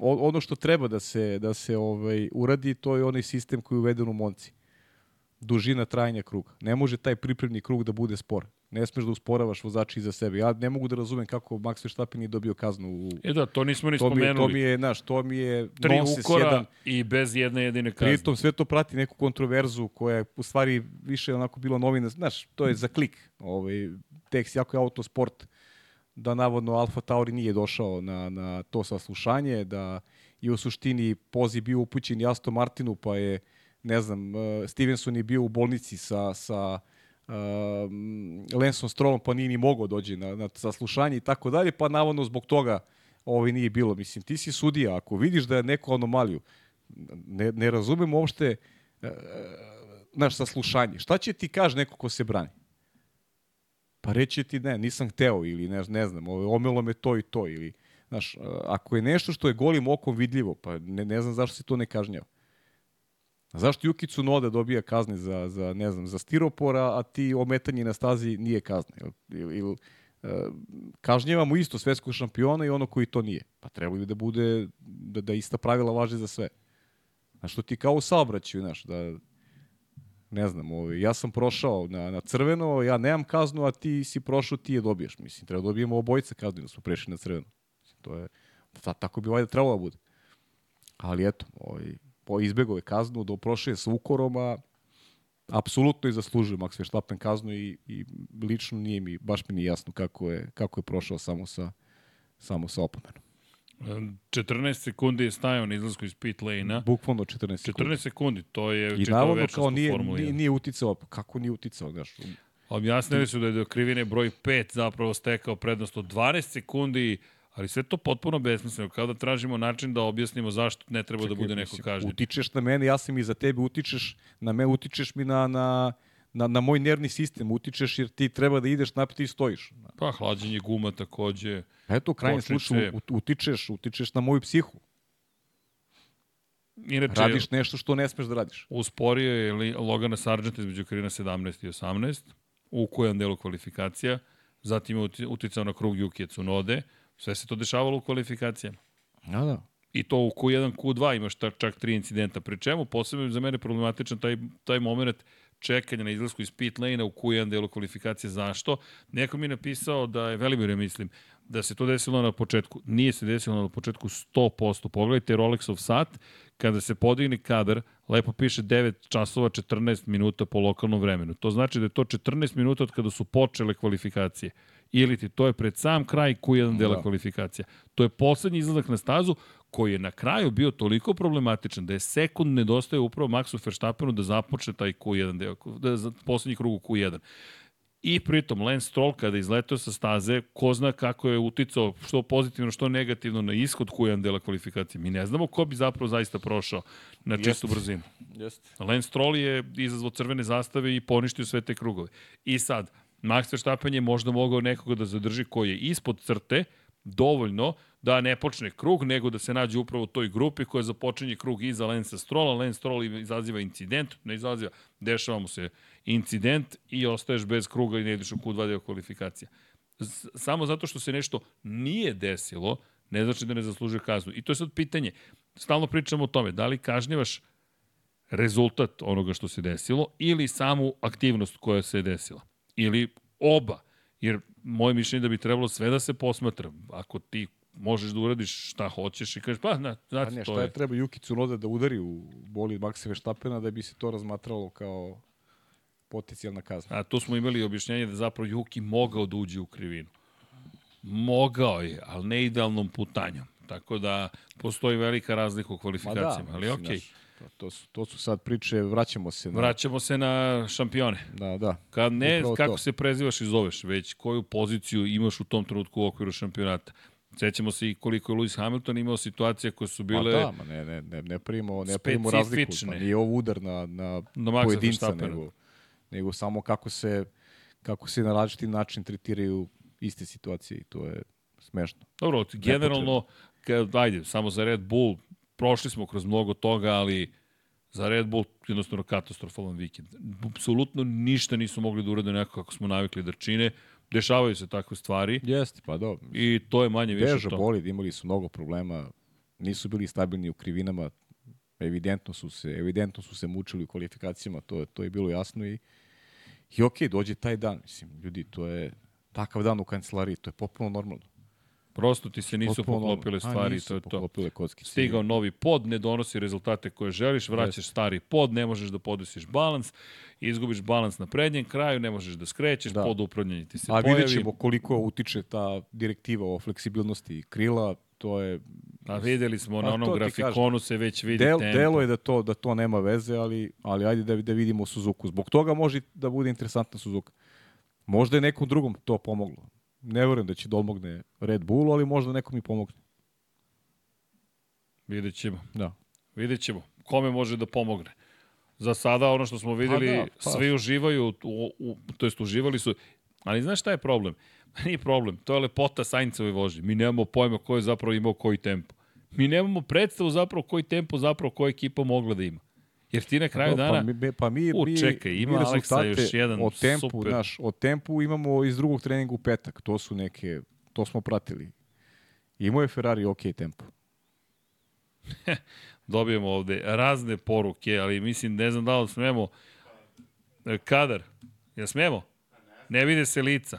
Speaker 2: ono što treba da se, da se ovaj, uradi, to je onaj sistem koji je uveden u Monci dužina trajanja kruga. Ne može taj pripremni krug da bude spor. Ne smeš da usporavaš vozača iza sebe. Ja ne mogu da razumem kako Max Verstappen nije dobio kaznu. U...
Speaker 1: E da, to nismo ni
Speaker 2: To mi,
Speaker 1: spomenuli.
Speaker 2: to mi je, znaš, to mi je
Speaker 1: Tri ukora
Speaker 2: jedan.
Speaker 1: i bez jedne jedine kazne.
Speaker 2: Pritom sve to prati neku kontroverzu koja je u stvari više onako bilo novina. Znaš, to je za klik. Ovaj, tekst jako je autosport da navodno Alfa Tauri nije došao na, na to saslušanje, da je u suštini poziv bio upućen i Aston Martinu, pa je, ne znam, uh, Stevenson je bio u bolnici sa, sa uh, Lensom Strollom, pa nije ni mogao dođe na, na saslušanje i tako dalje, pa navodno zbog toga ovaj nije bilo. Mislim, ti si sudija, ako vidiš da je neko anomaliju, ne, ne razumem uopšte uh, naš saslušanje. Šta će ti kaže neko ko se brani? Pa reći ti ne, nisam hteo ili ne, ne znam, omelo me to i to ili znaš, ako je nešto što je golim okom vidljivo, pa ne, ne znam zašto se to ne kažnjava. Zašto Juki Tsunoda dobija kazne za, za, ne znam, za stiropora, a ti ometanje na stazi nije kazna? Ili, ili, ili kažnjavamo isto svetskog šampiona i ono koji to nije. Pa trebalo bi da bude, da, da ista pravila važe za sve. Znaš, što ti kao u saobraćaju, znaš, da, ne znam, ovaj, ja sam prošao na, na crveno, ja nemam kaznu, a ti si prošao, ti je dobiješ. Mislim, treba da dobijemo obojica kaznu da smo prešli na crveno. Mislim, to je, ta, tako bi valjda trebalo da bude. Ali eto, ovaj, po izbegao je kaznu, do prošle sa ukorom, a apsolutno i zaslužio Max Verstappen kaznu i, i lično nije mi, baš mi nije jasno kako je, kako je prošao samo sa, samo sa opomenom.
Speaker 1: 14 sekundi je stajao na izlasku iz pit lane-a.
Speaker 2: Bukvalno 14 sekundi.
Speaker 1: 14 sekundi, to je
Speaker 2: I navodno
Speaker 1: večnost
Speaker 2: kao
Speaker 1: u
Speaker 2: nije,
Speaker 1: Formuli
Speaker 2: nije,
Speaker 1: 1.
Speaker 2: nije uticao, pa kako nije uticao, znaš,
Speaker 1: Objasnili su da je do krivine broj 5 zapravo stekao prednost od 12 sekundi, ali sve to potpuno besmisleno, kao da tražimo način da objasnimo zašto ne treba da bude neko kažnjen.
Speaker 2: Utičeš na mene, ja sam i za tebe, utičeš na me, utičeš mi na, na, na, na moj nervni sistem, utičeš jer ti treba da ideš napred i stojiš.
Speaker 1: Pa, hlađenje guma takođe.
Speaker 2: Eto, u krajnjem slučaju ut- utičeš, utičeš na moju psihu.
Speaker 1: Inače,
Speaker 2: Radiš nešto što ne smeš da radiš.
Speaker 1: usporio je Logana Sargent između krivina 17 i 18 u kojem delu kvalifikacija. Zatim je uti- uticao na krug Yukije Tsunode. Sve se to dešavalo u kvalifikacijama.
Speaker 2: Da, da.
Speaker 1: I to u Q1, Q2 imaš čak tri incidenta. Pri čemu posebno je za mene problematičan taj, taj moment čekanja na izlasku iz pit lane-a u Q1 delu kvalifikacije. Zašto? Neko mi je napisao da je, Velimir mislim, da se to desilo na početku. Nije se desilo na početku 100%. Pogledajte Rolexov sat, kada se podigne kadar, lepo piše 9 časova 14 minuta po lokalnom vremenu. To znači da je to 14 minuta od kada su počele kvalifikacije. Ili ti to je pred sam kraj Q1 dela
Speaker 2: Da.
Speaker 1: kvalifikacija. To je poslednji izlazak na stazu koji je na kraju bio toliko problematičan da je sekund nedostaje upravo Maxu Verstappenu da započne taj Q1 deo, da za poslednji krug u Q1. I pritom Lance Stroll kada izletao sa staze, ko zna kako je uticao što pozitivno, što negativno na ishod Q1 dela kvalifikacije. Mi ne znamo ko bi zapravo zaista prošao na čistu
Speaker 2: Jeste.
Speaker 1: brzinu.
Speaker 2: Jeste.
Speaker 1: Lance Stroll je izazvao crvene zastave i poništio sve te krugove. I sad, Max Verstappen je možda mogao nekoga da zadrži koji je ispod crte, dovoljno da ne počne krug, nego da se nađe upravo u toj grupi koja započinje krug iza Lensa Strolla. Lance Stroll izaziva incident, ne izaziva, dešava mu se incident i ostaješ bez kruga i ne ideš u Q2 deo kvalifikacija. Samo zato što se nešto nije desilo, ne znači da ne zaslužuje kaznu. I to je sad pitanje. Stalno pričamo o tome, da li kažnjavaš rezultat onoga što se desilo ili samu aktivnost koja se desila. Ili oba. Jer moje mišljenje je da bi trebalo sve da se posmatra. Ako ti možeš da uradiš šta hoćeš i kažeš, pa, na,
Speaker 2: Pa
Speaker 1: znate,
Speaker 2: ne,
Speaker 1: to
Speaker 2: šta
Speaker 1: je...
Speaker 2: je treba Juki Tsunoda da udari u boli Maxa Verstappena da bi se to razmatralo kao potencijalna kazna.
Speaker 1: A tu smo imali objašnjenje da zapravo Juki mogao da uđe u krivinu. Mogao je, ali ne idealnom putanjom. Tako da postoji velika razlika u kvalifikacijama, ali
Speaker 2: mislim,
Speaker 1: okej.
Speaker 2: To, to, su, to su sad priče, vraćamo se na...
Speaker 1: Vraćamo se na šampione.
Speaker 2: Da, da.
Speaker 1: Kad ne
Speaker 2: Upravo
Speaker 1: kako
Speaker 2: to.
Speaker 1: se prezivaš i zoveš, već koju poziciju imaš u tom trenutku u okviru šampionata. Sećamo se i koliko je Lewis Hamilton imao situacija koje su
Speaker 2: Bile... Pa da, ma ne, ne, ne, ne primimo, ne primimo razliku. Pa nije ovo udar na, na
Speaker 1: Na
Speaker 2: pojedinca, nego, nego samo kako se, kako se na različiti način tretiraju iste situacije i to je smešno.
Speaker 1: Dobro, generalno, kad, ajde, samo za Red Bull, prošli smo kroz mnogo toga, ali za Red Bull jednostavno katastrofalan vikend. Apsolutno ništa nisu mogli da urade nekako kako smo navikli da čine. Dešavaju se takve stvari
Speaker 2: Jeste, pa dobro.
Speaker 1: i to je manje više
Speaker 2: Težo
Speaker 1: to.
Speaker 2: bolid, imali su mnogo problema, nisu bili stabilni u krivinama, evidentno su se, evidentno su se mučili u kvalifikacijama, to, je- to je bilo jasno i, I okej, dođe taj dan, mislim, ljudi, to je takav dan u kancelariji, to je potpuno normalno.
Speaker 1: Prosto ti se nisu
Speaker 2: Potpuno
Speaker 1: poklopile.
Speaker 2: A,
Speaker 1: stvari,
Speaker 2: nisu
Speaker 1: to je to.
Speaker 2: poklopile kocki.
Speaker 1: Stigao novi pod, ne donosi rezultate koje želiš, vraćaš stari pod, ne možeš da podesiš balans, izgubiš balans na prednjem kraju, ne možeš da skrećeš,
Speaker 2: Da.
Speaker 1: pod upravljanje ti se
Speaker 2: A
Speaker 1: pojavi.
Speaker 2: vidjet ćemo koliko utiče ta direktiva o fleksibilnosti krila, to je
Speaker 1: A videli smo na
Speaker 2: A
Speaker 1: onom grafikonu se već vidi
Speaker 2: Del,
Speaker 1: tempo.
Speaker 2: delo je da to da to nema veze, ali ali ajde da da vidimo Suzuku. Zbog toga može da bude interesantna Suzuka. Možda je nekom drugom to pomoglo. Ne verujem da će da odmogne Red Bullu, ali možda nekom i pomogne.
Speaker 1: Vidjet ćemo.
Speaker 2: Da.
Speaker 1: Vidjet ćemo. Kome može da pomogne. Za sada ono što smo videli,
Speaker 2: da, pa.
Speaker 1: svi uživaju, u, u, to jest uživali su, ali znaš šta je problem? Nije problem, to je lepota Sainzove vožnje. Mi nemamo pojma ko je zapravo imao koji tempo. Mi nemamo predstavu zapravo koji tempo zapravo koja ekipa mogla da ima. Jer ti na kraju
Speaker 2: Pa,
Speaker 1: dana,
Speaker 2: pa mi, pa mi,
Speaker 1: U, čekaj, ima
Speaker 2: mi
Speaker 1: Aleksa još jedan
Speaker 2: o tempu,
Speaker 1: super.
Speaker 2: Naš, o tempu imamo iz drugog treninga u petak. To su neke, to smo pratili. Imao je Ferrari ok tempo.
Speaker 1: dobijemo ovde razne poruke, ali mislim, ne znam da li smemo. E, Kadar, ja smemo? Ne vide se lica.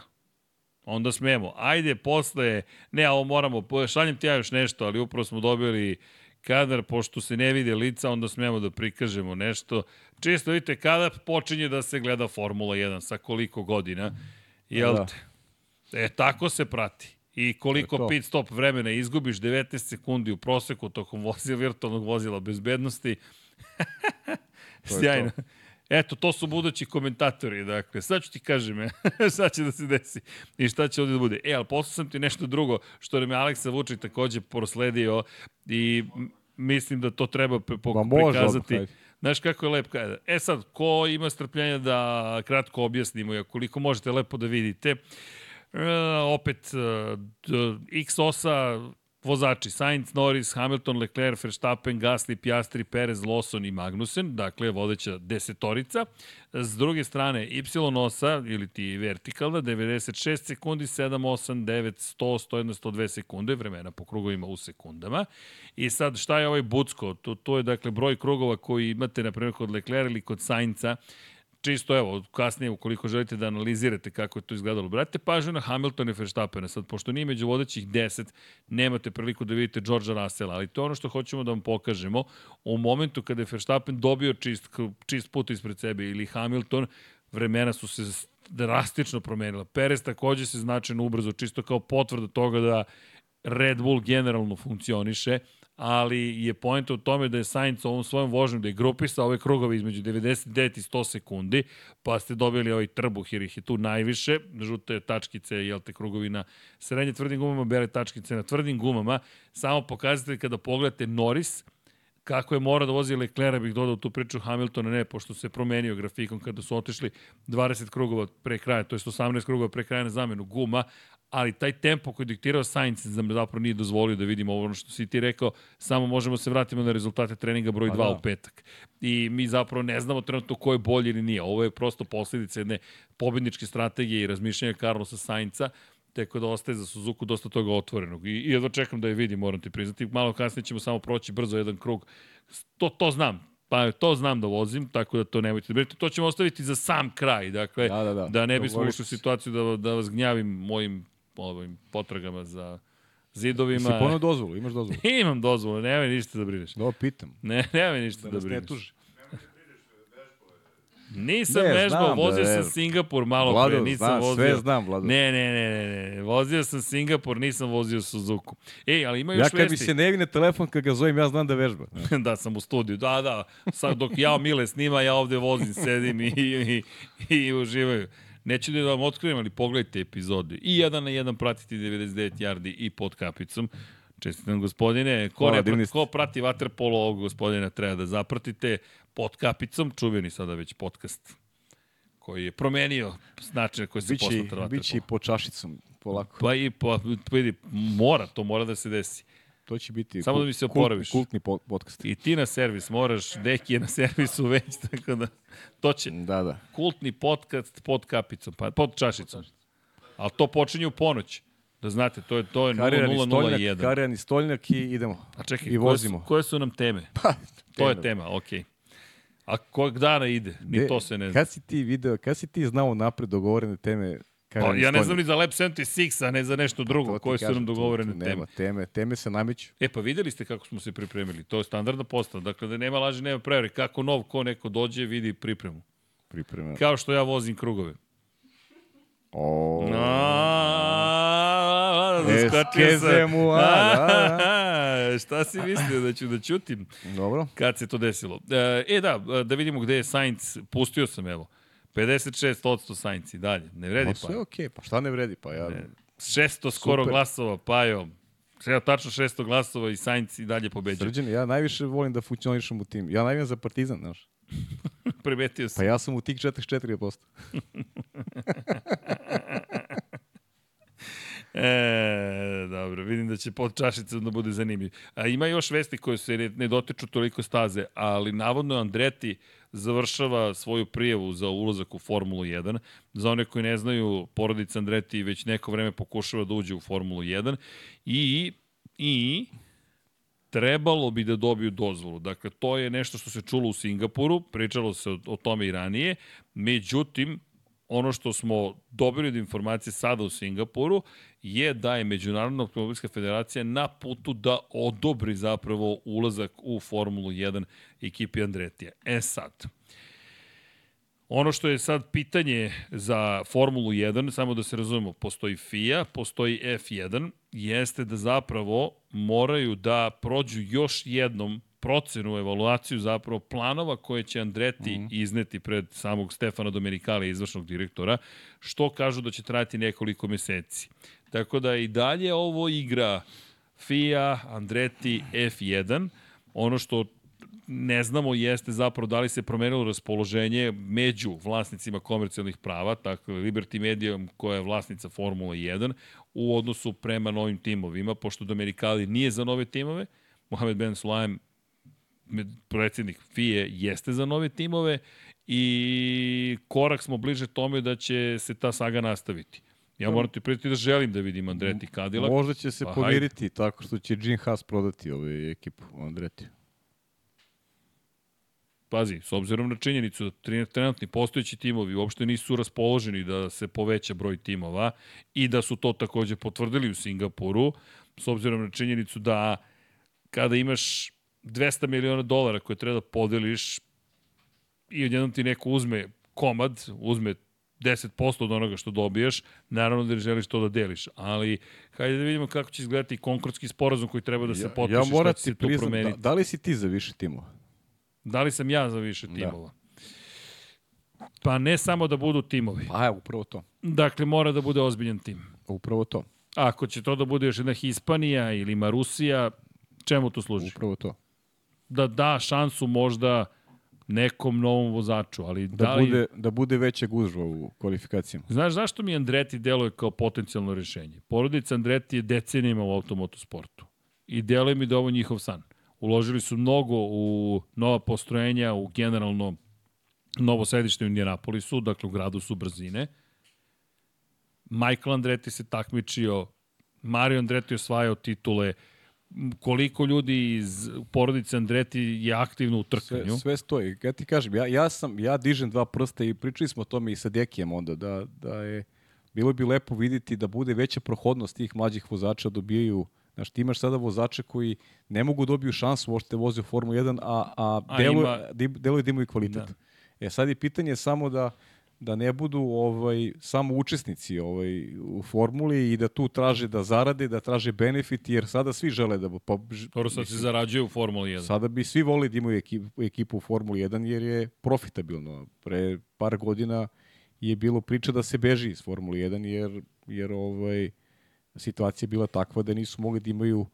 Speaker 1: Onda smemo. Ajde, posle, ne, ovo moramo, šaljem ti ja još nešto, ali upravo smo dobili kadar, pošto se ne vide lica, onda smemo da prikažemo nešto. Čisto vidite, kada počinje da se gleda Formula 1, sa koliko godina, jel
Speaker 2: Da.
Speaker 1: te? E, tako se prati. I koliko
Speaker 2: To to.
Speaker 1: pit stop vremena izgubiš, 19 sekundi u proseku tokom vozila, virtualnog vozila bezbednosti.
Speaker 2: To
Speaker 1: Sjajno. Eto, to su budući komentatori, dakle, sad ću ti kažem, e, šta će da se desi i šta će ovdje da bude. E, ali poslao sam ti nešto drugo, što nam je Aleksa Vučić takođe prosledio i mislim da to treba pre,
Speaker 2: može
Speaker 1: prikazati. Znaš kako je lep kada. E sad, ko ima strpljenja da kratko objasnimo, i koliko možete lepo da vidite, e, opet e, d- X8 vozači Sainz, Norris, Hamilton, Leclerc, Verstappen, Gasly, Piastri, Perez, Lawson i Magnussen, dakle vodeća desetorica. S druge strane, Y8 ili ti vertikalna, 96 sekundi, 7, 8, 9, 100, 101, 102 sekunde, vremena po krugovima u sekundama. I sad, šta je ovaj Bucko? To, to je dakle broj krugova koji imate, na primjer, kod Leclerc ili kod Sainca, čisto evo, kasnije ukoliko želite da analizirate kako je to izgledalo. Brate pažnju na Hamiltona i Verstappena. Sad, pošto nije među vodećih 10, nemate priliku da vidite Georgea Russella, ali to je ono što hoćemo da vam pokažemo. U momentu kada je Verstappen dobio čist, čist put ispred sebe ili Hamilton, vremena su se drastično promenila. Perez takođe se značajno ubrzo, čisto kao potvrda toga da Red Bull generalno funkcioniše, ali je point u tome da je Sainz ovom svojom vožnjom, da je grupisao ove krugove između 99 i 100 sekundi, pa ste dobili ovaj trbuh jer ih je tu najviše, žute tačkice, jel te, krugovi na srednje tvrdim gumama, bele tačkice na tvrdim gumama, samo pokazatelj kada pogledate Norris, kako je mora da vozi Leclerc, bih dodao tu priču Hamiltona, ne, pošto se promenio grafikom kada su otišli 20 krugova pre kraja, to je 18 krugova pre kraja na zamenu guma, ali taj tempo koji je diktirao Sainz nam zapravo nije dozvolio da vidimo ovo ono što si ti rekao, samo možemo se vratiti na rezultate treninga broj 2
Speaker 2: Pa da.
Speaker 1: u petak. I mi zapravo ne znamo trenutno ko je bolji ili nije. Ovo je prosto posledica jedne pobedničke strategije i razmišljanja Carlosa Sainca, Tako da ostaje za Suzuku dosta toga otvorenog. I, i jedva čekam da je vidim, moram ti priznati. Malo kasnije ćemo samo proći brzo jedan krug. To, to znam. Pa to znam da vozim, tako da to nemojte da brinete. To ćemo ostaviti za sam kraj, dakle,
Speaker 2: Da, da, da.
Speaker 1: da ne bismo ušli u situaciju da, da vas gnjavim mojim ovim potragama za zidovima.
Speaker 2: Si ponao dozvolu, imaš dozvolu.
Speaker 1: Imam dozvolu, nemoj ništa da brineš.
Speaker 2: Da, pitam.
Speaker 1: Ne, nemoj ništa
Speaker 2: Da
Speaker 1: da,
Speaker 2: nas ne
Speaker 1: brineš.
Speaker 2: tuži.
Speaker 1: Nisam
Speaker 2: Ne,
Speaker 1: vežbao,
Speaker 2: znam da
Speaker 1: vozio
Speaker 2: je-
Speaker 1: sam Singapur malo
Speaker 2: Vlado,
Speaker 1: pre, nisam
Speaker 2: znam,
Speaker 1: vozio.
Speaker 2: sve znam, Vlado.
Speaker 1: Ne, ne, ne, ne, ne, vozio sam Singapur, nisam vozio Suzuku. Ej, ali ima još
Speaker 2: Ja kad mi
Speaker 1: vesti.
Speaker 2: se ne vine telefon kad ga zovem, ja znam da vežba.
Speaker 1: da, sam u studiju, da, da. Sad dok ja Mile snima, ja ovde vozim, sedim i, i, i, i uživaju. Neću da vam otkrijem, ali pogledajte epizode. I jedan na jedan pratiti 99 yardi i pod kapicom. Čestitam gospodine, ko,
Speaker 2: Hvala,
Speaker 1: ne,
Speaker 2: divni
Speaker 1: ko prati vaterpolo ovog gospodina treba da zapratite pod kapicom, čuveni sada već podcast koji je promenio na koji se posmatra
Speaker 2: biće i po čašicom, polako.
Speaker 1: Pa i po, pa vidi, mora, to mora da se desi.
Speaker 2: To će biti
Speaker 1: Samo da
Speaker 2: kult-
Speaker 1: mi se
Speaker 2: kultni-
Speaker 1: oporaviš.
Speaker 2: Kultni po- podcast.
Speaker 1: I ti na servis moraš, Deki je na servisu već, tako da to će
Speaker 2: Da, da.
Speaker 1: kultni podcast pod kapicom, pa pod čašicom. Ali to počinje u ponoć. Da znate, to je to je
Speaker 2: Karijan i Stoljnjak,
Speaker 1: 0001.
Speaker 2: Karijan i Stoljnjak i idemo.
Speaker 1: A čekaj,
Speaker 2: I
Speaker 1: koje
Speaker 2: vozimo.
Speaker 1: su, koje su nam teme?
Speaker 2: Pa,
Speaker 1: To je
Speaker 2: teme.
Speaker 1: tema, okej. A kojeg dana ide? Ni
Speaker 2: Gde-
Speaker 1: to se ne zna.
Speaker 2: Kad si ti video, kad si ti znao napred dogovorene teme?
Speaker 1: Pa, ja ne znam ni za Lab 76, a ne za nešto
Speaker 2: To
Speaker 1: drugo. Koje su
Speaker 2: kažem,
Speaker 1: nam
Speaker 2: tu-
Speaker 1: dogovorene
Speaker 2: tu
Speaker 1: teme.
Speaker 2: Nema teme, teme se nameću.
Speaker 1: E, pa videli ste kako smo se pripremili. To je standardna postava. Dakle, da nema laži, nema prevare. Kako nov, ko neko dođe, vidi pripremu.
Speaker 2: Priprema.
Speaker 1: Kao što ja vozim krugove.
Speaker 2: O,
Speaker 1: A, zaskočio
Speaker 2: Eskeze
Speaker 1: sam.
Speaker 2: a,
Speaker 1: A, Šta si mislio da ću da ćutim?
Speaker 2: Dobro.
Speaker 1: Kad se to desilo. E, E, da, da vidimo gde je Sainz. Pustio sam, evo. 56% Sainz i dalje. Ne vredi
Speaker 2: Pa
Speaker 1: pa.
Speaker 2: sve okej, pa šta ne vredi, pa ja...
Speaker 1: 600 skoro
Speaker 2: Super.
Speaker 1: glasova, Pajo. Sve tačno 600 glasova i Sainz i dalje pobeđuje.
Speaker 2: Srđan, ja najviše volim da funkcionišem u tim. Ja navijam za Partizan, znaš.
Speaker 1: Primetio sam.
Speaker 2: Pa ja sam u tih 44%.
Speaker 1: E, dobro, vidim da će pod čašicom da bude zanimljiv. A ima još vesti koje se ne, ne dotiču toliko staze, ali navodno Andreti završava svoju prijavu za ulazak u Formulu 1. Za one koji ne znaju, porodica Andreti već neko vreme pokušava da uđe u Formulu 1 i, i trebalo bi da dobiju dozvolu. Dakle, to je nešto što se čulo u Singapuru, pričalo se o, o tome i ranije, međutim, ono što smo dobili od informacije sada u Singapuru je da je Međunarodna automobilska federacija na putu da odobri zapravo ulazak u Formulu 1 ekipi Andretija. E sad, Ono što je sad pitanje za Formulu 1, samo da se razumemo, postoji FIA, postoji F1, jeste da zapravo moraju da prođu još jednom procenu, evaluaciju zapravo planova koje će Andreti mm -hmm. izneti pred samog Stefana Domenicali, izvršnog direktora, što kažu da će trajati nekoliko meseci. Tako da i dalje ovo igra FIA, Andreti, F1, ono što ne znamo jeste zapravo da li se promenilo raspoloženje među vlasnicima komercijalnih prava, tako Liberty Media koja je vlasnica Formula 1 u odnosu prema novim timovima, pošto Domenicali nije za nove timove, Mohamed Ben Sulaim predsjednik FIE jeste za nove timove i korak smo bliže tome da će se ta saga nastaviti. Ja moram ti prijeti da želim da vidim Andreti Cadillac.
Speaker 2: Možda će se
Speaker 1: Pa,
Speaker 2: pomiriti hajde. tako što će Gene Haas prodati ovaj ekipu Andreti.
Speaker 1: Pazi, s obzirom na činjenicu da trenutni postojeći timovi uopšte nisu raspoloženi da se poveća broj timova i da su to takođe potvrdili u Singapuru, s obzirom na činjenicu da kada imaš 200 miliona dolara koje treba da podeliš i odjednom ti neko uzme komad, uzme 10% od onoga što dobijaš, naravno da želiš to da deliš. Ali, hajde da vidimo kako će izgledati konkordski sporazum koji treba da se
Speaker 2: ja,
Speaker 1: potpiše,
Speaker 2: ja
Speaker 1: šta
Speaker 2: moram
Speaker 1: će se
Speaker 2: ti
Speaker 1: tu
Speaker 2: priznam,
Speaker 1: promeniti.
Speaker 2: da, da li si ti za više timova?
Speaker 1: Da li sam ja za više timova? Da. Pa ne samo da budu timovi.
Speaker 2: Pa je, upravo to.
Speaker 1: Dakle, mora da bude ozbiljan tim.
Speaker 2: Upravo to.
Speaker 1: Ako će to da bude još jedna Hispanija ili Marusija, čemu to služi?
Speaker 2: Upravo to.
Speaker 1: Da da šansu možda nekom novom vozaču, ali
Speaker 2: da,
Speaker 1: da li...
Speaker 2: bude, da bude veća gužva u kvalifikacijama.
Speaker 1: Znaš zašto mi Andreti deluje kao potencijalno rešenje? Porodica Andreti je decenijima u automotosportu i deluje mi da ovo njihov san. Uložili su mnogo u nova postrojenja, u generalno novo sedište u Indianapolisu, dakle u gradu su brzine. Michael Andretti se takmičio, Mario Andretti je osvajao titule, koliko ljudi iz porodice Andreti je aktivno u trkanju.
Speaker 2: Sve, sve stoji. Ja ti kažem, ja, ja, sam, ja dižem dva prsta i pričali smo o tome i sa Dekijem onda, da, da je, bilo bi lepo videti da bude veća prohodnost tih mlađih vozača, dobijaju Znaš, ti imaš sada vozače koji ne mogu dobiju šansu uopšte da voze u Formu 1, a, a,
Speaker 1: A
Speaker 2: deluje,
Speaker 1: ima-
Speaker 2: deluje da imaju kvalitet.
Speaker 1: Da.
Speaker 2: E sad je pitanje samo da da ne budu ovaj samo učesnici ovaj u formuli i da tu traže da zarade, da traže benefit jer sada svi žele da pa
Speaker 1: Dobro, sad se zarađuje u Formuli 1.
Speaker 2: Sada bi svi volili da imaju ekipu, ekipu u Formuli 1 jer je profitabilno. Pre par godina je bilo priča da se beži iz Formuli 1 jer, jer ovaj, situacija je bila takva da nisu mogli da imaju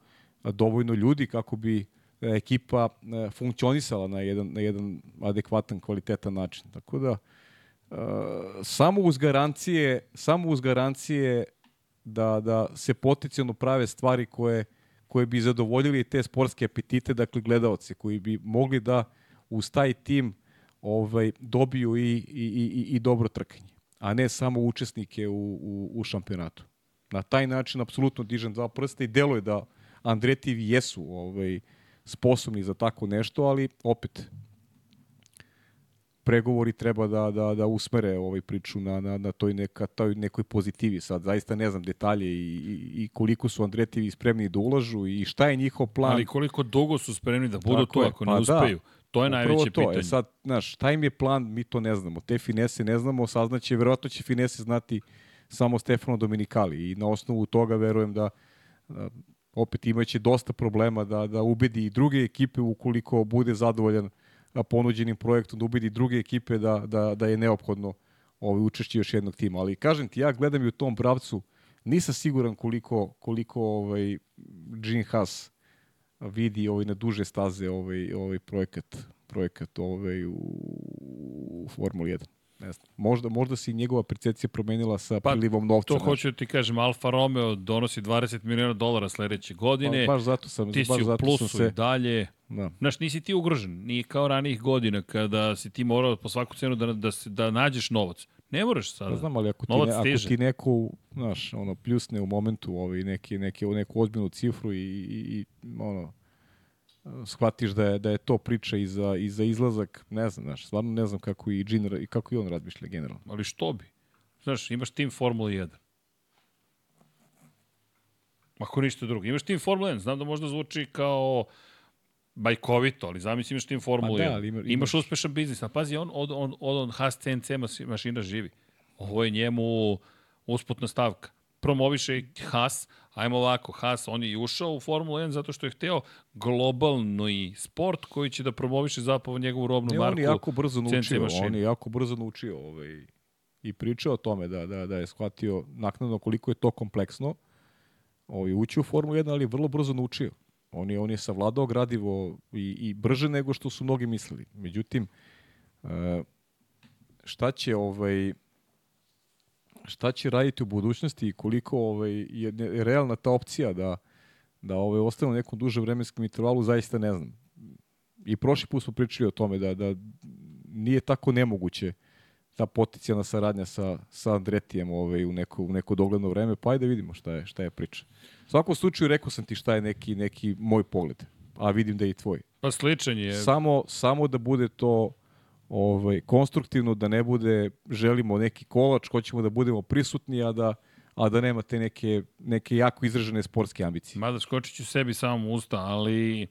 Speaker 2: dovoljno ljudi kako bi a, ekipa a, funkcionisala na jedan, na jedan adekvatan, kvalitetan način. Tako da, samo uz garancije, samo uz garancije da, da se potencijalno prave stvari koje, koje bi zadovoljili te sportske apetite, dakle gledaoce koji bi mogli da uz taj tim ovaj dobiju i, i, i, i dobro trkanje, a ne samo učesnike u, u, u šampionatu. Na taj način apsolutno dižem dva prsta i deluje da Andretivi jesu ovaj, sposobni za tako nešto, ali opet pregovori treba da, da, da usmere ovaj priču na, na, na toj, neka, toj nekoj pozitivi. Sad zaista ne znam detalje i, i, i koliko su Andretivi spremni da ulažu i šta je njihov plan.
Speaker 1: Ali koliko dugo su spremni da budu
Speaker 2: Tako je,
Speaker 1: ako
Speaker 2: pa
Speaker 1: ne
Speaker 2: da.
Speaker 1: uspeju. To je najveće
Speaker 2: to.
Speaker 1: pitanje.
Speaker 2: E sad, znaš, šta im je plan, mi to ne znamo. Te finese ne znamo, saznaće, verovatno će finese znati samo Stefano Dominikali i na osnovu toga verujem da, da opet imaće dosta problema da, da ubedi i druge ekipe ukoliko bude zadovoljan a, ponuđenim projektom, da ubedi druge ekipe da, da, da je neophodno ovaj, učešće još jednog tima. Ali kažem ti, ja gledam i u tom pravcu, nisam siguran koliko, koliko ovaj, Gene Haas vidi ovaj na duže staze ovaj ovaj projekat projekat ovaj u, u Formuli 1. Ne znam. Možda možda se i njegova percepcija promenila sa
Speaker 1: Pa,
Speaker 2: prilivom novca.
Speaker 1: To hoću da ti kažem, Alfa Romeo donosi 20 miliona dolara sledeće godine.
Speaker 2: Pa, baš zato sam
Speaker 1: ti
Speaker 2: baš
Speaker 1: si u plusu
Speaker 2: se
Speaker 1: i dalje.
Speaker 2: da.
Speaker 1: Znaš, nisi ti ugrožen. Nije kao ranijih godina kada si ti morao po svaku cenu da, da, se, da nađeš novac. Ne moraš sada.
Speaker 2: Pa znam, ali ako ti, ne, ako ti neko, znaš, ono, pljusne u momentu ovaj, neki, neki, neku ozbiljnu cifru i, i, i ono, shvatiš da je, da je to priča i za, i za izlazak, ne znam, znaš, stvarno ne znam kako i, Gene, i kako i on razmišlja generalno.
Speaker 1: Ali što bi? Znaš, imaš tim Formula 1. Ako ništa drugo. Imaš tim Formula 1. Znam da možda zvuči kao bajkovito, ali zamisli imaš tim Formula
Speaker 2: Pa da,
Speaker 1: 1.
Speaker 2: ali ima-
Speaker 1: imaš,
Speaker 2: imaš-
Speaker 1: uspešan biznis. A pazi, on od, on, od on Haas CNC mašina živi. Ovo je njemu usputna stavka. Promoviše Haas, ajmo ovako, Haas, on je i ušao u Formulu 1 zato što je hteo globalni sport koji će da promoviše zapravo njegovu robnu
Speaker 2: Ne,
Speaker 1: marku.
Speaker 2: on je jako brzo naučio,
Speaker 1: mašine.
Speaker 2: on je jako brzo naučio ovaj, i pričao o tome da, da, da je shvatio naknadno koliko je to kompleksno ovaj, ući u Formulu 1, ali je vrlo brzo naučio. On je, on je savladao gradivo i, i brže nego što su mnogi mislili. Međutim, e, šta će ovaj šta će raditi u budućnosti i koliko ovaj, je realna ta opcija da, da ovaj, ostane u nekom dužem vremenskom intervalu, zaista ne znam i prošli put smo pričali o tome da, da nije tako nemoguće ta potencijalna saradnja sa, sa Andretijem ovaj, u, neko, u neko dogledno vreme, pa ajde vidimo šta je, šta je priča. U svakom slučaju rekao sam ti šta je neki, neki moj pogled, a vidim da je i tvoj.
Speaker 1: Pa sličan je.
Speaker 2: Samo, samo da bude to ovaj, konstruktivno, da ne bude želimo neki kolač, hoćemo da budemo prisutni, a da, a da nema te neke, neke jako izražene sportske ambicije.
Speaker 1: Mada skočit ću sebi samo u usta, ali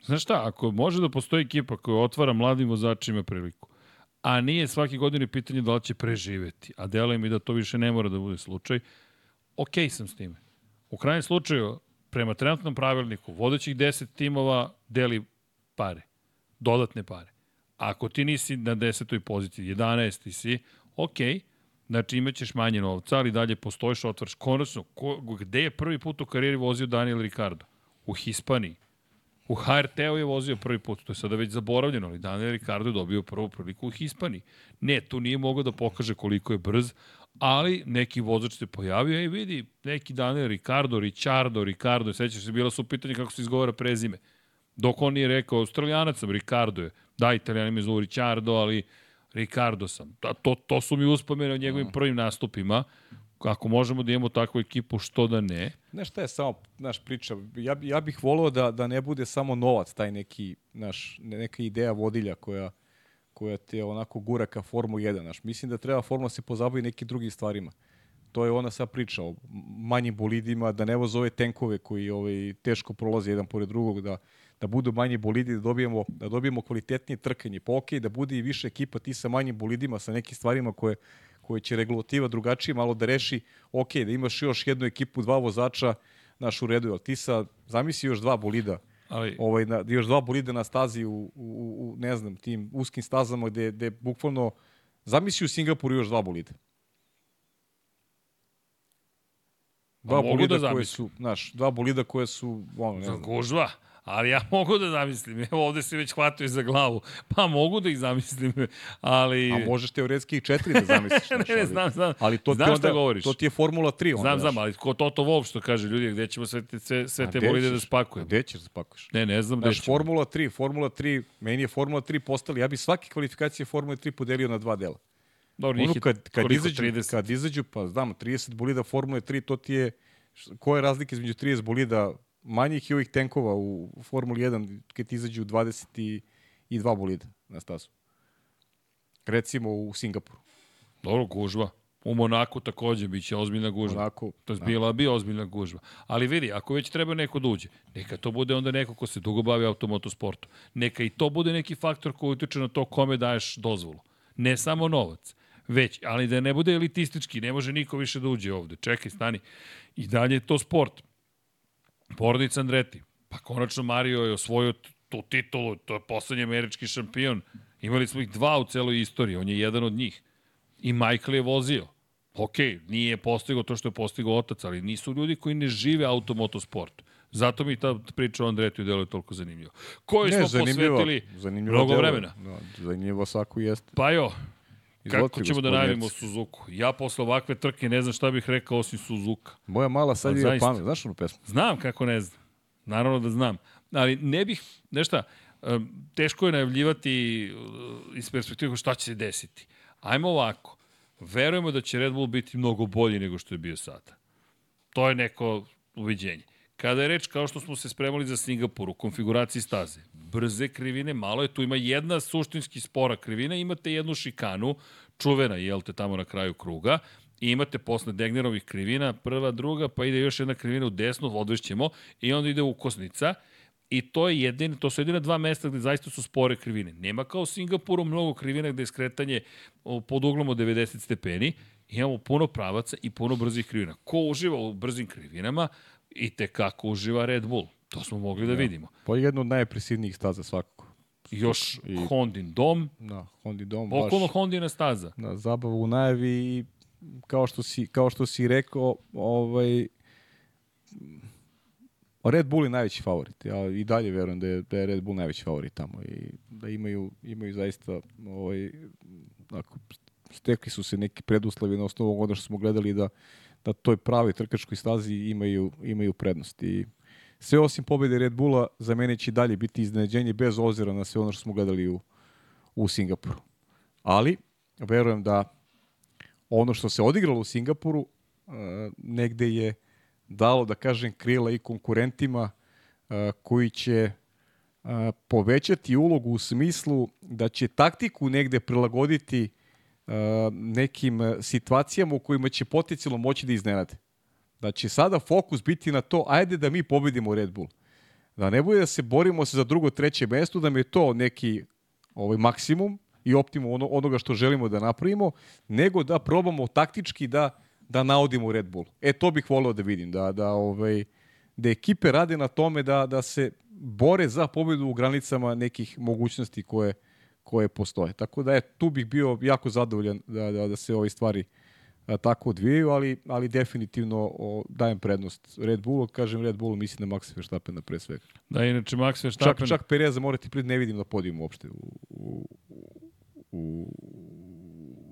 Speaker 1: znaš šta, ako može da postoji ekipa koja otvara mladim vozačima priliku, a nije svake godine pitanje da li će preživeti, a deluje mi da to više ne mora da bude slučaj, okej sam s time. U krajnjem slučaju, prema trenutnom pravilniku, vodećih 10 timova deli pare, dodatne pare. Ako ti nisi na 10. poziciji, 11. si, okej, Znači imaćeš manje novca, ali dalje postojiš, otvaraš. Konačno, ko, gde je prvi put u karijeri vozio Daniel Ricardo? U Hispaniji. U HRT-u je vozio prvi put, to je sada već zaboravljeno, ali Daniel Ricardo je dobio prvu priliku u Hispaniji. Ne, tu nije mogao da pokaže koliko je brz, ali neki vozač se pojavio i vidi, neki Daniel Ricardo, Ricardo, Ricardo, sećaš se, bila su pitanje kako se izgovara prezime. Dok on nije rekao, australijanac sam, Ricardo je. Da, italijani me zovu Ricardo, ali Ricardo sam. Da, to, to su mi uspomene o njegovim prvim nastupima. Ako možemo da imamo takvu ekipu, što da ne.
Speaker 2: Znaš šta je samo naš priča? Ja, ja bih voleo da, da ne bude samo novac, taj neki, naš, neka ideja vodilja koja, koja te onako gura ka Formu 1. Naš. Mislim da treba Formula se pozabavi nekim drugim stvarima. To je ona sad priča o manjim bolidima, da ne voze ove tenkove koji ovaj, teško prolaze jedan pored drugog, da, da budu manji bolidi, da dobijemo, da dobijemo kvalitetnije trkanje. Pa okej, da bude i više ekipa ti sa manjim bolidima, sa nekim stvarima koje, koje će regulativa drugačije malo da reši, ok, da imaš još jednu ekipu, dva vozača, naš u redu, ali ti sa, zamisli još dva bolida,
Speaker 1: Ali,
Speaker 2: ovaj, na, još dva bolida na stazi u, u, u ne znam, tim uskim stazama gde, gde bukvalno, zamisli u Singapuru još dva bolida. Dva bolida
Speaker 1: da
Speaker 2: koje su, znaš, dva bolida koje su, ono, ne
Speaker 1: za
Speaker 2: znam,
Speaker 1: gužva. Ali ja mogu da zamislim. Evo ovde se već hvataju za glavu. Pa mogu da ih zamislim. Ali...
Speaker 2: a možeš teoretski i četiri da zamisliš.
Speaker 1: ne, ne, znam, znam.
Speaker 2: Ali to ti
Speaker 1: znam šta
Speaker 2: onda,
Speaker 1: govoriš.
Speaker 2: to ti je Formula 3. Onda,
Speaker 1: Znam, znam, ali ko Toto Wolff što kaže ljudi, gde ćemo sve te, sve, sve te bolide da
Speaker 2: ćeš?
Speaker 1: spakujemo?
Speaker 2: Gde ćeš da spakuješ?
Speaker 1: Ne, ne znam gde ćemo.
Speaker 2: Formula 3, Formula 3, meni je Formula 3 postali, ja bi svake kvalifikacije Formule 3 podelio na dva dela.
Speaker 1: Dobro,
Speaker 2: Ono kad, kad, izađu,
Speaker 1: 30?
Speaker 2: kad izađu, pa znam, 30 bolida Formule 3, to ti je, koja je razlika između 30 bolida manjih i ovih tenkova u Formuli 1 kad ti izađu 22 bolida na stazu. recimo u Singapuru.
Speaker 1: Dobro, gužva. U Monaku takođe biće ozbiljna gužva.
Speaker 2: Monaku,
Speaker 1: To je
Speaker 2: da.
Speaker 1: bila bi ozbiljna gužva. Ali vidi, ako već treba neko da uđe, neka to bude onda neko ko se dugo bavi automotosportom. Neka i to bude neki faktor koji utiče na to kome daješ dozvolu. Ne samo novac, već, ali da ne bude elitistički, ne može niko više da uđe ovde. Čekaj, stani. I dalje je to sport. Porodica Andreti. Pa konačno Mario je osvojio tu titulu, to je poslednji američki šampion. Imali smo ih dva u celoj istoriji, on je jedan od njih. I Michael je vozio. Ok, nije postigao to što je postigao otac, ali nisu ljudi koji ne žive automotosport. Zato mi ta priča o Andretiju deluje toliko zanimljivo. Koji smo posvetili
Speaker 2: zanimljivo
Speaker 1: mnogo
Speaker 2: delo.
Speaker 1: vremena.
Speaker 2: Da, zanimljivo svako jeste.
Speaker 1: Pa jo,
Speaker 2: Izvolite,
Speaker 1: kako ćemo da najavimo. Suzuku? Ja posle ovakve trke ne znam šta bih rekao osim Suzuka.
Speaker 2: Moja mala sad
Speaker 1: Pa
Speaker 2: je. Japanu. Znaš onu pesmu?
Speaker 1: Znam kako ne znam. Naravno da znam. Ali ne bih, nešto, teško je najavljivati uh, iz perspektive šta će se desiti. Ajmo ovako. Verujemo da će Red Bull biti mnogo bolji nego što je bio sada. To je neko uviđenje. Kada je reč, kao što smo se spremali za Singapur u konfiguraciji staze, brze krivine, malo je, tu ima jedna suštinski spora krivina, imate jednu šikanu, čuvena, jel te, tamo na kraju kruga, i imate posle Degnerovih krivina, prva, druga, pa ide još jedna krivina u desnu, odvešćemo, i onda ide ukosnica, I to je jedin, to su jedina dva mesta gde zaista su spore krivine. Nema kao u Singapuru mnogo krivina gde je skretanje pod uglom od 90 stepeni. Imamo puno pravaca i puno brzih krivina. Ko uživa u brzim krivinama i te kako uživa Red Bull. To smo mogli da vidimo.
Speaker 2: Pa jedno od najpresivnijih staza svakako.
Speaker 1: Još
Speaker 2: I-
Speaker 1: Hondin dom,
Speaker 2: Da, Hondi dom baš
Speaker 1: okolno Hondina staza.
Speaker 2: na zabavu u najavi i kao što si, kao što si rekao, ovaj, Red Bull je najveći favorit. Ja i dalje verujem da je, da je Red Bull najveći favorit tamo i da imaju, imaju zaista ovaj, ako, stekli su se neki preduslovi na osnovu onoga što smo gledali da da toj pravi trkačkoj stazi imaju, imaju prednost. I sve osim pobede Red Bulla za mene će dalje biti iznenađenje bez obzira na sve ono što smo gledali u, u Singapuru. Ali, verujem da ono što se odigralo u Singapuru uh, negde je dalo, da kažem, krila i konkurentima uh, koji će uh, povećati ulogu u smislu da će taktiku negde prilagoditi nekim uh, situacijama u kojima će potencijalno moći da iznenade. Da će sada fokus biti na to, ajde da mi pobedimo Red Bull. Da ne bude da se borimo se za drugo, treće mesto, da mi je to neki ovaj maksimum i optimum ono, onoga što želimo da napravimo, nego da probamo taktički da da naudimo Red Bull. E to bih voleo da vidim, da da ovaj da ekipe rade na tome da da se bore za pobedu u granicama nekih mogućnosti koje koje postoje. Tako da je tu bih bio jako zadovoljan da da, da se ove stvari a, tako odvijaju, ali, ali definitivno o, dajem prednost Red Bullu. Kažem Red Bullu, mislim na Maxa Verstappena pre svega.
Speaker 1: Da, inače Max
Speaker 2: Čak,
Speaker 1: Verstappen...
Speaker 2: čak Pereza morate prid ne vidim na podijumu uopšte u, u, u,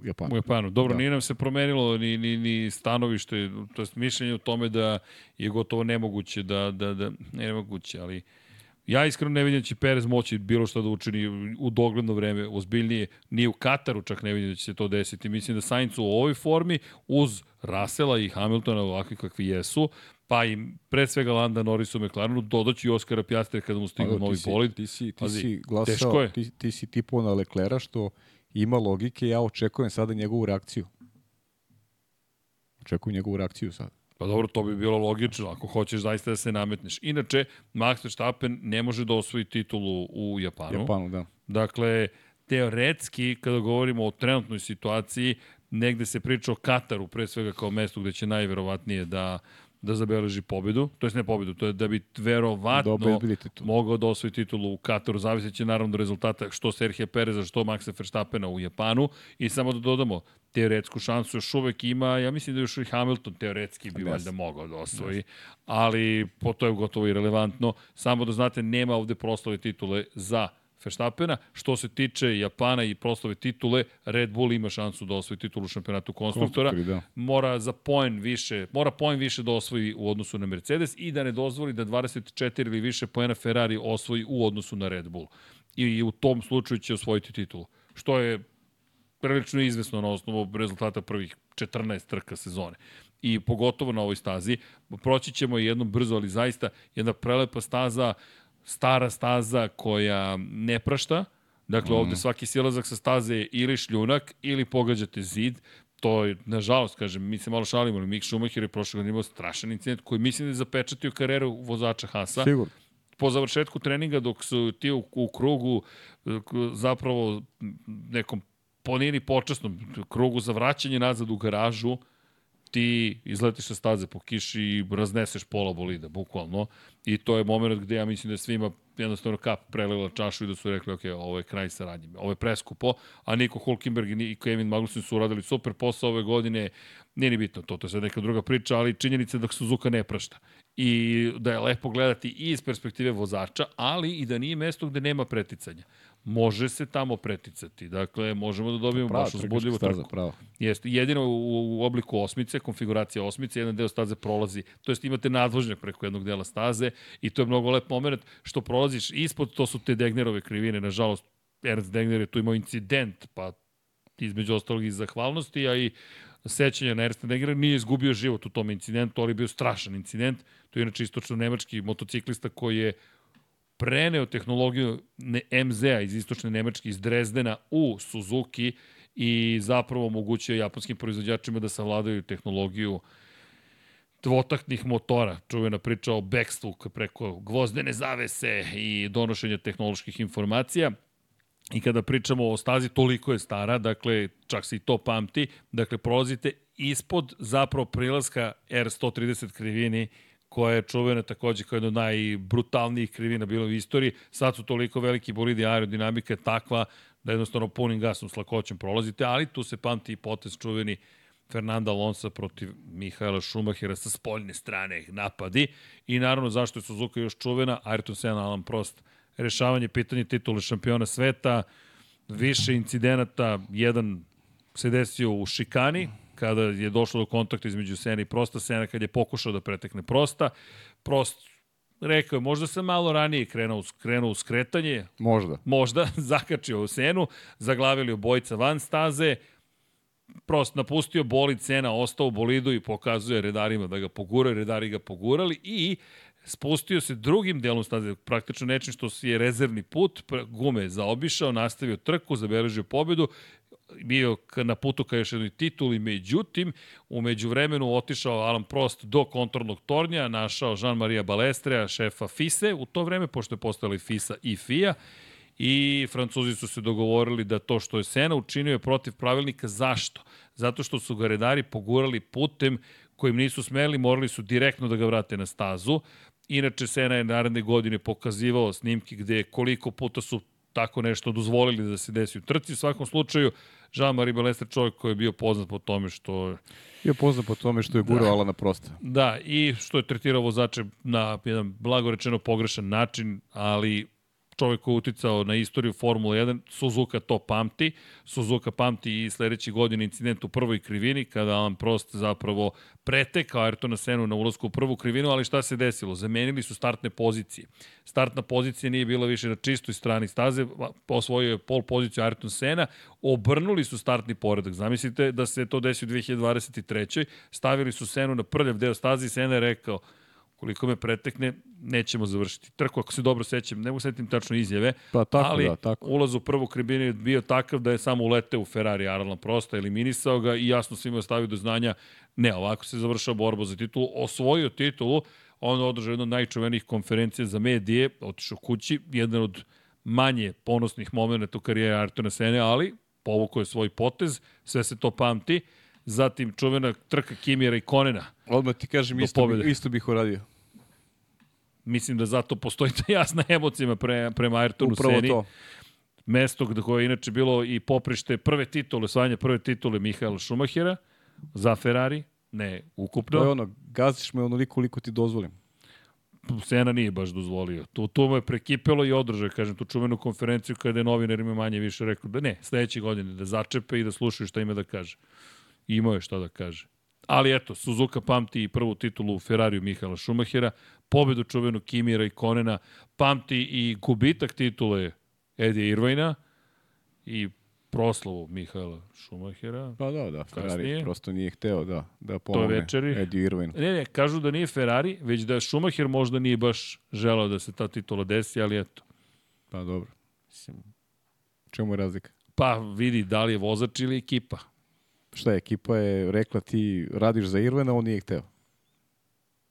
Speaker 2: u Japanu.
Speaker 1: U Japanu. Dobro,
Speaker 2: Da.
Speaker 1: nije nam se promenilo ni, ni, ni stanovište, to jest mišljenje o tome da je gotovo nemoguće da, da, da ne nemoguće, ali ja iskreno ne vidim da će Perez moći bilo šta da učini u dogledno vreme, ozbiljnije, ni u Kataru čak ne vidim da će se to desiti. Mislim da Sainz u ovoj formi, uz Rasela i Hamiltona ovakvi kakvi jesu, pa i pre svega Landa Norris u McLarenu, dodaću i Oskara Pjastre kada mu stigne
Speaker 2: Evo,
Speaker 1: novi
Speaker 2: si,
Speaker 1: bolid.
Speaker 2: Ti si, ti
Speaker 1: Pazi,
Speaker 2: si glasao, ti, ti si tipo na Leklera što ima logike, ja očekujem sada njegovu reakciju. Očekujem njegovu reakciju sada.
Speaker 1: Pa dobro, to bi bilo logično, ako hoćeš zaista da se nametneš. Inače, Max Verstappen ne može da osvoji titulu u Japanu.
Speaker 2: Japanu, da.
Speaker 1: Dakle, teoretski, kada govorimo o trenutnoj situaciji, negde se priča o Kataru, pre svega kao mestu gde će najverovatnije da da zabeleži pobedu, to jest ne pobedu, to je da bi verovatno
Speaker 2: Da
Speaker 1: mogao da osvoji titulu u Kataru, zavisit će naravno od rezultata što Serhija Pereza, što Maxa Verstappena u Japanu i samo da dodamo, teoretsku šansu još uvek ima, ja mislim da još i Hamilton teoretski bi valjda mogao da osvoji, ali po to je gotovo irelevantno, samo da znate nema ovde proslave titule za Verstappena. Što se tiče Japana i proslave titule, Red Bull ima šansu da osvoji titulu šampionatu konstruktora.
Speaker 2: Da.
Speaker 1: Mora za poen više, mora poen više da osvoji u odnosu na Mercedes i da ne dozvoli da 24 ili više poena Ferrari osvoji u odnosu na Red Bull. I, i u tom slučaju će osvojiti titulu. Što je prilično izvesno na osnovu rezultata prvih 14 trka sezone. I pogotovo na ovoj stazi. Proći ćemo jedno brzo, ali zaista jedna prelepa staza, stara staza koja ne prašta, Dakle, mm. ovde svaki silazak sa staze je ili šljunak, ili pogađate zid. To je, nažalost, kažem, mi se malo šalimo, ali Mick Schumacher je prošle godine imao strašan incident koji mislim da je zapečatio karijeru vozača Hasa.
Speaker 2: Sigurno.
Speaker 1: Po završetku treninga, dok su ti u, u krugu, zapravo nekom ponini počasnom krugu za vraćanje nazad u garažu, ti izletiš sa staze po kiši i razneseš pola bolida, bukvalno. I to je moment gde ja mislim da je svima jednostavno kap prelila čašu i da su rekli, ok, ovo je kraj saradnje, ovo je preskupo, a Niko Hulkenberg i Kevin Magnussen su uradili super posao ove godine, nije ni bitno to, to je sad neka druga priča, ali činjenica da Suzuka ne prašta. I da je lepo gledati i iz perspektive vozača, ali i da nije mesto gde nema preticanja može se tamo preticati. Dakle, možemo da dobijemo baš uzbudljivu trku.
Speaker 2: Pravo.
Speaker 1: Jeste, jedino u, u obliku osmice, konfiguracija osmice, jedan deo staze prolazi, to jest imate nadvožnjak preko jednog dela staze i to je mnogo lep moment što prolaziš ispod, to su te Degnerove krivine, nažalost, Ernst Degner je tu imao incident, pa između ostalog i zahvalnosti, a i sećanja na Ernst Degner nije izgubio život u tom incidentu, ali je bio strašan incident. To je inače istočno-nemački motociklista koji je preneo tehnologiju MZ-a iz istočne Nemačke, iz Drezdena u Suzuki i zapravo omogućio japanskim proizvođačima da savladaju tehnologiju dvotaktnih motora, čuvena priča o backstvu preko gvozdene zavese i donošenja tehnoloških informacija. I kada pričamo o stazi, toliko je stara, dakle, čak se i to pamti, dakle, prolazite ispod zapravo prilaska R130 krivini koja je čuvena takođe kao jedna od najbrutalnijih krivina bila u istoriji. Sad su toliko veliki bolidi, aerodinamika je takva da jednostavno punim gasom s lakoćem prolazite, ali tu se pamti i potez čuveni Fernanda Alonso protiv Mihaela Schumachera sa spoljne strane napadi. I naravno zašto je Suzuka još čuvena, Ayrton Senna, Alan Prost, rešavanje pitanja titule šampiona sveta, više incidenata, jedan se desio u Šikani, kada je došlo do kontakta između Sena i Prosta, Sena kad je pokušao da pretekne Prosta, Prost rekao je, možda sam malo ranije krenuo, krenuo u skretanje.
Speaker 2: Možda.
Speaker 1: Možda, zakačio u Senu, zaglavili obojica van staze, Prost napustio bolid Sena, ostao u bolidu i pokazuje redarima da ga poguraju, redari ga pogurali i spustio se drugim delom staze, praktično nečim što je rezervni put, gume zaobišao, nastavio trku, zabeležio pobedu bio na putu ka još jednoj tituli, međutim, umeđu vremenu otišao Alan Prost do kontornog tornja, našao Jean-Maria Balestrea, šefa FISE, u to vreme, pošto je postali FISA i FIA, i Francuzi su se dogovorili da to što je Sena učinio je protiv pravilnika. Zašto? Zato što su ga redari pogurali putem kojim nisu smeli, morali su direktno da ga vrate na stazu. Inače, Sena je naredne godine pokazivao snimke gde koliko puta su tako nešto dozvolili da se desi u trci. U svakom slučaju, Jean-Marie Balester čovjek koji je bio poznat po tome što...
Speaker 2: Bio poznat po tome što je gurao da. Alana Prosta.
Speaker 1: Da, i što je tretirao vozače na jedan blagorečeno pogrešan način, ali čovjek koji je uticao na istoriju Formula 1, Suzuka to pamti. Suzuka pamti i sledeće godine incident u prvoj krivini, kada Alan Prost zapravo pretekao Ayrtona Senu na ulazku u prvu krivinu, ali šta se desilo? Zamenili su startne pozicije. Startna pozicija nije bila više na čistoj strani staze, osvojio je pol poziciju Ayrton Sena, obrnuli su startni poredak. Zamislite da se to desi u 2023. Stavili su Senu na prljav deo staze i Sena je rekao, koliko me pretekne, nećemo završiti. Trku, ako se dobro sećam, ne mogu setim tačno izjave,
Speaker 2: pa, tako,
Speaker 1: ali
Speaker 2: da, tako.
Speaker 1: ulaz u prvu kribinu je bio takav da je samo uleteo u Ferrari Arlan Prosta, eliminisao ga i jasno svima ostavio do znanja, ne, ovako se završava borba za titulu, osvojio titulu, on održao jednu od najčuvenijih konferencija za medije, otišao kući, jedan od manje ponosnih momenta u karijeri Artona Sene, ali povukao je svoj potez, sve se to pamti. Zatim čuvena trka Kimira i Konena.
Speaker 2: Odmah ti kažem, isto, bi, isto bih uradio.
Speaker 1: Mislim da zato postoji ta jasna emocija pre, prema Ayrtonu Upravo Seni. to. Mesto gde koje je inače bilo i poprište prve titule, osvajanje prve titule Mihaela Schumachera za Ferrari, ne ukupno.
Speaker 2: To je ono, gaziš me onoliko koliko ti dozvolim.
Speaker 1: Sena nije baš dozvolio. Tu, tu mu je prekipelo i održao, kažem, tu čuvenu konferenciju kada je novinarima manje više rekao da ne, sledeće godine da začepe i da slušaju šta ima da kaže. Imao je šta da kaže. Ali eto, Suzuka pamti i prvu titulu u Ferrariju Mihaela Schumachera, pobedu čuvenu Kimira i Konena, pamti i gubitak titule Eddie Irvajna i proslavu Mihaela Schumachera.
Speaker 2: Pa da, da, Ferrari kasnije. prosto nije hteo da, da pomogne to večeri. Eddie Irvine.
Speaker 1: Ne, ne, kažu da nije Ferrari, već da Schumacher možda nije baš želao da se ta titula desi, ali eto.
Speaker 2: Pa dobro. Mislim, Čemu je razlika?
Speaker 1: Pa vidi da li je vozač ili ekipa.
Speaker 2: Šta je, ekipa je rekla ti radiš za Irvena, on nije hteo.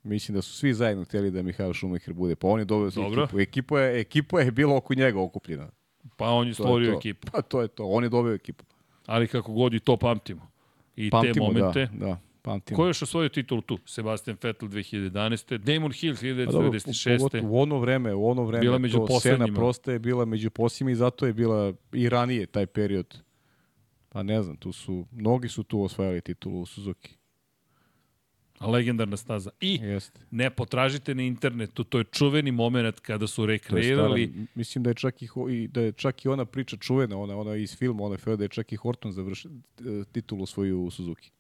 Speaker 2: Mislim da su svi zajedno htjeli da Mihael Šumacher bude, pa on je doveo ekipu. Ekipa je, ekipa je bila oko njega okupljena.
Speaker 1: Pa on je
Speaker 2: To je
Speaker 1: stvorio
Speaker 2: to.
Speaker 1: ekipu.
Speaker 2: Pa to je to, on je doveo ekipu.
Speaker 1: Ali kako god i to pamtimo. I te
Speaker 2: Pamtimo,
Speaker 1: momente.
Speaker 2: da, da, pamtimo.
Speaker 1: Ko je još osvojio titul tu? Sebastian Vettel 2011. Damon Hill
Speaker 2: Pa dobro,
Speaker 1: 1996.
Speaker 2: pogotovo u ono vreme, u ono vreme,
Speaker 1: Bila među
Speaker 2: to Sena prosta je bila među posljednjima i zato je bila i ranije taj period. Pa ne znam, tu su, mnogi su tu osvajali titulu u Suzuki.
Speaker 1: Legendarna staza. I
Speaker 2: Jeste.
Speaker 1: ne potražite na internetu, to je čuveni moment kada su
Speaker 2: je stara,
Speaker 1: rekreirali
Speaker 2: mislim da je čak i, i da je čak i ona priča čuvena, ona ona iz filma, ona je da je čak i Horton završio titulu svoju u Suzuki.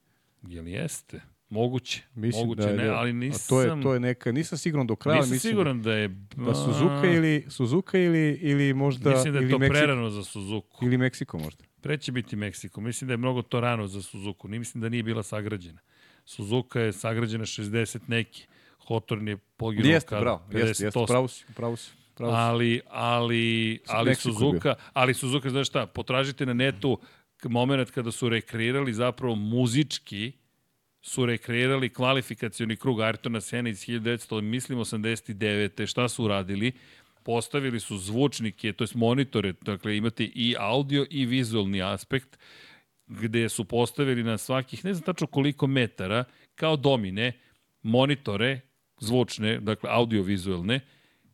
Speaker 1: Jel jeste? Moguće.
Speaker 2: Mislim
Speaker 1: Moguće
Speaker 2: da je,
Speaker 1: ne,
Speaker 2: da.
Speaker 1: ali
Speaker 2: A
Speaker 1: nisam...
Speaker 2: to je to je neka, nisam siguran do kraja,
Speaker 1: nisam
Speaker 2: mislim
Speaker 1: siguran da je...
Speaker 2: da Suzuka ili Suzuka ili ili možda
Speaker 1: Mislim da je
Speaker 2: ili
Speaker 1: to
Speaker 2: Meksiko,
Speaker 1: prerano za Suzuku.
Speaker 2: ili Meksiko možda.
Speaker 1: Pre će biti Meksiko. Mislim da je mnogo to rano za Suzuku. Ni mislim da nije bila sagrađena. Suzuka je sagrađena 60 neki. Hawthorne je poginuo
Speaker 2: Jeste,
Speaker 1: kada?
Speaker 2: bravo, jeste, jeste,
Speaker 1: 58.
Speaker 2: pravo si, pravo si. Pravo si.
Speaker 1: Ali, ali, ali
Speaker 2: Meksiko
Speaker 1: Suzuka, ali Suzuka, znaš šta, potražite na netu moment kada su rekreirali zapravo muzički su rekreirali kvalifikacioni krug Ayrtona Sena iz 1900, mislim 89. Šta su uradili? Postavili su zvučnike, to jest monitore, dakle imate i audio i vizualni aspekt, gde su postavili na svakih, ne znam tačno koliko metara, kao domine, monitore zvučne, dakle audio-vizualne,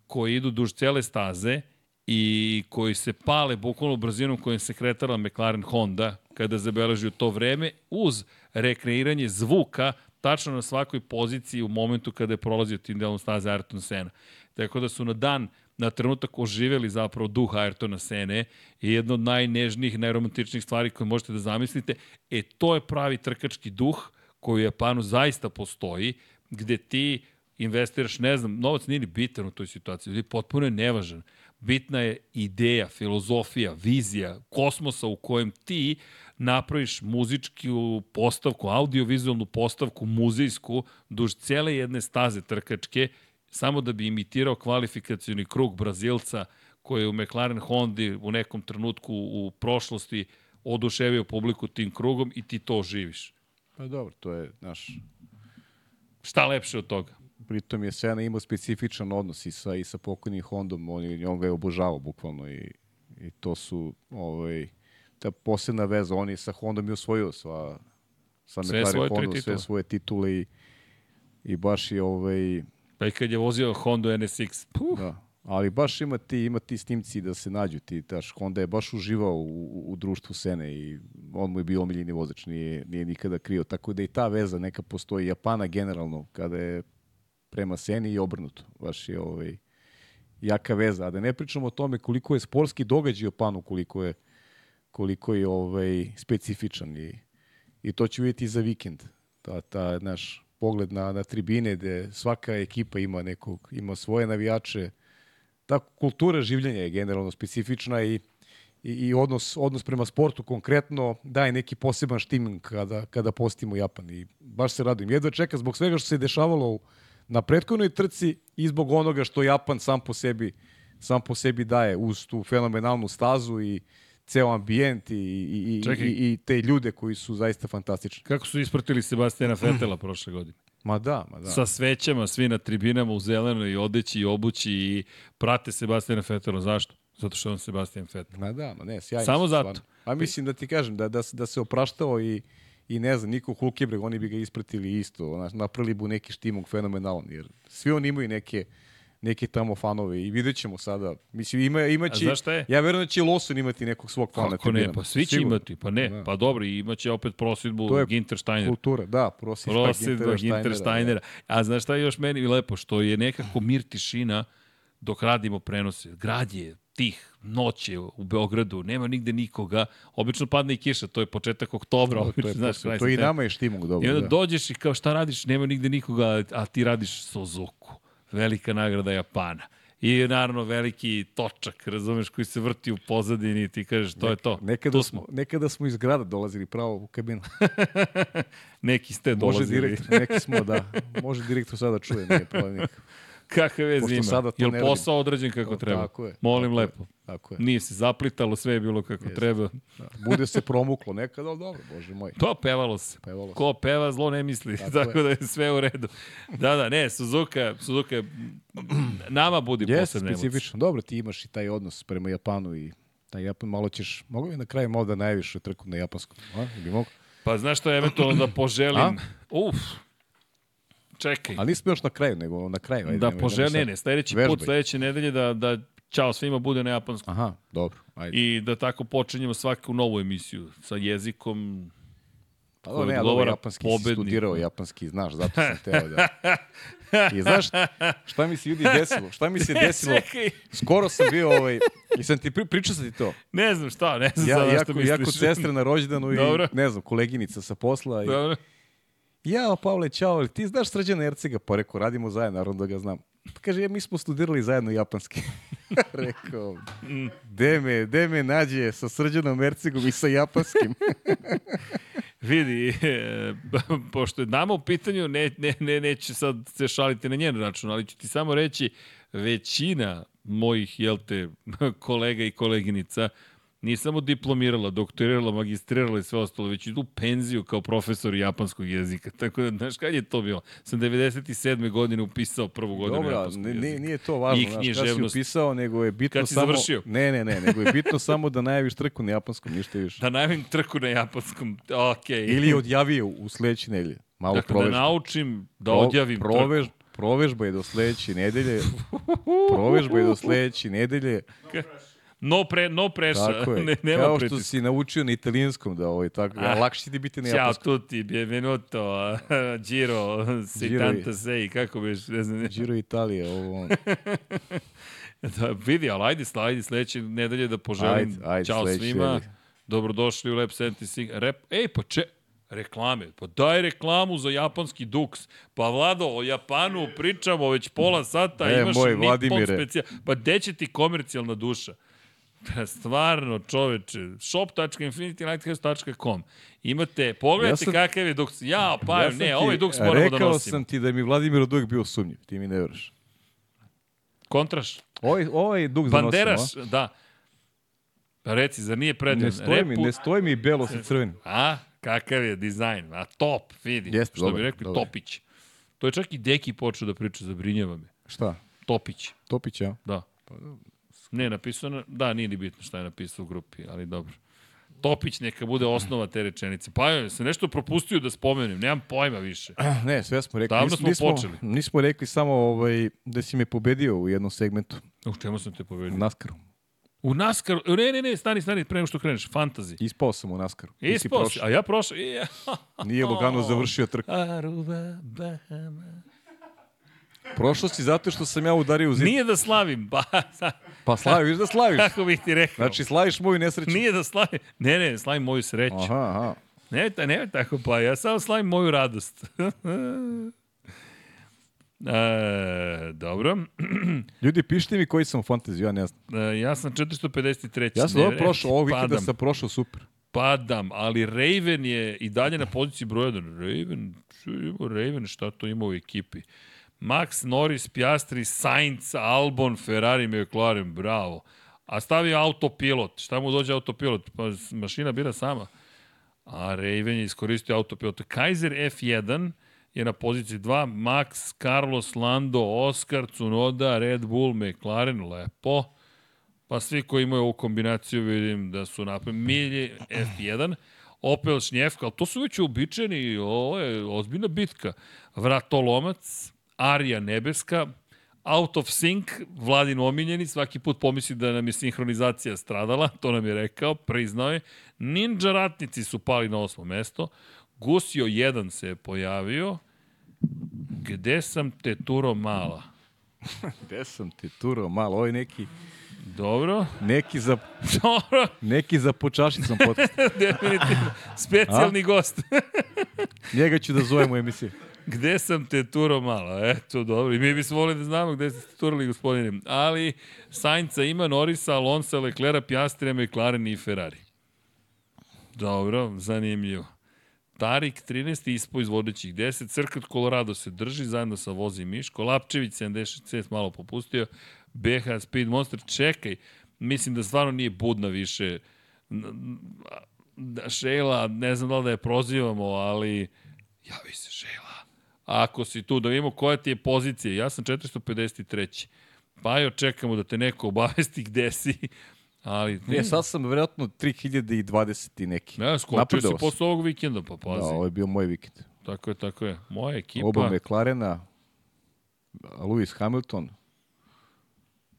Speaker 1: koji idu duž cele staze i koji se pale bukvalno brzinom kojim se kretala McLaren Honda kada zabeležio to vreme uz rekreiranje zvuka tačno na svakoj poziciji u momentu kada je prolazio tim delom staze Ayrton Sena. Tako da su na dan na trenutak oživeli zapravo duh Ayrtona Sene i jedno od najnežnijih, najromantičnijih stvari koje možete da zamislite. E, to je pravi trkački duh koji u Japanu zaista postoji, gde ti investiraš, ne znam, novac nije ni bitan u toj situaciji, ljudi potpuno je nevažan. Bitna je ideja, filozofija, vizija kosmosa u kojem ti napraviš muzičku postavku, audiovizualnu postavku, muzejsku, duž cele jedne staze trkačke, samo da bi imitirao kvalifikacioni krug Brazilca koji je u McLaren Hondi u nekom trenutku u prošlosti oduševio publiku tim krugom i ti to živiš.
Speaker 2: Pa dobro, to je naš
Speaker 1: Šta lepše od toga?
Speaker 2: pritom je Sena imao specifičan odnos i sa, i sa pokojnim Hondom, on, je- on ga je obožavao bukvalno i, i to su ovaj, ta posebna veza, on je sa Hondom i osvojio sva, sa
Speaker 1: Sve
Speaker 2: McLaren Hondom, sve svoje titule i, i baš je ovaj,
Speaker 1: Pa i kad je vozio Honda NSX, puh,
Speaker 2: da. Ali baš ima ti, ima ti snimci da se nađu ti, taš, Honda je baš uživao u, u, društvu Sene i on mu je bio omiljeni vozač, nije, nije nikada krio. Tako da i ta veza neka postoji Japana generalno, kada je prema Seni i obrnuto. Baš je ovaj, jaka veza. A da ne pričamo o tome koliko je sportski događaj u Japanu, koliko je, koliko je ovaj, specifičan i, i to ću vidjeti za vikend. Ta, ta naš pogled na, na tribine gde svaka ekipa ima nekog, ima svoje navijače. Ta kultura življenja je generalno specifična i i, i odnos, odnos prema sportu konkretno daje neki poseban štim kada, kada postimo Japan i baš se radujem. Jedva čeka zbog svega što se dešavalo u, na prethodnoj trci i zbog onoga što Japan sam po sebi sam po sebi daje uz tu fenomenalnu stazu i ceo ambijent i, i, i,
Speaker 1: Čekaj.
Speaker 2: i, i te ljude koji su zaista fantastični.
Speaker 1: kako su ispratili Sebastijana Fetela prošle godine?
Speaker 2: Ma da, ma da.
Speaker 1: Sa svećama, svi na tribinama u zelenoj odeći i obući i prate Sebastijana Fetela. Zašto? Zato što je on Sebastian Vettel.
Speaker 2: Ma da, ma ne, sjajno.
Speaker 1: Samo zato.
Speaker 2: stvarno. A mislim da ti kažem, da, da, da se opraštao i, i ne znam, Niko Hulkebreg, oni bi ga ispratili isto. Znaš, napravili bu neki štimog fenomenalan, jer svi oni imaju neke neke tamo fanove i vidjet ćemo sada. Mislim, ima, imaće,
Speaker 1: A znaš šta je?
Speaker 2: ja verujem da će Lawson imati nekog svog fana. na
Speaker 1: Kako ne, pa svi će
Speaker 2: Sigurno.
Speaker 1: imati, pa ne,
Speaker 2: Da.
Speaker 1: pa dobro, imaće opet prosjedbu
Speaker 2: To je
Speaker 1: Ginter Steiner.
Speaker 2: Kultura, da, prosječna
Speaker 1: Prosjedba Ginter Steinera. A znaš šta je još meni lepo? Što je nekako mir tišina dok radimo prenose. Grad je tih, noć je u Beogradu, nema nigde nikoga. Obično padne i kiša, to je početak oktobra.
Speaker 2: To, to,
Speaker 1: obično,
Speaker 2: je,
Speaker 1: znaš, kraj
Speaker 2: to i nama je štimog dobro.
Speaker 1: I onda
Speaker 2: da.
Speaker 1: dođeš i kao šta radiš, nema nigde nikoga, a ti radiš Suzuku. Velika nagrada Japana. I naravno veliki točak, razumeš, koji se vrti u pozadini i ti kažeš to je to.
Speaker 2: Nekada
Speaker 1: tu
Speaker 2: smo, nekada smo iz grada dolazili pravo u kabinu.
Speaker 1: Neki ste
Speaker 2: Može
Speaker 1: dolazili.
Speaker 2: direktor, neki smo, da. Može direktor sada čuje, nije problem nikakav.
Speaker 1: Kakve veze
Speaker 2: Pošto
Speaker 1: ima?
Speaker 2: sada to
Speaker 1: Jel
Speaker 2: ne radim.
Speaker 1: posao određen kako
Speaker 2: To-
Speaker 1: treba?
Speaker 2: tako je,
Speaker 1: Molim
Speaker 2: tako je.
Speaker 1: lepo.
Speaker 2: Tako je.
Speaker 1: Nije se zaplitalo, sve je bilo kako treba.
Speaker 2: Da. Bude se promuklo nekad, ali dobro, bože moj.
Speaker 1: To pevalo se.
Speaker 2: Pevalo se.
Speaker 1: Ko peva, zlo ne misli. Tako,
Speaker 2: Tako
Speaker 1: da je sve u redu. Da, da, ne, Suzuka, Suzuka je- nama budi
Speaker 2: Jeste,
Speaker 1: posebne emocije.
Speaker 2: specifično. Dobro, ti imaš i taj odnos prema Japanu i taj Japan malo ćeš, mogu bi na kraju malo da najviše trku na japanskom, a? Bi mogu?
Speaker 1: Pa znaš što, eventualno da poželim...
Speaker 2: A?
Speaker 1: Uf, čekaj.
Speaker 2: Ali nismo još na kraju, nego na kraju. Ajde,
Speaker 1: da poželim, ne, ne, sledeći
Speaker 2: Vežbaj.
Speaker 1: put, sledeće nedelje da, da Ćao svima bude na japanskom.
Speaker 2: Aha, dobro, ajde.
Speaker 1: I da tako počinjemo svaku novu emisiju sa jezikom
Speaker 2: Pa dobro, ne, ali japanski si
Speaker 1: pobedniku.
Speaker 2: studirao japanski, znaš, zato sam teo da... I znaš, šta mi se ljudi desilo? Šta mi se desilo? Skoro sam bio, ovaj, i sam ti pri, pričao sam ti to.
Speaker 1: ne znam šta, ne znam
Speaker 2: Ja,
Speaker 1: sada
Speaker 2: jako,
Speaker 1: što misliš.
Speaker 2: jako sestre na rođendanu i, ne znam, koleginica sa posla. I,
Speaker 1: Dobro.
Speaker 2: Ja, Pavle, čao, ti znaš Srđana Ercega? Pa rekao, radimo zajedno, naravno da ga znam. Pa kaže, ja, mi smo studirali zajedno japanski. rekao, de me, de me nađe sa Srđanom Ercegom i sa japanskim.
Speaker 1: Vidi, e, pošto je nama u pitanju, ne, ne, ne, neću sad se šaliti na njen račun, ali ću ti samo reći, većina mojih, jel te, kolega i koleginica nije samo diplomirala, doktorirala, magistrirala i sve ostalo, već idu u penziju kao profesor japanskog jezika. Tako da, znaš, kad je to bilo? Sam 97. godine upisao prvu godinu
Speaker 2: Dobro,
Speaker 1: japanskog jezika.
Speaker 2: nije, nije to važno, znaš, kad si upisao, nego je bitno
Speaker 1: Kad si
Speaker 2: samo...
Speaker 1: završio.
Speaker 2: Ne, ne, ne, nego je bitno samo da najaviš trku na japanskom, ništa više.
Speaker 1: Da najavim trku na japanskom, okej.
Speaker 2: Ili je odjavio u sledeće nedelje. Malo
Speaker 1: Dakle, da
Speaker 2: provežba.
Speaker 1: naučim da
Speaker 2: Pro-
Speaker 1: odjavim
Speaker 2: provež, Provežba je do sledeće nedelje. provežba je do sledeće nedelje.
Speaker 1: trku. No, pre, no preša,
Speaker 2: Tako je.
Speaker 1: ne, nema
Speaker 2: Kao što
Speaker 1: pritiska.
Speaker 2: si naučio na italijanskom da ovaj tako,
Speaker 1: Ah.
Speaker 2: lakše ti biti na
Speaker 1: Ciao
Speaker 2: japanskom.
Speaker 1: tutti, benvenuto, Giro, sei
Speaker 2: Giro
Speaker 1: tanta sei, kako biš, ne znam.
Speaker 2: Giro Italija, ovo.
Speaker 1: Da, vidi, ali ajde, ajde sledeće nedelje da poželim
Speaker 2: Ajde, ajde,
Speaker 1: Ćao
Speaker 2: sledeće
Speaker 1: svima,
Speaker 2: nedelje.
Speaker 1: dobrodošli u Lab 76. Rep, ej, pa če, reklame, pa daj reklamu za japanski duks. Pa Vlado, o Japanu pričamo već pola sata,
Speaker 2: E,
Speaker 1: imaš
Speaker 2: moj
Speaker 1: Nippon specijal. Pa gde će ti komercijalna duša? Pa Stvarno, čoveče, shop.infinitylighthouse.com Imate, pogledajte
Speaker 2: Ja sam-
Speaker 1: kakav je duks. Ja, pa,
Speaker 2: sam
Speaker 1: ne, ovaj duks moramo da
Speaker 2: Rekao
Speaker 1: nosimo.
Speaker 2: sam ti da mi Vladimir od uvijek bio sumnjiv, ti mi ne veraš.
Speaker 1: Kontraš?
Speaker 2: Ovaj, ovaj dug za
Speaker 1: Banderaš, da. Pa reci, zar nije predivno?
Speaker 2: Ne stoji, mi, ne stoji mi belo sa crvenim.
Speaker 1: A, kakav je dizajn? A top, vidi.
Speaker 2: Jeste,
Speaker 1: što
Speaker 2: dobar,
Speaker 1: bi rekli,
Speaker 2: dobar.
Speaker 1: Topić. To je čak i Deki počeo da priča, zabrinjava me.
Speaker 2: Šta?
Speaker 1: Topić,
Speaker 2: Topić, ja?
Speaker 1: da. Ne, napisao, na, da, nije ni bitno šta je napisao u grupi, ali dobro. Topić neka bude osnova te rečenice. Pa ja sam nešto propustio da spomenem, nemam pojma više.
Speaker 2: Ne, sve smo rekli.
Speaker 1: Davno smo
Speaker 2: nismo,
Speaker 1: počeli.
Speaker 2: Nismo rekli samo ovaj, da si me pobedio u jednom segmentu.
Speaker 1: U čemu sam te
Speaker 2: U
Speaker 1: povedio?
Speaker 2: Naskaru.
Speaker 1: U NASCAR, ne, ne, ne, stani, stani, pre nego što kreneš, fantazi.
Speaker 2: Ispao sam u Naskaru.
Speaker 1: Ispao si, a ja prošao. ja-
Speaker 2: Nije Logano završio trku.
Speaker 1: Aruba, Bahama.
Speaker 2: Prošao si zato što sam ja udario u zid.
Speaker 1: Nije da slavim, ba,
Speaker 2: Pa slaviš da slaviš.
Speaker 1: kako bih ti rekao.
Speaker 2: Znači, slaviš moju nesreću.
Speaker 1: Nije da slavim, ne, ne, slavim moju sreću.
Speaker 2: Aha, aha.
Speaker 1: Ne, ta, ne, tako pa, ja samo slavim moju radost. e, dobro,
Speaker 2: Ljudi, pišite mi koji sam u fantaziju, ja ne znam.
Speaker 1: e, ja sam 453.
Speaker 2: Ja sam dobro prošao, ovog vikenda
Speaker 1: padam,
Speaker 2: sam prošao super.
Speaker 1: Padam, ali Raven je i dalje na poziciji broj 1. Raven, Raven, šta to ima u ekipi? Max, Norris, Piastri, Sainz, Albon, Ferrari, McLaren, bravo. A stavio autopilot. Šta mu dođe autopilot? Pa mašina bira sama. A Raven je iskoristio autopilot. Kaiser F1 je na poziciji 2, Max, Carlos, Lando, Oscar, Cunoda, Red Bull, McLaren, lepo. Pa svi koji imaju ovu kombinaciju vidim da su napravili Milje F1, Opel Šnjevka, ali to su već uobičajeni, ovo je ozbiljna bitka. Vratolomac, Arija Nebeska, Out of Sync, Vladin omiljeni, svaki put pomisli da nam je sinhronizacija stradala, to nam je rekao, priznao je. Ninja ratnici su pali na osmo mesto, Gusio 1 se je pojavio, Gde sam te turo mala?
Speaker 2: Gde sam ti turao malo, ovo je neki,
Speaker 1: Dobro.
Speaker 2: neki za,
Speaker 1: Dobro.
Speaker 2: neki za počašicom podcast.
Speaker 1: Definitivno. Specijalni gost.
Speaker 2: Njega ću da zovem u emisiji.
Speaker 1: Gde sam te turo malo? Eto, dobro. I mi bismo volili da znamo gde ste turali, gospodine. Ali Sainca ima Norisa, Alonso, Leclerca, Piastrija, McLaren i Ferrari. Dobro, zanimljivo. Tarik 13. ispo iz vodećih 10. Crkat Colorado se drži zajedno sa Vozi Miško. Lapčević 76 malo popustio. BH Speed Monster čekaj. Mislim da stvarno nije budna više. Da, Šejla, ne znam da li da je prozivamo, ali javi se Šejla. Ako si tu, da vidimo koja ti je pozicija. Ja sam 453. Pajo, čekamo da te neko obavesti gde si. Ali,
Speaker 2: Ne, sad sam vjerojatno 3020 i neki.
Speaker 1: Ne, skočio si posle ovog vikenda, pa
Speaker 2: Da,
Speaker 1: pazi.
Speaker 2: ovo je bio moj vikend.
Speaker 1: Tako je, tako je. Moja ekipa...
Speaker 2: Oba McLarena, Lewis Hamilton,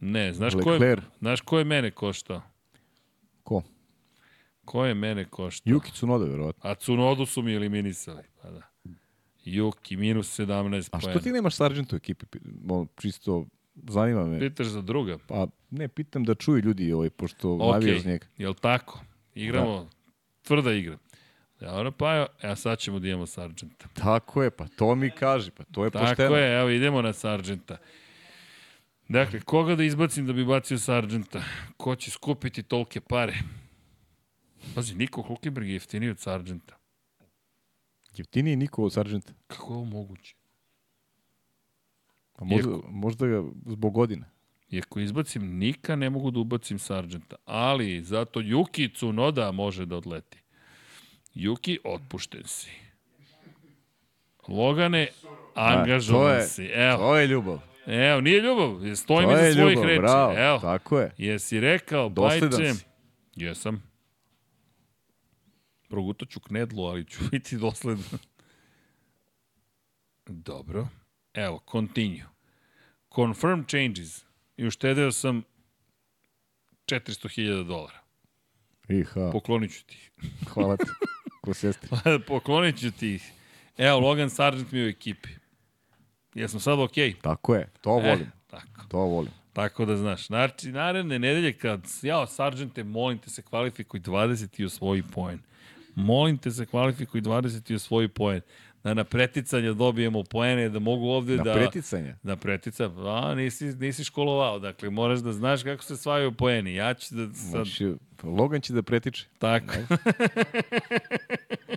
Speaker 1: Ne, znaš ko, je,
Speaker 2: Leclerc.
Speaker 1: znaš ko je mene koštao?
Speaker 2: ko?
Speaker 1: Ko je mene koštao?
Speaker 2: Yuki Tsunoda, verovatno.
Speaker 1: A Cunodu su mi eliminisali. Pa da. Juki, minus 17
Speaker 2: A što ti nemaš Sargenta u ekipi? Čisto, zanima me.
Speaker 1: Pitaš za druga?
Speaker 2: Pa ne, pitam da čuju ljudi ovaj, pošto okay.
Speaker 1: Ok,
Speaker 2: navijaš njega.
Speaker 1: jel tako? Igramo, tvrda igra. Dobro, pa evo, evo sad ćemo da imamo Sargenta.
Speaker 2: Tako je, pa to mi kaži, pa to je
Speaker 1: Tako
Speaker 2: pošteno.
Speaker 1: je, evo idemo na Sargenta. Dakle, koga da izbacim da bi bacio Sargenta? Ko će skupiti tolke pare? Pazi, Niko Hulkenberg je jeftiniji od Sargenta.
Speaker 2: Jeftiniji niko od Sargenta.
Speaker 1: Kako je ovo moguće?
Speaker 2: Pa možda,
Speaker 1: Iako-
Speaker 2: možda ga zbog godina.
Speaker 1: I ako izbacim Nika, ne mogu da ubacim Sargenta. Ali, zato Yuki Tsunoda može da odleti. Yuki, otpušten si. Logane, angažovan
Speaker 2: to je-
Speaker 1: si. Evo,
Speaker 2: To je ljubav.
Speaker 1: evo, nije ljubav. Stojim
Speaker 2: To
Speaker 1: iza
Speaker 2: je
Speaker 1: svojih
Speaker 2: ljubav,
Speaker 1: reči.
Speaker 2: bravo.
Speaker 1: Evo,
Speaker 2: Tako je.
Speaker 1: jesi rekao,
Speaker 2: Dosledan
Speaker 1: bajče.
Speaker 2: si.
Speaker 1: Jesam. Progutat ću knedlu, ali ću biti dosledan. Dobro. Evo, continue. Confirm changes. I uštedeo sam 400.000 dolara.
Speaker 2: Iha,
Speaker 1: Poklonit ću ti
Speaker 2: hvala ti. Ko sestri.
Speaker 1: Poklonit ću ti. Evo, Logan Sargent mi je u ekipi. Jesmo sad okej? Okay?
Speaker 2: Tako je, to volim.
Speaker 1: tako.
Speaker 2: To volim.
Speaker 1: Tako da znaš. Znači, naredne nedelje kad, jao, Sargente, molim te se kvalifikuj 20 i osvoji poen. Molim te se kvalifikuj 20 i osvoji poen. Da na preticanje dobijemo poene, da mogu ovde
Speaker 2: Na
Speaker 1: da...
Speaker 2: preticanje.
Speaker 1: Na pretica, a nisi, nisi školovao, dakle moraš da znaš kako se svajaju poeni. Ja ću da sad,
Speaker 2: Znači, Logan će da pretiče.
Speaker 1: tako.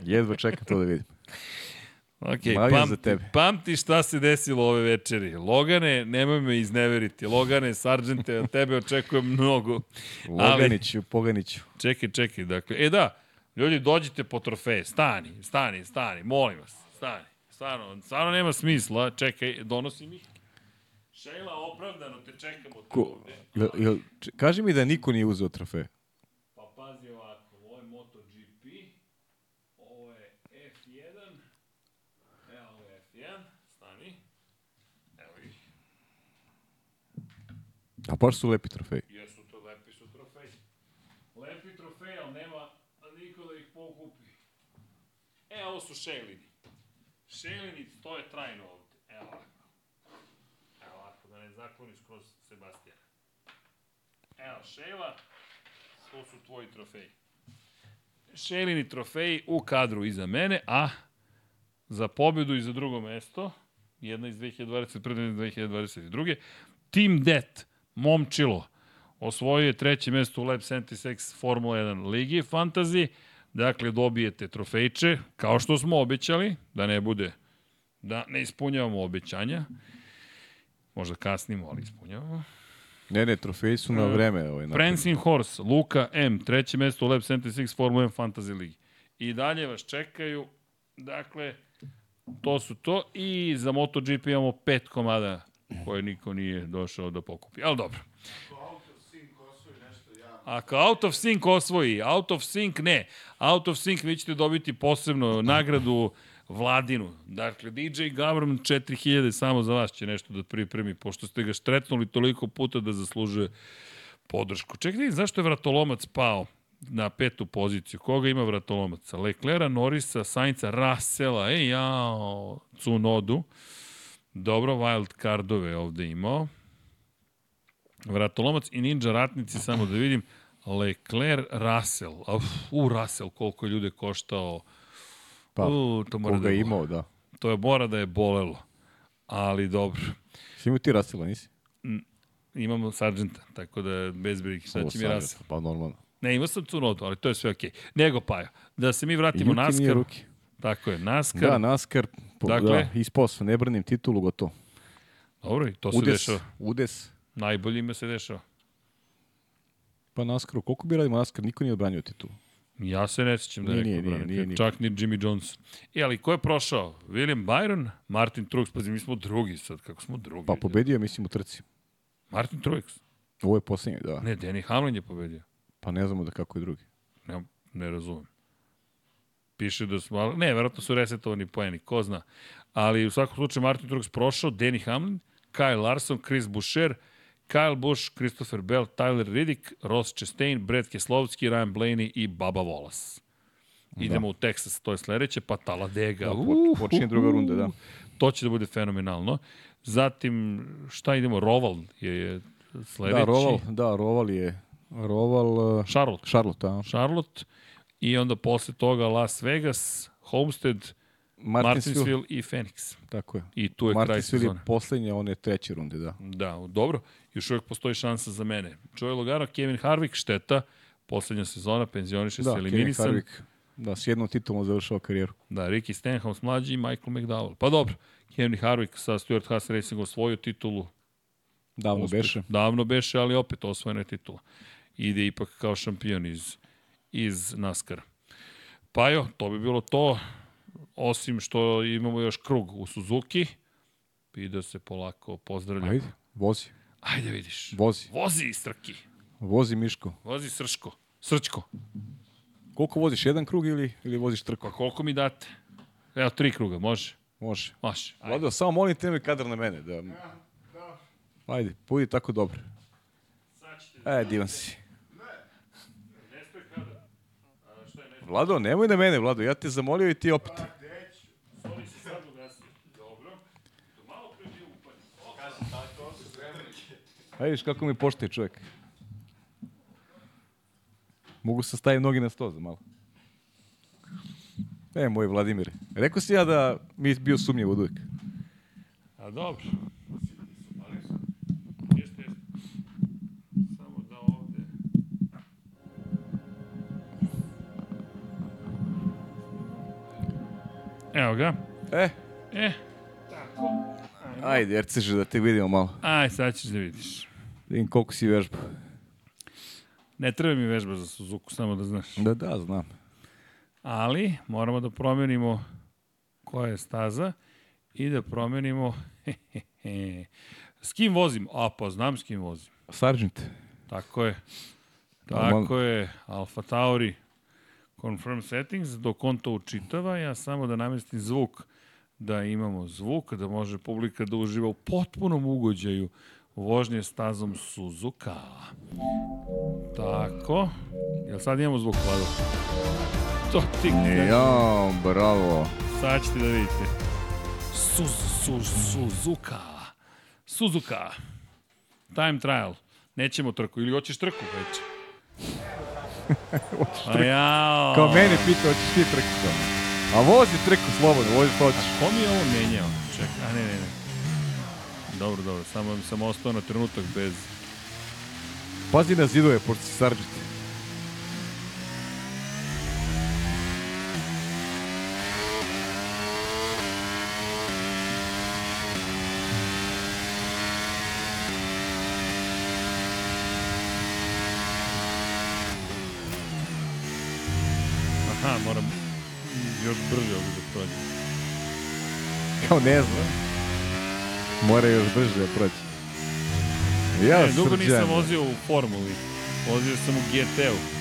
Speaker 2: Jedva čekam to da vidim.
Speaker 1: Ok, pamti,
Speaker 2: za tebe.
Speaker 1: pamti šta se desilo ove večeri. Logane, nemoj me izneveriti. Logane, Sargente, od tebe očekujem mnogo. Ali,
Speaker 2: Loganiću, Poganiću.
Speaker 1: čekaj, čekaj, dakle, e da, ljudi, dođite po trofeje, stani, stani, stani, molim vas, stani. Stvarno, stvarno nema smisla, čekaj, donosim ih. Šejla, opravdano te čekamo
Speaker 2: Ko, jel, jel, kaži mi da niko nije uzeo trofej.
Speaker 1: Pa pazi ovako, ovo je MotoGP, ovo je F1, evo ovo je F1, stani, evo ih,
Speaker 2: A baš su lepi trofeji.
Speaker 1: jesu to lepi su trofeji. Lepi trofeji, ali nema niko da ih pokupi. Ovo su šelini. Šelini stoje trajno ovde, evo ovako. Evo ovako, da ne zakloniš kroz Sebastijana. Evo, Šejla, to su tvoji trofeji. Šelini trofeji u kadru iza mene, a za pobedu i za drugo mesto, jedna iz 2021. i 2022. Team Det, Momčilo, osvojio je treće mesto u Lab 76 Formula 1 Ligi Fantasy, dakle dobijete trofejče, kao što smo obećali, da ne bude, da ne ispunjavamo obećanja, možda kasnimo, ali ispunjavamo.
Speaker 2: Ne, ne, trofeji su na vreme. Ovaj.
Speaker 1: Prancing Horse, Luka M, treće mesto u Lab 76 Formula 1 Fantasy Ligi. I dalje vas čekaju, dakle, to su to. I za MotoGP imamo pet komada koje niko nije došao da pokupi. Ali dobro. Ako Out of Sync osvoji, Out of Sync ne. Out of Sync vi ćete dobiti posebno nagradu Vladinu. Dakle, DJ Government 4000 samo za vas će nešto da pripremi, pošto ste ga štretnuli toliko puta da zaslužuje podršku. Čekaj, zašto je vratolomac pao na petu poziciju? Koga ima vratolomaca? Leclera, Norisa, Sainca, Rasela, e jao, Cunodu. Dobro, wild cardove ovde imao. Vratolomac i ninja ratnici, samo da vidim. Leclerc, Russell. Uf, u, Russell, koliko je ljude koštao.
Speaker 2: Pa,
Speaker 1: u, to mora da
Speaker 2: je imao, da.
Speaker 1: To je mora da je bolelo. Ali dobro.
Speaker 2: Si imao ti Rasila, nisi?
Speaker 1: Imamo Sargenta, tako da bez brige. Šta će mi Russell?
Speaker 2: Pa normalno.
Speaker 1: Ne, imao sam Cunodu, ali to je sve okej. Okay. Nego Paja, da se mi vratimo naskar.
Speaker 2: ruki.
Speaker 1: Tako je, NASCAR.
Speaker 2: Da, NASCAR, po,
Speaker 1: Dakle?
Speaker 2: da, ispao sam, ne branim titulu, gotovo.
Speaker 1: Dobro, i to se
Speaker 2: Udes,
Speaker 1: dešava.
Speaker 2: udes.
Speaker 1: Najboljima se dešava.
Speaker 2: Pa NASCAR, koliko bi radimo NASCAR, niko nije odbranio titulu.
Speaker 1: Ja se ne sjećam da je
Speaker 2: Nije, nije, nije, nije.
Speaker 1: Čak ni Jimmy Jones. E, ali ko je prošao? William Byron, Martin Truex, pazi, mi smo drugi sad, kako smo drugi.
Speaker 2: Pa pobedio je, mislim, u trci.
Speaker 1: Martin Truex.
Speaker 2: Ovo je posljednji, da.
Speaker 1: Ne, Danny Hamlin je pobedio.
Speaker 2: Pa ne znamo da kako je drugi.
Speaker 1: Ne, ne razumem. Piše da smo, ne, verovatno su resetovani poeni, ko zna. Ali u svakom slučaju Martin Truex prošao, Danny Hamlin, Kyle Larson, Chris Boucher, Kyle Busch, Christopher Bell, Tyler Riddick, Ross Chastain, Brad Keslovski, Ryan Blaney i Baba Wallace. Idemo u Texas, to je sledeće, pa Talladega.
Speaker 2: Da,
Speaker 1: Uh,
Speaker 2: po- počinje druga runda, da.
Speaker 1: To će da bude fenomenalno. Zatim, šta idemo? Roval je, je sledeći.
Speaker 2: Da, Roval, da, Roval je, Roval, uh,
Speaker 1: Charlotte.
Speaker 2: Charlotte, a?
Speaker 1: Charlotte i onda posle toga Las Vegas, Homestead,
Speaker 2: Martinsville,
Speaker 1: Martinsville i Phoenix.
Speaker 2: tako je.
Speaker 1: I tu je kraj
Speaker 2: Martinsville je
Speaker 1: sezone.
Speaker 2: poslednja, one treće runde, da.
Speaker 1: Da, dobro. Još uvijek postoji šansa za mene. Joey Logano, Kevin Harvick, šteta. Poslednja sezona, penzioniše
Speaker 2: Da,
Speaker 1: se,
Speaker 2: Kevin
Speaker 1: eliminisan.
Speaker 2: Harvick, da, s jednom titulom završao karijeru.
Speaker 1: Da, Ricky Stenhouse mlađi i Michael McDowell. Pa dobro, Kevin Harvick sa Stuart Haas Racing osvojio titulu.
Speaker 2: Davno
Speaker 1: Uspeh.
Speaker 2: beše.
Speaker 1: Davno beše, ali opet osvojena je titula. Ide ipak kao šampion iz, iz NASCAR. Pa jo, to bi bilo to. Osim što imamo još krug u Suzuki. I da se polako pozdravljamo.
Speaker 2: Ajde, vozi,
Speaker 1: Ajde vidiš.
Speaker 2: vozi,
Speaker 1: Vozi Strki.
Speaker 2: vozi Miško.
Speaker 1: Vozi Srško. Srčko.
Speaker 2: Koliko voziš, jedan krug ili, ili voziš trku?
Speaker 1: Pa koliko mi date? Evo, tri kruga, može?
Speaker 2: Može.
Speaker 1: Može. Ajde.
Speaker 2: Vlado, samo molim te me kadar na mene. Da... Ajde, budi tako dobro. E, divan si. Vlado, nemoj na mene, Vlado, ja te zamolio i ti opet. Ajde, viš kako mi poštaje čovjek. Mogu se staviti nogi na sto za malo. E, moj Vladimir. Rekao si ja da mi je bio sumnjiv od uvijek.
Speaker 1: A dobro. Da. Evo ga.
Speaker 2: E,
Speaker 1: E, tako.
Speaker 2: Ajde, Erceže, da te vidimo malo.
Speaker 1: Aj, sad ćeš da vidiš.
Speaker 2: Vidim koliko si vežba.
Speaker 1: Ne treba mi vežba za Suzuku, samo da znaš.
Speaker 2: Da, da, znam.
Speaker 1: Ali, moramo da promenimo koja je staza i da promenimo s kim vozim. A, pa znam s kim vozim.
Speaker 2: Sargent.
Speaker 1: Tako je. Tako je. Alfa Tauri confirm settings, dok on to učitava, ja samo da namestim zvuk da imamo zvuk, da može publika da uživa u potpunom ugođaju vožnje stazom Suzuka. Tako. Jel sad imamo zvuk, Vlado? To ti
Speaker 2: Ja, bravo.
Speaker 1: Sad ćete da vidite. Suz, suz, Suzuka. Suzuka. Time trial. Nećemo trku. Ili hoćeš trku već? A jao.
Speaker 2: Kao mene pita, hoćeš ti trku. A vozi trku slobodno, vozi što hoćeš.
Speaker 1: Ko mi je ovo menjao? Čekaj, a ne, ne, ne. Dobro, dobro, samo sam ostao na trenutak bez...
Speaker 2: Pazi na zidove, pošto si Sargent.
Speaker 1: Aha, moram još brže ovdje da prođem.
Speaker 2: Kao ne znam. Mora još brže da proći. Ja,
Speaker 1: Ne, dugo nisam vozio u formuli. Vozio sam u GT-u.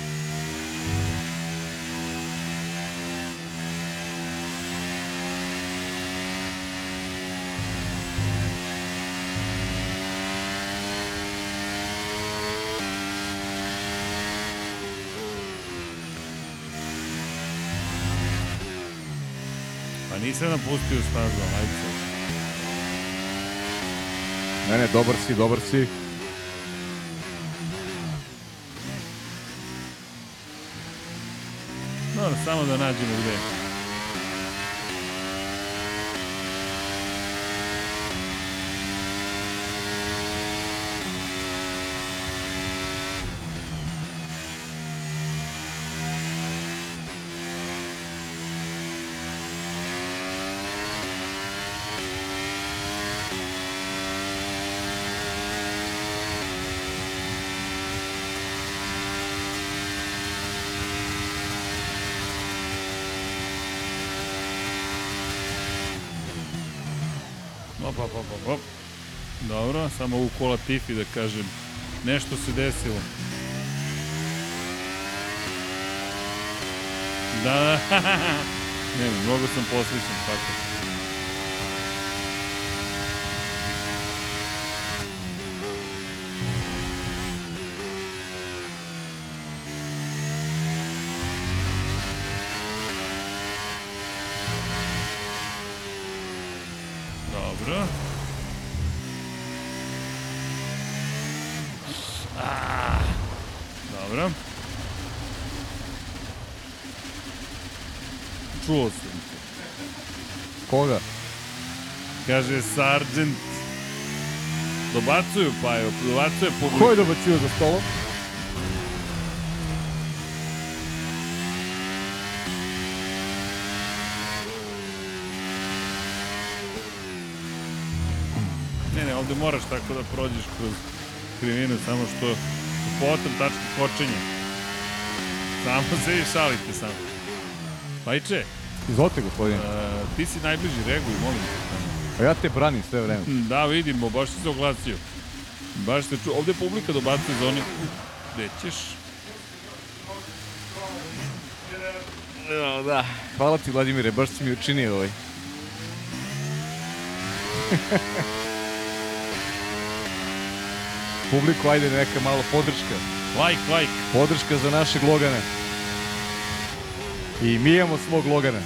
Speaker 1: Nisam napustio stazu, ajde.
Speaker 2: Ne, ne, dobar si, dobar si.
Speaker 1: Dobro, samo da nađemo gde. Op, op, op, op. Dobro, samo u kola Tifi da kažem. Nešto se desilo. Da, da. ne, mnogo sam poslišan, tako. Dobro. Ah, dobro. Čuo sam te.
Speaker 2: Koga?
Speaker 1: Kaže Sargent. Dobacuju, pa je, dobacuje publika.
Speaker 2: Ko je dobacio za stolom?
Speaker 1: Ne, ne, ovde moraš tako da prođeš kroz krivinu, samo što potom tačka kočenja. Samo se i šalite samo. Pajče,
Speaker 2: Izvolite, gospodine.
Speaker 1: uh, ti si najbliži, reaguj, molim te.
Speaker 2: A ja te branim sve vreme.
Speaker 1: Hm, Da, vidimo, baš si se oglasio. Baš se ču... Ovde publika dobacuje za one... Gde ćeš?
Speaker 2: No, da. Hvala ti, Vladimire, baš si mi učinio ovaj. Publiku, ajde neka malo podrška.
Speaker 1: Like, like.
Speaker 2: Podrška za našeg Logana. I mi imamo svog Logana.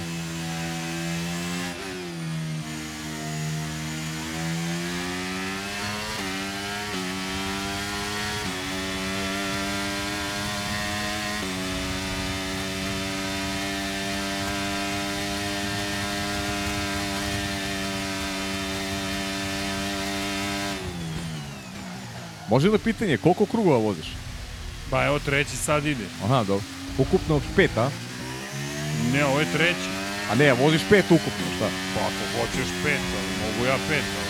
Speaker 2: Može li pitanje, koliko krugova voziš?
Speaker 1: Pa evo treći sad ide.
Speaker 2: Aha, dobro. Ukupno pet, a?
Speaker 1: Ne, ovo je treći.
Speaker 2: A ne, voziš pet ukupno, šta?
Speaker 1: Pa ako hoćeš pet, ali mogu ja pet, ali...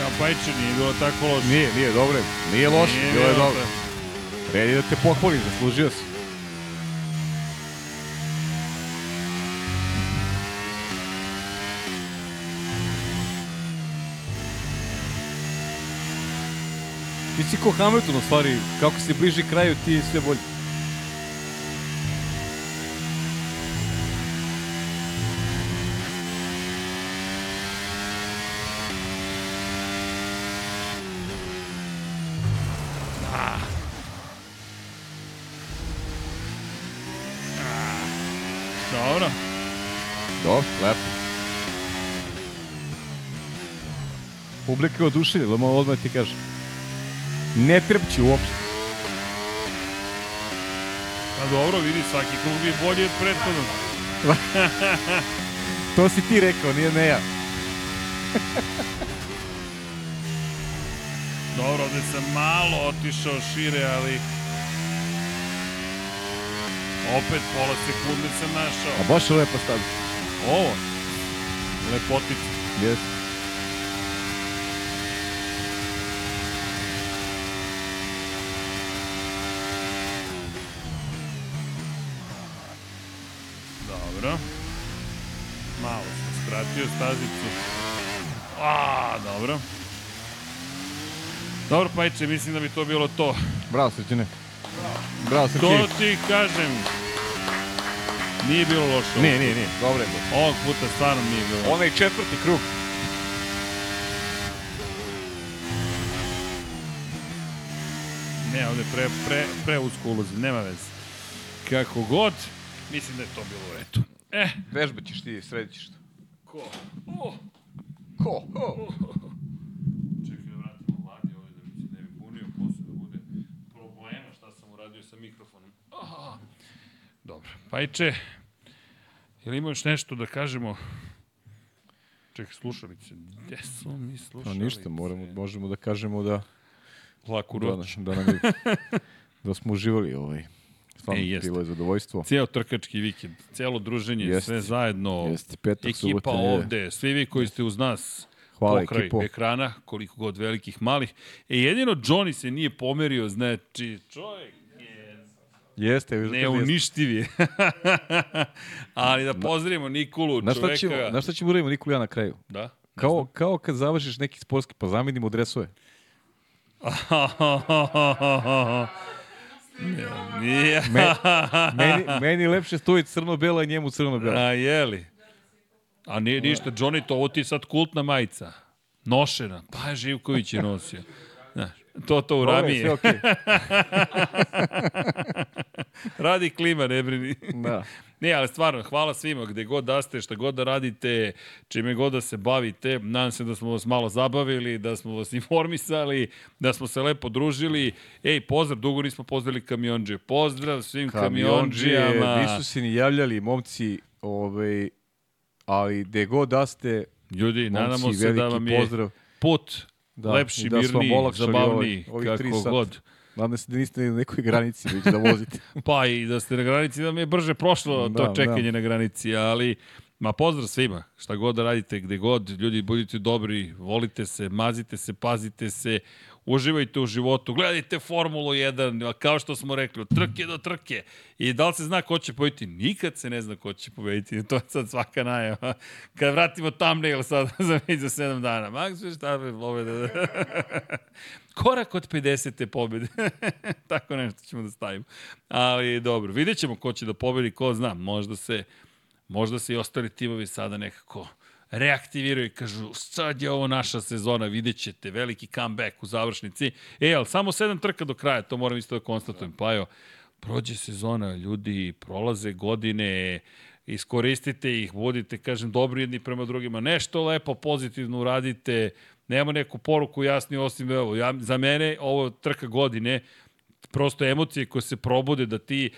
Speaker 1: Ja, Pajče, nije bilo tako loše.
Speaker 2: Nije, nije, dobro je. Nije loše,
Speaker 1: Nije
Speaker 2: bilo je dobro. Red je da te pohvalim, zaslužio si. Ti si ko Hamilton u stvari, kako se bliži kraju ti sve bolje.
Speaker 1: Dobro,
Speaker 2: lepo. Publika je oduševljena, odmah, odmah ti kažem. Ne trepći uopšte.
Speaker 1: Pa dobro, vidi, svaki krug je bolji od prethodnog.
Speaker 2: To si ti rekao, nije ne ja.
Speaker 1: Dobro, ovde sam malo otišao šire, ali... Opet pola sekunde sam našao.
Speaker 2: A baš lepa staza.
Speaker 1: Ovo, lepotica.
Speaker 2: Jes.
Speaker 1: Dobro. Malo sam skratio stazicu. A, dobro. Dobro, Pajče, mislim da bi to bilo to.
Speaker 2: Bravo, Srđane. Bravo, Srđane.
Speaker 1: To ti kažem. Nije bilo loše.
Speaker 2: Nije, nije, nije. Dobro je bilo.
Speaker 1: Ovog puta stvarno nije bilo loše.
Speaker 2: Onaj četvrti krug.
Speaker 1: Ne, ovde pre, pre, pre usko ulazi, nema veze. Kako god, mislim da je to bilo u redu. Eh,
Speaker 2: Vežbaćeš ti, sredićeš to.
Speaker 1: ko? Oh.
Speaker 2: Ko? Oh.
Speaker 1: Čekaj da vratimo vladi ovdje da mi se ne bi punio, posle da bude problema šta sam uradio sa mikrofonom. Aha. Dobro, Pajče, je li ima još nešto da kažemo? Čekaj, slušalice, gde su mi
Speaker 2: Pa
Speaker 1: slušalice?
Speaker 2: ništa, moramo, možemo da kažemo da,
Speaker 1: Laku
Speaker 2: da,
Speaker 1: noć.
Speaker 2: da, nam je, da smo uživali ovaj. Stvarno,
Speaker 1: E, jeste.
Speaker 2: bilo je zadovoljstvo.
Speaker 1: Cijel trkački vikend, cijelo druženje,
Speaker 2: Jeste.
Speaker 1: sve zajedno,
Speaker 2: Jeste, petak,
Speaker 1: ekipa
Speaker 2: subota, nedelja.
Speaker 1: ovde, svi vi koji ste uz nas,
Speaker 2: Hvala
Speaker 1: pokraj
Speaker 2: ekipo.
Speaker 1: ekrana, koliko god velikih, malih. E, jedino Johnny se nije pomerio, znači, čovjek je
Speaker 2: Jeste, viš,
Speaker 1: neuništiv je. Ali da pozdravimo Nikolu,
Speaker 2: Znaš šta,
Speaker 1: čoveka...
Speaker 2: ćemo, znaš šta ćemo uradimo Nikolu ja na kraju?
Speaker 1: Da?
Speaker 2: Kao, kao kad završiš neki sportski, pa zamenimo dresove.
Speaker 1: Nije.
Speaker 2: Me, meni, meni lepše stoji crno-bela i njemu crno-bela.
Speaker 1: A jeli? A nije ništa, Johnny, to ovo ti sad kultna majica. Nošena. Pa je Živković je nosio. To to u Ramije.
Speaker 2: sve okej.
Speaker 1: Radi klima, ne brini.
Speaker 2: Da.
Speaker 1: Ne, ali stvarno, hvala svima, gde god da ste, šta god da radite, čime god da se bavite. Nadam se da smo vas malo zabavili, da smo vas informisali, da smo se lepo družili. Ej, pozdrav, dugo nismo pozdravili kamionđe. Pozdrav svim kamionđijama.
Speaker 2: nisu se ni javljali momci, ovaj, ali gde god da ste,
Speaker 1: Ljudi, nadamo
Speaker 2: momci,
Speaker 1: se da vam je
Speaker 2: pozdrav.
Speaker 1: put
Speaker 2: Da,
Speaker 1: lepši,
Speaker 2: da
Speaker 1: mirniji,
Speaker 2: olakšali
Speaker 1: zabavniji,
Speaker 2: ovaj- ovih tri
Speaker 1: kako god.
Speaker 2: Nadam se da niste na nekoj granici već da vozite.
Speaker 1: Pa i da ste na granici, da mi je brže prošlo
Speaker 2: Da,
Speaker 1: to čekanje na granici, ali ma pozdrav svima, šta god da radite, gde god, ljudi budite dobri, volite se, mazite se, pazite se, uživajte u životu, gledajte Formulu 1, a kao što smo rekli, od trke do trke. I da li se zna ko će pobediti? Nikad se ne zna ko će pobediti, to je sad svaka najava. Kad vratimo thumbnail sad za za 7 dana, Max Verstappen pobeda. Korak od 50. pobede. Tako nešto ćemo da stavimo. Ali dobro, vidjet ćemo ko će da pobedi, ko zna. Možda se, možda se i ostali timovi sada nekako reaktiviraju i kažu sad je ovo naša sezona, vidjet ćete, veliki comeback u završnici. E, ali samo sedam trka do kraja, to moram isto da konstatujem. Pa evo, prođe sezona, ljudi, prolaze godine, iskoristite ih, budite, kažem, dobri jedni prema drugima, nešto lepo, pozitivno uradite, nema neku poruku jasniju osim, evo, ja, za mene ovo trka godine, prosto emocije koje se probude da ti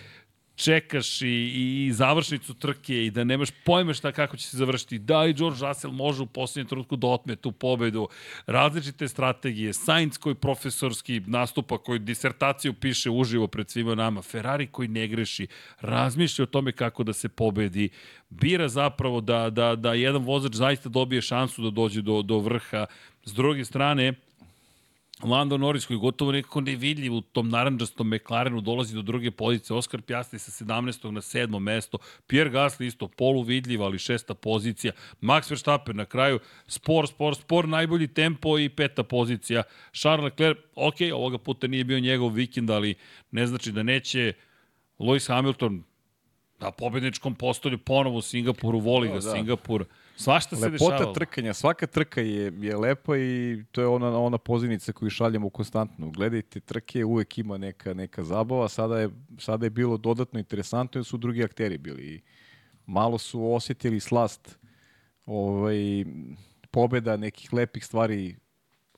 Speaker 1: čekaš i, i, i završnicu trke i da nemaš pojma šta kako će se završiti. Da li George Russell može u posljednjem trenutku da otme tu pobedu, različite strategije, Sainz koji profesorski nastupa, koji disertaciju piše uživo pred svima nama, Ferrari koji ne greši, razmišlja o tome kako da se pobedi, bira zapravo da, da, da jedan vozač zaista dobije šansu da dođe do, do vrha. S druge strane, Lando Norris koji je gotovo nekako nevidljiv u tom naranđastom McLarenu dolazi do druge pozicije, Oscar Piastri sa 17. na 7. mesto, Pierre Gasly isto poluvidljiv, ali šesta pozicija, Max Verstappen na kraju, spor, spor, spor, najbolji tempo i peta pozicija, Charles Leclerc, ok, ovoga puta nije bio njegov vikend, ali ne znači da neće Lewis Hamilton na pobedničkom postolju ponovo u Singapuru, voli ga
Speaker 2: O, da.
Speaker 1: Singapur, svašta se
Speaker 2: Lepota
Speaker 1: dešavalo.
Speaker 2: trkanja, svaka trka je, je lepa i to je ona, ona pozivnica koju šaljamo konstantno. Gledajte trke, uvek ima neka, neka zabava, sada je, sada je bilo dodatno interesantno jer su drugi akteri bili i malo su osjetili slast ovaj, pobeda nekih lepih stvari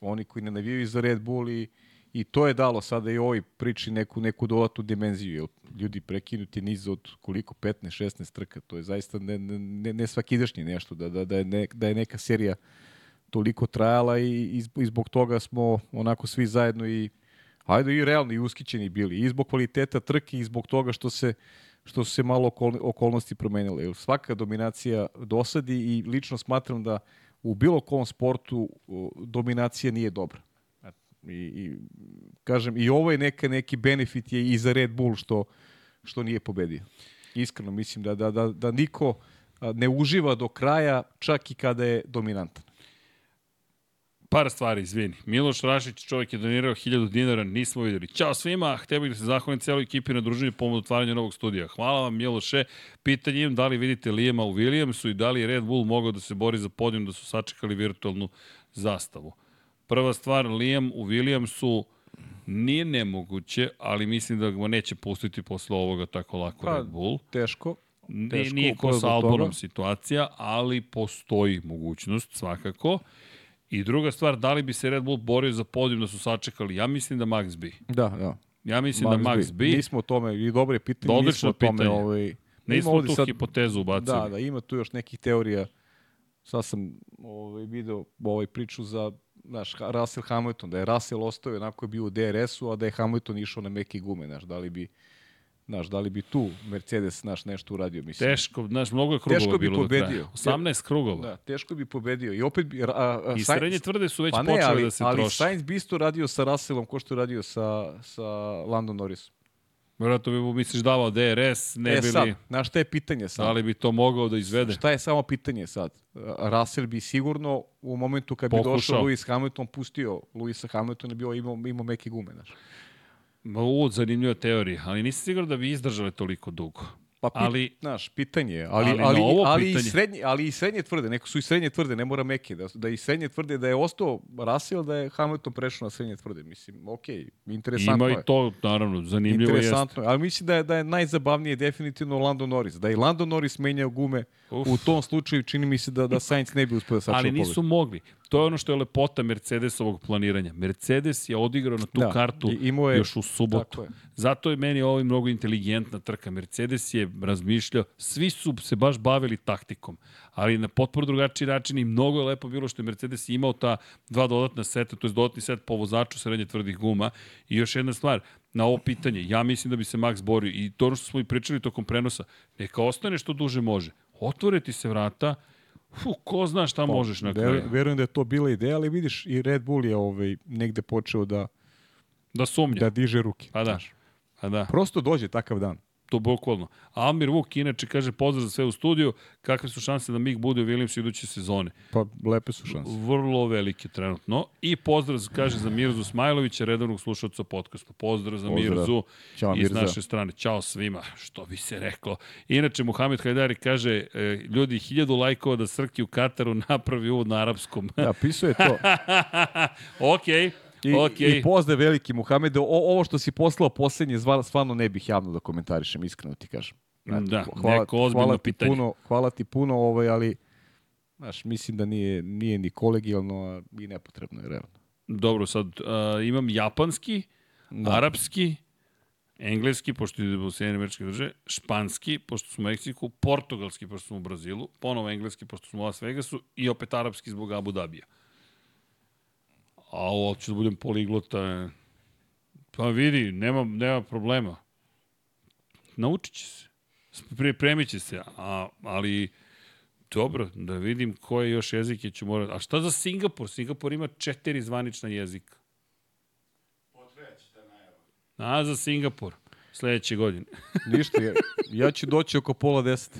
Speaker 2: oni koji ne navijaju za Red Bull i, i to je dalo sada i ovoj priči neku, neku dodatnu dimenziju. Jer ljudi prekinuti niz od koliko? 15-16 trka. To je zaista ne, ne, ne svakidašnje nešto. Da, da, da, je ne, da je neka serija toliko trajala i, i i zbog toga smo onako svi zajedno i ajde i realno i uskićeni bili. I zbog kvaliteta trke i zbog toga što se što su se malo okol, okolnosti promenile. Jer svaka dominacija dosadi i lično smatram da u bilo kom sportu dominacija nije dobra. I, i kažem i ovo je neka neki benefit je i za Red Bull što što nije pobedio. Iskreno mislim da da da da niko ne uživa do kraja čak i kada je dominantan.
Speaker 1: Par stvari, izvini. Miloš Rašić, čovjek je donirao 1000 dinara, nismo videli. Ćao svima, htio bih da se zahvalim cijeloj ekipi na druženju pomoć otvaranja novog studija. Hvala vam, Miloše. Pitanje im da li vidite Lijema u Williamsu i da li Red Bull mogao da se bori za podijum da su sačekali virtualnu zastavu. Prva stvar, Liam u Williamsu nije nemoguće, ali mislim da ga neće pustiti posle ovoga tako lako
Speaker 2: Pa,
Speaker 1: Red Bull.
Speaker 2: Teško. Teško
Speaker 1: nije ko sa
Speaker 2: toga.
Speaker 1: situacija, ali postoji mogućnost svakako. I druga stvar, da li bi se Red Bull borio za podijum da su sačekali? Ja mislim da Max bi.
Speaker 2: Da, da.
Speaker 1: Ja mislim da Max bi.
Speaker 2: Nismo o tome, i dobro je pitanje,
Speaker 1: Odlično
Speaker 2: nismo o tome.
Speaker 1: pitanje.
Speaker 2: Ovaj,
Speaker 1: Nismo tu
Speaker 2: sad-
Speaker 1: hipotezu ubacili.
Speaker 2: Da, da, ima tu još nekih teorija. Sad sam ovaj, video ovaj priču za znaš, Russell Hamilton, da je Russell ostao onako je bio u DRS-u, a da je Hamilton išao na meke gume, znaš, da li bi Znaš, da li bi tu Mercedes naš nešto uradio, mislim.
Speaker 1: Teško, znaš, mnogo je krugova
Speaker 2: Teško bi
Speaker 1: bilo do kraja.
Speaker 2: pobedio.
Speaker 1: 18 krugova.
Speaker 2: Da, teško bi pobedio. I opet bi... A, a,
Speaker 1: I
Speaker 2: Sainz-
Speaker 1: srednje tvrde su već
Speaker 2: pa ne,
Speaker 1: počele
Speaker 2: ali,
Speaker 1: da se
Speaker 2: ali
Speaker 1: troše.
Speaker 2: Sainz bi isto radio sa Russellom ko što je radio sa, sa Landon Norrisom.
Speaker 1: Vjerojatno bi mu, misliš, davao DRS, ne
Speaker 2: e
Speaker 1: bi
Speaker 2: sad,
Speaker 1: li,
Speaker 2: znaš šta je pitanje sad?
Speaker 1: da li bi to mogao da izvede.
Speaker 2: Šta je samo pitanje sad? Russell bi sigurno u momentu kad bi
Speaker 1: Pokušao.
Speaker 2: došao Lewis Hamilton pustio Lewisa Hamiltona bio imao, imao meke gume, znaš.
Speaker 1: Ma, u, zanimljiva teorija, ali nisam siguran da bi izdržale toliko dugo.
Speaker 2: Pa, pit,
Speaker 1: Ali-
Speaker 2: znaš, pitanje je, ali,
Speaker 1: ali
Speaker 2: ali, ali, ali, i
Speaker 1: pitanje-
Speaker 2: srednje, ali i srednje tvrde, neko su i srednje tvrde, ne mora meke, da, da i srednje tvrde da je ostao Russell, da je Hamilton prešao na srednje tvrde, mislim, okej, interesantno
Speaker 1: Ima
Speaker 2: je.
Speaker 1: i to, naravno, zanimljivo jeste.
Speaker 2: Interesantno, je, ali mislim da je, da je najzabavnije definitivno Lando Norris. Da je Lando Norris menjao gume,
Speaker 1: Uf.
Speaker 2: u tom slučaju čini mi se da, da Sainz ne bi uspio da sačuva
Speaker 1: Ali nisu mogli. To je ono što je lepota Mercedesovog planiranja. Mercedes je odigrao na tu
Speaker 2: Da,
Speaker 1: kartu
Speaker 2: i je-
Speaker 1: još u subotu.
Speaker 2: je.
Speaker 1: Zato je meni ovo mnogo inteligentna trka. Mercedes je razmišljao, svi su se baš bavili taktikom, ali na potpuno drugačiji način i mnogo je lepo bilo što je Mercedes imao ta dva dodatna seta, to je dodatni set po vozaču srednje tvrdih guma. I još jedna stvar, na ovo pitanje, ja mislim da bi se Max borio i to ono što smo i pričali tokom prenosa, neka ostane što duže može. Otvore ti se vrata, Fu, ko zna šta možeš na kraju.
Speaker 2: Verujem, da je to bila ideja, ali vidiš i Red Bull je ovaj, negde počeo da,
Speaker 1: Da sumnja.
Speaker 2: da diže ruke.
Speaker 1: Pa da. Pa da,
Speaker 2: Prosto dođe takav dan.
Speaker 1: To bukvalno. Almir Vuk inače kaže pozdrav za sve u studiju. Kakve su šanse da Mig bude u Williamsu iduće sezone?
Speaker 2: Pa lepe su šanse.
Speaker 1: Vrlo velike trenutno. I pozdrav kaže za Mirzu Smajlovića, redovnog slušalca podcasta. Pozdrav za
Speaker 2: Pozdrav.
Speaker 1: Mirzu
Speaker 2: Ćao,
Speaker 1: iz
Speaker 2: Mirza.
Speaker 1: naše strane. Ćao svima, što bi se reklo. Inače, Muhamed Hajdari kaže, e, ljudi, hiljadu lajkova da Srki u Kataru napravi uvod na arapskom.
Speaker 2: Da, pisao je to.
Speaker 1: Okej,
Speaker 2: I,
Speaker 1: okej.
Speaker 2: I pozdrav veliki Muhamede. O, ovo što si poslao poslednje, stvarno ne bih javno da komentarišem, iskreno ti kažem. Znate,
Speaker 1: Da, neko ozbiljno
Speaker 2: hvala ti
Speaker 1: pitanje.
Speaker 2: Puno, hvala ti puno, ovaj, ali znaš, mislim da nije, nije ni kolegijalno i nepotrebno je, realno.
Speaker 1: Dobro, sad uh, imam japanski, da. arapski, engleski, pošto ide u Sjedinjene američke države, španski, pošto smo u Meksiku, portugalski, pošto smo u Brazilu, ponovo engleski, pošto smo u Las Vegasu i opet arapski zbog Abu Dabija. A ovo ću da budem poliglota. e. Pa vidi, nema, nema problema. Naučit će se. Pripremit će se, a, ali dobro, da vidim koje još jezike ću morati. A šta za Singapur? Singapur ima četiri zvanična jezika. A, za Singapur. Sledeće godine.
Speaker 2: Ništa, ja, ja ću doći oko pola deset.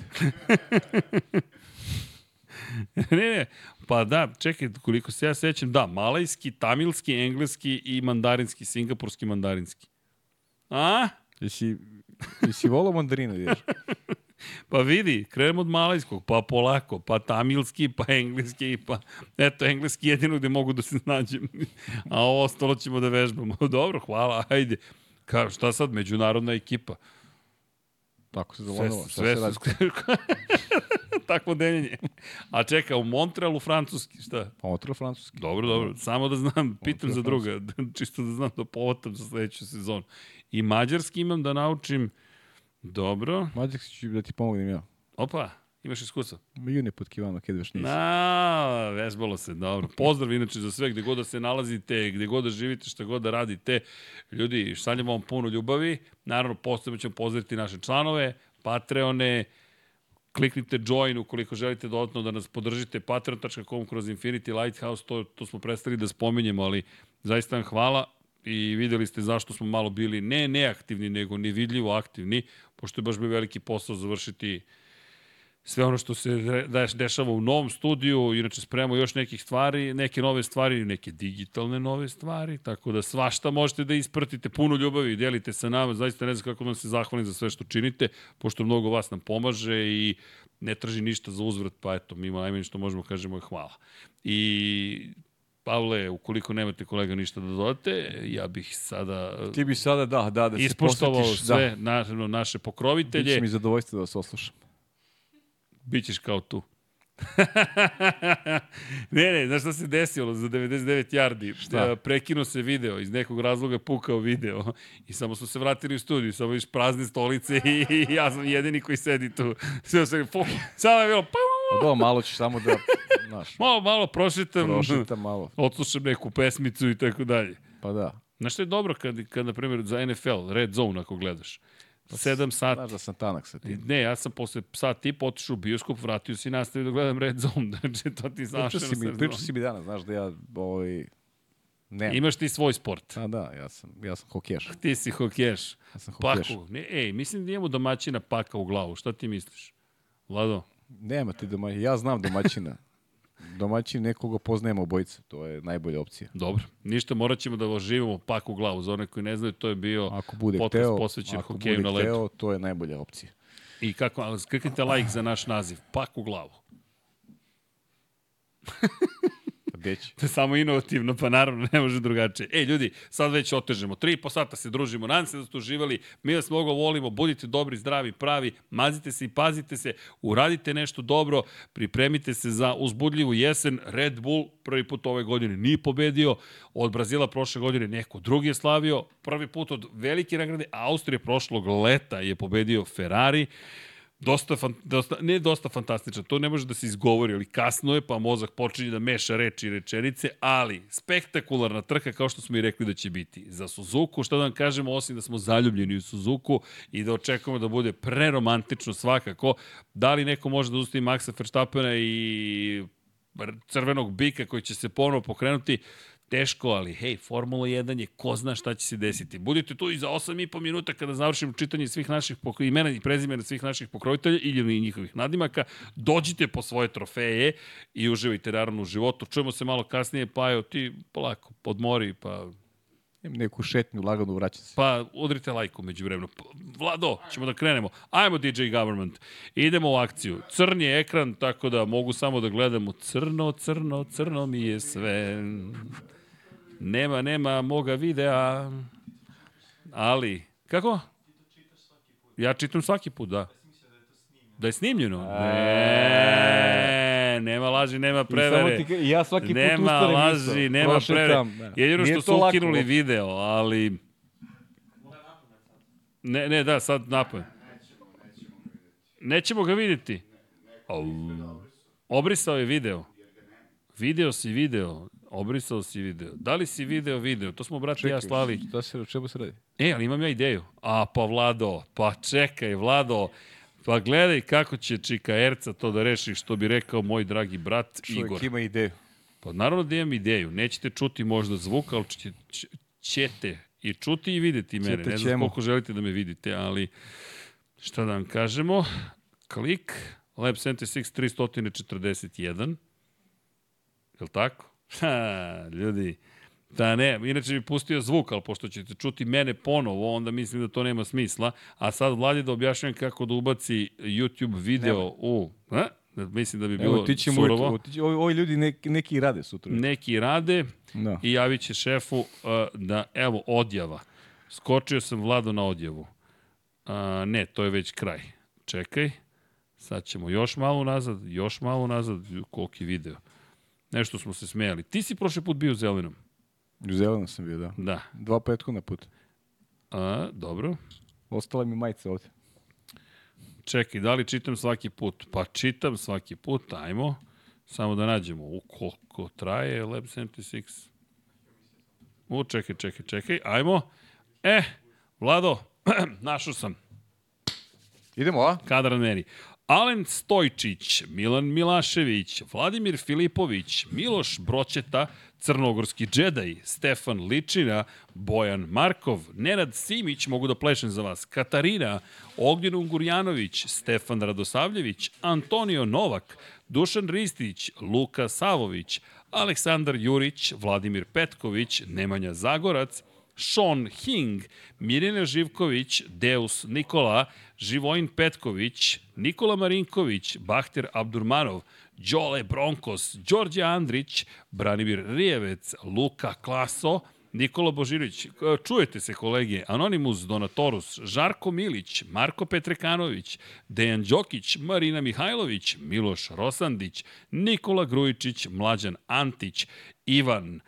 Speaker 1: ne, ne, pa da, čekaj, koliko se ja sećam, da, malajski, tamilski, engleski i mandarinski, singapurski mandarinski. A?
Speaker 2: Jesi, jesi volao mandarina, vidiš?
Speaker 1: Pa vidi, krenemo od malajskog, pa polako, pa tamilski, pa engleski, pa eto, engleski jedino gde mogu da se nađem. A ovo ostalo ćemo da vežbamo. Dobro, hvala, ajde. Ka, šta sad, međunarodna ekipa?
Speaker 2: Tako se
Speaker 1: Sve,
Speaker 2: zavonila. Šta
Speaker 1: sve
Speaker 2: se.
Speaker 1: Takvo deljenje. A čeka, u Montrealu francuski, šta?
Speaker 2: Pa otro francuski.
Speaker 1: Dobro, dobro. Samo da znam, pitam
Speaker 2: je
Speaker 1: za druga, čisto da znam da povotam za sledeću sezonu. I mađarski imam da naučim. Dobro.
Speaker 2: Mađarski ću da ti pomognem ja.
Speaker 1: Opa, imaš iskustva.
Speaker 2: Juni pod kivano, kad već nisi.
Speaker 1: Na, vežbalo se, dobro. Pozdrav inače za sve, gde god da se nalazite, gde god da živite, šta god da radite. Ljudi, šaljemo vam puno ljubavi. Naravno, posebno ćemo pozdraviti naše članove, Patreone, kliknite join ukoliko želite dodatno da nas podržite patreon.com kroz Infinity Lighthouse, to, to smo prestali da spominjemo, ali zaista vam hvala i videli ste zašto smo malo bili ne neaktivni, nego nevidljivo aktivni, pošto je baš bio veliki posao završiti sve ono što se dešava u novom studiju, inače spremamo još nekih stvari, neke nove stvari, neke digitalne nove stvari, tako da svašta možete da ispratite, puno ljubavi delite sa nama, zaista ne znam kako vam se zahvalim za sve što činite, pošto mnogo vas nam pomaže i ne traži ništa za uzvrat, pa eto, mi najmanje što možemo kažemo je hvala. I Pavle, ukoliko nemate kolega ništa da dodate, ja bih sada...
Speaker 2: Ti bi sada, da, da, da se
Speaker 1: ispoštovao
Speaker 2: posvetiš,
Speaker 1: sve
Speaker 2: da.
Speaker 1: na, naše pokrovitelje.
Speaker 2: Biće mi zadovoljstvo da vas oslušam.
Speaker 1: Bićeš kao tu. ne, ne, znaš šta se desilo za 99 yardi?
Speaker 2: Šta?
Speaker 1: Prekinuo se video, iz nekog razloga pukao video i samo su se vratili u studiju, samo viš prazne stolice i, i ja sam jedini koji sedi tu. Sve se, samo je bilo, pa,
Speaker 2: da, malo ćeš samo da, znaš,
Speaker 1: malo, malo prošetam,
Speaker 2: prošetam malo.
Speaker 1: odslušam neku pesmicu i tako dalje.
Speaker 2: Pa da.
Speaker 1: Znaš što je dobro kad, kad na primjer, za NFL, Red Zone ako gledaš, 7 sati,
Speaker 2: Znaš da sam tanak sa tim.
Speaker 1: Ne, ja sam posle sat i potišao u bioskop, vratio se i nastavio da gledam Red Zone. Znači, to ti znaš.
Speaker 2: Pričao si, mi, pričao si mi danas, znaš da ja ovaj, ne.
Speaker 1: Imaš ti svoj sport.
Speaker 2: A da, ja sam, ja sam hokejaš.
Speaker 1: Ti si hokeješ.
Speaker 2: Ja sam hokejaš.
Speaker 1: Paku. Ne, ej, mislim da imamo domaćina paka u glavu. Šta ti misliš? Vlado?
Speaker 2: Nema ti domaćina. Ja znam domaćina. Domaćin nekoga poznajemo obojica. To je najbolja opcija.
Speaker 1: Dobro. Ništa, morat ćemo da oživimo pak u glavu. Za one koji ne znaju, to je bio
Speaker 2: Ako bude
Speaker 1: podcast
Speaker 2: hteo,
Speaker 1: posvećen
Speaker 2: ako
Speaker 1: hokeju
Speaker 2: bude
Speaker 1: na ledu.
Speaker 2: hteo, to je najbolja opcija.
Speaker 1: I kako, ali skliknite like za naš naziv. Pak u glavu.
Speaker 2: Gde će?
Speaker 1: To je samo inovativno, pa naravno ne može drugačije. E, ljudi, sad već otežemo. Tri i po sata se družimo. Nadam se da ste uživali. Mi vas mnogo volimo. Budite dobri, zdravi, pravi. Mazite se i pazite se. Uradite nešto dobro. Pripremite se za uzbudljivu jesen. Red Bull prvi put ove godine nije pobedio. Od Brazila prošle godine neko drugi je slavio. Prvi put od velike nagrade Austrije prošlog leta je pobedio Ferrari dosta, fan, dosta, ne dosta fantastičan, to ne može da se izgovori, ali kasno je, pa mozak počinje da meša reči i rečenice, ali spektakularna trka kao što smo i rekli da će biti. Za Suzuku, šta da vam kažemo, osim da smo zaljubljeni u Suzuku i da očekujemo da bude preromantično svakako, da li neko može da ustavi Maxa Verstappena i crvenog bika koji će se ponovo pokrenuti, teško, ali hej, Formula 1 je, ko zna šta će se desiti. Budite tu i za 8,5 minuta kada završimo čitanje svih naših pokro... imena i prezimena svih naših pokrovitelja ili njihovih nadimaka. Dođite po svoje trofeje i uživajte naravno u životu. Čujemo se malo kasnije, pa evo ti polako, podmori, pa
Speaker 2: neku šetnju, lagano vraćam se.
Speaker 1: Pa udrite lajku među vremenu. Vlado, ćemo da krenemo. Ajmo DJ Government. Idemo u akciju. Crn je ekran, tako da mogu samo da gledamo crno, crno, crno mi je sve. Nema, nema moga videa. Ali, kako? Ja čitam svaki put, da. Da je snimljeno? Ne, nema laži, nema prevere.
Speaker 2: Ti, ja svaki put
Speaker 1: nema laži,
Speaker 2: isto.
Speaker 1: nema
Speaker 2: Prošetam,
Speaker 1: prevere.
Speaker 2: da.
Speaker 1: Jedino što
Speaker 2: to
Speaker 1: su
Speaker 2: lako.
Speaker 1: ukinuli video, ali... Ne, ne, da, sad napad. Nećemo ga vidjeti. Au. Obrisao je video. Video si video. Obrisao si video. Da li si video video? To smo, brate, ja slali.
Speaker 2: Šta se, o čemu se radi?
Speaker 1: E, ali imam ja ideju. A, pa Vlado, pa čekaj, Vlado, pa gledaj kako će Čika Erca to da reši, što bi rekao moj dragi brat
Speaker 2: Čovjek
Speaker 1: Igor.
Speaker 2: ima ideju.
Speaker 1: Pa naravno da imam ideju. Nećete čuti možda zvuk, ali će, će, ćete i čuti i videti mene.
Speaker 2: Ćete,
Speaker 1: ne znam
Speaker 2: ćemo.
Speaker 1: koliko želite da me vidite, ali šta da vam kažemo. Klik, Lab 76 341. Je li tako? Ha, ljudi. Da ne, inače bi pustio zvuk, ali pošto ćete čuti mene ponovo, onda mislim da to nema smisla. A sad vladi da objašnjam kako da ubaci YouTube video
Speaker 2: Nema.
Speaker 1: u... A? Mislim da bi bilo
Speaker 2: Evo, ti ćemo,
Speaker 1: surovo.
Speaker 2: otići, ovi, ovi ljudi neki, neki rade sutra.
Speaker 1: Neki rade
Speaker 2: Da.
Speaker 1: i javit će šefu uh, da, evo, odjava. Skočio sam Vlado na odjavu. Uh, ne, to je već kraj. Čekaj. Sad ćemo još malo nazad, još malo nazad. Koliki video. Nešto smo se smejali. Ti si prošli put bio u zelenom.
Speaker 2: U zelenom sam bio, da.
Speaker 1: Da.
Speaker 2: Dva prethodna puta.
Speaker 1: A, dobro.
Speaker 2: Ostala mi majica ovde.
Speaker 1: Čekaj, da li čitam svaki put? Pa čitam svaki put, ajmo. Samo da nađemo. U, koliko traje Lab 76? U, čekaj, čekaj, čekaj, ajmo. E, Vlado, našao sam.
Speaker 2: Idemo, a?
Speaker 1: kadar meri. Alen Stojčić, Milan Milašević, Vladimir Filipović, Miloš Broćeta, Crnogorski džedaj, Stefan Ličina, Bojan Markov, Nenad Simić, mogu da plešem za vas, Katarina, Ognjen Ungurjanović, Stefan Radosavljević, Antonio Novak, Dušan Ristić, Luka Savović, Aleksandar Jurić, Vladimir Petković, Nemanja Zagorac, Sean Hing, Mirjana Živković, Deus Nikola, Živojin Petković, Nikola Marinković, Bahter Abdurmanov, Đole Bronkos, Đorđe Andrić, Branimir Rijevec, Luka Klaso, Nikola Božirović, čujete se kolege, Anonimus Donatorus, Žarko Milić, Marko Petrekanović, Dejan Đokić, Marina Mihajlović, Miloš Rosandić, Nikola Grujičić, Mlađan Antić, Ivan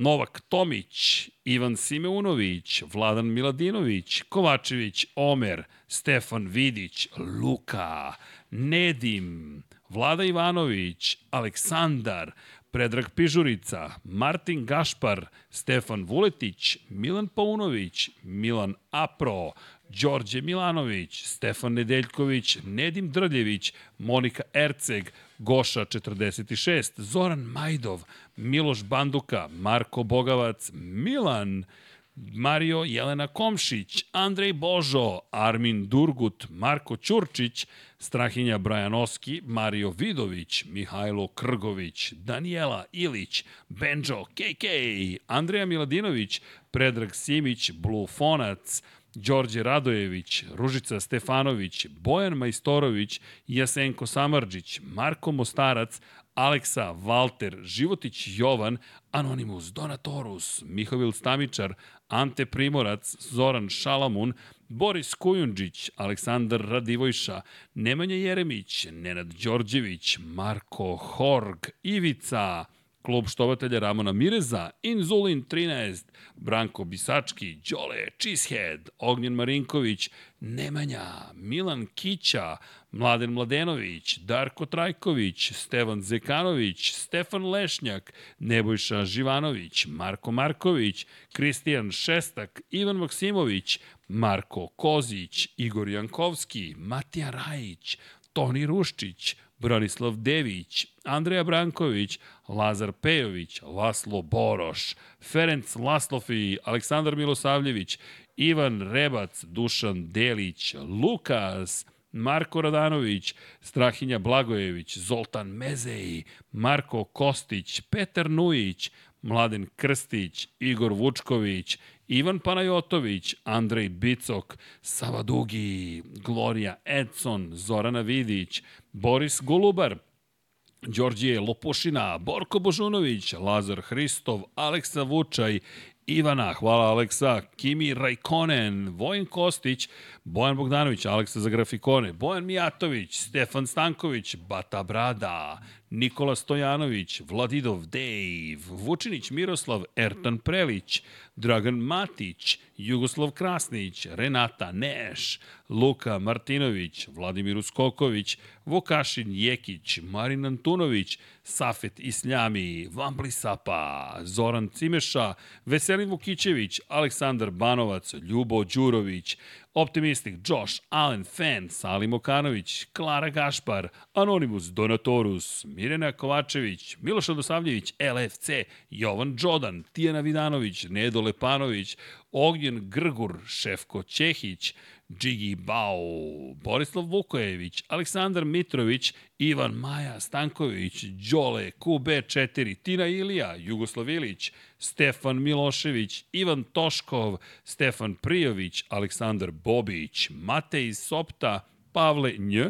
Speaker 1: Novak Tomić, Ivan Simeunović, Vladan Miladinović, Kovačević, Omer, Stefan Vidić, Luka, Nedim, Vlada Ivanović, Aleksandar, Predrag Pižurica, Martin Gašpar, Stefan Vuletić, Milan Paunović, Milan Apro, Đorđe Milanović, Stefan Nedeljković, Nedim Drljević, Monika Erceg, Goša 46, Zoran Majdov, Miloš Banduka, Marko Bogavac, Milan, Mario Jelena Komšić, Andrej Božo, Armin Durgut, Marko Ćurčić, Strahinja Brajanoski, Mario Vidović, Mihajlo Krgović, Daniela Ilić, Benjo KK, Andreja Miladinović, Predrag Simić, Blue Fonac, Đorđe Radojević, Ružica Stefanović, Bojan Majstorović, Jasenko Samarđić, Marko Mostarac, Aleksa, Valter, Životić Jovan, Anonimus, Donatorus, Mihovil Stamičar, Ante Primorac, Zoran Šalamun, Boris Kujundžić, Aleksandar Radivojša, Nemanja Jeremić, Nenad Đorđević, Marko Horg, Ivica, Klub štovatelja Ramona Mireza, Inzulin 13, Branko Bisački, Đole Cheesehead, Ognjen Marinković, Nemanja, Milan Kića, Mladen Mladenović, Darko Trajković, Stevan Zekanović, Stefan Lešnjak, Nebojša Živanović, Marko Marković, Kristijan Šestak, Ivan Maksimović, Marko Kozić, Igor Jankovski, Matija Rajić, Toni Ruščić, Branislav Dević, Andreja Branković, Lazar Pejović, Laslo Boroš, Ferenc Laslofi, Aleksandar Milosavljević, Ivan Rebac, Dušan Delić, Lukas, Marko Radanović, Strahinja Blagojević, Zoltan Mezeji, Marko Kostić, Petar Nujić, Mladen Krstić, Igor Vučković, Ivan Panajotović, Andrej Bicok, Sava Dugi, Gloria Edson, Zorana Vidić, Boris Golubar, Đorđije Lopušina, Borko Božunović, Lazar Hristov, Aleksa Vučaj, Ivana, hvala Aleksa, Kimi Rajkonen, Vojin Kostić, Bojan Bogdanović, Aleksa za grafikone, Bojan Mijatović, Stefan Stanković, Bata Brada, Nikola Stojanović, Vladidov Dave, Vučinić Miroslav, Ertan Prelić, Dragan Matić, Jugoslav Krasnić, Renata Neš, Luka Martinović, Vladimir Uskoković, Vokašin Jekić, Marin Antunović, Safet Isljami, Vambli Sapa, Zoran Cimeša, Veselin Vukićević, Aleksandar Banovac, Ljubo Đurović, Optimistik, Josh, Allen, Fan, Salim Okanović, Klara Gašpar, Anonimus, Donatorus, Mirena Kovačević, Miloš Radosavljević, LFC, Jovan Đodan, Tijana Vidanović, Nedo Lepanović, Ognjen Grgur, Šefko Ćehić, Džigi Bao, Borislav Vukojević, Aleksandar Mitrović, Ivan Maja Stanković, Đole, QB4, Tina Ilija, Jugoslav Ilić, Stefan Milošević, Ivan Toškov, Stefan Prijović, Aleksandar Bobić, Matej Sopta, Pavle Nj,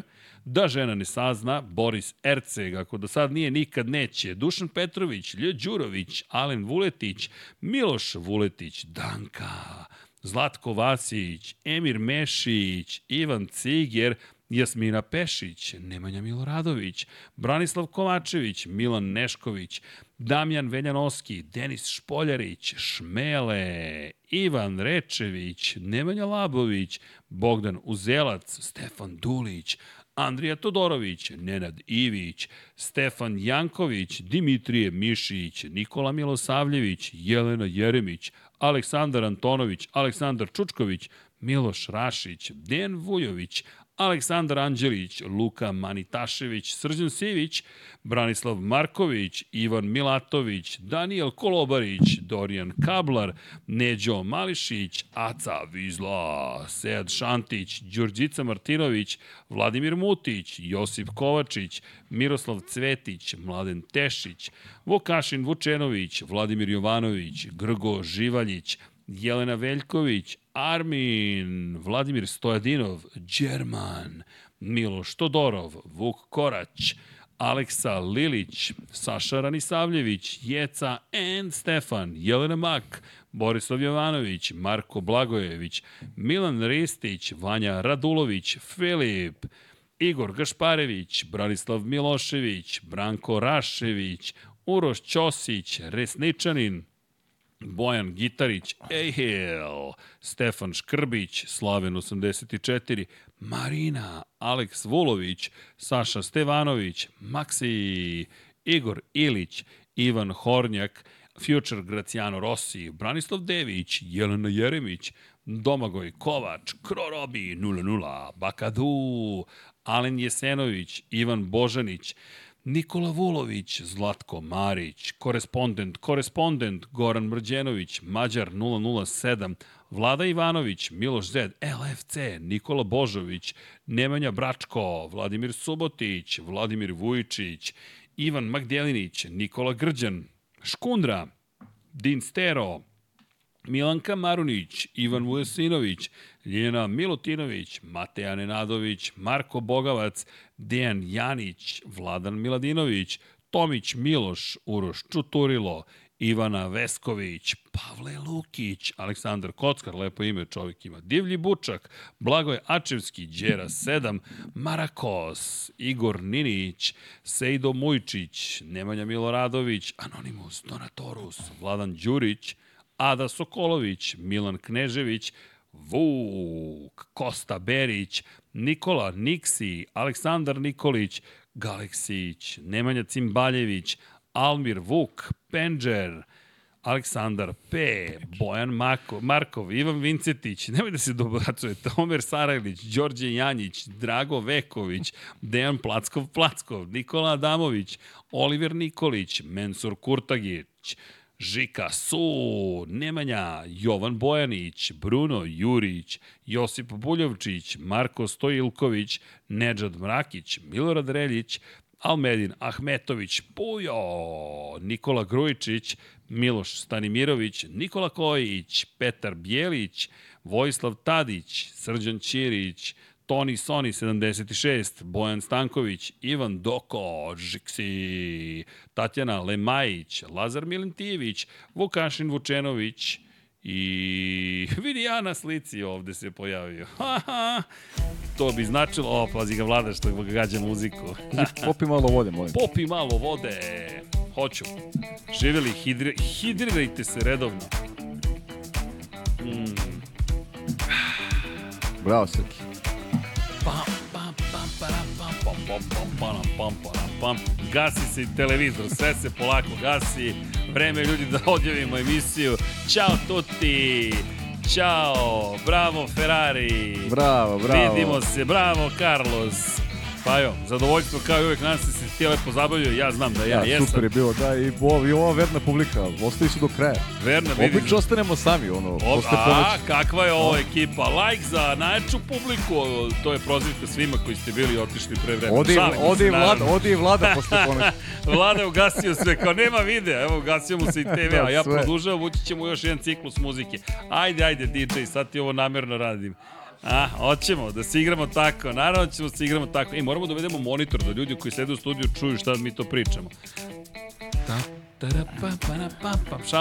Speaker 1: da žena ne sazna, Boris Erceg, ako do sad nije, nikad neće, Dušan Petrović, Lj. Đurović, Alen Vuletić, Miloš Vuletić, Danka, Zlatko Vasić, Emir Mešić, Ivan Ciger, Jasmina Pešić, Nemanja Miloradović, Branislav Kovačević, Milan Nešković, Damjan Veljanoski, Denis Špoljarić, Šmele, Ivan Rečević, Nemanja Labović, Bogdan Uzelac, Stefan Dulić, Andrija Todorović, Nenad Ivić, Stefan Janković, Dimitrije Mišić, Nikola Milosavljević, Jelena Jeremić, Aleksandar Antonović, Aleksandar Čučković, Miloš Rašić, Dejan Vujović, Aleksandar Anđelić, Luka Manitašević, Srđan Sivić, Branislav Marković, Ivan Milatović, Daniel Kolobarić, Dorijan Kablar, Neđo Mališić, Aca Vizla, Sead Šantić, Đurđica Martinović, Vladimir Mutić, Josip Kovačić, Miroslav Cvetić, Mladen Tešić, Vukašin Vučenović, Vladimir Jovanović, Grgo Živaljić, Jelena Veljković, Armin, Vladimir Stojadinov, Đerman, Miloš Todorov, Vuk Korać, Aleksa Lilić, Saša Ranisavljević, Jeca and Stefan, Jelena Mak, Borislav Jovanović, Marko Blagojević, Milan Ristić, Vanja Radulović, Filip, Igor Gašparević, Branislav Milošević, Branko Rašević, Uroš Ćosić, Resničanin, Bojan Gitarić, Ejhel, Stefan Škrbić, Slaven 84, Marina, Aleks Vulović, Saša Stevanović, Maksi, Igor Ilić, Ivan Hornjak, Future Graciano Rossi, Branislav Dević, Jelena Jeremić, Domagoj Kovač, Krorobi 00, Bakadu, Alen Jesenović, Ivan Božanić, Nikola Vulović, Zlatko Marić, korespondent, korespondent, Goran Mrđenović, Mađar 007, Vlada Ivanović, Miloš Zed, LFC, Nikola Božović, Nemanja Bračko, Vladimir Subotić, Vladimir Vujičić, Ivan Magdelinić, Nikola Grđan, Škundra, Din Stero, Milanka Marunić, Ivan Vujasinović, Ljena Milutinović, Mateja Nenadović, Marko Bogavac, Dejan Janić, Vladan Miladinović, Tomić Miloš, Uroš Čuturilo, Ivana Vesković, Pavle Lukić, Aleksandar Kockar, lepo ime čovjek ima, Divlji Bučak, Blagoj Ačevski, Đera 7, Marakos, Igor Ninić, Sejdo Mujčić, Nemanja Miloradović, Anonimus, Donatorus, Vladan Đurić, Ada Sokolović, Milan Knežević, Vuk, Kosta Berić, Nikola Niksi, Aleksandar Nikolić, Galeksić, Nemanja Cimbaljević, Almir Vuk, Penđer, Aleksandar P, Bojan Mako, Markov, Ivan Vincetić, nemoj da se dobacuje, Tomer Sarajlić, Đorđe Janjić, Drago Veković, Dejan Plackov Plackov, Nikola Adamović, Oliver Nikolić, Mensur Kurtagić, Žika Su, Nemanja, Jovan Bojanić, Bruno Jurić, Josip Buljovčić, Marko Stojilković, Nedžad Mrakić, Milorad Reljić, Almedin Ahmetović, Pujo, Nikola Grujičić, Miloš Stanimirović, Nikola Kojić, Petar Bjelić, Vojislav Tadić, Srđan Ćirić, Toni Soni 76, Bojan Stanković, Ivan Doko, Žiksi, Tatjana Lemajić, Lazar Milentijević, Vukašin Vučenović i vidi ja na slici ovde se pojavio. to bi značilo, o, pazi ga vlada što ga gađa muziku.
Speaker 2: Popi malo vode, molim.
Speaker 1: Popi malo vode. Hoću. Živjeli, hidri, hidrirajte se redovno. Mm.
Speaker 2: Bravo, Srki.
Speaker 1: Gasi se televizor, sve se polako gasi. Vreme ljudi da odjavimo emisiju. Ćao tutti! Ćao! Bravo Ferrari!
Speaker 2: Bravo, bravo.
Speaker 1: Vidimo se, bravo Carlos! Pa jo, zadovoljstvo kao i uvek, nadam se da ti lepo zabavljaju, ja znam da ja,
Speaker 2: ja
Speaker 1: jesam.
Speaker 2: Super je bilo, da, i, ovo, i ova verna publika, ostali su do kraja.
Speaker 1: Verna, vidim.
Speaker 2: Obično ostanemo sami, ono,
Speaker 1: O,
Speaker 2: posle
Speaker 1: a, kakva je ovo ekipa? Like za najjaču publiku, to je prozivka svima koji ste bili otišli pre vremena.
Speaker 2: Ode, i-
Speaker 1: Šalim se,
Speaker 2: vlada, ode i vlada posle ponoći.
Speaker 1: Vlada je ugasio sve, kao nema videa, evo ugasio mu se i TV,
Speaker 2: Da,
Speaker 1: a ja
Speaker 2: sve.
Speaker 1: produžavam, ući ćemo još jedan ciklus muzike. Ajde, ajde, DJ, sad ti ovo namerno radim. A, hoćemo da se igramo tako, naravno da ćemo da se igramo tako. I moramo da uvedemo monitor, da ljudi koji sede u studiju čuju šta mi to pričamo. Ta, pa, pa,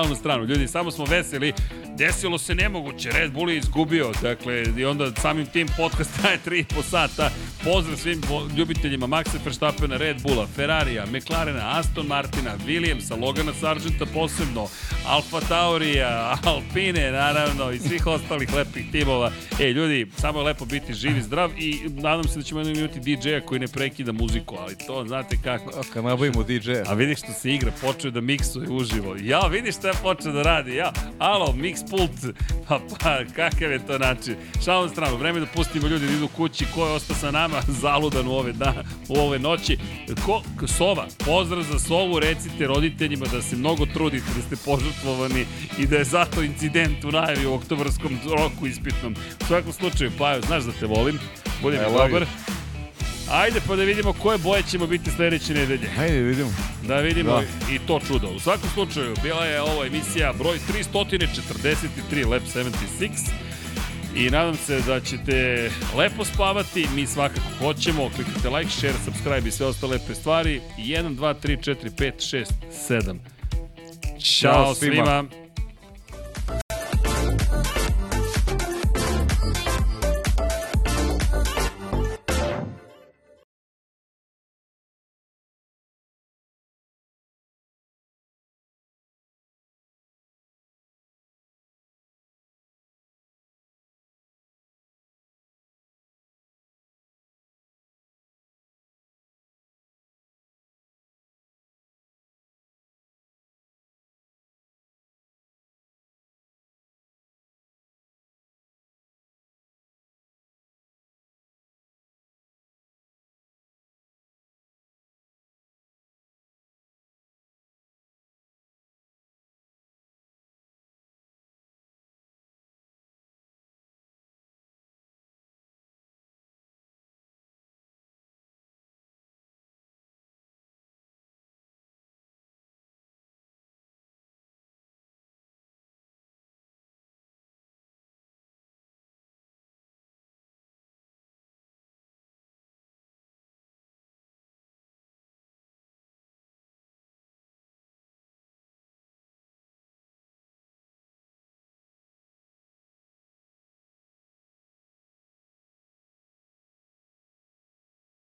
Speaker 1: na, stranu, ljudi, samo smo veseli. Desilo se nemoguće, Red Bull je izgubio, dakle, i onda samim tim podcast traje 3,5 sata. Pozdrav svim ljubiteljima Maxa Verstappena, Red Bulla, Ferrarija, McLarena, Aston Martina, Williamsa, Logana Sargenta posebno, Alfa Taurija, Alpine, naravno, i svih ostalih lepih timova. E, ljudi, samo je lepo biti živ i zdrav i nadam se da ćemo jednom imati DJ-a koji ne prekida muziku, ali to znate kako.
Speaker 2: Nabavimo DJ-a.
Speaker 1: A vidiš što se igra, počeo da miksuje uživo. Ja, vidiš šta je počeo da radi, ja. Alo, mix pult. Pa, pa, kakav je to način. Šalom stranu, vreme da pustimo ljudi da idu kući. Ko je ostao sa nama, zaludan u ove, da, u ove noći. Ko, Sova, pozdrav za Sovu, recite roditeljima da se mnogo trudite, da ste požrtvovani i da je zato incident u najavi u oktobarskom roku ispitnom. U svakom slučaju, Paju, znaš da te volim. Budi mi dobar.
Speaker 2: you.
Speaker 1: Ajde pa da vidimo koje boje ćemo biti sledeće nedelje.
Speaker 2: Hajde, vidimo.
Speaker 1: Da vidimo
Speaker 2: Da.
Speaker 1: i to čudo. U svakom slučaju, bila je ovo emisija broj 343 Lab 76 i nadam se da ćete lepo spavati, mi svakako hoćemo, kliknite like, share, subscribe i sve ostale lepe stvari. 1, 2, 3, 4, 5, 6, 7. Ćao
Speaker 2: Ćao svima.
Speaker 1: svima.